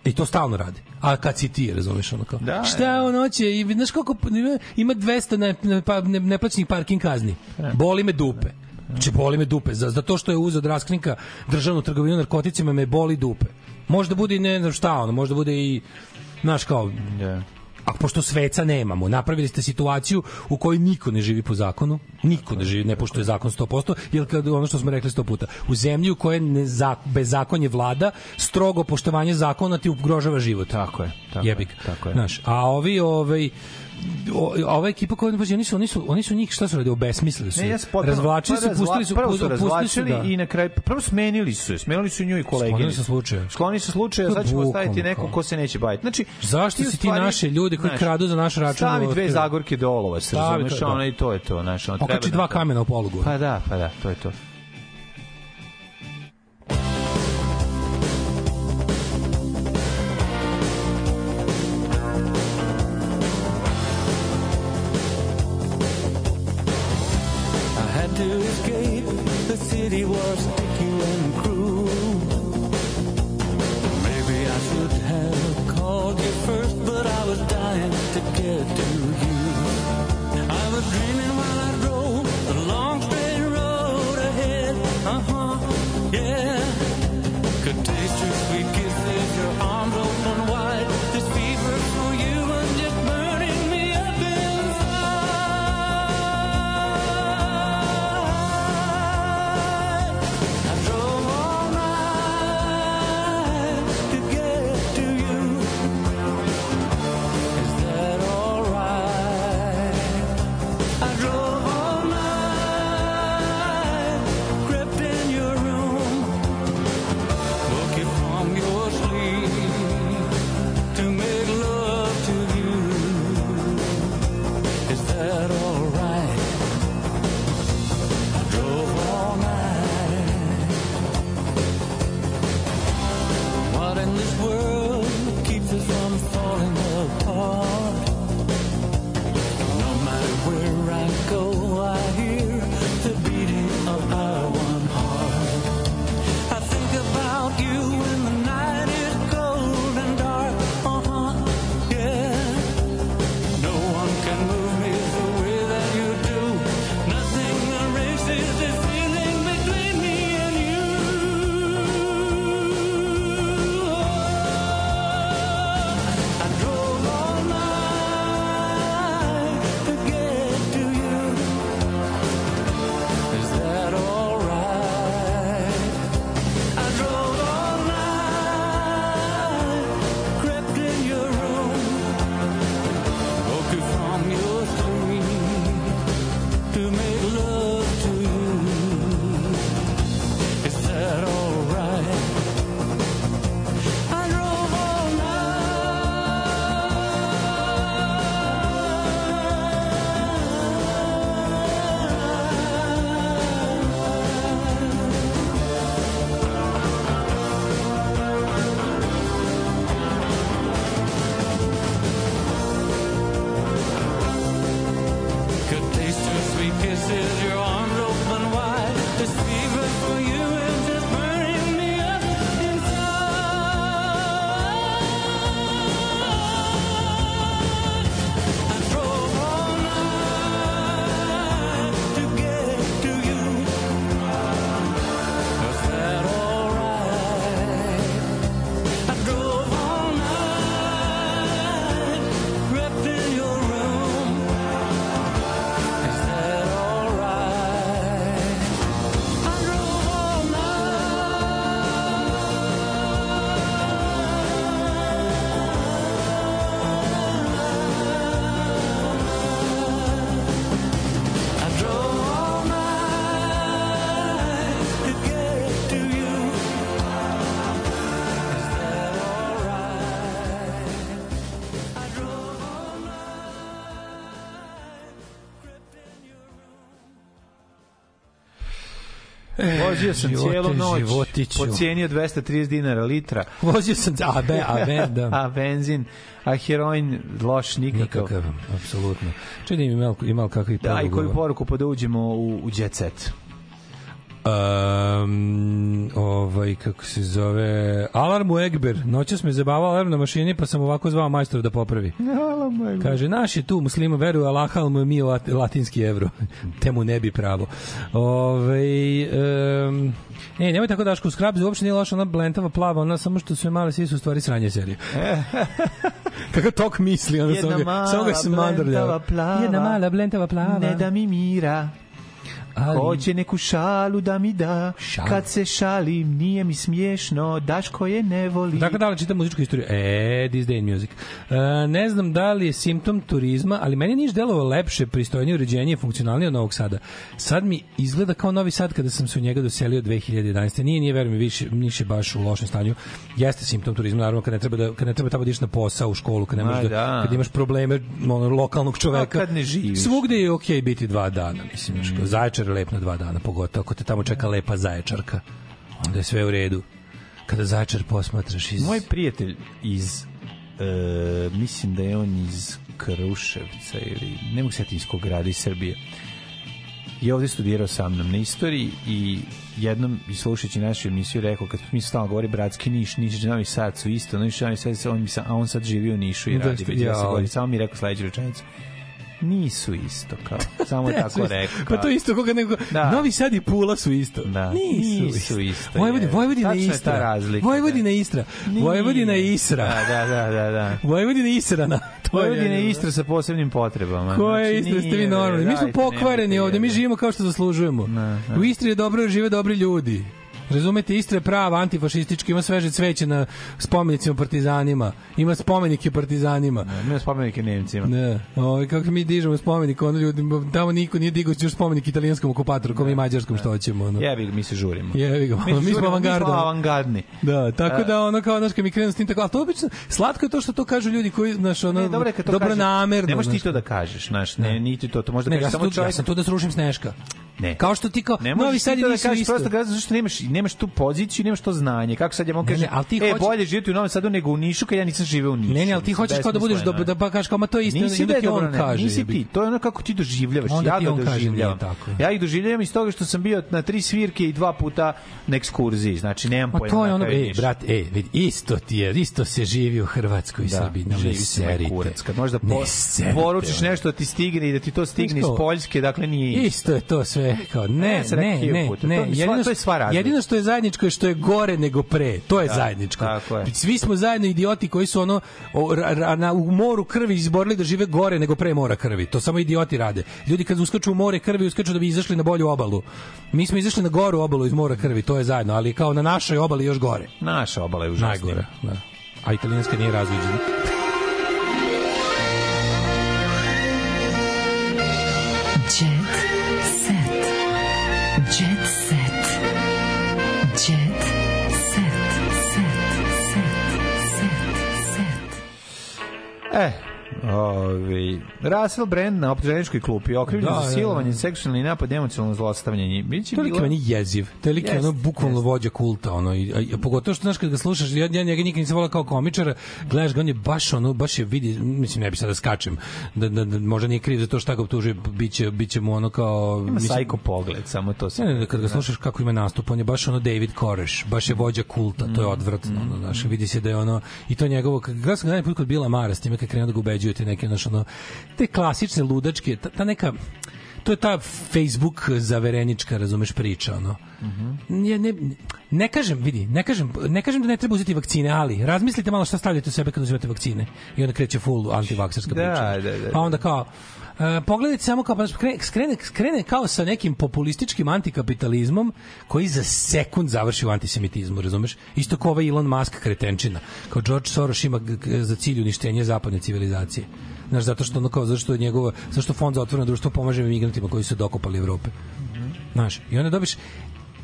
[SPEAKER 1] I to stalno radi. A kad si ti, razumeš, ono kao,
[SPEAKER 2] Da,
[SPEAKER 1] šta on hoće, i znaš koliko, ima- ima 200 ne, ne, pa- ne, neplaćenih parking kazni. Boli me dupe. Znači, boli me dupe. Za, za to što je uzeo od raskrinka državnu trgovinu narkoticima me boli dupe. Možda bude i ne znam šta, ono, možda bude i, znaš kao,
[SPEAKER 2] Da.
[SPEAKER 1] A pošto sveca nemamo, napravili ste situaciju u kojoj niko ne živi po zakonu, niko ne živi, ne poštuje zakon 100%, jer kad ono što smo rekli 100 puta, u zemlji u kojoj ne bezakonje vlada, strogo poštovanje zakona ti ugrožava život.
[SPEAKER 2] Tako je. Tako
[SPEAKER 1] Jebi
[SPEAKER 2] je, tako je.
[SPEAKER 1] Znaš, a ovi, ovaj, o- ova ekipa koja pazi, oni su oni su oni su njih šta su radili obesmislili su.
[SPEAKER 2] Ne, ja se potpuno-
[SPEAKER 1] razvlačili
[SPEAKER 2] pa
[SPEAKER 1] su, pustili su,
[SPEAKER 2] prvo su razvlačili
[SPEAKER 1] da.
[SPEAKER 2] i na kraju prvo smenili su smenili su nju i kolege.
[SPEAKER 1] Sklonili su slučaje.
[SPEAKER 2] Sklonili su slučaje, sad ćemo staviti neko ko se neće baviti. Znači,
[SPEAKER 1] Zašto si ti naše ljude koji kradu za naš račun
[SPEAKER 2] Stavi
[SPEAKER 1] da
[SPEAKER 2] dve zagorke dolova, se razumeš,
[SPEAKER 1] da.
[SPEAKER 2] ono i to je to, znaš, ono treba.
[SPEAKER 1] Okači
[SPEAKER 2] da-
[SPEAKER 1] dva kamena u polugu.
[SPEAKER 2] Pa da, pa da, to je to. Vozio sam
[SPEAKER 1] Živote,
[SPEAKER 2] cijelu noć,
[SPEAKER 1] životiću.
[SPEAKER 2] pocijenio 230 dinara litra. [LAUGHS]
[SPEAKER 1] Vozio sam, a, be, a, be, da. [LAUGHS]
[SPEAKER 2] a benzin, a heroin loš nikakav.
[SPEAKER 1] Nikakav, apsolutno. Čini mi imao, imao kakvi
[SPEAKER 2] Da, i koju poruku pa da uđemo u, u jet set.
[SPEAKER 1] Um, ovaj, kako se zove, Alarm u Egber. Noćas me zabavao alarm na mašini, pa sam ovako zvao majstora da popravi. [LAUGHS] Kaže, naš je tu, muslima veruje mu je mi lat, latinski evro. [LAUGHS] Te mu ne bi pravo. Ove, um, e, nemoj tako Daško, u Skrabzu uopšte nije loša ona blentava plava, ona samo što su je male, svi su u stvari sranje serije. [LAUGHS] Kakav tok misli, ona samo ga, samo ga se
[SPEAKER 2] mala
[SPEAKER 1] mandrlja.
[SPEAKER 2] blentava plava.
[SPEAKER 1] Jedna mala blentava plava.
[SPEAKER 2] Ne da mi mira.
[SPEAKER 1] Ali-
[SPEAKER 2] Hoće neku šalu da mi da. Kad se šalim, nije mi smiješno. Daško je ne voli.
[SPEAKER 1] Dakle, da li čitam muzičku istoriju? E, this day in music. E, ne znam da li je simptom turizma, ali meni Niš delovao lepše, pristojnije, uređenije, funkcionalnije od Novog Sada. Sad mi izgleda kao Novi Sad kada sam se u njega doselio 2011. Nije, nije, verujem, više, Niš je baš u lošem stanju. Jeste simptom turizma, naravno, kad ne treba, da, kad ne treba tamo da ideš na posao u školu, kad, ne
[SPEAKER 2] Ma,
[SPEAKER 1] da,
[SPEAKER 2] da.
[SPEAKER 1] kad imaš probleme ono, lokalnog čoveka.
[SPEAKER 2] A kad ne živiš.
[SPEAKER 1] Svugde je okej biti dva dana, mislim. Mm. Zaječar je lep na dva dana, pogotovo ako te tamo čeka lepa zaječarka. Onda je sve u redu. Kada zaječar posmatraš iz...
[SPEAKER 2] Moj prijatelj iz e, mislim da je on iz Kruševca ili ne mogu se setiti iz kog grada iz Srbije je ovde studirao sa mnom na istoriji i jednom i slušajući našu emisiju rekao kad mi stalno govori bratski Niš, Niš i Novi Sad su isto, Niš i Novi Sad, on mi sa, a on sad živi u Nišu i
[SPEAKER 1] Da,
[SPEAKER 2] radi već 10
[SPEAKER 1] jao.
[SPEAKER 2] godina. Samo mi je rekao sledeću rečenicu. Nisu isto, kao. [LAUGHS] Samo tako rekao.
[SPEAKER 1] Pa to isto koga nego
[SPEAKER 2] Da.
[SPEAKER 1] Novi Sad i Pula su isto.
[SPEAKER 2] Da.
[SPEAKER 1] Nisu,
[SPEAKER 2] Nisu isto,
[SPEAKER 1] Vojvodina. Vojvodina je Istra.
[SPEAKER 2] razlika,
[SPEAKER 1] Vojvodina je Istra.
[SPEAKER 2] Nije.
[SPEAKER 1] Vojvodina je Isra.
[SPEAKER 2] Da, da, da, da. da.
[SPEAKER 1] Vojvodina je Israna. [LAUGHS] To je
[SPEAKER 2] Vojvodina je. Istra sa posebnim potrebama.
[SPEAKER 1] Koje
[SPEAKER 2] Znači,
[SPEAKER 1] Istre ste vi normalni? Mi smo pokvareni ovde, mi živimo kao što zaslužujemo. U Istri je dobro žive dobri ljudi. Razumete, Istra je prava antifašistička, ima sveže cveće na spomenicima partizanima, ima spomenike partizanima.
[SPEAKER 2] Ima spomenike Nemcima.
[SPEAKER 1] Ne, ovaj kako mi dižemo spomenik, ono ljudi, tamo niko nije digao još spomenik italijanskom okupatoru, kao mi mađarskom što hoćemo. Ono.
[SPEAKER 2] Jebi ga, mi se žurimo.
[SPEAKER 1] Jevi ga, mi,
[SPEAKER 2] žurimo,
[SPEAKER 1] smo avangarda.
[SPEAKER 2] Mi smo avangardni.
[SPEAKER 1] Da, tako
[SPEAKER 2] E.
[SPEAKER 1] da ono kao kad mi krenu s tim tako, al to obično slatko je to što to kažu ljudi koji znaš ono
[SPEAKER 2] Ne, dobro
[SPEAKER 1] dobro namerno.
[SPEAKER 2] Ne možeš ti to da kažeš, znaš, ne, niti to, to možda
[SPEAKER 1] Ne,
[SPEAKER 2] kažeš samo čovjek.
[SPEAKER 1] ja sam tu da srušim sneška.
[SPEAKER 2] Ne.
[SPEAKER 1] Kao što ti kao,
[SPEAKER 2] Ne
[SPEAKER 1] Novi Sad
[SPEAKER 2] to da kažeš
[SPEAKER 1] isto.
[SPEAKER 2] prosto kažeš zato što nemaš nemaš tu poziciju, nemaš to znanje. Kako sad ja mogu kažem?
[SPEAKER 1] ali ti
[SPEAKER 2] e,
[SPEAKER 1] hoćeš-
[SPEAKER 2] bolje živjeti u Novom Sadu nego u Nišu, kad ja nisam živeo u Nišu.
[SPEAKER 1] Ne, ne, ali ti hoćeš kao da budeš
[SPEAKER 2] besmisleno
[SPEAKER 1] da, pa kažeš kao ma to je isto
[SPEAKER 2] Nisi da
[SPEAKER 1] da ti on kaže.
[SPEAKER 2] nisi ti, to je ono kako ti doživljavaš, ja
[SPEAKER 1] kaže,
[SPEAKER 2] doživljavam. Ja ih doživljavam iz toga što sam bio na tri svirke i dva puta na ekskurziji, znači nemam
[SPEAKER 1] Ma
[SPEAKER 2] pojma.
[SPEAKER 1] to je ono, ej, brat, ej, vidi, isto ti je, isto se živi u Hrvatskoj i
[SPEAKER 2] Da,
[SPEAKER 1] Srbiji, ne
[SPEAKER 2] živi se na
[SPEAKER 1] serite.
[SPEAKER 2] kurac. Kad možda poručiš nešto da ti stigne i da ti to stigne iz. Poljske, dakle nije isto.
[SPEAKER 1] Isto je to sve ne,
[SPEAKER 2] rekao
[SPEAKER 1] ne, ne, ne,
[SPEAKER 2] mi sva-
[SPEAKER 1] jedino,
[SPEAKER 2] to je sva razlika.
[SPEAKER 1] jedino što je zajedničko je što je gore nego pre, to je
[SPEAKER 2] Da,
[SPEAKER 1] zajedničko.
[SPEAKER 2] tako je.
[SPEAKER 1] Svi smo zajedno idioti koji su ono o, ra, ra- na, u moru krvi izborili da žive gore nego pre mora krvi. To samo idioti rade. Ljudi kad uskaču u more krvi, uskaču da bi izašli na bolju obalu. Mi smo izašli na goru obalu iz mora krvi, to je zajedno, ali kao na našoj obali još gore.
[SPEAKER 2] Naša obala je užasna.
[SPEAKER 1] Najgore, da. A italijanska nije razviđena.
[SPEAKER 5] Set.
[SPEAKER 2] E, Ovi, Russell Brand na optuženičkoj klupi okrivljen
[SPEAKER 1] Da,
[SPEAKER 2] za
[SPEAKER 1] da,
[SPEAKER 2] silovanje,
[SPEAKER 1] da.
[SPEAKER 2] seksualni napad, emocionalno zlostavljanje. Biće
[SPEAKER 1] To je
[SPEAKER 2] bilo...
[SPEAKER 1] meni jeziv. To je
[SPEAKER 2] Jest,
[SPEAKER 1] ono bukvalno vođa kulta. Ono, i, a, a pogotovo što, znaš, kad ga slušaš, ja, ja njega nikad nisam volao kao komičara, gledaš ga, on je baš ono, baš je vidi, mislim, ne bi sad da skačem, da, da, da možda nije kriv za to šta ga optužuje, biće, biće mu ono kao...
[SPEAKER 2] Ima
[SPEAKER 1] mislim,
[SPEAKER 2] sajko pogled, samo to se...
[SPEAKER 1] Ne, ne, kad ga slušaš kako ima nastup, on je baš ono David Koreš, baš je vođa kulta, to je
[SPEAKER 2] Mm.
[SPEAKER 1] odvratno, ono, znaš, vidi se da je ono, i to njegovo, kad gledao sam ga najput kod Bila Mara, s time kad krenuo da ga ubeđuje te neke, znaš, ono, te klasične ludačke, ta, ta neka, to je ta Facebook zaverenička, razumeš, priča, ono. Ne, ne, ne kažem, vidi, ne kažem, ne kažem da ne treba uzeti vakcine, ali razmislite malo šta stavljate u sebe kad uzimate vakcine. I onda kreće full antivakserska
[SPEAKER 2] Da,
[SPEAKER 1] priča.
[SPEAKER 2] da, da,
[SPEAKER 1] Pa onda kao, e, pogledajte samo kao, pa skrene, skrene, skrene kao sa nekim populističkim antikapitalizmom koji za sekund završi u antisemitizmu, razumeš? Isto kao ovaj Elon Musk kretenčina. Kao George Soros ima za cilj uništenje zapadne civilizacije. Znaš, zato što ono kao, zato što je njegovo, zato što fond za otvoreno društvo pomaže migrantima koji su dokopali Evrope. Znaš, i onda dobiš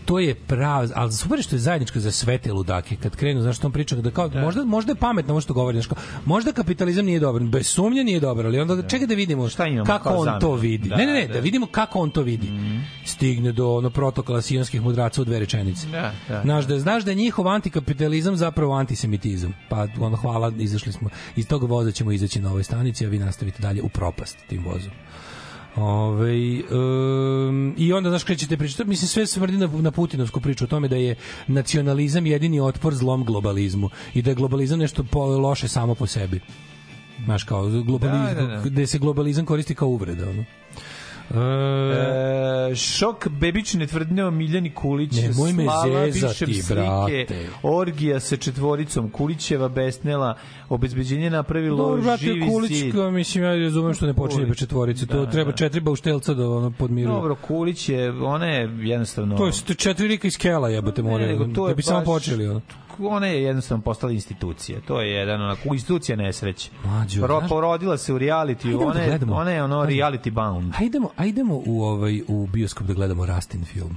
[SPEAKER 1] to je pravo, ali super što je zajedničko za sve te ludake, kad krenu, znaš, što on priča, da kao, možda, možda je pametno ovo što govori, kao, možda kapitalizam nije dobar, bez sumnje nije dobar, ali onda čekaj da vidimo
[SPEAKER 2] imamo
[SPEAKER 1] kako on to
[SPEAKER 2] zamenu?
[SPEAKER 1] vidi.
[SPEAKER 2] Da,
[SPEAKER 1] ne, ne, ne, da,
[SPEAKER 2] da.
[SPEAKER 1] vidimo kako on to vidi. Stigne do ono protokola sionskih mudraca u dve rečenice.
[SPEAKER 2] Da, da,
[SPEAKER 1] Znaš da, znaš da je njihov antikapitalizam zapravo antisemitizam. Pa ono, hvala, izašli smo. Iz tog voza ćemo izaći na ovoj stanici, a vi nastavite dalje u propast tim vozom. Ove, um, I onda, znaš, krećete pričati, mislim, sve se vrdi na, na Putinovsku priču o tome da je nacionalizam jedini otpor zlom globalizmu i da je globalizam nešto po, loše samo po sebi. Znaš, kao, globalizam,
[SPEAKER 2] Da, da, da.
[SPEAKER 1] gde se globalizam koristi kao uvreda, ono. E,
[SPEAKER 2] šok bebične tvrdnje o Miljani Kulić
[SPEAKER 1] Nemoj me zezati,
[SPEAKER 2] slike,
[SPEAKER 1] brate.
[SPEAKER 2] orgija sa četvoricom Kulićeva besnela obezbeđenje napravilo
[SPEAKER 1] Dobro, brate,
[SPEAKER 2] živi
[SPEAKER 1] Kulić,
[SPEAKER 2] zid
[SPEAKER 1] mislim, ja razumem što ne počinje
[SPEAKER 2] Kulić.
[SPEAKER 1] bez četvorice. To
[SPEAKER 2] Da,
[SPEAKER 1] treba
[SPEAKER 2] da.
[SPEAKER 1] četiri bauštelca da ono podmiruje.
[SPEAKER 2] Dobro, Kulić je, ona je jednostavno...
[SPEAKER 1] To je četiri lika iz Kela, jebote,
[SPEAKER 2] Ne,
[SPEAKER 1] more.
[SPEAKER 2] nego to
[SPEAKER 1] Da bi samo
[SPEAKER 2] baš-
[SPEAKER 1] počeli, ono.
[SPEAKER 2] Ona je jednostavno postala institucija. To je jedan onako institucija nesreće.
[SPEAKER 1] Mlađo,
[SPEAKER 2] Ro,
[SPEAKER 1] znaš-
[SPEAKER 2] porodila se u reality,
[SPEAKER 1] da
[SPEAKER 2] ona je,
[SPEAKER 1] gledamo.
[SPEAKER 2] ona je ono
[SPEAKER 1] Ajde.
[SPEAKER 2] reality bound.
[SPEAKER 1] Ajdemo, ajdemo u ovaj u bioskop da gledamo Rastin film.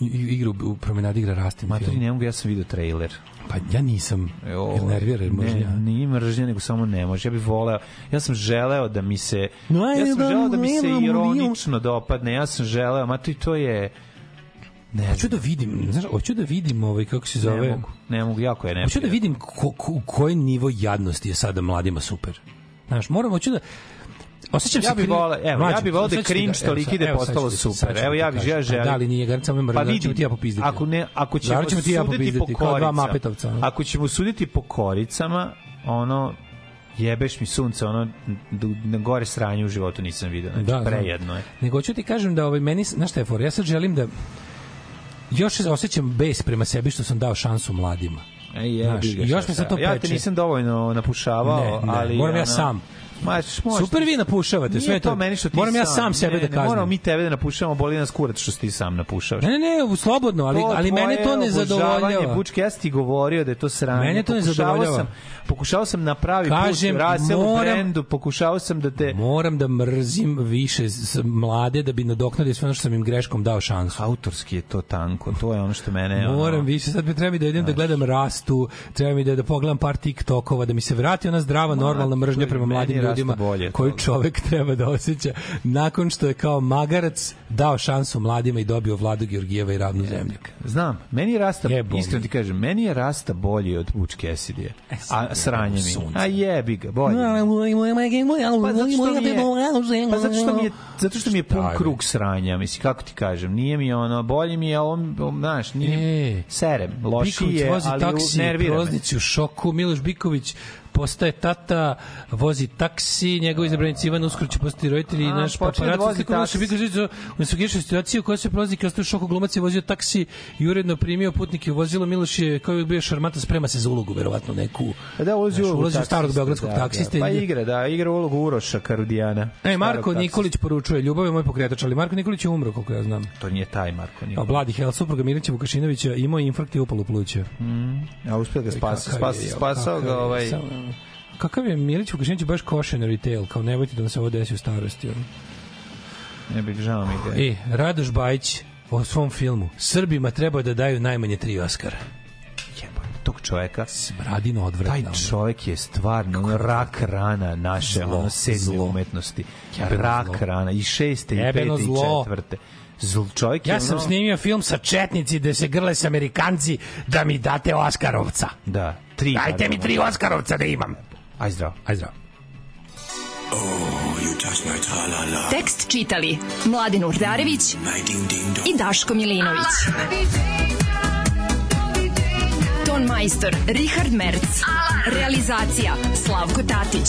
[SPEAKER 1] I, i- igru u promenadi igra Rastin
[SPEAKER 2] Matori,
[SPEAKER 1] film.
[SPEAKER 2] ne mogu, ja sam vidio trailer.
[SPEAKER 1] Pa ja nisam.
[SPEAKER 2] Jo,
[SPEAKER 1] Jel nervira, jer mržnja?
[SPEAKER 2] Ne, nije mržnja, nego samo ne može. Ja bih voleo, ja sam želeo da mi se,
[SPEAKER 1] No,
[SPEAKER 2] ja sam želeo da mi se ironično dopadne, ja sam želeo, ma to i to je, ne
[SPEAKER 1] Hoću da vidim, znaš, hoću da vidim ovaj kako se
[SPEAKER 2] ne
[SPEAKER 1] zove.
[SPEAKER 2] mogu, ne mogu, jako je
[SPEAKER 1] Hoću da vidim ko, ko, koji nivo jadnosti je sada mladima super. Znaš, moram, hoću da Osjećam
[SPEAKER 2] Ja
[SPEAKER 1] se
[SPEAKER 2] bih
[SPEAKER 1] kri-
[SPEAKER 2] voleo- evo,
[SPEAKER 1] Mlađo,
[SPEAKER 2] ja bih voleo da
[SPEAKER 1] ti
[SPEAKER 2] cringe toliki da je
[SPEAKER 1] evo sad
[SPEAKER 2] postalo
[SPEAKER 1] ti-
[SPEAKER 2] super.
[SPEAKER 1] ti
[SPEAKER 2] Evo, ja bih-
[SPEAKER 1] kažem.
[SPEAKER 2] ja želim-
[SPEAKER 1] Da li nije, garant samo mrzim,
[SPEAKER 2] Pa
[SPEAKER 1] pa
[SPEAKER 2] vidi,
[SPEAKER 1] ti ja popizditi.
[SPEAKER 2] ako ne, ako ćemo
[SPEAKER 1] Zavrćemo ti i ja
[SPEAKER 2] po
[SPEAKER 1] popizditi, kao dva mapetovca. ono.
[SPEAKER 2] ako ćemo suditi po koricama, ono, Jebeš mi sunce, ono, na gore sranje u životu nisam vidio. Znači,
[SPEAKER 1] Da, da.
[SPEAKER 2] prejedno je.
[SPEAKER 1] Nego ću ti kažem da ovaj, meni, znaš šta je for, ja sad želim da još osjećam bes prema sebi što sam dao šansu mladima.
[SPEAKER 2] E, jebi
[SPEAKER 1] Znaš, još mi sad to
[SPEAKER 2] sad. Ja te
[SPEAKER 1] peče.
[SPEAKER 2] nisam dovoljno napušavao,
[SPEAKER 1] Ne, ne,
[SPEAKER 2] ali...
[SPEAKER 1] moram ja
[SPEAKER 2] ono,
[SPEAKER 1] sam.
[SPEAKER 2] Ma, možeš
[SPEAKER 1] Super vi napušavate, sve to.
[SPEAKER 2] meni što ti
[SPEAKER 1] Moram ja sam sebe
[SPEAKER 2] ne,
[SPEAKER 1] da
[SPEAKER 2] ne,
[SPEAKER 1] kaznim.
[SPEAKER 2] Moramo mi tebe da napušavamo, boli nas kurac što ti sam napušavaš.
[SPEAKER 1] Ne, ne, ne, slobodno, ali,
[SPEAKER 2] To
[SPEAKER 1] ali mene to ne zadovoljava.
[SPEAKER 2] Bučke, ja ti govorio da je to sranje.
[SPEAKER 1] Mene to ne zadovoljava.
[SPEAKER 2] Sam, pokušao sam na pravi
[SPEAKER 1] Kažem,
[SPEAKER 2] put, Russell u
[SPEAKER 1] moram-
[SPEAKER 2] brendu, pokušao sam da te...
[SPEAKER 1] Moram da mrzim više mlade da bi nadoknadio sve ono što sam im greškom dao šansu.
[SPEAKER 2] Autorski je to tanko, to je ono što mene... ono,
[SPEAKER 1] Moram više, sad mi treba mi da idem da gledam rastu, treba mi da, da pogledam par TikTokova, da mi se vrati ona zdrava, normalna mržnja prema mladim
[SPEAKER 2] Rasta
[SPEAKER 1] ljudima
[SPEAKER 2] bolje
[SPEAKER 1] koju čovek treba da osjeća nakon što je kao magarac dao šansu mladima i dobio Vladu Georgijeva i ravnu zemlju.
[SPEAKER 2] Znam, meni je Rasta,
[SPEAKER 1] mi.
[SPEAKER 2] iskreno ti kažem, meni je Rasta bolji od Butch Cassidy. A sranje mi. A jebi ga, bolje. Pa zato što mi je, pa zato što mi je, zato što mi je pun krug sranja, misli kako ti kažem, nije mi ono, bolje mi je on, znaš, nije,
[SPEAKER 1] E,
[SPEAKER 2] serem, loši
[SPEAKER 1] Biković
[SPEAKER 2] je,
[SPEAKER 1] vozi
[SPEAKER 2] ali
[SPEAKER 1] taksi,
[SPEAKER 2] nervira me.
[SPEAKER 1] proznici u šoku, Miloš Biković postaje tata, vozi taksi, njegov izabranic Ivan uskoro će postati roditelj i
[SPEAKER 2] A,
[SPEAKER 1] naš paparac
[SPEAKER 2] vozi
[SPEAKER 1] sliku Miloša
[SPEAKER 2] taksi.
[SPEAKER 1] Bikovića u nesugešoj situaciji u kojoj se prolaznik ostao u šoku glumac je vozio taksi i uredno primio putnike u vozilo Miloš je kao je bio šarmata sprema se za ulogu verovatno neku
[SPEAKER 2] Pa da, ulazi u ulogu
[SPEAKER 1] ulazi u starog beogradskog
[SPEAKER 2] da,
[SPEAKER 1] taksiste
[SPEAKER 2] Da, pa igra, da, igra ulogu Uroša Karudijana.
[SPEAKER 1] E, Marko. Nikolić poručuje, ljubav je moj pokretač, ali Marko Nikolić je umro, koliko ja znam.
[SPEAKER 2] To nije taj Marko Nikolić.
[SPEAKER 1] Bladi Hel, supruga Milića Vukašinovića, imao je infarkt i upalu pluća.
[SPEAKER 2] A uspio ga spasao
[SPEAKER 1] kakav
[SPEAKER 2] ga ovaj...
[SPEAKER 1] Kakav je Milić Vukašinović baš cautionary tale, kao nemojte da vam se ovo desi u starosti. ono.
[SPEAKER 2] Ne bih, žao mi ga.
[SPEAKER 1] E, Radoš Bajić o svom filmu Srbima treba da daju najmanje tri Oscara.
[SPEAKER 2] Tog čoveka,
[SPEAKER 1] Smradino odvratno.
[SPEAKER 2] taj čovjek je stvarno ono, rak rana naše
[SPEAKER 1] Zlo,
[SPEAKER 2] ono sedme
[SPEAKER 1] zlo.
[SPEAKER 2] umetnosti.
[SPEAKER 1] Jebeno
[SPEAKER 2] rak
[SPEAKER 1] zlo.
[SPEAKER 2] rana i šeste i pete
[SPEAKER 1] Jebeno
[SPEAKER 2] i
[SPEAKER 1] zlo.
[SPEAKER 2] četvrte. Zl, čovjek je
[SPEAKER 1] Ja sam
[SPEAKER 2] ono,
[SPEAKER 1] snimio film sa četnici gde se grle sa Amerikanci da mi date Oskarovca.
[SPEAKER 2] Da, tri.
[SPEAKER 1] Dajte mi tri Oskarovca da imam.
[SPEAKER 2] Aj zdravo.
[SPEAKER 1] Aj zdravo.
[SPEAKER 12] Oh, you touch my tra-la-la.
[SPEAKER 5] Tekst čitali Mladin Urdarević
[SPEAKER 12] ding-ding-dong.
[SPEAKER 5] i Daško Milinović. Ton majstor Richard Merc. Realizacija Slavko Tatić.